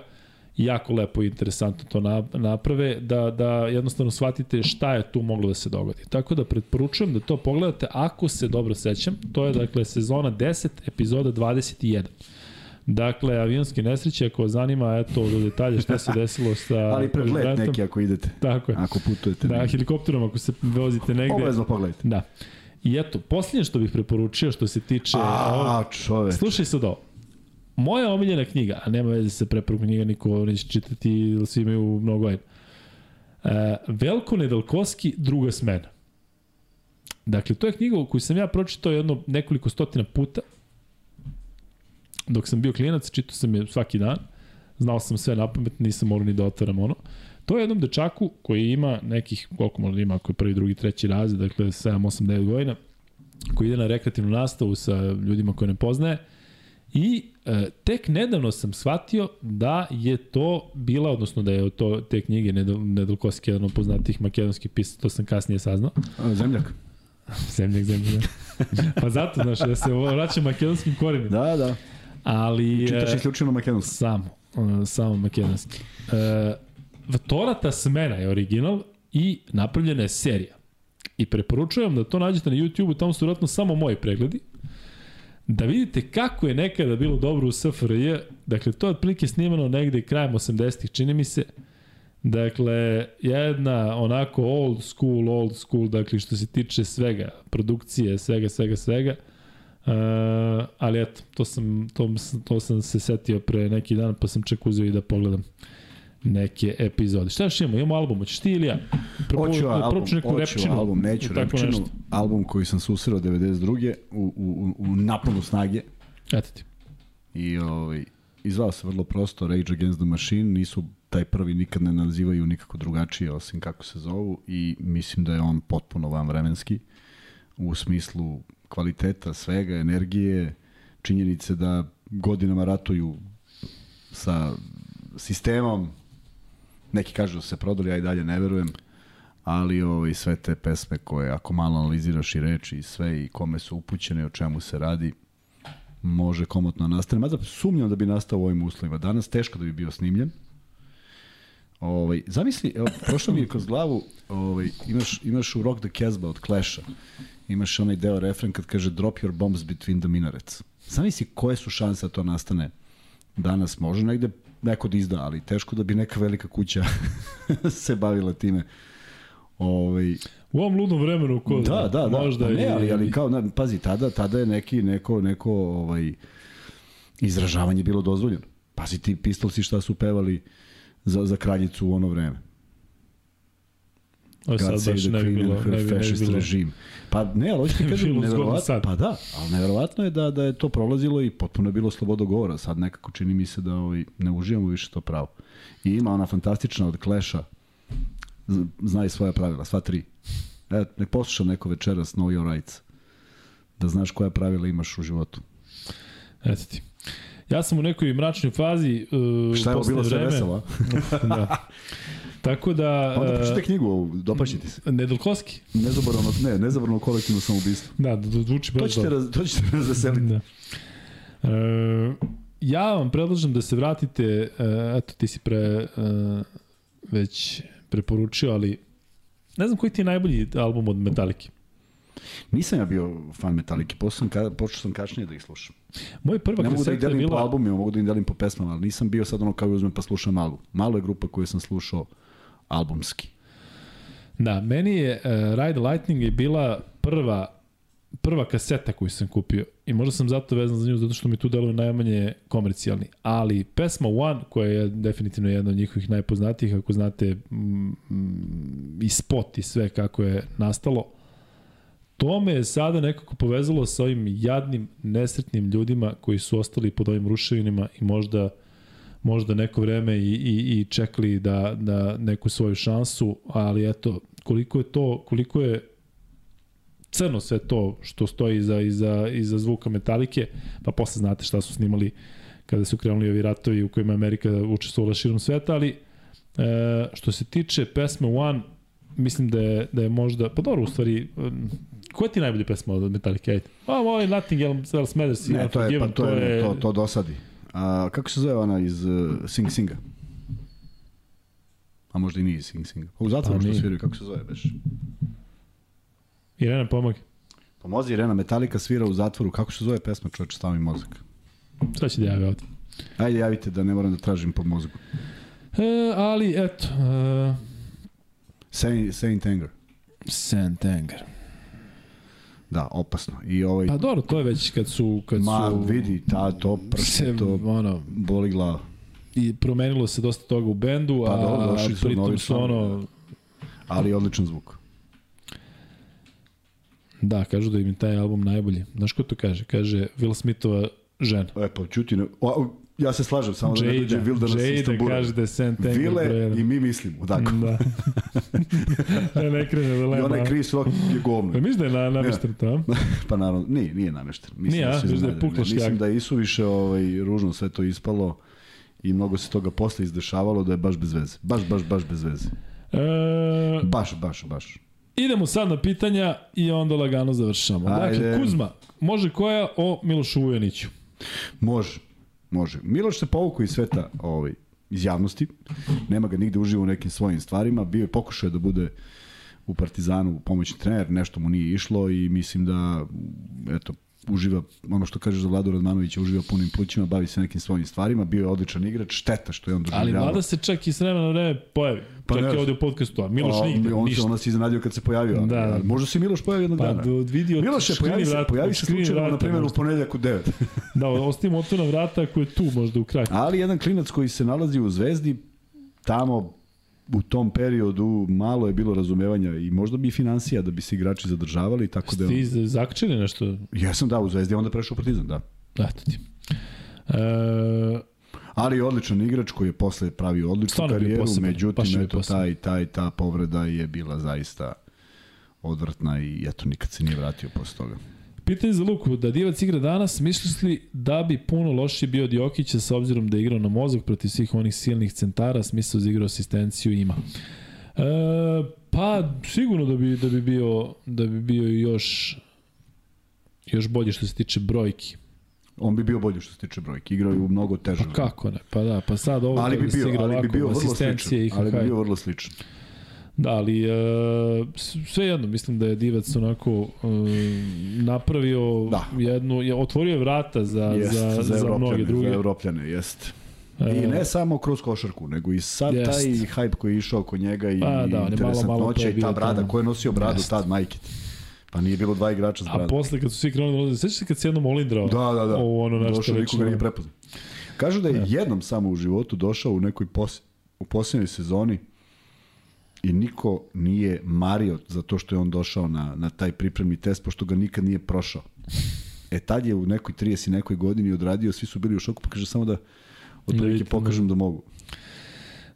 Speaker 1: jako lepo i interesantno to naprave, da, da jednostavno shvatite šta je tu moglo da se dogodi. Tako da preporučujem da to pogledate ako se dobro sećam. To je dakle sezona 10, epizoda 21. Dakle, avionske nesreće, ako vas zanima, eto, do detalja šta se desilo sa...
Speaker 2: Ali pregled neki ako idete.
Speaker 1: Tako je.
Speaker 2: Ako putujete.
Speaker 1: Da, helikopterom ako se vozite negde.
Speaker 2: Obavezno pogledajte.
Speaker 1: Da. I eto, posljednje što bih preporučio što se tiče...
Speaker 2: A, čoveč.
Speaker 1: Slušaj sad ovo. Moja omiljena knjiga, a nema veze sa preporukom knjiga, niko neće čitati ili svi imaju mnogo ajde. E, Velko Nedelkovski, druga smena. Dakle, to je knjiga koju sam ja pročitao jedno nekoliko stotina puta. Dok sam bio klinac, čitao sam je svaki dan. Znao sam sve na pamet, nisam morao ni da otvaram ono. To je jednom dečaku koji ima nekih, koliko možda ima, ako je prvi, drugi, treći razred, dakle 7, 8, 9 godina, koji ide na rekreativnu nastavu sa ljudima koje ne poznaje i tek nedavno sam shvatio da je to bila, odnosno da je to te knjige Nedelkovski jedan od poznatih makedonskih pisa, to sam kasnije saznao.
Speaker 2: Zemljak.
Speaker 1: zemljak, zemljak. pa zato, znaš, da se vraćam makedonskim korenima.
Speaker 2: Da, da.
Speaker 1: Ali...
Speaker 2: Čitaš isključivo makedonski.
Speaker 1: Samo, e, samo makedonski. E, Torata smena je original i napravljena je serija. I preporučujem da to nađete na YouTube-u, tamo su vjerojatno samo moji pregledi. Da vidite kako je nekada bilo dobro u SFRJ. Dakle, to je otprilike snimano negde krajem 80-ih, čini mi se. Dakle, jedna onako old school, old school, dakle što se tiče svega, produkcije, svega, svega, svega. Uh, ali eto, to sam, to, to sam se setio pre neki dan, pa sam čak uzeo i da pogledam neke epizode. Šta još imamo? Imamo album, hoćeš ti ili ja?
Speaker 2: Hoću album, hoću album, neću repčinu. Album koji sam susreo 92. u, u, u naponu snage.
Speaker 1: Eto ti.
Speaker 2: I ovaj, izvao se vrlo prosto Rage Against the Machine, nisu taj prvi nikad ne nazivaju nikako drugačije osim kako se zovu i mislim da je on potpuno van vremenski u smislu kvaliteta svega, energije, činjenice da godinama ratuju sa sistemom Neki kažu da se prodali, ja i dalje ne verujem. Ali ovaj, sve te pesme koje, ako malo analiziraš i reči i sve i kome su upućene, o čemu se radi, može komotno nastane. Mada sumnjam da bi nastao u ovim uslovima. Danas teško da bi bio snimljen. Ovaj, zamisli, evo, prošlo mi je kroz glavu, ovaj, imaš, imaš u Rock the Casbah od Clash-a, imaš onaj deo refren kad kaže drop your bombs between the minarets. Zamisli koje su šanse da to nastane danas, može negde neko da izda, ali teško da bi neka velika kuća se bavila time. Ovaj
Speaker 1: U ovom ludnom vremenu ko
Speaker 2: da, da, da, možda pa ne, ali, ali kao na, pazi tada tada je neki neko neko ovaj izražavanje bilo dozvoljeno. Pazi ti pistolsi šta su pevali za za kraljicu u ono vreme.
Speaker 1: O, sad baš bilo, bi, ne bi bilo.
Speaker 2: režim. Pa ne, ali hoćete kažem, neverovatno, pa da, ali neverovatno je da, da je to prolazilo i potpuno je bilo slobodo govora. Sad nekako čini mi se da ovaj, ne uživamo više to pravo. I ima ona fantastična od Kleša, zna i svoja pravila, sva tri. E, nek posluša neko večeras Know Your Rights. Da znaš koja pravila imaš u životu.
Speaker 1: Eto ti. Ja sam u nekoj mračnoj fazi uh,
Speaker 2: Šta je bilo sve veselo?
Speaker 1: da. Tako da...
Speaker 2: Pa onda pročitaj knjigu, dopašće ti se.
Speaker 1: Nedelkovski?
Speaker 2: Nezaborano, ne, nezaborano kolektivno samoubistvo.
Speaker 1: Da, da, da zvuči baš
Speaker 2: to ćete, raz, to ćete razveseliti. Da.
Speaker 1: E, ja vam predlažem da se vratite, e, eto ti si pre, e, već preporučio, ali ne znam koji ti je najbolji album od Metallica.
Speaker 2: Nisam ja bio fan Metallica, sam, ka, počeo sam kašnije da ih slušam.
Speaker 1: Moj prva
Speaker 2: ne mogu da ih delim
Speaker 1: bila...
Speaker 2: po albumima, mogu da ih delim po pesmama, ali nisam bio sad ono kao uzmem pa slušam album. Malo je grupa koju sam slušao albumski.
Speaker 1: Da, meni je uh, Ride Lightning je bila prva prva kaseta koju sam kupio i možda sam zato vezan za nju zato što mi tu deluje najmanje komercijalni, ali pesma One koja je definitivno jedna od njihovih najpoznatijih ako znate mm, i spot i sve kako je nastalo to me je sada nekako povezalo sa ovim jadnim, nesretnim ljudima koji su ostali pod ovim ruševinama i možda možda neko vreme i, i, i čekali da, da neku svoju šansu, ali eto, koliko je to, koliko je crno sve to što stoji iza, iza, iza zvuka metalike, pa posle znate šta su snimali kada su krenuli ovi ratovi u kojima Amerika učestvovala širom sveta, ali e, što se tiče pesme One, mislim da je, da je možda, pa dobro, u stvari, Koja ti je najbolja pesma od Metallica? Ajde. A, moj Nothing Else Matters.
Speaker 2: Ne, to je, pa to, je, to, to dosadi. A, kako se zove ona iz uh, Sing Singa? A možda i nije iz Sing Singa. U zatvoru što sviraju, kako se zove beš?
Speaker 1: Irena, pomogi.
Speaker 2: Pomozi Irena, Metallica svira u zatvoru. Kako se zove pesma, čovječ, stavi mozak?
Speaker 1: Šta će da javi ovdje?
Speaker 2: Ajde, javite da ne moram da tražim po mozgu.
Speaker 1: E, ali, eto. Uh...
Speaker 2: Saint, Saint Anger.
Speaker 1: Saint Anger.
Speaker 2: Da, opasno. I ovaj...
Speaker 1: Pa dobro, to je već kad su... Kad
Speaker 2: Ma,
Speaker 1: su,
Speaker 2: vidi, ta, to prse, to ono, boli glava.
Speaker 1: I promenilo se dosta toga u bendu,
Speaker 2: pa,
Speaker 1: a
Speaker 2: dobro, došli su
Speaker 1: pritom su ono...
Speaker 2: Ali odličan zvuk.
Speaker 1: Da, kažu da im je taj album najbolji. Znaš ko to kaže? Kaže Will Smithova žena.
Speaker 2: E, pa čuti, o, ja se slažem, samo Jada, da ne dođe Wilderness
Speaker 1: Jada Istanbul. kaže da je Saint Anger
Speaker 2: Vile i mi mislimo, tako.
Speaker 1: Da. da ne krene da lema.
Speaker 2: I onaj Chris Rock je govno.
Speaker 1: Pa misliš da je na, namešten to?
Speaker 2: pa naravno, nije, nije namešten.
Speaker 1: Mislim nije,
Speaker 2: da,
Speaker 1: da je puklo
Speaker 2: Mislim da je isuviše ovaj, ružno sve to ispalo i mnogo se toga posle izdešavalo da je baš bez veze. Baš, baš, baš bez veze.
Speaker 1: E...
Speaker 2: Baš, baš, baš.
Speaker 1: Idemo sad na pitanja i onda lagano završamo. Ajde. Dakle, Kuzma, može koja o Milošu Vujaniću?
Speaker 2: Može, može. Miloš se povukao iz sveta ovaj, iz javnosti, nema ga nigde uživo u nekim svojim stvarima, bio je pokušao da bude u Partizanu pomoćni trener, nešto mu nije išlo i mislim da eto, uživa, ono što kažeš za Vladu Radmanovića, uživa punim plućima, bavi se nekim svojim stvarima, bio je odličan igrač, šteta što je on doživljavao.
Speaker 1: Ali Vlada se čak i s vremena na vreme pojavi. Pa čak i ovde u podcastu, a Miloš a, nigde,
Speaker 2: on,
Speaker 1: ništa.
Speaker 2: On se iznenadio kad se pojavio. Da, da. Možda se Miloš pojavio jednog
Speaker 1: pa,
Speaker 2: dana.
Speaker 1: Pa vidio
Speaker 2: Miloš je pojavi se, pojavi se slučajno, na primjer, u ponedljak u 9.
Speaker 1: da, ostavimo otvorena vrata ako je tu možda u kraju.
Speaker 2: Ali jedan klinac koji se nalazi u Zvezdi, tamo u tom periodu malo je bilo razumevanja i možda bi i financija da bi se igrači zadržavali tako da
Speaker 1: Ti zakčili nešto?
Speaker 2: Jesam da u Zvezdi, onda prešao u Partizan, da.
Speaker 1: Eto ti. E...
Speaker 2: Ali odličan igrač koji je posle pravio odličnu Stvarno karijeru, poseban, međutim eto taj taj ta povreda je bila zaista odvratna i eto nikad se nije vratio posle toga.
Speaker 1: Pitanje za Luku, da Divac igra danas, misliš li da bi puno loši bio od Jokića s obzirom da je igrao na mozak protiv svih onih silnih centara, smisao za igru asistenciju ima? E, pa sigurno da bi, da bi bio da bi bio još još bolje što se tiče brojki.
Speaker 2: On bi bio bolji što se tiče brojki. Igrao je u mnogo teže.
Speaker 1: Pa kako ne? Pa da, pa sad ovo ali bi bio, ali bi bio vrlo sličan.
Speaker 2: Ali bi bio vrlo sličan.
Speaker 1: Da, ali e, sve jedno, mislim da je Divac onako e, napravio da. jednu, je, otvorio vrata za, jest, za, za, za mnoge druge.
Speaker 2: Za Evropljane, jest. I e, ne samo kroz košarku, nego i sad jest. taj hype koji je išao oko njega i pa, da, interesantnoća i ta brada, ko je nosio bradu jest. tad, majke Pa nije bilo dva igrača s bradom.
Speaker 1: A posle kad su svi krenuli, da sećaš se kad se jednom olindrao?
Speaker 2: Da, da, da.
Speaker 1: Ovo ono nešto
Speaker 2: Došao, nikoga nije prepoznao. Kažu da je ja. jednom samo u životu došao u nekoj pos, u posljednjoj sezoni i niko nije mario za to što je on došao na, na taj pripremni test, pošto ga nikad nije prošao. E tad je u nekoj 30 i nekoj godini odradio, svi su bili u šoku, pa kaže samo da otprilike pokažem da mogu.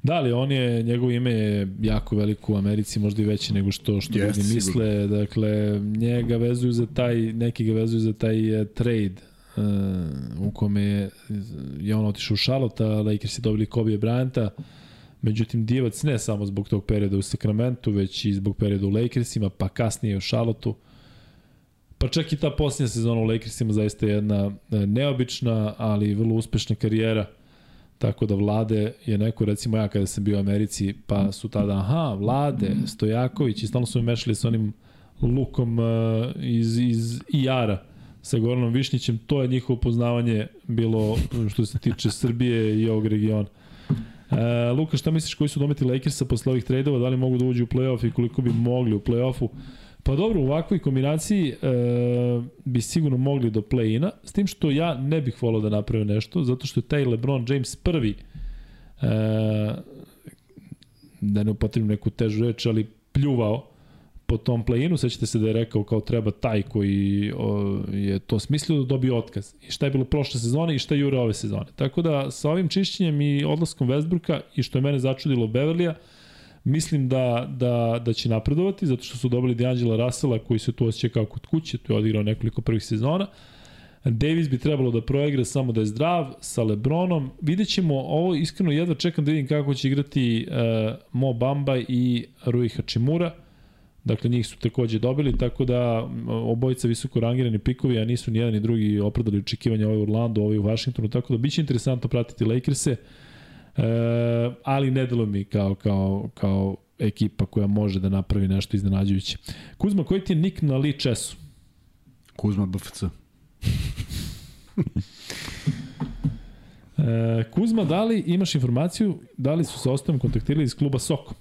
Speaker 1: Da, ali on je, njegovo ime je jako veliko u Americi, možda i veće nego što što yes, ljudi misle. Sigurno. Dakle, njega vezuju za taj, neki ga vezuju za taj uh, trade uh, u kome je, je on otišao u Charlotte, Lakers je dobili Kobe Bryanta, Međutim, Divac ne samo zbog tog perioda u Sacramento, već i zbog perioda u Lakersima, pa kasnije u Charlotteu. Pa čak i ta posljednja sezona u Lakersima zaista je jedna e, neobična, ali vrlo uspešna karijera. Tako da Vlade je neko, recimo ja kada sam bio u Americi, pa su tada, aha, Vlade, Stojaković, i stalno su me mešali sa onim lukom uh, iz, iz IR-a sa Goranom Višnjićem, to je njihovo poznavanje bilo što se tiče Srbije i ovog regiona. E, Luka, šta misliš koji su dometi Lakersa posle ovih trejdova, da li mogu da uđu u play-off i koliko bi mogli u play-offu? Pa dobro, u ovakvoj kombinaciji e, bi sigurno mogli do play-ina, s tim što ja ne bih volao da naprave nešto, zato što je taj LeBron James prvi, e, da ne upotrebim neku težu reč, ali pljuvao po tom play-inu, sećate se da je rekao kao treba taj koji o, je to smislio da dobije otkaz. I šta je bilo prošle sezone i šta jure ove sezone. Tako da sa ovim čišćenjem i odlaskom Westbrooka i što je mene začudilo Beverlija, mislim da, da, da će napredovati, zato što su dobili D'Angela Russella koji se tu osjeća kao kod kuće, tu je odigrao nekoliko prvih sezona. Davis bi trebalo da proigra samo da je zdrav sa Lebronom. Vidjet ćemo, ovo iskreno jedva čekam da vidim kako će igrati uh, Mo Bamba i Rui Hachimura. Dakle, njih su takođe dobili, tako da obojica visoko rangirani pikovi, a nisu ni jedan ni drugi opravdali očekivanja ovaj u Orlando, ovaj u Washingtonu, tako da biće interesantno pratiti Lakers-e, e, ali ne delo mi kao, kao, kao ekipa koja može da napravi nešto iznenađujuće. Kuzma, koji ti je nik na Lee Chessu?
Speaker 2: Kuzma BFC.
Speaker 1: e, Kuzma, da li imaš informaciju da li su se ostavom kontaktirali iz kluba Soko?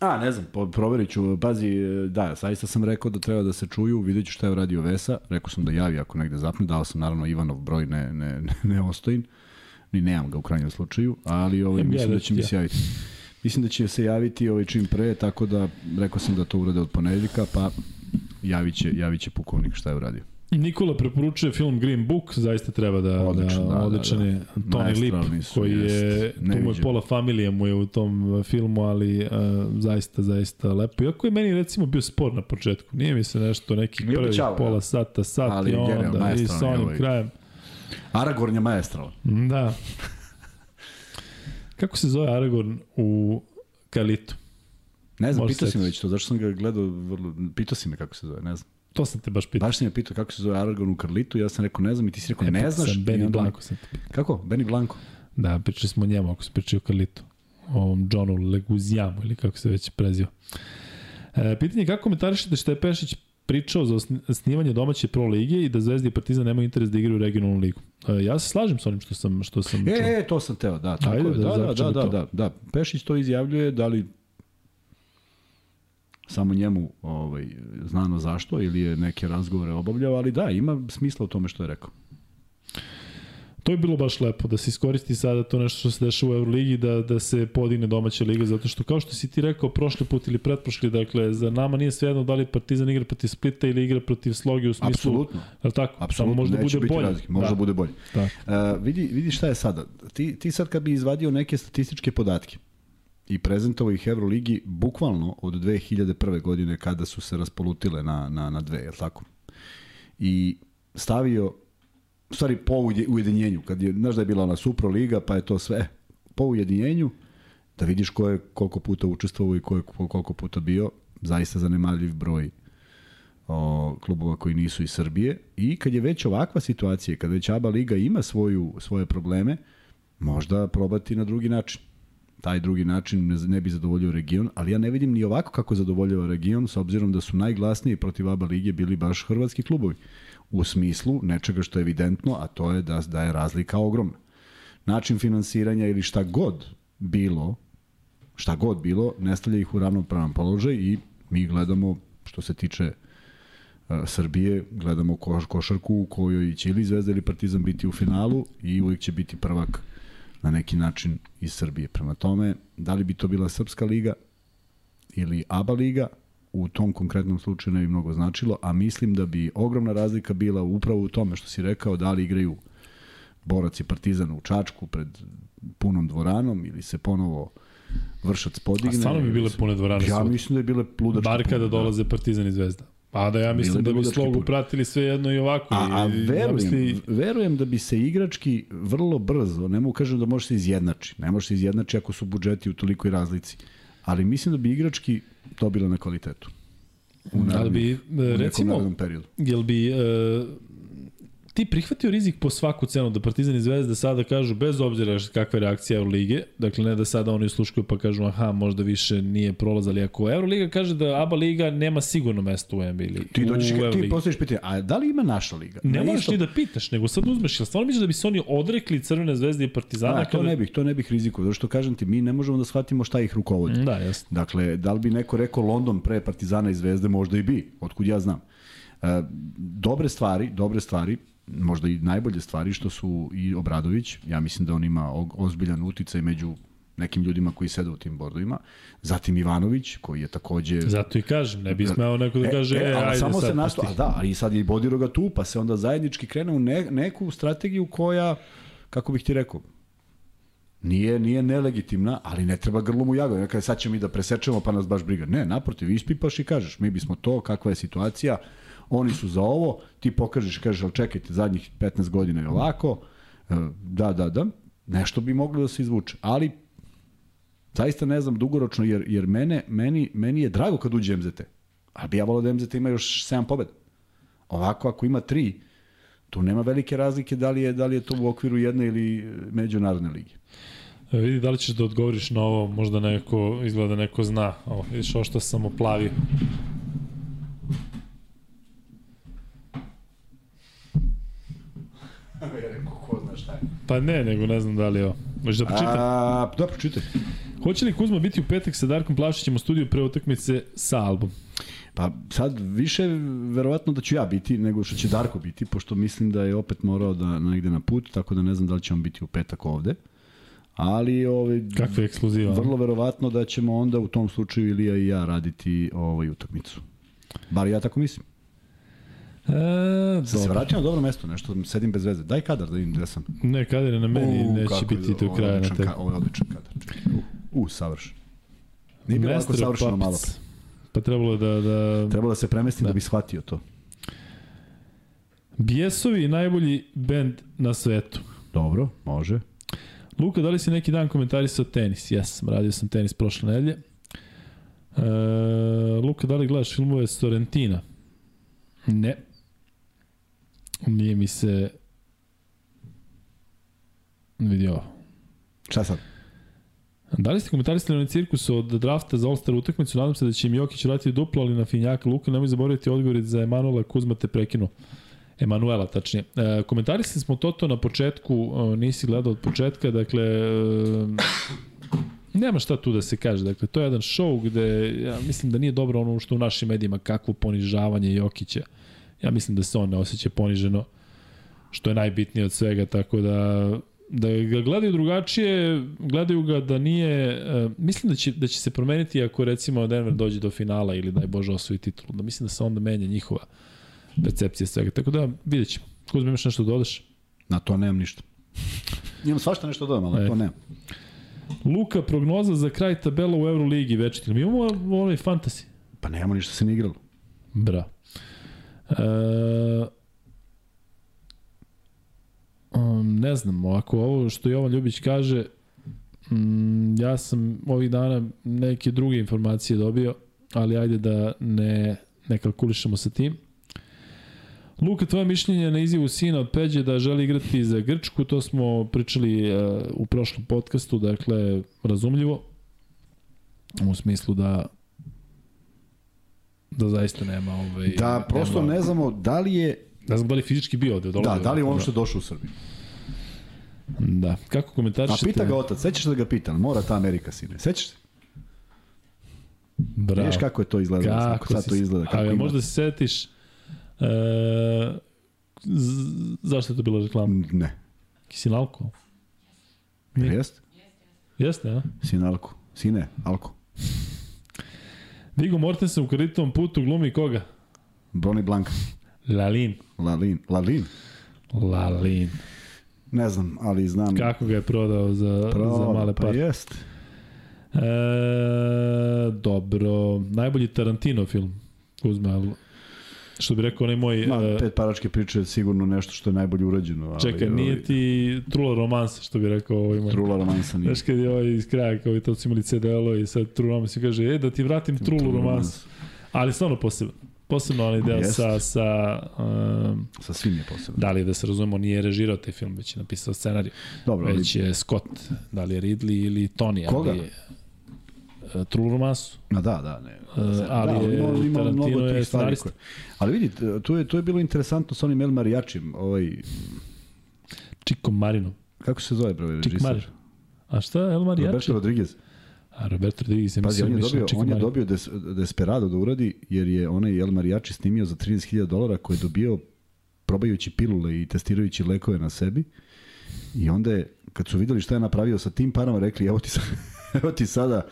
Speaker 2: A, ne znam, proverit ću, pazi, da, saista sam rekao da treba da se čuju, vidjet ću šta je uradio Vesa, rekao sam da javi ako negde zapne, dao sam naravno Ivanov broj, ne, ne, ne, ne ostojim, ni nemam ga u krajnjem slučaju, ali ovaj, mislim da će mi se javiti. Mislim da će se javiti ovaj čim pre, tako da rekao sam da to urade od ponedeljka, pa javit će, javit će pukovnik šta je uradio.
Speaker 1: Nikola preporučuje film Green Book, zaista treba da, Odlično, da, da, odličan da, da. je Tony Lip, koji je, tu mu je pola familija mu je u tom uh, filmu, ali uh, zaista, zaista lepo. Iako je meni recimo bio spor na početku, nije mi se nešto neki prvi čao, pola sata, sat ali i onda i sa onim ovaj. krajem.
Speaker 2: Aragorn je maestral.
Speaker 1: Da. Kako se zove Aragorn u Kalitu?
Speaker 2: Ne znam, pitao si me već to, zašto sam ga gledao, vrlo, pitao si me kako se zove, ne znam.
Speaker 1: To sam te baš pitao.
Speaker 2: Baš si me pitao kako se zove Aragorn u Karlitu, ja sam rekao ne znam i ti si rekao ne, ne znaš.
Speaker 1: Sam Benny Blanco sam te
Speaker 2: pitao. Kako? Benny Blanco?
Speaker 1: Da, pričali smo o njemu ako se pričali o Karlitu. O ovom Johnu Leguzijamu ili kako se već preziva. E, pitanje je kako komentarišete što je Pešić pričao za snimanje domaće pro lige i da Zvezda i Partizan nemaju interes da igraju regionalnu ligu. E, ja se slažem sa onim što sam što sam
Speaker 2: e, čuo. E, to sam teo, da, tako Ajde, je. Da, da, da, da, da, da. Pešić to izjavljuje, da li samo njemu ovaj, znano zašto ili je neke razgovore obavljao, ali da, ima smisla u tome što je rekao.
Speaker 1: To je bilo baš lepo, da se iskoristi sada to nešto što se dešava u Euroligi, da, da se podigne domaća liga, zato što kao što si ti rekao prošli put ili pretprošli, dakle, za nama nije svejedno da li Partizan igra protiv Splita ili igra protiv Slogi u smislu...
Speaker 2: Apsolutno.
Speaker 1: Ali tako?
Speaker 2: Apsolutno, Samo možda bude bolje. Razlike, možda da. bude bolje. Da. Uh, vidi, vidi šta je sada. Ti, ti sad kad bi izvadio neke statističke podatke, i prezentovao ih Euroligi bukvalno od 2001. godine kada su se raspolutile na, na, na dve, je tako? I stavio, u stvari po ujedinjenju, kad je, znaš da je bila ona Supro Liga, pa je to sve po ujedinjenju, da vidiš ko je koliko puta učestvovao i ko je koliko puta bio, zaista zanemarljiv broj o, klubova koji nisu iz Srbije i kad je već ovakva situacija, kad već ABA Liga ima svoju, svoje probleme, možda probati na drugi način taj drugi način ne, ne bi zadovoljio region, ali ja ne vidim ni ovako kako zadovoljava region, s obzirom da su najglasniji protiv ABA lige bili baš hrvatski klubovi. U smislu nečega što je evidentno, a to je da, da je razlika ogromna. Način finansiranja ili šta god bilo, šta god bilo, ne stavlja ih u ravnopravan položaj i mi gledamo, što se tiče uh, Srbije, gledamo koš, košarku u kojoj će ili Zvezda ili Partizan biti u finalu i uvijek će biti prvak na neki način iz Srbije. Prema tome, da li bi to bila Srpska liga ili ABA liga, u tom konkretnom slučaju ne bi mnogo značilo, a mislim da bi ogromna razlika bila upravo u tome što si rekao, da li igraju borac i partizan u Čačku pred punom dvoranom ili se ponovo vršac podigne. A
Speaker 1: stvarno bi bile pune dvorane.
Speaker 2: Ja mislim da je bile ludačke
Speaker 1: Bar kada da. dolaze partizan i zvezda. Pa da ja mislim da bi slogu pratili sve jedno i ovako.
Speaker 2: A, a verujem, zamisli... verujem da bi se igrački vrlo brzo, ne mogu kažem da može se izjednači, ne može se izjednači ako su budžeti u tolikoj razlici, ali mislim da bi igrački dobila na kvalitetu.
Speaker 1: U narednim, bi, recimo, periodu. Jel bi uh, ti prihvatio rizik po svaku cenu da Partizan i Zvezda sada kažu bez obzira kakva je reakcija Eurolige, dakle ne da sada oni sluškuju pa kažu aha možda više nije prolaz, ali ako Euroliga kaže da ABA liga nema sigurno mesto u NBA ligi.
Speaker 2: Ti dođeš ti postaviš pitanje, a da li ima naša liga?
Speaker 1: Ne moraš isto... ti da pitaš, nego sad uzmeš, jel stvarno misliš da bi se oni odrekli Crvene zvezde i Partizana?
Speaker 2: Da, to kada... ne bih, to ne bih rizikovao, zato što kažem ti, mi ne možemo da shvatimo šta ih rukovodi.
Speaker 1: Da, jasno.
Speaker 2: Dakle, da li bi neko rekao London pre Partizana i Zvezde, možda i bi, otkud ja znam. E, dobre stvari, dobre stvari, možda i najbolje stvari što su i Obradović, ja mislim da on ima ozbiljan uticaj među nekim ljudima koji sede u tim bordovima. Zatim Ivanović, koji je takođe...
Speaker 1: Zato i kažem, ne bi smeo neko da e, kaže, e, e, ajde samo sad. Se nasto,
Speaker 2: a da, i sad je i Bodiroga tu, pa se onda zajednički krene u ne, neku strategiju koja, kako bih ti rekao, nije, nije nelegitimna, ali ne treba grlom u jagodu. Nekada sad ćemo mi da presečemo pa nas baš briga. Ne, naprotiv, ispipaš i kažeš, mi bismo to, kakva je situacija, oni su za ovo, ti pokažeš, kažeš, ali čekajte, zadnjih 15 godina je ovako, e, da, da, da, nešto bi moglo da se izvuče, ali Zaista ne znam dugoročno, jer, jer mene, meni, meni je drago kad uđe MZT. Ali bi ja volao da MZT ima još 7 pobeda. Ovako, ako ima 3, tu nema velike razlike da li je, da li je to u okviru jedne ili međunarodne lige.
Speaker 1: E, vidi da li ćeš da odgovoriš na ovo, možda neko, izgleda da neko zna. O, vidiš ovo što sam oplavio.
Speaker 2: Ko zna šta je.
Speaker 1: Pa ne, nego ne znam da li je ovo. Možeš da pročitam?
Speaker 2: A, da, pročitaj.
Speaker 1: Hoće li Kuzma biti u petak sa Darkom Plašićem u studiju pre utakmice sa album?
Speaker 2: Pa sad više verovatno da ću ja biti nego što će Darko biti, pošto mislim da je opet morao da negde na put, tako da ne znam da li će on biti u petak ovde. Ali ovaj,
Speaker 1: Kakva je ekskluziva?
Speaker 2: vrlo verovatno da ćemo onda u tom slučaju Ilija i ja raditi ovaj utakmicu. Bar ja tako mislim.
Speaker 1: E,
Speaker 2: Sam se vratio na dobro mesto, nešto sedim bez veze. Daj kadar da vidim gde sam.
Speaker 1: Ne, kader je na meni,
Speaker 2: U,
Speaker 1: neće
Speaker 2: kako
Speaker 1: biti do kraja na tebi.
Speaker 2: Ovo je odličan kadar. U, u savršen. Nije bilo ovako savršeno malo
Speaker 1: Puppets.
Speaker 2: pre.
Speaker 1: Pa trebalo je da... da...
Speaker 2: Trebalo da se premestim da,
Speaker 1: Da.
Speaker 2: bi shvatio to.
Speaker 1: Bijesovi najbolji bend na svetu.
Speaker 2: Dobro, može.
Speaker 1: Luka, da li si neki dan komentarisao tenis? Jesam, radio sam tenis prošle nedelje. E, Luka, da li gledaš filmove Sorrentina? Ne. Nije mi se vidio ovo.
Speaker 2: Šta sad?
Speaker 1: Da li ste komentarisali na cirkusu od drafta za All-Star utakmicu? Nadam se da će im Jokić vratiti duplo, ali na finjaka Luka nemoj zaboraviti odgovor za Emanuela Kuzma te prekinu. Emanuela, tačnije. E, komentarisali smo Toto na početku, e, nisi gledao od početka, dakle, e, nema šta tu da se kaže. Dakle, to je jedan show gde, ja mislim da nije dobro ono što u našim medijima, kakvo ponižavanje Jokića. Ja mislim da se on ne osjeća poniženo, što je najbitnije od svega, tako da da ga gledaju drugačije, gledaju ga da nije, uh, mislim da će, da će se promeniti ako recimo Denver dođe do finala ili daj Bože osvoji titulu, da mislim da se onda menja njihova percepcija svega. Tako da vidjet ćemo. Kuzma, imaš nešto da dodeš?
Speaker 2: Na to nemam ništa. Imam svašta nešto da dodam, ali
Speaker 1: E.
Speaker 2: to nemam.
Speaker 1: Luka, prognoza za kraj tabela u Euroligi večiti. Mi imamo ovaj fantasy.
Speaker 2: Pa nemamo ništa se ne igralo.
Speaker 1: Bra. E, um, ne znam, ako ovo što Jovan Ljubić kaže, mm, ja sam ovih dana neke druge informacije dobio, ali ajde da ne, ne kalkulišemo sa tim. Luka, tvoje mišljenje na izjavu sina od Peđe da želi igrati za Grčku, to smo pričali uh, u prošlom podcastu, dakle, razumljivo, u smislu da da zaista nema ovaj
Speaker 2: Da, prosto
Speaker 1: nema,
Speaker 2: ne znamo da li je
Speaker 1: ne znam da li je fizički bio ovde
Speaker 2: Da, da li je on što došao u Srbiju?
Speaker 1: Da, kako
Speaker 2: A
Speaker 1: komentarišete?
Speaker 2: pita ga otac, sećaš da ga pita, mora ta Amerika sine, sećaš se?
Speaker 1: Bravo.
Speaker 2: Vidiš kako je to izgledalo, kako, kako sad
Speaker 1: si
Speaker 2: to izgleda, kako
Speaker 1: A
Speaker 2: ima.
Speaker 1: možda se setiš e, z- zašto je to bila reklama?
Speaker 2: Ne,
Speaker 1: Kisin alkohol?
Speaker 2: Jel jeste?
Speaker 1: Jeste, a?
Speaker 2: Sin Alko, sine, Alko.
Speaker 1: Vigo Mortensen u kreditovom putu glumi koga?
Speaker 2: Broni Blanka,
Speaker 1: Lalin.
Speaker 2: Lalin, Lalin,
Speaker 1: Lalin.
Speaker 2: ne znam, ali znam.
Speaker 1: Kako ga je prodao za,
Speaker 2: Pravo,
Speaker 1: za male
Speaker 2: pa
Speaker 1: pare?
Speaker 2: jest.
Speaker 1: E, dobro. Najbolji Tarantino film. Uzme. Što bi rekao onaj moj...
Speaker 2: Ma,
Speaker 1: e,
Speaker 2: pet paračke priče je sigurno nešto što je najbolje urađeno. Ali,
Speaker 1: čekaj, nije
Speaker 2: ovaj,
Speaker 1: ti trula romansa, što bi rekao ovaj moj.
Speaker 2: Trula romansa nije.
Speaker 1: Znaš kad je ovaj iz kraja, kao i to su imali CDL-o i sad True Romance i kaže, e, da ti vratim Trulu Romance. Ali stvarno posebno. Posebno onaj deo
Speaker 2: Jest.
Speaker 1: sa, sa um,
Speaker 2: Sa svim je posebno.
Speaker 1: da li da se razumemo, nije režirao taj film, već je napisao scenarij.
Speaker 2: Dobro, ali,
Speaker 1: Već je Scott, da li je Ridley ili Tony,
Speaker 2: Koga?
Speaker 1: ali uh, True Romance.
Speaker 2: Ma da, da, ne.
Speaker 1: E, ali je Tarantino je scenarista.
Speaker 2: koje... Ali vidi, tu je, tu je bilo interesantno sa onim El Marijačim, ovaj,
Speaker 1: Chico Marino.
Speaker 2: kako se zove, broj,
Speaker 1: Chico Marino. A šta je El Mariachi?
Speaker 2: Roberto Rodriguez.
Speaker 1: A Roberto Rodriguez,
Speaker 2: Pazi,
Speaker 1: mislim
Speaker 2: on je dobio, on je dobio des, Desperado da uradi, jer je onaj El Mariachi snimio za 13.000 dolara koje je dobio probajući pilule i testirajući lekove na sebi. I onda je, kad su videli šta je napravio sa tim parama, rekli, evo ti, sa, evo ti sada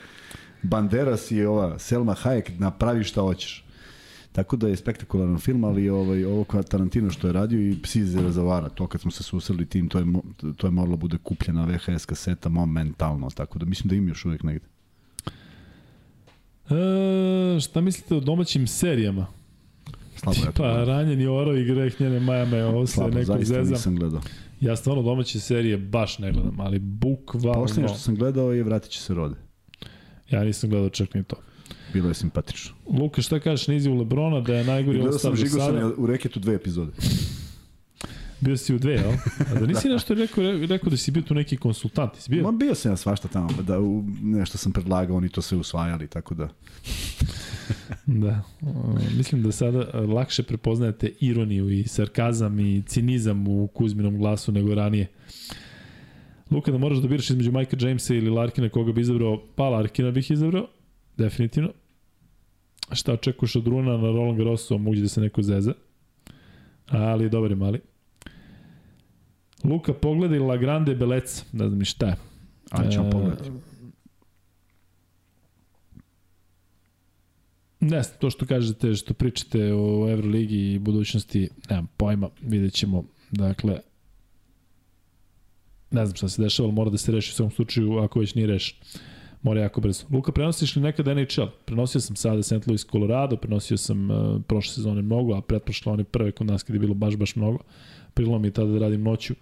Speaker 2: Banderas i ova Selma Hayek, napravi šta hoćeš. Tako da je spektakularan film, ali ovaj, ovo kao Tarantino što je radio i Psi iz rezervara, to kad smo se susreli tim, to je, to je moralo bude kupljena VHS kaseta momentalno, tako da mislim da im još uvijek negde.
Speaker 1: E, šta mislite o domaćim serijama?
Speaker 2: Slabo ja
Speaker 1: Pa,
Speaker 2: gledam.
Speaker 1: ranjeni oro i greh njene Maja me ovo se
Speaker 2: zaista
Speaker 1: zezam.
Speaker 2: nisam gledao.
Speaker 1: Ja stvarno domaće serije baš ne gledam, ali bukvalno...
Speaker 2: Poslednje što sam gledao je Vratit će se rode.
Speaker 1: Ja nisam gledao čak ni to.
Speaker 2: Bilo je simpatično.
Speaker 1: Luka, šta kažeš na izjavu Lebrona da je najgori
Speaker 2: Gledao sam
Speaker 1: ostav do sada?
Speaker 2: Žigosanja u reketu dve epizode.
Speaker 1: Bio si u dve, jel? A da nisi nešto rekao, rekao da si bio tu neki konsultant, si bio?
Speaker 2: Ma bio sam ja svašta tamo, da u, nešto sam predlagao, oni to sve usvajali, tako da...
Speaker 1: Da. O, mislim da sada e, lakše prepoznajete ironiju i sarkazam i cinizam u Kuzminom glasu nego ranije. Luka, da moraš da biraš između Majka Jamesa ili Larkina koga bi izabrao, pa Larkina bih izabrao, definitivno. Šta očekuješ od Runa na Roland Garrosu, moguće da se neko zeza. Ali dobar je mali. Luka, pogledaj La Grande Belec, ne znam ni šta je.
Speaker 2: Ali ćemo
Speaker 1: E,
Speaker 2: pogledati.
Speaker 1: Ne znam, to što kažete, što pričate o Euroligi i budućnosti, nemam pojma, vidjet ćemo. Dakle, ne znam šta se dešava, ali mora da se reši u svom slučaju, ako već nije rešen. Mora jako brzo. Luka, prenosiš li nekada NHL? Prenosio sam sada St. Louis, Colorado, prenosio sam uh, prošle sezone mnogo, a pretprošle one prve kod nas kada je bilo baš, baš mnogo. Prilo mi tada da radim noću.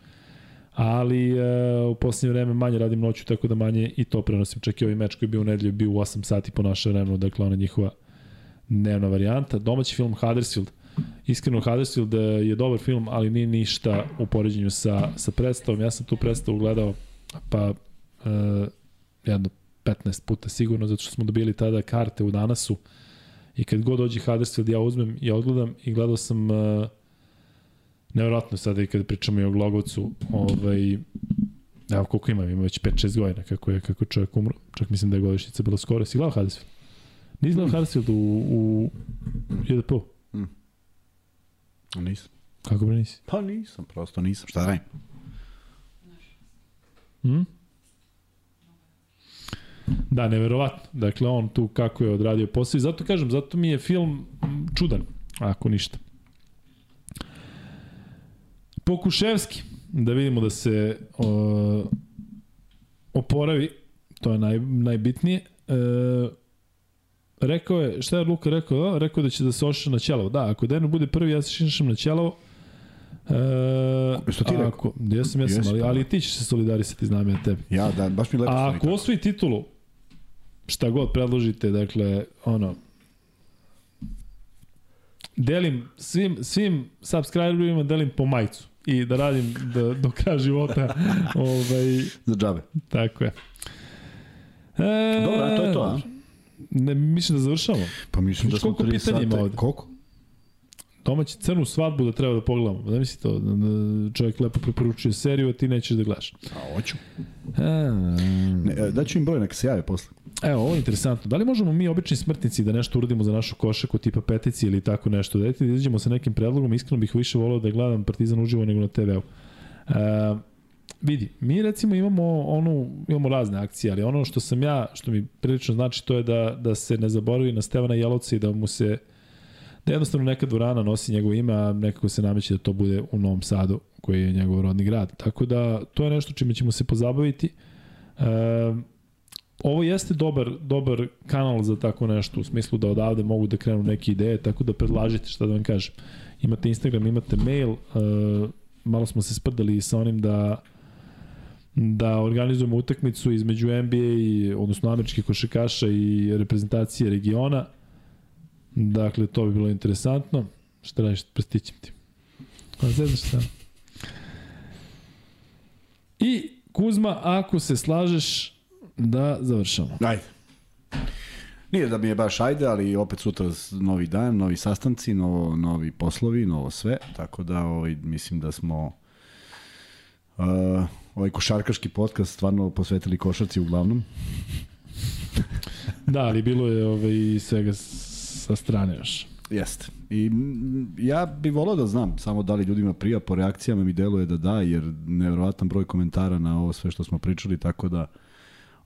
Speaker 1: Ali uh, u posljednje vreme manje radim noću, tako da manje i to prenosim. Čak i ovaj meč koji je bio u nedelju bio u 8 sati po naše vremenu, dakle ona njihova dnevna varijanta. Domaći film Huddersfield. Iskreno, Huddersfield eh, je dobar film, ali nije ništa u poređenju sa, sa predstavom. Ja sam tu predstavu gledao pa uh, jedno 15 puta sigurno, zato što smo dobili tada karte u danasu i kad god dođe Huddersfield ja uzmem i odgledam i gledao sam uh, nevjerojatno sada i kada pričamo i o Glogovcu ovaj, evo koliko ima, ima već 5-6 godina kako je, kako je čovjek umro, čak mislim da je godišnjica bila skoro, si gledao Huddersfield? Nisi gledao Huddersfield u, u JDP?
Speaker 2: Nisam.
Speaker 1: Kako bre nisi?
Speaker 2: Pa nisam, prosto nisam. Šta da radim?
Speaker 1: Hmm? Da, neverovatno. Dakle, on tu kako je odradio posao i zato kažem, zato mi je film čudan, ako ništa. Pokuševski, da vidimo da se o, oporavi, to je naj, najbitnije. E, rekao je, šta je Luka rekao? A, rekao da će da se ošiša na ćelovo. Da, ako Denu bude prvi, ja se šišam na ćelovo. E,
Speaker 2: Jesi to ti rekao?
Speaker 1: ako, Jesam, jesam,
Speaker 2: Jesi,
Speaker 1: ali, ali ti ćeš se solidarisati, znam ja tebe.
Speaker 2: Ja, da, baš mi lepo
Speaker 1: A ako osvoji titulu, šta god predložite, dakle, ono, delim svim, svim subscriberima delim po majcu i da radim do, do kraja života. ovaj,
Speaker 2: Za džabe.
Speaker 1: tako je. E,
Speaker 2: Dobro, to je to, a?
Speaker 1: Ne, mislim da završamo.
Speaker 2: Pa mislim da
Speaker 1: Viš
Speaker 2: smo
Speaker 1: koliko
Speaker 2: 3
Speaker 1: pitanja ima
Speaker 2: sata.
Speaker 1: ovde?
Speaker 2: Koliko?
Speaker 1: Domaći crnu svadbu da treba da pogledamo. Da misli to, da, da čovjek lepo preporučuje seriju, a ti nećeš da gledaš.
Speaker 2: A, hoću.
Speaker 1: A,
Speaker 2: Ne, e, daću im broj, neka se jave posle.
Speaker 1: Evo, ovo je interesantno. Da li možemo mi, obični smrtnici, da nešto uradimo za našu košaku tipa petici ili tako nešto? Dajte da izađemo sa nekim predlogom. Iskreno bih više volao da gledam Partizan uživo nego na TV-u. E, vidi, mi recimo imamo onu, imamo razne akcije, ali ono što sam ja, što mi prilično znači, to je da, da se ne zaboravi na Stevana Jelovca i da mu se da jednostavno neka dvorana nosi njegovo ime, a nekako se nameće da to bude u Novom Sadu, koji je njegov rodni grad. Tako da, to je nešto čime ćemo se pozabaviti. E, ovo jeste dobar, dobar kanal za tako nešto, u smislu da odavde mogu da krenu neke ideje, tako da predlažite šta da vam kažem. Imate Instagram, imate mail, uh, malo smo se sprdali sa onim da da organizujemo utakmicu između NBA, i, odnosno američkih košakaša i reprezentacije regiona. Dakle, to bi bilo interesantno. Šta radiš, prstićem ti. A zezaš šta? I Kuzma, ako se slažeš da završamo.
Speaker 2: Ajde. Nije da mi je baš ajde, ali opet sutra novi dan, novi sastanci, novo, novi poslovi, novo sve, tako da ovaj, mislim da smo uh, ovaj košarkaški podcast stvarno posvetili košarci uglavnom.
Speaker 1: Da, ali bilo je ovaj, svega sa strane još.
Speaker 2: Jeste. I ja bih volao da znam samo da li ljudima prija, po reakcijama mi deluje da da, jer nevjerovatan broj komentara na ovo sve što smo pričali, tako da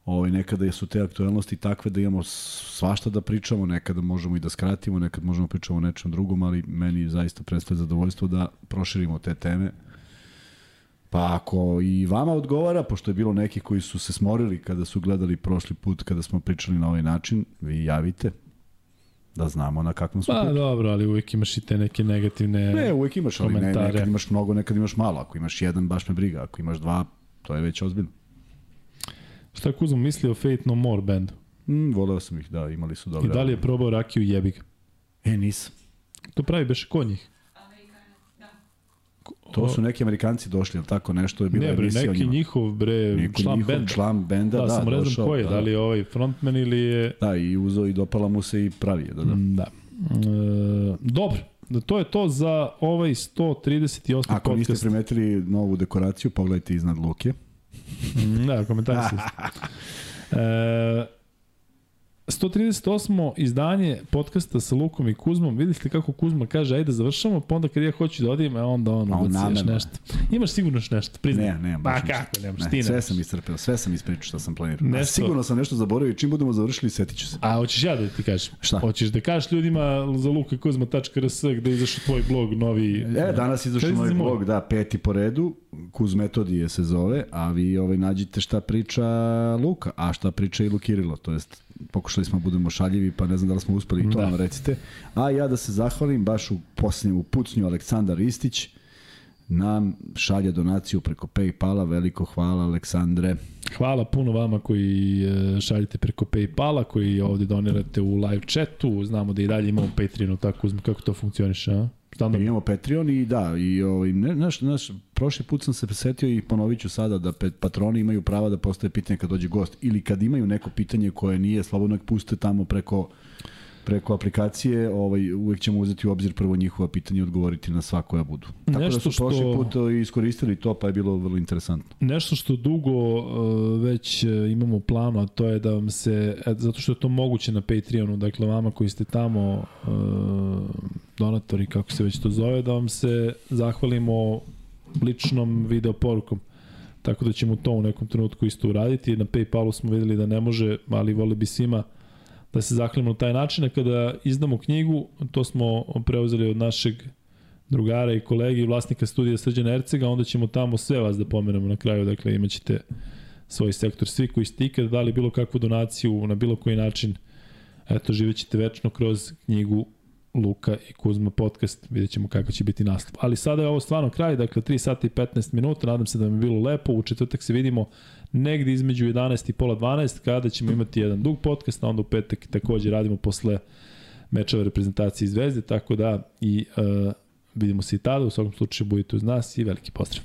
Speaker 2: ovaj, nekada su te aktualnosti takve da imamo svašta da pričamo, nekada možemo i da skratimo, nekad možemo pričamo o nečem drugom, ali meni zaista predstavlja zadovoljstvo da proširimo te teme. Pa ako i vama odgovara, pošto je bilo neki koji su se smorili kada su gledali prošli put kada smo pričali na ovaj način, vi javite da znamo na kakvom smo
Speaker 1: Pa
Speaker 2: putu.
Speaker 1: dobro, ali uvijek imaš i te neke negativne...
Speaker 2: Ne, uvek imaš, ali ne, nekad imaš mnogo, nekad imaš malo. Ako imaš jedan, baš me briga. Ako imaš dva, to je već ozbiljno.
Speaker 1: Šta Kuzma misli o Fate No More bandu?
Speaker 2: Mm, voleo sam ih, da, imali su dobre.
Speaker 1: I da li je probao rakiju jebig?
Speaker 2: E, nisam.
Speaker 1: To pravi beše kod njih.
Speaker 2: To su neki Amerikanci došli, ali tako nešto je bilo
Speaker 1: Ne bre, neki
Speaker 2: njima.
Speaker 1: njihov bre,
Speaker 2: Neki
Speaker 1: član
Speaker 2: njihov
Speaker 1: benda.
Speaker 2: član benda,
Speaker 1: Da,
Speaker 2: da,
Speaker 1: samo ne znam ko je,
Speaker 2: da,
Speaker 1: da li je ovaj frontman ili je...
Speaker 2: Da, i uzeo i dopala mu se i pravi je, da, da.
Speaker 1: Mm, Da. E, dobro, da to je to za ovaj 138.
Speaker 2: Ako niste
Speaker 1: podcast.
Speaker 2: primetili novu dekoraciju, pogledajte iznad Luke.
Speaker 1: Mm, Da, komentari su. E, 138. izdanje podcasta sa Lukom i Kuzmom. Vidite kako Kuzma kaže, ajde da završamo, pa onda kad ja hoću da odim, a onda on
Speaker 2: A on namerno.
Speaker 1: nešto. Imaš sigurno nešto, priznaj.
Speaker 2: Ne, ne,
Speaker 1: Pa
Speaker 2: baš ništa.
Speaker 1: kako, nemaš,
Speaker 2: Ne,
Speaker 1: ti
Speaker 2: sve
Speaker 1: nemaš.
Speaker 2: sam iscrpeo, sve sam ispričao što sam planirao. A
Speaker 1: Nešto-
Speaker 2: sigurno sam nešto zaboravio i čim budemo završili, setit ću se.
Speaker 1: A hoćeš ja da ti kažem?
Speaker 2: Šta?
Speaker 1: Hoćeš da kažeš ljudima za lukakuzma.rs gde izašao tvoj blog novi...
Speaker 2: E, danas izašao
Speaker 1: izlazi moj?
Speaker 2: blog, da, peti po redu, Kuz metodije se zove, a vi ovaj, nađite šta priča Luka, a šta priča i Lukirilo, to jest pokušali smo da budemo šaljivi, pa ne znam da li smo uspeli i to
Speaker 1: Da.
Speaker 2: nam recite. A ja da se zahvalim baš u posljednjem pucnju Aleksandar Ristić, nam šalje donaciju preko Paypala, veliko hvala Aleksandre.
Speaker 1: Hvala puno vama koji e, šaljete preko Paypala, koji ovde donirate u live chatu. Znamo da i dalje imamo Patreonu, tako uzme kako to funkcioniše, a? Standardno.
Speaker 2: Imamo Patreon i da, i ovaj, ne, naš, naš, prošli put sam se presetio i ponovit ću sada da pet, patroni imaju prava da postave pitanje kad dođe gost ili kad imaju neko pitanje koje nije, slobodno puste tamo preko preko aplikacije, ovaj, uvek ćemo uzeti u obzir prvo njihova pitanja i odgovoriti na sva koja budu. Tako
Speaker 1: Nešto
Speaker 2: da su prošli
Speaker 1: što-
Speaker 2: put eh, iskoristili to, pa je bilo vrlo interesantno.
Speaker 1: Nešto što dugo uh, već uh, imamo planu, a to je da vam se, e, zato što je to moguće na Patreonu, dakle vama koji ste tamo uh, donatori, kako se već to zove, da vam se zahvalimo ličnom video porukom. Tako da ćemo to u nekom trenutku isto uraditi. Na Paypalu smo videli da ne može, ali voli bi svima da se zahvalimo na taj način. A kada izdamo knjigu, to smo preuzeli od našeg drugara i kolege i vlasnika studija Srđana Ercega, onda ćemo tamo sve vas da pomenemo na kraju, dakle imaćete svoj sektor. Svi koji ste ikada dali bilo kakvu donaciju na bilo koji način, eto, živjet ćete večno kroz knjigu Luka i Kuzma podcast, vidjet ćemo kako će biti naslov. Ali sada je ovo stvarno kraj, dakle 3 sata i 15 minuta, nadam se da vam je bilo lepo, u četvrtak se vidimo negde između 11 i pola 12, kada ćemo imati jedan dug podcast, a onda u petak takođe radimo posle mečeva reprezentacije zvezde, tako da i uh, vidimo se i tada, u svakom slučaju budite uz nas i veliki pozdrav.